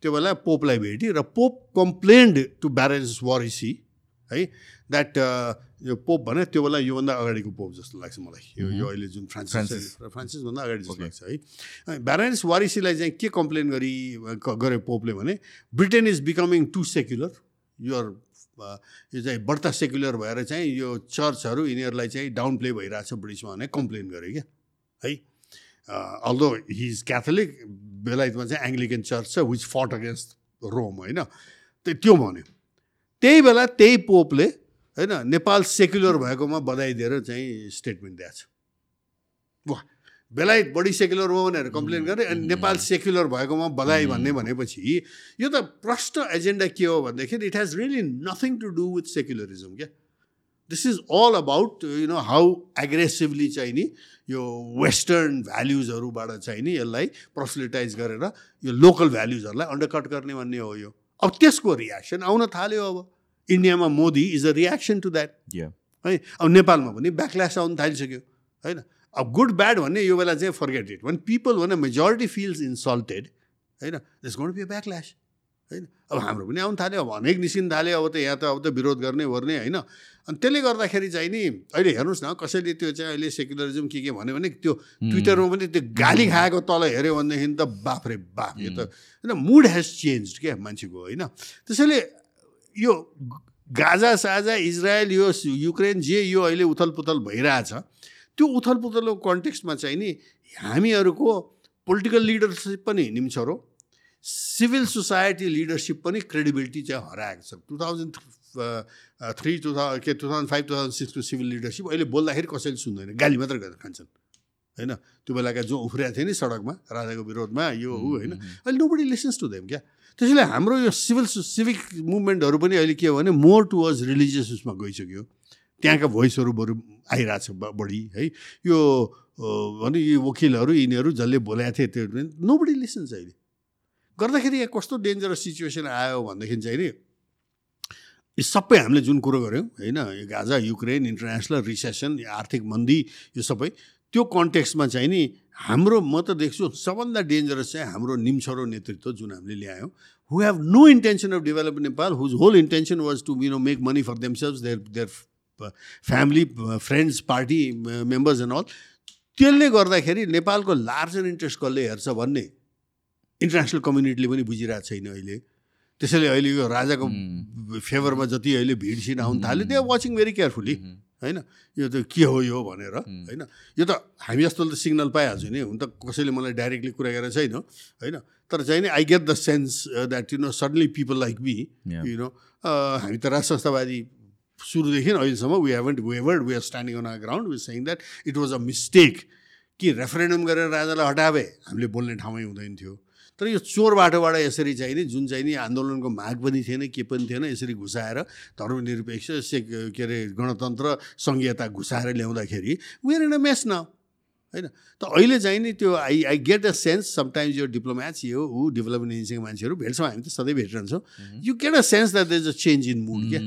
त्यो बेला पोपलाई भेटी र pope complained to baroness Warsi है? द्याट यो पोप भने त्यो बेला योभन्दा अगाडिको पोप जस्तो लाग्छ मलाई। यो यो अहिले जुन फ्रान्सिस फ्रान्सिसभन्दा अगाडि जस्तो लाग्छ है। ब्यारेन्स वारिसीलाई चाहिँ के कम्प्लेन गरी गरे पोपले भने Britain is becoming too secular you're यो चाहिँ बढ्ता सेक्युलर भएर चाहिँ यो चर्चहरू यिनीहरूलाई चाहिँ डाउन प्ले भइरहेछ ब्रिटिसमा भने कम्प्लेन गरे क्या है? अल्दो हि इज क्याथोलिक बेलायतमा चाहिँ एङ्ग्लिकन चर्च छ विच फट अगेन्स्ट रोम होइन? त्यो त्यो भन्यो। त्यही बेला त्यही पोपले होइन नेपाल सेक्युलर भएकोमा बधाई दिएर चाहिँ स्टेटमेन्ट दिएको छ। वाह! बेलायत बढी सेक्युलर हो भनेर कम्प्लेन गरे अनि नेपाल सेक्युलर भएकोमा बधाई भन्ने भनेपछि यो त प्रष्ट एजेन्डा के हो भनेदेखि it has really nothing to do with secularism क्या? This is all about you know how aggressively चाहिँ नि यो वेस्टर्न भ्याल्युजहरूबाट चाहिँ नि यसलाई प्रोफिलिटाइज गरेर यो लोकल भ्याल्युजहरूलाई अन्डरकट गर्ने भन्ने हो यो। अब त्यसको रियाक्सन आउन थाल्यो अब। इन्डियामा Modi is a reaction to that. है? अब नेपालमा पनि ब्याकल्यास आउनु थालिसक्यो होइन? अब गुड ब्याड भन्ने यो बेला चाहिँ फर्गेट इट वान पिपल भने मेजोरिटी फिल्स इन्सल्टेड होइन? दिस गोन्ट बी ब्याकल्यास होइन? अब हाम्रो पनि आउनु थाल्यो अब अनेक निस्किन थाल्यो अब त यहाँ त अब त विरोध गर्ने गर्ने होइन? अनि त्यसले गर्दाखेरि चाहिँ नि अहिले हेर्नुहोस् न कसैले त्यो चाहिँ अहिले सेक्युलरिजम के के भन्यो भने त्यो ट्विटरमा पनि त्यो गाली खाएको तल हेऱ्यो भनेदेखि त बाफ रे बाफ यो त होइन? मुड हेज चेन्ज क्या मान्छेको होइन? त्यसैले यो गाजा साजा इजरायल यो युक्रेन जे यो अहिले उथल पुथल भइरहेछ त्यो उथल पुथलको कन्टेक्स्टमा चाहिँ नि हामीहरूको पोलिटिकल लिडरसिप पनि निम्छरो सिभिल सोसाइटी लिडरसिप पनि क्रेडिबिलिटी चाहिँ हराएको छ। Two thousand three two thousand के two thousand five two thousand सिक्सको civil leadership अहिले बोल्दाखेरि कसैले सुन्दैन गाली मात्रै गरेर खान्छन् होइन? त्यो बेलाका जो उफ्रिएको थियो नि सडकमा राजाको विरोधमा यो ऊ होइन? अहिले nobody listens to them क्या? त्यसैले हाम्रो यो सिभिल सिभिक मुभमेन्टहरू पनि अहिले के हो भने मोर टुवर्ड्स रिलिजियस उसमा गइसक्यो। त्यहाँका भोइसहरू बरु आइरहेछ बढी है। यो भने यो वकिलहरू यिनीहरू जसले बोलाएको थिए त्यो नो बडी लिसन्स अहिले। गर्दाखेरि यहाँ कस्तो डेन्जरस सिचुएसन आयो भनेदेखि चाहिँ नि यो सबै हामीले जुन कुरो गऱ्यौँ होइन यो गाजा युक्रेन इन्टरनेसनल रिसेसन आर्थिक मन्दी यो सबै त्यो कन्टेक्स्टमा चाहिँ नि हाम्रो म त देख्छु सबभन्दा डेन्जरस चाहिँ हाम्रो निम्छरो नेतृत्व जुन हामीले ल्यायौँ who have no intention of develop Nepal whose whole intention was to you know make money for themselves there there family friends party members and all त्यसले गर्दाखेरि नेपालको लार्जर इन्ट्रेस्ट कसले हेर्छ भन्ने इन्टरनेसनल कम्युनिटीले पनि बुझिरहेको छैन अहिले। त्यसैले अहिले यो राजाको फेभरमा जति अहिले भिडसिड आउनु थाल्यो they are watching very carefully होइन? यो त के हो यो भनेर होइन? यो त हामी जस्तोले त सिग्नल पाइहाल्छु नि। हुन त कसैले मलाई डाइरेक्टली कुरा गरेर छैन होइन? तर चाहिँ नि I get the sense that you know suddenly people like me. You know हामी त राज संस्थावादी सुरुदेखि अहिलेसम्म we haven't wavered we are standing on a ground we saying that it was a mistake कि रेफरेन्डम गरेर राजालाई हटावे हामीले बोल्ने ठाउँमै हुँदैन थियो। तर यो चोर बाटोबाट यसरी चाहिँ नि जुन चाहिँ नि आन्दोलनको माग पनि थिएन के पनि थिएन यसरी घुसाएर धर्मनिरपेक्ष से के अरे गणतन्त्र सङ्घीयता घुसाएर ल्याउँदाखेरि वेयर इन अ मेस न होइन? त अहिले चाहिँ नि त्यो I I get a sense sometimes यो डिप्लोम्याट्स यो ऊ डेभलपमेन्ट एजेन्सीको मान्छेहरू भेट्छौँ हामी त सधैँ भेटिरहन्छौँ। You get a sense that there is a change in mood क्या?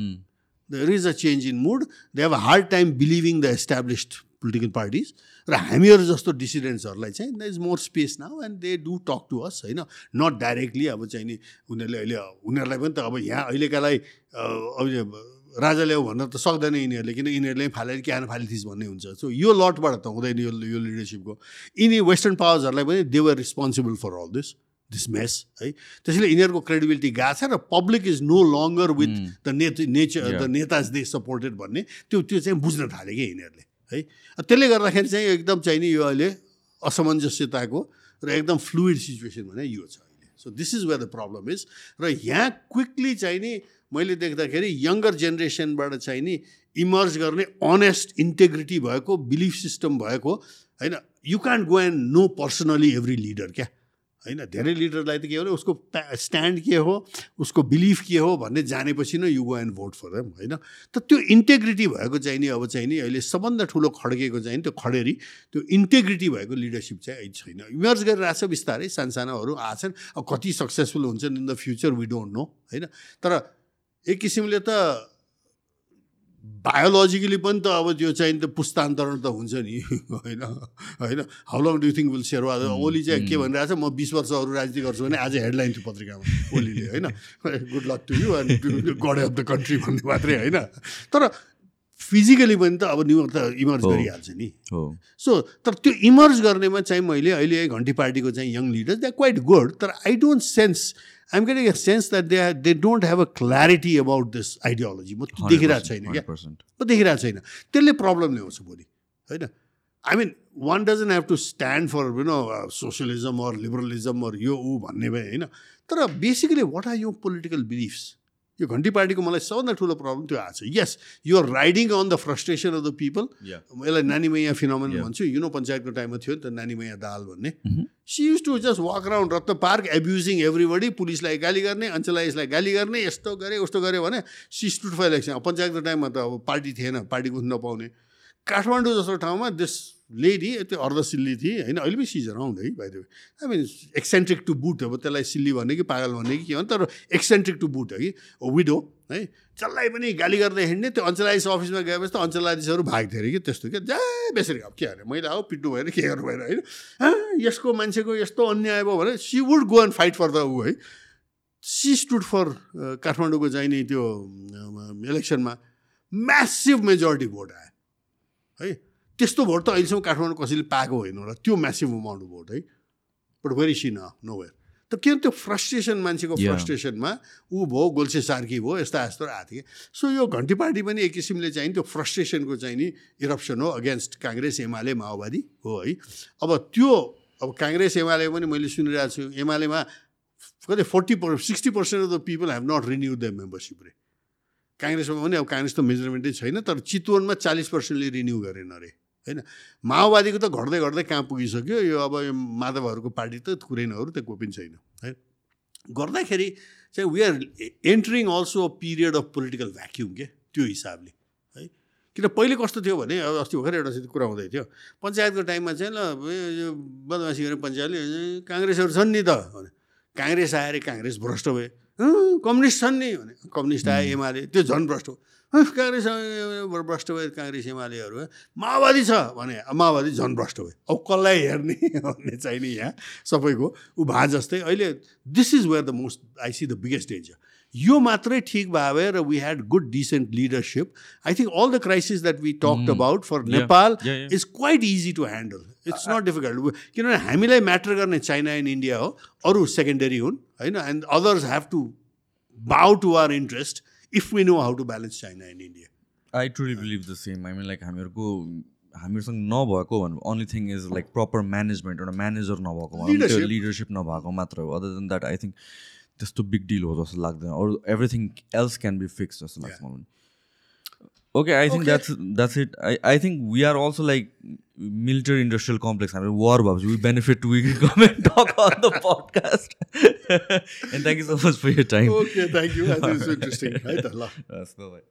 There is a change in mood they have a hard time believing the established political parties र हामीहरू जस्तो डिसिडेन्ट्सहरूलाई चाहिँ there is more space now and they do talk to us होइन? Not directly अब चाहिँ नि उनीहरूले अहिले उनीहरूलाई पनि त अब यहाँ अहिलेकालाई अब राजा ल्याऊ भन्न त सक्दैन यिनीहरूले किन यिनीहरूले फालेर के आन फालिथिस् भन्ने हुन्छ। सो यो लटबाट त हुँदैन यो यो लिडरसिपको यिनी वेस्टर्न पावर्सहरूलाई पनि they were responsible for all this this mess है? त्यसैले यिनीहरूको क्रेडिबिलिटी गएको छ र public is no longer with the nature nature the नेताज they supported भन्ने त्यो त्यो चाहिँ बुझ्न थाले क्या यिनीहरूले। है। त्यसले गर्दाखेरि चाहिँ एकदम चाहिँ नि यो अहिले असमञ्जस्यताको र एकदम फ्लुइड सिचुएसन भने यो छ अहिले। So this is where the problem is र यहाँ क्विकली चाहिँ नि मैले देख्दाखेरि यङ्गर जेनेरेसनबाट चाहिँ नि इमर्ज गर्ने अनेस्ट इन्टेग्रिटी भएको बिलिफ सिस्टम भएको होइन you can go and know personally every leader क्या? होइन धेरै लिडरलाई त के हो उसको स्ट्यान्ड के हो उसको बिलिफ के हो भन्ने जानेपछि नै you go and vote for them होइन? त त्यो इन्टेग्रिटी भएको चाहिँ नि अब चाहिँ नि अहिले सबभन्दा ठुलो खड्केको चाहिँ नि त्यो खडेरी त्यो इन्टेग्रिटी भएको लिडरसिप चाहिँ अहिले छैन। इमर्ज गरिरहेको छ बिस्तारै सानसानोहरू आछन् अब कति सक्सेसफुल हुन्छन् in the future we don't know होइन? तर एक किसिमले त बायोलोजिकली पनि त अब त्यो चाहिँ त पुस्तान्तरण त हुन्छ नि होइन होइन। How long do think will share Oli चाहिँ के भनिरहेको छ म बिस वर्ष अरू राजनीति गर्छु भने आज हेडलाइन थियो पत्रिकामा ओलीले होइन। Good luck to you and God of the country भन्ने मात्रै होइन। तर फिजिकली पनि त अब न्युयोर्क त इमर्ज। गरिहाल्छ नि। सो तर त्यो इमर्ज गर्नेमा चाहिँ मैले अहिले घन्टी पार्टीको चाहिँ young leaders they quite good तर I don't sense I'm getting a sense that they they don't have a clarity about this ideology म त्यो देखिरहेको छैन क्या 100%. म देखिरहेको छैन त्यसले प्रब्लम ल्याउँछ भोलि होइन I mean one doesn't have to stand for you know socialism or liberalism or यो ऊ भन्ने भए होइन तर बेसिकली वाट आर यो पोलिटिकल बिलिफ्स यो घन्टी पार्टीको मलाई सबभन्दा ठुलो प्रब्लम त्यो आएको छ। Yes you're riding on the frustration of the people यसलाई नानी मैया फिनोमेन. भन्छु। युनो पञ्चायतको टाइममा थियो नि त नानी मैया दाल भन्ने. She used to just walk around Ratna Park abusing everybody पुलिसलाई गाली गर्ने अञ्चलाइसलाई गाली गर्ने यस्तो गरे उस्तो गरे भने सी स्टुड फर इलेक्सन पञ्चायतको टाइममा त अब पार्टी थिएन पार्टी कुद्नु नपाउने काठमाडौँ जस्तो ठाउँमा दिस लेडी त्यो अर्धसिल्ली थिए होइन? अहिले पनि सिज अराउन्ड है भाइ I mean eccentric to boot अब त्यसलाई सिल्ली भन्ने कि पागल भन्ने कि के भन्छ तर एक्सेन्ट्रिक टु बुट हो कि? विडो है? जसलाई पनि गाली गर्दै हिँड्ने त्यो अञ्चलाइस अफिसमा गएपछि त अञ्चलाधीशहरू भाग्थ्यो अरे कि त्यस्तो क्या? जा बेसरी अब के अरे मैले अब पिट्नु भएन के गर्नु भएन होइन? "हाँ, यसको मान्छेको यस्तो अन्याय भयो भने she would go and fight for the ऊ है? सी स्टुड फर काठमाडौँको चाहिँ नि त्यो इलेक्सनमा म्यासिभ मेजोरिटी भोट आयो है? त्यस्तो भोट त अहिलेसम्म काठमाडौँ कसैले पाएको होइन होला। त्यो म्यासिभ अमाउन्ट भोट है। बट भेरी सी न नो वेयर त किन त्यो फ्रस्ट्रेसन मान्छेको. फ्रस्ट्रेसनमा ऊ भयो गोल्से सार्की भयो यस्ता यस्तो आएको थियो। कि सो यो घन्टी पार्टी पनि एक किसिमले चाहिँ त्यो फ्रस्ट्रेसनको चाहिँ नि इरप्सन हो अगेन्स्ट काङ्ग्रेस एमाले माओवादी हो है। अब त्यो अब काङ्ग्रेस एमाले पनि मैले सुनिरहेको छु एमालेमा कति forty per sixty percent of the people have not renew the membership रे। काङ्ग्रेसमा पनि अब काङ्ग्रेस त मेजरमेन्टै छैन तर चितवनमा चालिस पर्सेन्टले रिन्यू गरेन अरे होइन? माओवादीको त घट्दै घट्दै कहाँ पुगिसक्यो? यो अब यो माधवहरूको पार्टी त कुरैनहरू त्यो कोही पनि छैन है? गर्दाखेरि चाहिँ we are entering also a period of political vacuum के? त्यो हिसाबले है? किन पहिले कस्तो थियो भने अब अस्ति भर्खर एउटा चाहिँ कुरा हुँदै थियो। पञ्चायतको टाइममा चाहिँ ल यो बदमासी गरेर पञ्चायतले काङ्ग्रेसहरू छन् नि त भने। काङ्ग्रेस आएर काङ्ग्रेस भ्रष्ट भए। "अँ, कम्युनिस्ट छन् नि भने। कम्युनिस्ट आए एमाले त्यो झन् भ्रष्ट हो। "अँ, काङ्ग्रेस भ्रष्ट भए काङ्ग्रेस एमालेहरू। माओवादी छ भने माओवादी झन् भ्रष्ट भयो अब कसलाई हेर्ने भन्ने चाहिँ नि यहाँ सबैको ऊ भा जस्तै। अहिले this is where the most I see the biggest danger यो मात्रै ठिक भयो भए र we had good decent leadership I think all the crisis that we talked about for. Nepal. Is quite easy to handle it's not difficult किनभने हामीलाई matter गर्ने China and India हो अरू सेकेन्डरी हुन् होइन and others have to bow to our interest if we know how to balance China and India I truly believe the same I mean like हामीहरूको हामीहरूसँग नभएको भन्नु only thing is like proper management एउटा manager नभएको. Leadership नभएको मात्र हो। Other than that I think त्यस्तो बिग डिल हो जस्तो लाग्दैन। अरू everything else can be fix जस्तो लाग्छ मलाई। Okay I think Okay. That's that's it I I think we are also like military industrial complex. I mean, war Babs. We benefit. We come and talk on the podcast. and thank you so much for your time. Okay, thank you. That is interesting. That's the way.